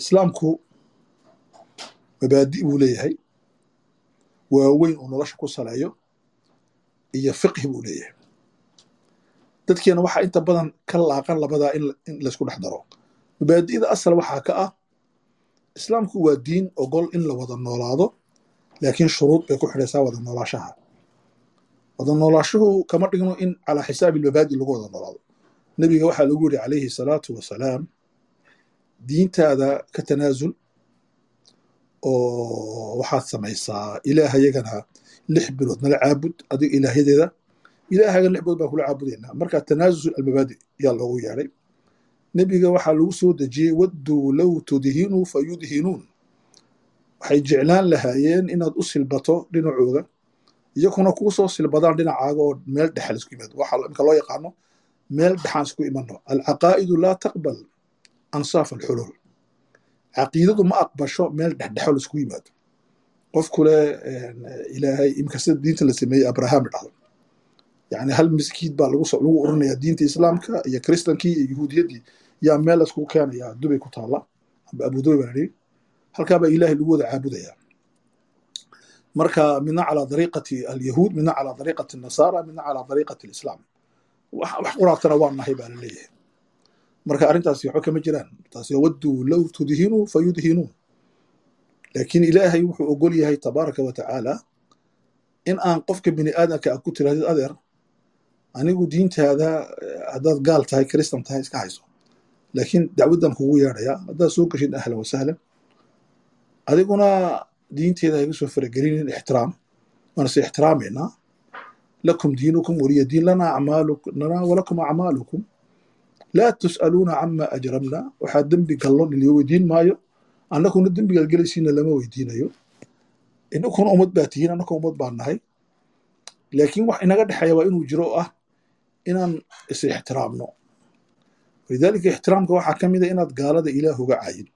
islaamku mabaadi buu leeyahay waaweyn uu nolosha ku saleeyo iyo fiqhi buu leeyahay. Dadkeena waxaa inta badan ka laaqan labadaa in laysku dhex daro. Mabaadi'da asal waxaa ka ah islaamku waa diin ogol in la wada noolaado laakiin shuruud bay ku xidhaysaa wada noolaashaha wada noolaashuhu kama dhigno in calaa xisaabi almabaadi lagu wada noolaado. Nebiga waxaa lagu yidhi calayhi salaatu wasalaam diintaada ka tanaasul oo waxaad samaysaa ilaahayagana lix bilood nala caabud adiga ilaahyadeeda ilaahagan lix bilood baan kula caabudaynaa. Marka tanaasul almabaadi yaa loogu yeedhay nebiga waxaa lagu soo dejiyey wadduu low tudhinuu fa yudhinuun waxay jeclaan lahaayeen inaad u silbato dhinacooga iyakuna kuu soo silbadaan dhinacaaga oo meel dhexal isku yimaado waxa imka loo yaqaano meel dhexaan isku imano alcaqaa'idu laa taqbal ansaaf alxulul caqiidadu ma aqbasho meel dhexdhexo isku yimaado qofku ilaahay imka diinta la sameeyey abraham dhahdo yani hal miskiid baa lagu oranayaa diinta islaamka iyo kristankii iyo yahuudiyaddii yaa meel la isku keenaya dubay ku taalla amba abudubay baa ladhihi halkaa baa ilaahay lagu wada caabudayaa marka midna calaa dariiqati alyahuud midna calaa dariiqati nasara midna calaa dariiqati alislaam. Wax quraatana waa nahay baa la marka arrintaasi waxba kama jiraan. Taasi wadduu low tudhinuu fa laakiin ilaahay wuxuu ogol yahay tabaaraka wa in aan qofka bini aadamka a ku tirahdid adeer anigu diintaada haddaad gaal tahay kristan tahay iska hayso laakiin dacwaddan kugu yeedhayaa haddaad soo geshid ahlan wasahlan adiguna diinteeda hayga soo faragelinin ixtiraam waan is ixtiraamaynaa lakum diinukum waliya diin lana acmaaluna walakum acmaalukum laa tus'aluuna cama ajramna waxaa dembi gallon iliyo weydiin maayo annakuna dembigaad gelaysiina lama weydiinayo inakuna ummad baa tihiin annaka ummad baan nahay laakiin wax inaga dhexeeya waa inuu jiro ah inaan is ixtiraamno walidaalika ixtiraamka waxaa ka mida inaad gaalada ilaah uga caayin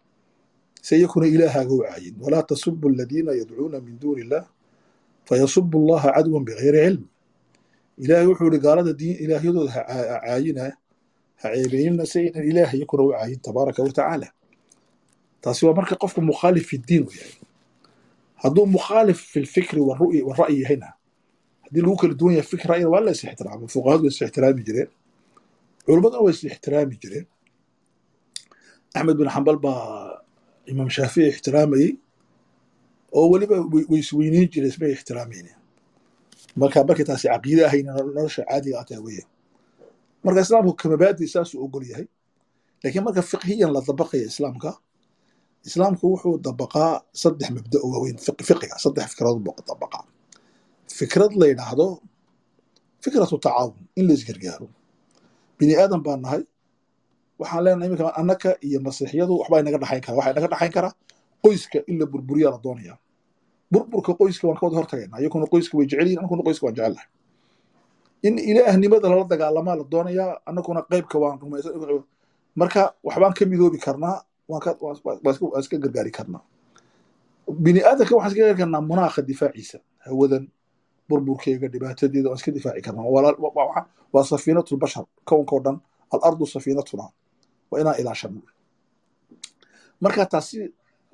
se iyakuna ilaahaaga u caayin walaa tasubu aladiina yadcuuna min duuni illah fayasubu allaha cadwan bigayri cilm ilaahay wuxuu yihi gaalada ilaahyadooda caayina ha ceebeynina se inan ilaah iyakuna u caayin tabaaraka wa taasi waa marka qofku mukhaalif fi diin u yahay hadduu mukhaalif fi lfikri wara'yi yahayna haddii lagu kala duwan yahay fikr ra'yina waa la is ixtiraama fuqahadu is ixtiraami jireen culimmaduna way is ixtiraami jireen axmed bin xambal baa imaam shaafici ixtiraamayey oo weliba way isweyneyn jireen ismay ixtiraamayne marka markay taasi caqiide ahayna nolosha caadiga ataa weya marka islaamku kamabaadi saasuu ogol yahay laakiin marka fiqhiyan la dabaqaya islaamka islaamku wuxuu dabaqaa saddex mabda oo waaweyn fiqiga saddex fikradood buu dabaqaa fikrad la yidhaahdo fikratu tacaawun in la isgargaaro bini aadan baan nahay. Waxaan leenahay iminka annaka iyo masiixiyadu waxbaa inaga dhaxayn kara waxaa inaga dhaxayn kara qoyska in la burburiyaa la doonaya. Burburka qoyska waan ka wada hortagaynaa iyakuna qoyska way jecel yihiin annakuna qoyska waan jecelnahay in ilaahnimada lala dagaalamaa la doonayaa annakuna qaybka waan rumaysan. Marka waxbaan ka midoobi karnaa waan iska gargaari karnaa. Bini aadamka waxaan iska gargaari karnaa munaaqa difaaciisa hawadan burburkeega dhibaatadeeda waan iska difaaci karnaa waa safiinatu lbashar kownkao dhan alardu safiinatuna waa inaan ilaashano marka taasi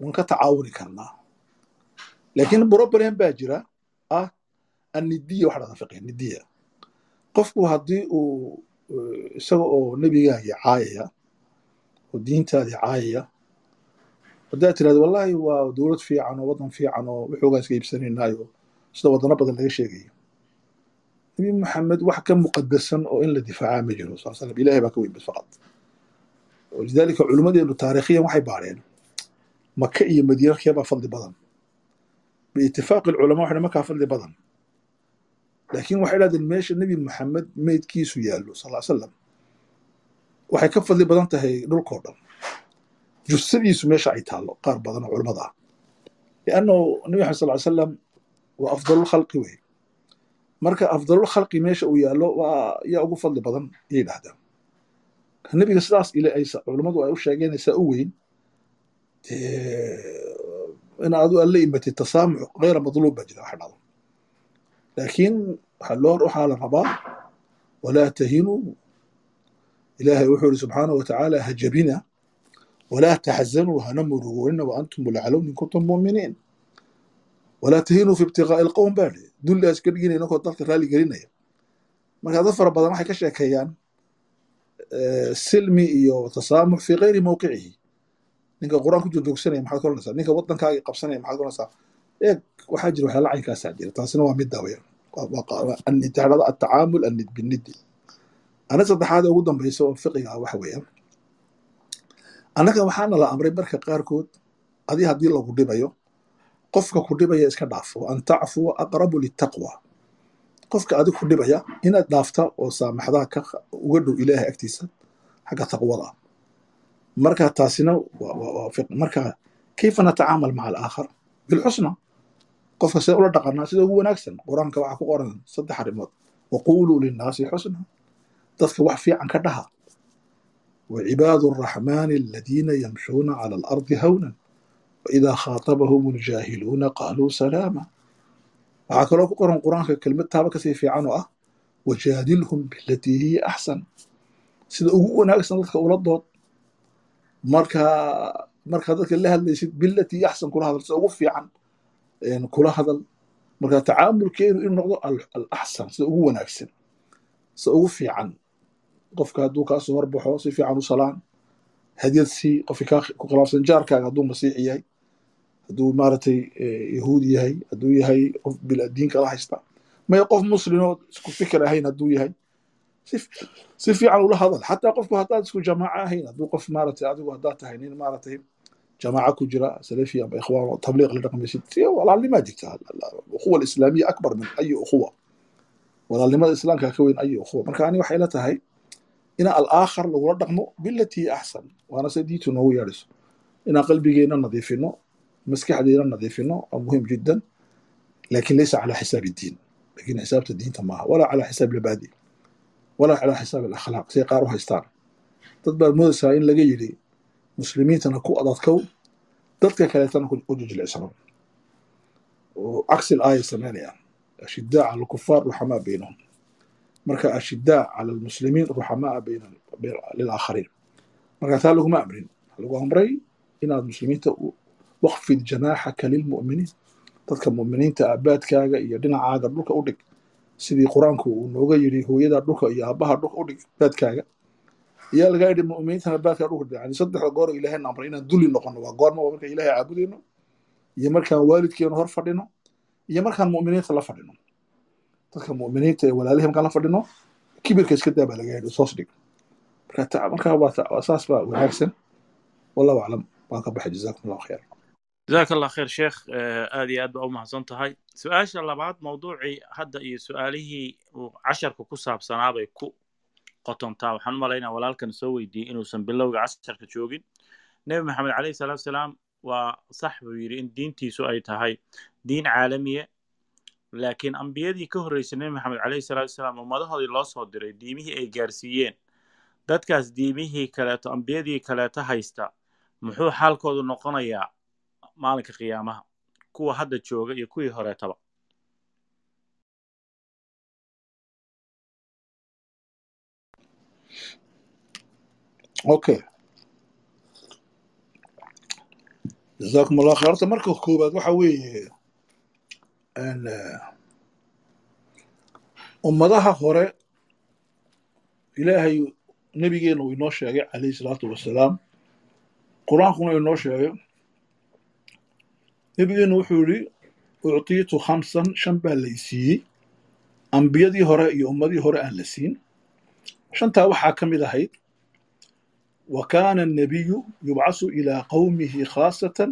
waan ka tacaawuni karnaa. Laakiin problem baa jira ah annidiya waxa dhahda fiqi nidiya qofku haddii uu isaga oo nebigaagii caayaya oo diintaadii caayaya haddaad tirahdo wallahi waa dowlad fiican oo waddan fiican oo waxoogaan iska iibsanaynaayo sida waddano badan laga sheegayo nebi maxamed wax ka muqadasan oo in la difaacaa ma jiro sal slam ilahay baa ka weyn bas faqad. Walidaalika culimmadeenu taariikhiyan waxay baadheen maka iyo madiina keebaa fadli badan. Biitifaaqi alculamaa waxay makaa fadli badan. Laakiin waxay dhahdeen meesha nebi maxamed meydkiisu yaallo sal salam waxay ka fadli badan tahay dhulkoo dhan. Jusadiisu meesha ay taallo qaar badan oo culimmada ah. Liannahu nebi maxamed sal salam waa afdalulkhalqi wey. Marka afdalulkhalqi meesha uu yaallo waa yaa ugu fadli badan iyay dhahdaan sidaas ile ay u sheegeen saa u weyn in adu alla imatay tasaamux gayra madluub baa jira wax dhado laakiin waxaa la rabaa walaa tahinuu ilaahay wuxuu yidhi subxaanahu watacaala hajabina walaa taxzanuu hana murugoonina wa antum lacalown in kuntum mu'miniin walaa tahinuu fi ibtiqaa'i alqowm baa dhe dulli iska dhiginaya inkoo dadka raali gelinaya marka dad fara badan waxay ka sheekeeyaan silmi iyo tasaamux fi gayri mawqicihi ninka quraan ku joogjoogsanaya maxaad ka oranaysaa ninka waddankaaga qabsanaya maxaad ka oranaysaa eeg waxaa jira waxyaala caynkaasaa jira taasina waa midda weya anidaalada atacaamul annid biniddi ana saddexaad ugu dambaysa oo fiqiga waxa weeyaan annaga waxaana la amray marka qaarkood adi haddii lagu dhibayo qofka ku dhibaya iska dhaafo an tacfua aqrabu litaqwa qofka adig ku dhibaya inaad dhaafta oo saamaxdaa uga dhow ilaahay agtiisa xagga taqwada. Marka taasina marka kayfa natacaamal maca alaakhar bilxusna qofka sida ula dhaqanaa? Sida ugu wanaagsan? Qur'aanka waxaa ku qoran saddex arrimood. Waquuluu linnaasi xusna. Dadka wax fiican ka dhaha. Wacibaadu araxmaani aladiina yamshuuna cala alardi hawnan waidaa khaatabahum اljaahiluuna qaaluu salaama waxaa kaloo ku qoran qur'aanka kelmad taaba ka sii fiican oo ah wajaadilhum bilatii hiya axsan sida ugu wanaagsan dadka ula dood markaa markaa dadka la hadlaysid bilatii hiya axsan kula hadal sida ugu fiican kula hadal marka tacaamulkeenu inuu noqdo alaxsan sida ugu wanaagsan sida ugu fiican qofka hadduu kaasoo horbaxo si fiican u salaan hadyad hadduu maaragtay yahuudi yahay hadduu yahay qof biladiinka la haysta. Maya qof muslimoo isku fikir ahayn hadduu yahay. Si fiican ula hadal. Xataa qofku haddaad isku jamaaca ahayn hadduu qof maaragtay adigu haddaad tahay nin maaragtay jamaaca ku jira salafi amba ikhwaan oo tabliiq la dhaqmaysid si walaalnimaa jirta. Ukhuwa alislaamiya akbar min ayi ukhuwa. Walaalnimada islaamka ka weyn ayi ukhuwa. Marka ani waxay la tahay inaan alaakhar lagula dhaqmo bilatii axsan waana se diintu noogu yeedhayso inaan qalbigeena nadiifino maskaxdeena nadiifino waa muhiim jiddan laakiin laysa calaa xisaabi diin. Lakin xisaabta diinta maaha. Walaa calaa xisaab labadi walaa calaa xisaab alakhlaaq. Say qaar u haystaan. Dad baad moodaysaa in laga yidhi muslimiintana ku adadkow dadka kaleetana ku jijilicsano oo cagsi aaya samaynayaan ashidaa cala alkufaar ruxamaa baynahum. Marka ashidaa cala almuslimiin ruxamaa bayna lilaakhariin marka taa laguma amrin. Lagu amray inaad muslimiinta waqfid janaaxaka lilmu'miniin dadka mu'miniinta aabaadkaaga iyo dhinacaaga dhulka u dhig sidii qur'aanku uu nooga yidhi hooyada dhulka iyo aabaha dhulka u dhig baadkaaga ayaa lagaa yidhi mu'miniintana baadkaa dhulka dhig yani saddexda goor oo ilaahay amray inaan duli noqono waa goorma waa markaan ilaahay caabudayno iyo markaan waalidkeenu hor fadhino iyo markaan mu'miniinta la fadhino dadka mu'miniinta ee walaalihi markaan la fadhino kibirka iska daa baa laga yidhi soos dhig marka waa saas baa wanaagsan wallahu aclam waan ka baxay jazakum allahu khayr jazaak allah khayr sheekh aad iyo aad baa u mahadsan tahay su'aasha labaad mawduucii hadda iyo su'aalihii casharka ku saabsanaabay ku qotontaa waxaan u malaynaa walaalkan soo weydiiyey inuusan bilowga casharka joogin nebi maxamed calayhi salaatu salaam waa sax buu yidhi in diintiisu ay tahay diin caalamiya laakiin ambiyadii ka horreysay nebi maxamed calayhi salaatu salaam ummadahoodii loo soo diray diimihii ay gaarsiiyeen dadkaas diimihii kaleeto ambiyadii kaleeto haysta muxuu xaalkoodu noqonayaa maalinka qiyaamaha kuwa hadda jooga iyo kuwii horeetaba okay jazakum allah khayr. Horta marka koowaad waxa weeye ummadaha hore ilaahay nebigeena uu inoo sheegay calayhi salaatu wasalaam. Qur'aankuna inoo sheegay nebigeenu wuxuu yidhi uctiitu khamsan shan baa lay siiyey. Ambiyadii hore iyo ummadii hore aan la siin. Shantaa waxaa ka mid ahayd wa kaana annabiyu yubcasu ilaa qawmihi khaasatan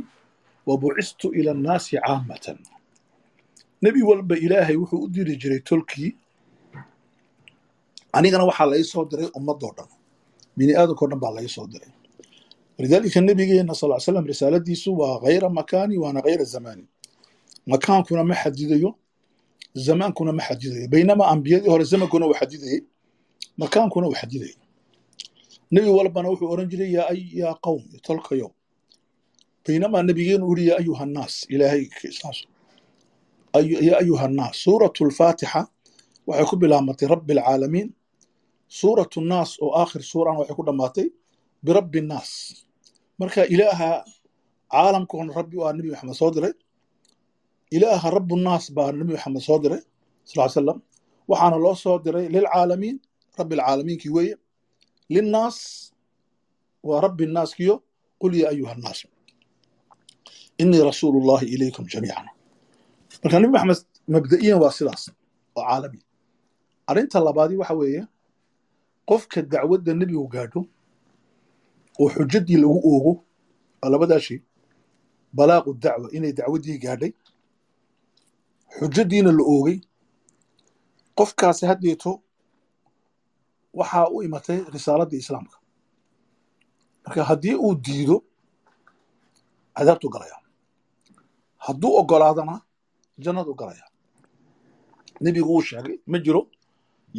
wa bucistu ila annaasi caamatan. Nebi walba ilaahay wuxuu u diri jiray tolkii anigana waxaa la ii soo diray ummadoo dhan. Bini aadamkao dhan baa la ii soo diray walidaalika nebigeena sal slam risaaladiisu waa hayra makaani waana hayra zamaani makaankuna ma xadidayo zamaankuna ma xadidayo baynama ambiyadii hore zamankuna uu xadidayey makaankuna uu xadidayay nebi walbana wuxuu oran jiray yaa qawm tolkayow baynamaa nebigeenu uri yaa ayuha nnaas ilaahay yaa ayuha nnaas suuratu lfaatixa waxay ku bilaabmatay rabbi alcaalamiin suuratu nnaas oo aakhir suurana waxay ku dhammaatay birabbi nnaas marka ilaaha caalamkoona rabbi waa nebi maxamed soo diray ilaaha rabbu nnaas baa nebi maxamed soo diray sal salam waxaana loo soo diray lilcaalamiin rabbi alcaalamiinkii weeye. Linnaas waa rabbi naaskiyo qul yaa ayuha annaas inii rasuulu llahi ilaykum jamiican. Marka nabi maxamed mabda'iyan waa sidaas oo caalami. Arrinta labaadi waxa weeye qofka dacwadda nebigu gaadho oo xujaddii lagu oogo waa labadaa shay balaaqu dacwa inay dacwaddii gaadhay. Xujaddiina la oogay. Qofkaasi haddeeto waxaa u imatay risaaladda islaamka. Marka haddii uu diido cadaabtu galaya. Hadduu ogolaadana jannadu galaya. Nebigu wuu sheegay ma jiro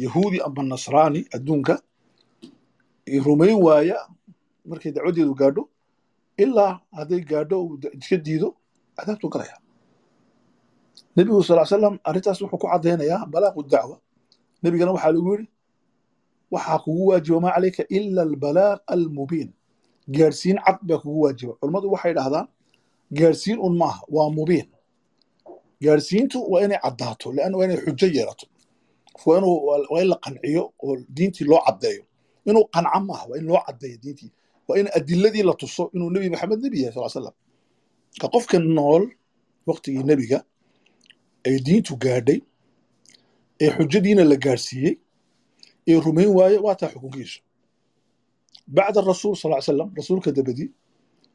yahuudi ama nasraani adduunka. Rumayn waaya markay dacwaddeedu gaadho ilaa hadday gaadho iska diido cadaabtu galaya. Nebigu sal slam arrintaas wuxuu ku caddaynayaa balaaqu dacwa. Nebigana waxaa lagu yidhi waxaa kugu waajiba maa calayka ila albalaaq almubiin. Gaadhsiin cad baa kugu waajiba. Culummadu waxay dhahdaan gaadhsiin un maaha waa mubiin. Gaadhsiintu waa inay caddaato leanna waa inay xujo yeelato. Waa in la qanciyo oo diintii loo caddeeyo. Inuu qanco maaha waa in loo caddeeyo diintii waa in adiladii la tuso inuu nebi maxamed nebi yahay sal slam ka qofka nool waqtigii nebiga ay diintu gaadhay ee xujadiina la gaadhsiiyey ee rumayn waaye waa taa xukunkiisu. Bacda rasuul sal slam rasuulka dabadii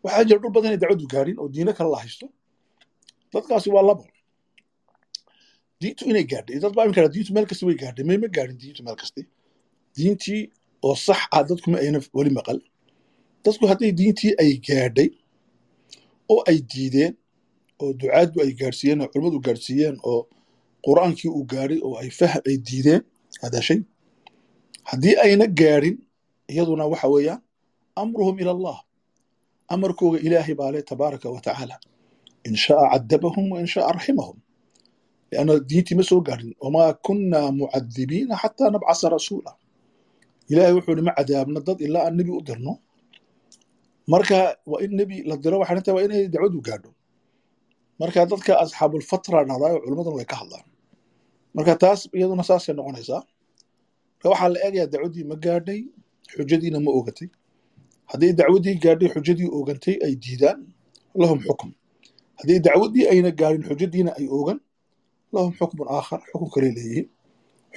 waxaa jira dhul badan inay dacwadu gaadhin oo diino kale la haysto. Dadkaasi waa labo. Diintu inay gaadhay. Dad baa iminka diintu meel kasta way gaadhay. May ma gaadhin diintu meel kasta. Diintii oo sax ah dadku ma ayna weli maqal dadku hadday diintii ay gaadhay oo ay diideen oo ducaaddu ay gaadhsiiyeen oo culimmadu gaadhsiiyeen oo qur'aankii uu gaadhay oo ay fahm ay diideen hada shay. Haddii ayna gaadhin iyaduna waxa weeyaan amruhum ila allah. Amarkooga ilaahay baa leh tabaaraka wa tacaala. In sha'a cadabahum wa sha'a raximahum lianna diintii ma soo gaadhin. Wamaa kunna mucadibiina xataa nabcasa rasuula. Ilaahay wuxuu ihi ma cadaabna dad ilaa aan nebi u dirno marka waa in nebi la diro waxay tahay waa inay dacwadu gaadho. Marka dadka asxaabulfatra dhahdaa oo culimmaduna way ka hadlaan. Marka taas iyaduna saasay noqonaysaa. Marka waxaa la eegayaa dacwaddii ma gaadhay xujadiina ma ogatay. Hadday dacwaddii gaadhay xujadii oogantay ay diidaan lahum xukm. Hadday dacwaddii ayna gaadhin xujadiina ay oogan lahum xukmun aakhar xukun kale leeyihiin.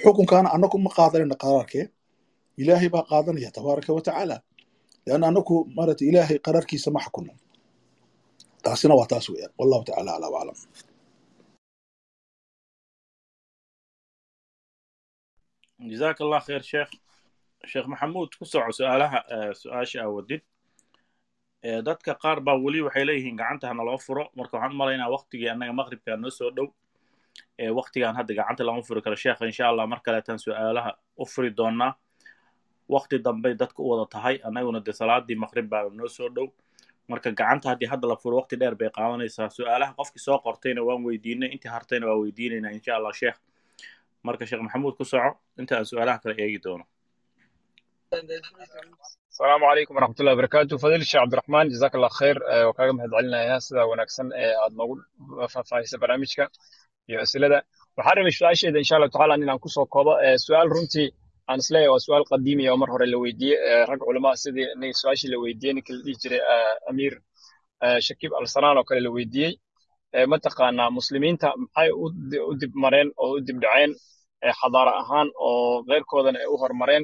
Xukunkaana annagu ma qaadanayna qaraarkee ilaahay baa qaadanaya tabaaraka wa lianna annagu maarata ilaahay qaraarkiisa ma xukunno taasina waa taas weeyaan wallahu tacaala aclaa waclam jazaak allah khayr sheekh sheekh maxamuud ku soco su'aalaha su'aasha aa wadid dadka qaar baa weli waxay leeyihiin gacanta hana loo furo marka waxaan u malaynaa waktigii annaga maqribka noo soo dhow waktigan hadda gacanta lama furi karo sheekha insha allah mar kaleetan su'aalaha u furi doonaa wakti dambe dadka u wada tahay annaguna de salaadii maqrib baa noo soo dhow. Marka gacanta haddii hadda la furo wakti dheer bay qaadanaysaa. Su'aalaha qofkii soo qortayna waan weydiinay intii hartayna waa weydiinaynaa insha allah sheekh marka sheekh maxamuud ku soco. Inta aan su'aalaha kale eegi doono. Asalaamu calaykum waraxmatullahi wabarakatu fadil sheekh cabdiraxmaan jazaak allah khayr waa kaaga mahad celinayaa sidaa wanaagsan ee aad noogu faahfaahisa barnaamijka iyo asilada waxaa rabay su'aasheeda insha allahu tacaala in aan ku soo koobo. Su'aal runtii aan is leeyahay waa su'aal qadiimiya oo mar hore la weydiiyey. Rag culamaa sidii su'aashii la weydiiyey ninkii la dhihi jiray amiir shakiib alsanaan oo kale la weydiiyey. Mataqaanaa muslimiinta maxay u dib mareen oo u dib dhaceen? Xadaara ahaan oo keyrkoodana ay u hormareen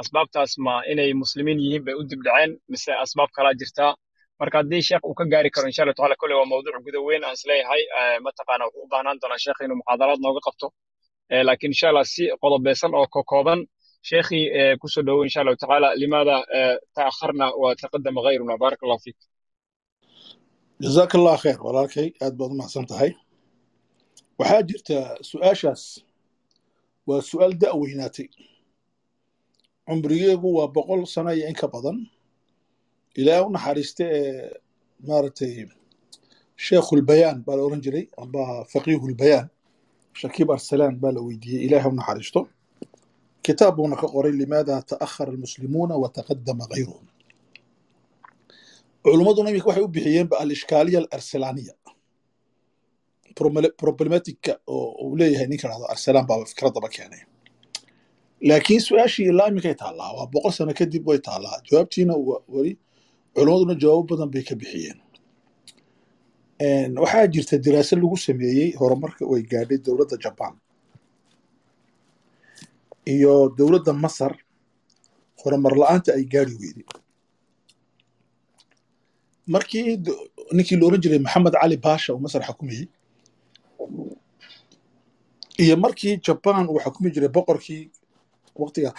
asbaabtaas ma inay muslimiin yihiin bay u dib dhaceen mise asbaab kalaa jirtaa marka haddii sheekh uu ka gaari karo insha taala kolley waa mawduuc guda weyn aan is leeyahay mataqaana wuxuu u baahnaan doonaa sheekh inuu muxaadaraad nooga qabto laakiin insha allah si qodobeysan oo kokooban sheekhii ku soo dhowow insha allahu tacaala. Limaada ta'akharna wa taqadama ghayruna. Baaraka allahu fiik. Jazaak allah khayr walaalkay aad baad u mahadsan tahay. Waxaa jirta su'aashaas. Waa su'aal da' weynaatay cumrigeegu waa boqol sano iyo in ka badan. Ilaah u naxariista ee maaragtay sheekhulbayaan baa la oran jiray amba faqiihulbayaan shakiib arsalaan baa la weydiiyey ilaah u naxariisto kitaab buuna ka qoray limaada ta'akhara almuslimuuna wa taqadama gayruhum culummaduna iminka waxay u bixiyeenba alishkaaliya alarsalaaniya problematica oo uu leeyahay ninka dhahdo arsalaan baaba fikradaba keenay. Laakiin su'aashii ilaa iminkay taallaa waa boqol sano kadib way taallaa. Jawaabtiina wa- weli culimmaduna jawaabo badan bay ka bixiyeen. Een, waxaa jirta daraase lagu sameeyey horumarka way gaadhay dowladda jaban iyo dowladda masar horumar la'aanta ay gaari weyday markii ninkii la oran jiray maxamed cali baasha uu masar xukumayey iyo markii jaban uu xukumi jiray boqorkii waqtiga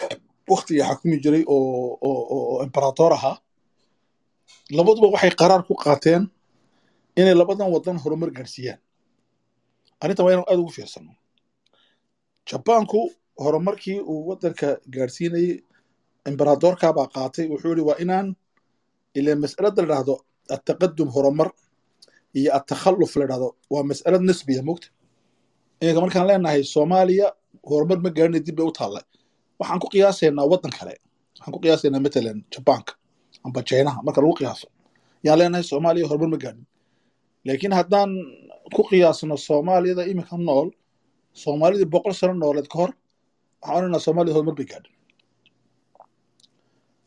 waqtiga xukumi jiray oo oo oo imperator ahaa labaduba waxay qaraar ku qaateen inay labadan wadan horumar gaarsiiyaan. Arrintan waa inaan aad ugu fiirsano. Jabaanku horumarkii uu wadanka gaarsiinayey imperatorka baa qaatay wuxuu yihi waa inaan ila mas'alada la dhahdo ataqadum horumar iyo atakhalluf la dhahdo waa mas'alad nisbiya mogta iminka markaan leenahay soomaaliya horumar ma gaarina dib bay u taallay. Waxaan ku qiyaasaynaa waddan kale. Waxaan ku qiyaasaynaa matalan jabaanka amba jaynaha marka lagu qiyaaso. Yaan leenahay soomaaliya horumar ma gaarin laakiin haddaan ku qiyaasno soomaaliyada iminka nool soomaalidii boqol sano nooleed ka hor waxaan odhanaynaa soomaaliya horumar bay gaadhin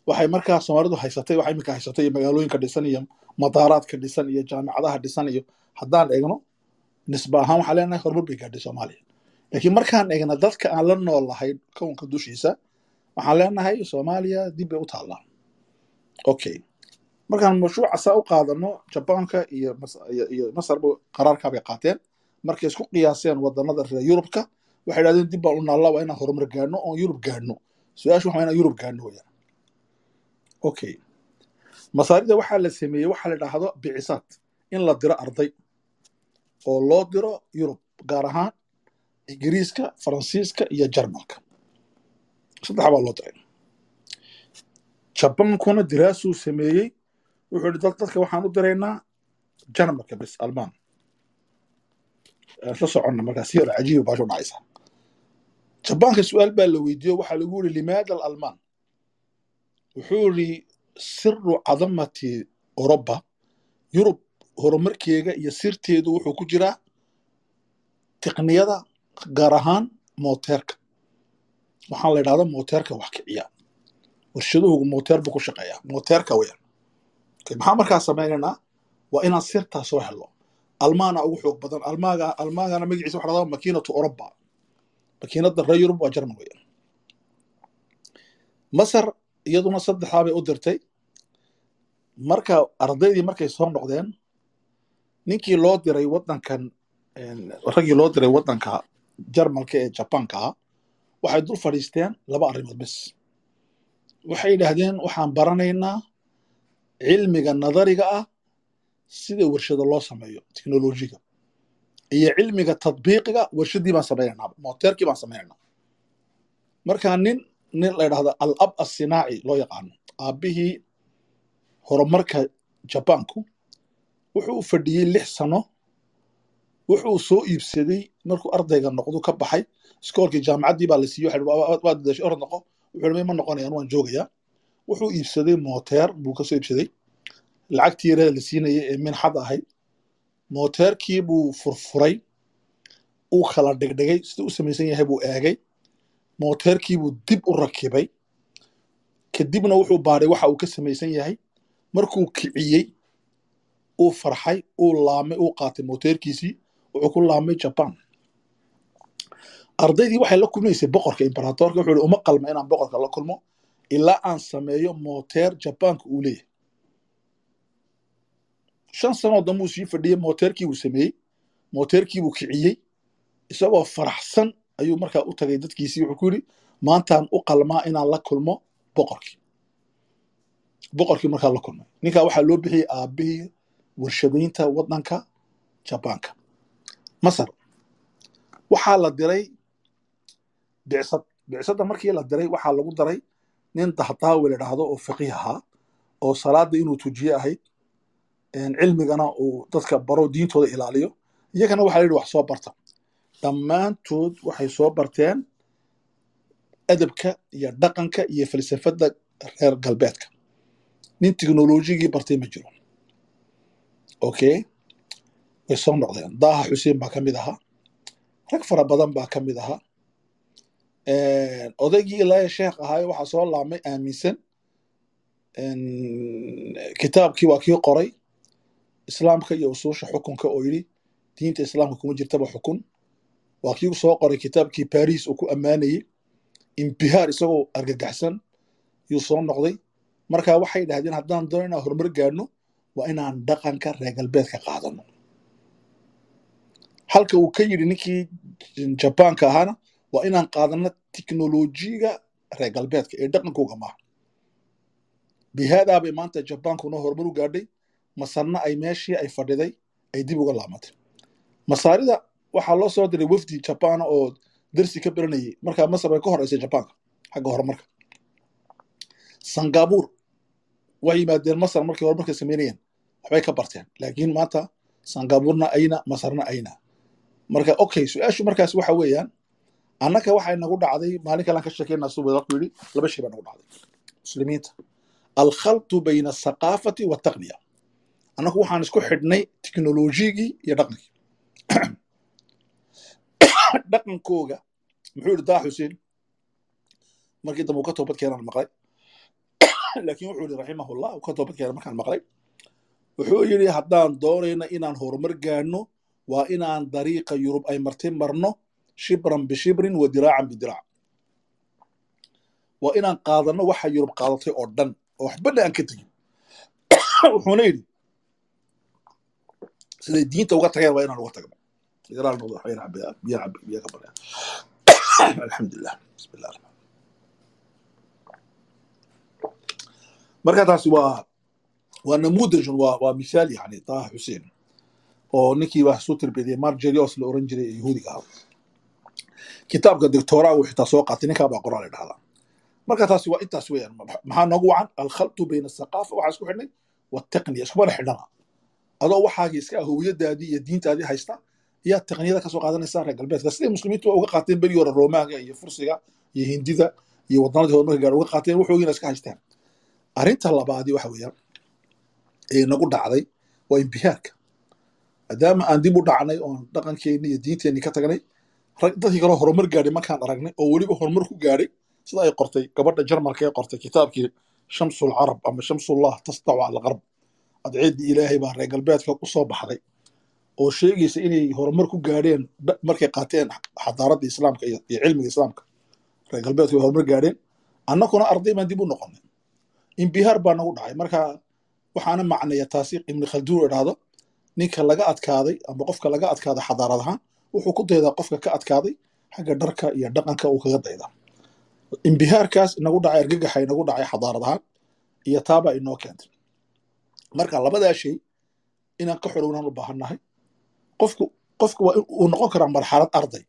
waxay markaa soomaalidu haysatay waxa iminka haysatay iyo magaalooyinka dhisan iyo madaaraadka dhisan iyo jaamicadaha dhisan iyo haddaan eegno nisba ahaan waxaan leenahay horumar bay gaadhay soomaaliya. Laakiin markaan eegna dadka aan la nool lahayn kownka dushiisa waxaan leenahay soomaaliya dib bay u taallaa okay markaan mashruuca saa u qaadano jabaanka iyo iyo masarba qaraarkaa bay qaateen. Markay isku qiyaaseen wadanada reer yurubka waxay idhahdeen dib baan u waa inaan horumar gaadhno oon yurub gaadhno su'aashu waxaa inaan yurub gaadhno weyaan. Okay masaarida waxaa la sameeyey waxaa la dhahdo bicisaad in la diro arday oo loo diro yurub gaar ahaan ingiriiska faransiiska iyo jarmalka. Saddex loo diray. Jabaankuna diraasuu sameeyey wuxuu dad- dadka waxaan u diraynaa jarmalka bis almaan. Aan la soconna markaa si yar cajiib baashu dhacaysa jabaanka su'aal baa la weydiiyo waxaa lagu yiri limaada alalmaan? Wuxuu yiri siru cadamati oroba yurub horumarkeega iyo sirteedu wuxuu ku jiraa tiqniyada gaar ahaan mooteerka. Waxaan la idhahda mooteerka wax kiciya. Warshaduhu mooteer buu ku shaqeeyaa mooteerka Okay, maxaa markaa sameynaynaa waa inaan sirtaa soo helo almaana ugu xoog badan almaaga almaagana magaciisa waxa lahdaa makiinatu oroba makiinada reer yurub waa jarmal weyan masar iyaduna saddexdaa bay u dirtay. Marka ardaydii markay soo noqdeen ninkii loo diray wadankan raggii loo diray wadanka jarmalka ee jabaanka ah waxay dul fadhiisteen laba arrimood bes. Waxay yidhaahdeen waxaan baranaynaa cilmiga nadariga ah sida warshado loo sameeyo teknolojiga iyo cilmiga tadbiiqiga warshadii baan sameynaynaa mooteerkii baan sameynaynaa marka nin nin la yidhahda al ab asinaaci loo yaqaano aabbihii horumarka jabaanku wuxuu fadhiyey lix sano wuxuu soo iibsaday markuu ardayga noqdu ka baxay iskoolkii jaamacaddii baa la siiyey waxa la yidhi, waa dadashay orod noqo wuxuu ma noqonayaan waan joogayaa wuxuu iibsaday mooteer buu ka soo iibsaday. Lacagtii yarada la siinayay ee minxad ahayd mooteerkii buu furfuray. Uu kala dhigdhigay siduu u samaysan yahay buu eegay. Mooteerkii buu dib u rakibay. Kadibna wuxuu baadhay waxa uu ka samaysan yahay. Markuu kiciyey uu farxay uu laamay uu qaatay mooteerkiisii wuxuu ku laamay jaban ardaydii waxay la kulmaysay boqorka imperatorka wuxuu yihi uma qalma inaan boqorka la kulmo ilaa aan sameeyo mooteer jabaanka uu leeyahay. Shan sanoo dambuu sii fadhiyey mooteerkii buu sameeyey mooteerkii buu kiciyey isagoo faraxsan ayuu markaa u tagay dadkiisii. Wuxuu ku yidhi maantaan u qalmaa inaan la kulmo boqorkii. Boqorkii markaa la kulmay. Ninkaa waxaa loo bixiyey aabbihii warshadaynta wadanka jabaanka masar waxaa la diray bicsad. Bicsadda markii la diray waxaa lagu daray nin dahdaawi la dhahdo oo faqiih ahaa oo salaada inuu tujiye ahayd cilmigana uu dadka baro diintooda ilaaliyo. Iyagana waxaa la yidhi wax soo barta. Dhammaantood waxay soo barteen adabka iyo dhaqanka iyo falsafadda reer galbeedka. Nin teknolojigii bartay ma jiro. Okay way soo noqdeen. Daaha xuseen baa ka mid ahaa. Rag fara badan baa ka mid ahaa odaygii ilaahay sheekh ahaayo waxaa soo laabmay aaminsan. Kitaabkii waa kii qoray. Islaamka iyo usuusha xukunka oo yidhi diinta islaamka kuma jirtaba xukun. Waa kii soo qoray kitaabkii baris uu ku ammaanayey imbihaar isagoo argagaxsan yuu soo noqday. Marka waxay dhahdeen haddaan doono inaan horumar gaadhno waa inaan dhaqanka reer galbeedka qaadano. Halka uu ka yidhi ninkii jabaanka ahaana waa inaan qaadano tiknolojiga reer galbeedka ee dhaqankooga maaha maanta jabaankuna horumar u gaadhay. Masarna ay meeshii ay fadhiday ay dib uga laamatay. Masaarida waxaa loo soo diray wafdi jabaana oo darsi ka baranayay. Markaa masar bay ka horeysay jabaanka xagga horumarka. Sangabuur waxay yimaadeen masar markay horumarka sameynayeen. Waxbay ka barteen. Laakiin maanta sangabuurna ayna masarna ayna. Marka okay su'aashu markaas waxa weeyaan annaka waxay nagu dhacday maalin kalaan ka sheekeynaa suu wadaadku yidhi laba shay baa nagu dhacday. Muslimiinta. Alkhaltu bayna asaqaafati waltaqniya annagu waxaan isku xidhnay tiknolojigii iyo dhaqankii. Dhaqankooga muxuu yidhi daa xuseen markii dambe uu ka toobad keenaan maqlay. Laakiin wuxuu yidhi raximahullah uu ka toobad keenan markaan maqlay. Wuxuu yidhi haddaan doonayna inaan horumar gaadhno waa inaan dariiqa yurub ay martay marno shibran bishibrin wa diraacan bidirac waa inaan qaadano waxa yurub qaadatay oo dhan oo waxbadha aan ka tegin. Wuxuuna yidhi siday diinta uga tageen waa inaan uga tagno alxamdulilah marka taasi waa waa namudajun waa mithaal yani taha xuseen oo ninkii wax soo tarbiyadiyey marjerios la oran jiray ee yahuudiga ahaa kitaabka doctoraa uu xitaa soo qaatay ninkaa baa qoraal dhahdaa marka taasi waa intaas weeyaan maxaa noogu wacan? Alkhaltu bayna asaqaafa waxaa isku xidhnay wataqniya iskubana xidhana adoo waxaagii iska ah howiyadaadii iyo diintaadii haysta yaa taqniyada ka soo qaadanaysaa reer galbeedka. Siday muslimiintu uga qaateen berigii hore roomaaga iyo fursiga iyo hindida iyo waddanadii horumarka gaar uga qaateen waxoogiina iska haystaan. Arrinta labaadii waxa weeyaan ee nagu dhacday waa imbihaarka maadaama aan dib u dhacnay oon dhaqankeenni iyo diinteenni ka tagnay dadkii kaloo horumar gaadhay markaan aragnay oo weliba horumar ku gaadhay. Sida ay qortay gabadha jarmalka ee qortay kitaabkii shamsul carab ama shamsullah tasdacu cala qarb adceeddii ilaahay baa reer galbeedka u baxday oo sheegaysa inay horumar ku gaadheen markay qaateen xadaaradda islaamka iyo cilmiga islaamka. Reer galbeedka way horumar gaadheen. Annaguna arday baan dib u noqonay imbihaar baa nagu dhacay. Marka waxaana macnaya taasi ibni khalduun idhaahdo ninka laga adkaaday ama qofka laga adkaaday xadaarad ahaan wuxuu ku daydaa qofka ka adkaaday xagga dharka iyo dhaqanka uu kaga daydaa. Imbihaarkaas inagu dhacay argagaxa inagu dhacay xadaarad ahaan iyo taabaa inoo keentay. Marka labadaa shay inaan ka xorownaan u baahannahay qofku qofku waa uu noqon karaa marxalad arday.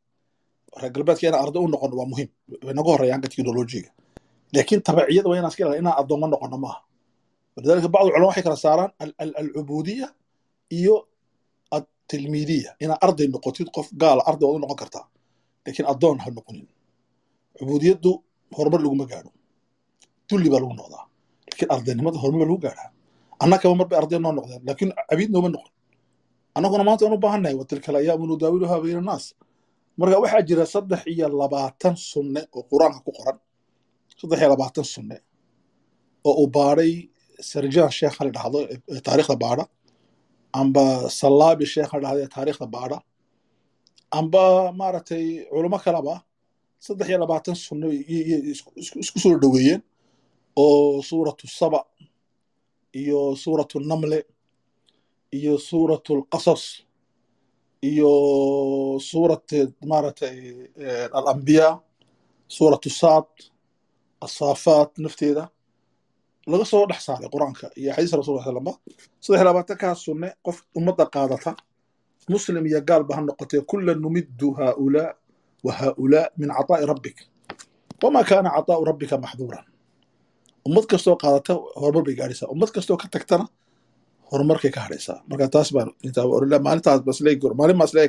Reer galbeedka inaan arday u noqono waa muhiim way naga horreeya hanka teknolojiga laakiin tabaciyada waa inaan iska ilaalin inaan addoommo noqono maaha. Walidaalika bacdu culama waxay kala saaraan alcubuudiya iyo atilmiidiya inaad arday noqotid qof gaala arday waad u noqon kartaa laakiin addoon ha noqonin. Cubuudiyaddu horumar laguma gaadho. Dulli baa lagu noqdaa. Laakiin ardaynimada horumar lagu gaadhaa. Annakaba mar arday noo noqdeen laakiin cabiid nooma noqon. Annaguna maanta waan u baahannahay watilka alayaamu nudaawiluhaa bayna annaas marka waxaa jira saddex iyo labaatan sunne oo qur'aanka ku qoran. Saddex iyo labaatan sunne oo uu baadhay sarjaan sheekha la dhahdo taariikhda baadha amba salaabi sheekha ee taariikhda baadha amba maaragtay culamo kaleba saddex iyo labaatan sunne isku soo dhoweeyeen oo suuratu saba iyo suuratu namle iyo suuratu lqasas iyo suurat maaragtay alambiyaa suuratu saad asaafaat nafteeda laga soo dhex saaray qur'aanka iyo xadiis rasul slamba saddex iyo labaatankaa sunne qof ummadda qaadata? Muslim iyo gaalba ha noqotee kula numiddu haaulaa wa haaulaa min cataa'i rabbik. Wamaa kaana cataa'u rabbika maxduuran. Ummad kastoo qaadata horumar bay gaadhaysaa. Ummad kastoo ka tagtana horumarkay ka hadhaysaa. Marka taas baan maalintaas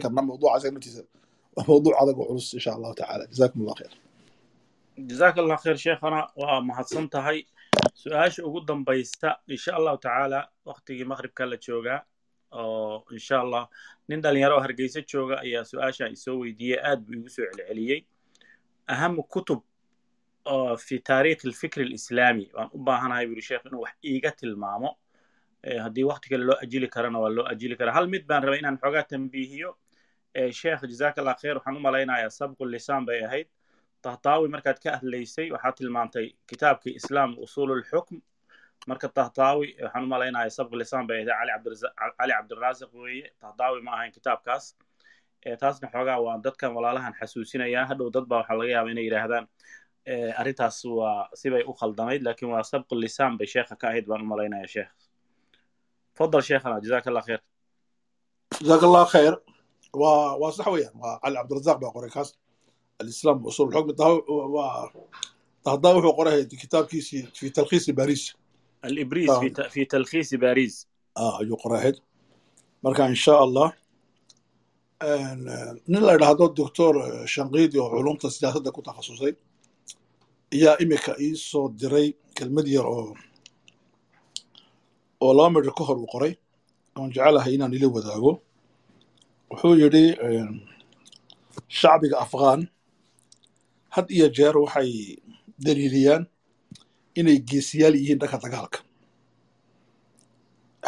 karna mawduuca isaga naftiisa. Waa mawduuc adag oo culus insha allahu tacaala. Jazakum allah khayr. Jazaaka allah khayr sheekhana waa mahadsan tahay su'aasha ugu dambaysta insha allahu tacaala waktigii maqribka la joogaa oo insha allah nin dhalinyaro oo hargeysa jooga ayaa su'aasha isoo weydiiyey aad buu igu soo celceliyey. Ahamu kutub fi taariikh alfikr alislaami waan u baahanahay buri sheekh inuu wax iiga tilmaamo. Haddii wakti kale loo ajili karana waa loo ajili karaa. Hal mid baan rabay inaan xoogaa tambiihiyo sheekh jazaak allah khair waxaan u malaynayaa sabqu lisaan bay ahayd tahtaawi markaad ka hadlaysay waxaad tilmaantay kitaabkii islaam usul lxukm marka tahtaawi waxaan u sabqu lisaan bay ahayd cali cabdiraasiq weeye. Tahtaawi ma ahayn kitaabkaas. Taasna xoogaa waan dadkan walaalahan xasuusinayaa. Hadhow dad baa waxaa laga yaaba inay yidhaahdaan arrintaas waa sibay u khaldamayd laakiin waa sabqu lisaan bay sheekha ka ahayd baan u sheekh. Fadal sheekhana jazaak allah khair jazaak allah khayr. Waa waa sax weeyaan. Waa cali cabdirazaq baa qoray kaas alislaam usul xukmi waa tahdaa wuxuu qoray kitaabkiisii fi talkhiisi baris alibris fi talkhiisi baris ayuu qoray ahayd. Marka insha allah nin la idhaahdo doctor shanqiidi oo culumta siyaasadda ku takhasusay ayaa imika ii soo diray kelmad yar oo oo laba midr ka hor uu qoray. Oon jecelahay inaan ila wadaago. Wuxuu yidhi shacbiga afghan had iyo jeer waxay daliiliyaan inay geesiyaal yihiin dhanka dagaalka.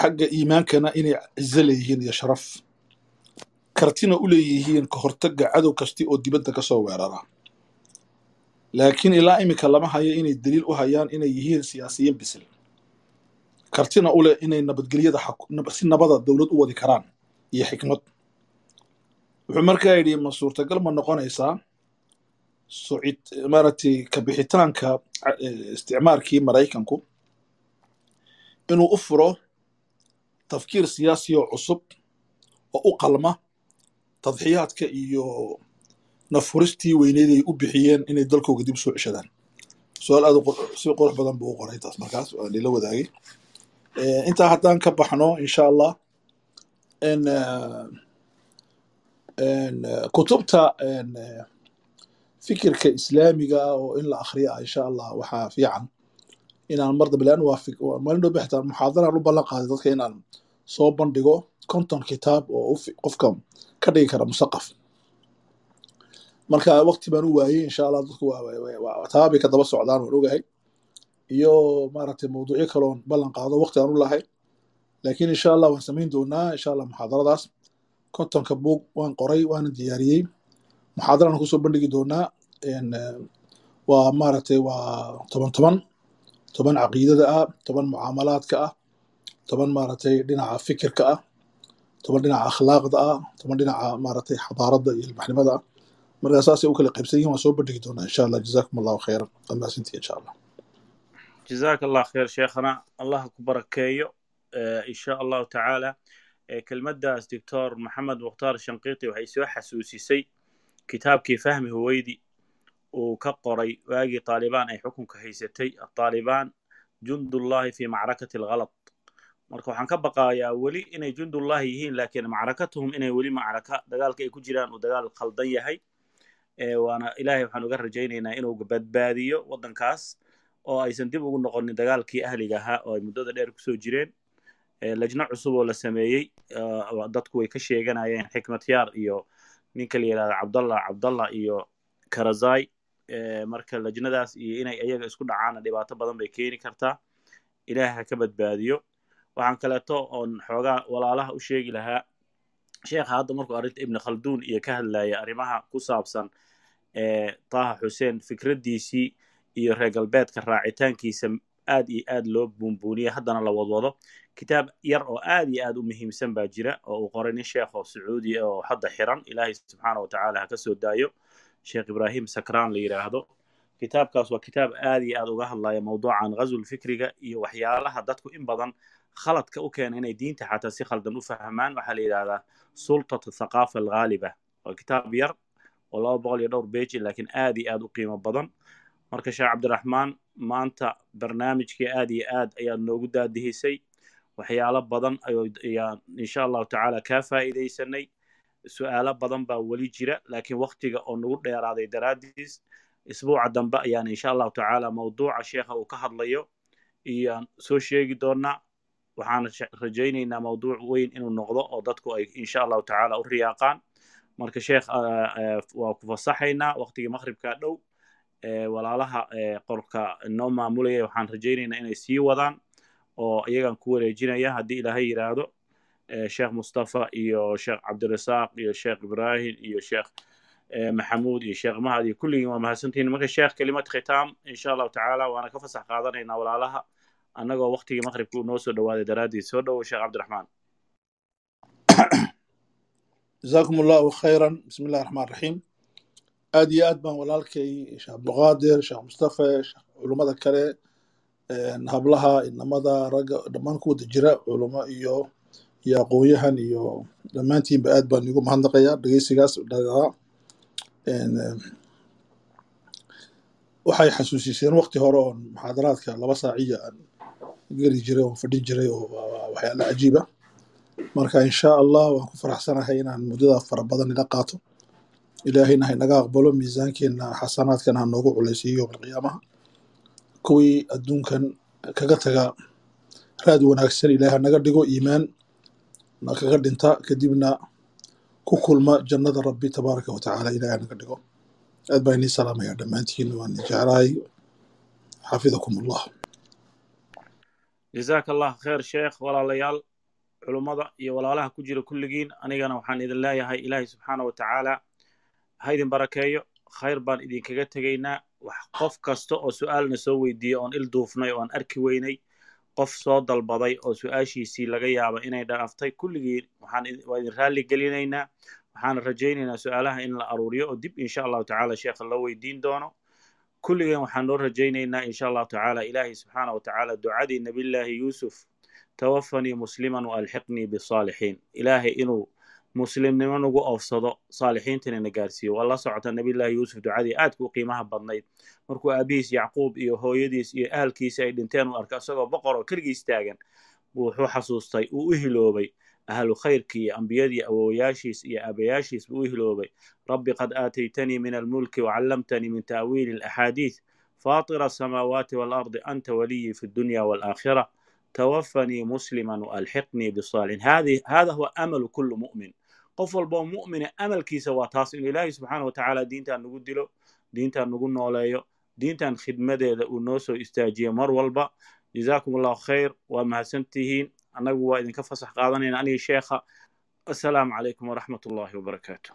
Xagga iimaankana inay cizo leeyihiin iyo sharaf. Kartina u leeyihiin ka hortagga cadow kasti oo dibadda ka soo weerara. Laakiin ilaa iminka lama hayo inay daliil u hayaan inay yihiin siyaasiyiin bisil. Kartina u leh inay nabadgelyada si nabada dowlad u wadi karaan iyo xikmad. Wuxuu markaa yidhi ma suurtagal ma noqonaysaa maaragtay kabixitaanka isticmaarkii maraykanku inuu u furo tafkiir siyaasi oo cusub oo u qalma tadxiyaadka iyo nafuristii weyneyd u bixiyeen inay dalkooga dib soo ceshadaan. Su'aal aad si qurux badan buu u qoray taas markaas waa nila wadaagay. Intaa haddaan ka baxno insha allah kutubta fikirka islaamiga ah oo in la akriya ah insha allah waxaa fiican inaan mar dambe lan waa maalin dhow bixtaa muxaadaraan u ballan qaaday dadka inaan soo bandhigo konton kitaab oo qofka ka dhigi kara musaqaf. Marka waqti baan u waayey insha allah dadku taabay ka daba socdaan waan ogahay. Iyo maaragtay mawduucyo kaloon ballan qaado waqti aan u lahay. Laakiin insha allah waan samayn doonaa insha allah muxaadaradaas. Kontonka buug waan qoray waana diyaariyey. Muxaadaraan ku soo bandhigi doonaa waa maaragtay waa toban toban toban caqiidada ah toban mucaamalaadka ah toban maaragtay dhinaca fikirka ah toban dhinaca akhlaaqda ah toban dhinaca maaragtay xadaaradda iyo ilbaxnimada ah. Markaa saasay u kala qaybsan yihiin waan soo bandhigi doonaa insha allah jazakum allahu khayran. Waa mahadsantihi insha allah jazaak allah khayr sheekhana. Allah ku barakeeyo insha allahu tacaala. Kelmaddaas doctor maxamed mukhtaar shanqiiti waxay soo xasuusisay kitaabkii fahmi huweydi uu ka qoray waagii taalibaan ay xukunka haysatay ataalibaan jundullahi fi macrakati alghalad marka waxaan ka baqayaa weli inay jundullahi yihiin laakiin macrakatuhum inay weli macraka dagaalka ay ku jiraan uu dagaal khaldan yahay. Waana ilaahay waxaan uga rajaynaynaa inuu badbaadiyo waddankaas oo aysan dib ugu noqonin dagaalkii ahliga ahaa oo ay muddada dheer ku soo jireen. Lajno cusub oo la sameeyey dadku way ka sheeganayeen xikmat yaar iyo ninka la yidhahda cabdallah cabdallah iyo karazai marka lajnadaas iyo inay iyaga isku dhacaana dhibaato badan bay keeni kartaa. Ilaah ha ka badbaadiyo. Waxaan kaleeto oon xoogaa walaalaha u sheegi lahaa. Sheekha hadda markuu arrinta ibni khalduun iyo ka hadlaya arrimaha ku saabsan taha xuseen fikraddiisii iyo reer galbeedka raacitaankiisa aad iyo aad loo buunbuuniyay haddana la wadwado. Kitaab yar oo aad iyo aad u muhiimsan baa jira oo uu qoray nin sheekh oo sacuudi oo hadda xiran. Ilaahay subxaana wa tacaala ha ka soo daayo sheekh ibraahim sakraan la yidhaahdo kitaabkaas waa kitaab aad iyo aad uga hadlaya mawduucan ghazul fikriga iyo waxyaalaha dadku in badan khaladka u keena inay diinta xataa si khaldan u fahmaan. Waxaa la yidhahdaa sultat thaqaafa alghaaliba waa kitaab yar oo laba boqol iyo dhowr beji laakiin aad iyo aad u qiimo badan. Marka sheekh cabdiraxmaan maanta barnaamijkii aad iyo aad ayaad noogu daadihisay waxyaalo badan ayaan insha allahu tacaala kaa faa'iidaysanay su'aalo badan baa weli jira laakiin waktiga oo nagu dheeraaday daraaddiis isbuuca dambe ayaan insha allahu tacaala mawduuca sheekha uu ka hadlayo iyaan soo sheegi doonaa. Waxaan rajaynaynaa mawduuc weyn inuu noqdo oo dadku ay insha allahu tacaala u riyaaqaan. Marka sheekh waa ku fasaxaynaa waqtigii maqribkaa dhow walaalaha qolka noo maamulaya. Waxaan rajaynaynaa inay sii wadaan oo iyagan ku wareejinaya haddii ilaahay yidhaahdo sheekh mustafa iyo sheekh cabdirasaaq iyo sheekh ibraahim iyo sheekh maxamuud iyo sheekh mahad iyo kulligiin waa mahadsantihin marka sheekh kelimad khitaam insha allahu tacaala waana ka fasax qaadanaynaa walaalaha annagoo waktigii maqribka unoo soo dhawaaday daraaddiid soo dhowo sheekh cabdiraxmaan jazakum allahu khayran bismi illahi raxmaan raxiim aad iyo aad baan walaalkay sheekh abduqaadir sheekh mustafa sheekh culummada kale hablaha inamada ragga dhammaan ku wada jira culumo iyo iyo aqoon-yahan iyo dhammaantiinba aad baan igu mahadnaqayaa dhegeysigaas dhagaa waxay xasuusiseen waqti hore oon muxaadaraadka laba saaciya aan geli jiray oon fadhin jiray oo waxyaala cajiiba. Marka insha allah waan ku faraxsanahay inaan muddada fara badan ila qaato. Ilaahayna haynaga aqbalo miisaankeena xasanaadkana ha noogu culaysiiyo yowma alqiyaamaha kuwii adduunkan kaga taga raad wanaagsan ilaahay hanaga dhigo iimaan na kaga dhinta kadibna ku kulma jannada rabbi tabaaraka wa tacaala ilaahay hanaga dhigo. Aad baa inii salaamaya dhammaantiin waan jeclahay. Xafidakum allah jazaaka allah kheer sheekh walaalayaal culummada iyo walaalaha ku jira kulligiin. Anigana waxaan idin leeyahay ilaahay subxaana wa tacaala ha idin barakeeyo. Khayr baan idinkaga tegaynaa. Wax qof kasta oo su'aalna soo weydiiya oon il duufnay oo aan arki weynay qof soo dalbaday oo su'aashiisii laga yaaba inay dhaaftay kulligiin waxaan waa idin raalli gelinaynaa waxaan rajaynaynaa su'aalaha in la aruuriyo oo dib insha allahu tacaala sheekha loo weydiin doono. Kulligeen waxaan noo rajaynaynaa insha allahu tacaala ilaahay subxaana wa tacaala ducadii nabillaahi yuusuf tawafanii musliman waalxiqnii bisaalixiin ilaahay inuu muslimnimo nagu oofsado saalixiintina na gaarsiiyo. Waa la socota nebiyullaahi yuusuf ducadii aadka u qiimaha badnayd. Markuu aabihiis yacquub iyo hooyadiis iyo ahalkiisi ay dhinteen u arka isagoo boqor oo keligiis taagan wuxuu xasuustay uu u hiloobay ahlu khayrkii iyo ambiyadii awowayaashiis iyo aabayaashiis buu u hiloobay. Rabbi qad aataytanii min almulki wacallamtanii min taawiili alaxaadiis faatira asamaawaati waalardi anta waliyii fi dunya waalaakhira twafanii muslima walxiqnii bisaalixin hada huwa amalu kulli mu'min qof walboo mu'mina amalkiisa waa taas inuu ilaahay subxaana wa tacaala diintaan nagu dilo diintaan nagu nooleeyo diintan khidmadeeda uu noo soo istaajiyo mar walba. Jazaakum allahu khayr waa mahadsantihiin. Annagu waa idinka fasax qaadanayna aniga sheekha. Assalaamu calaykum waraxmat ullahi wabarakaatu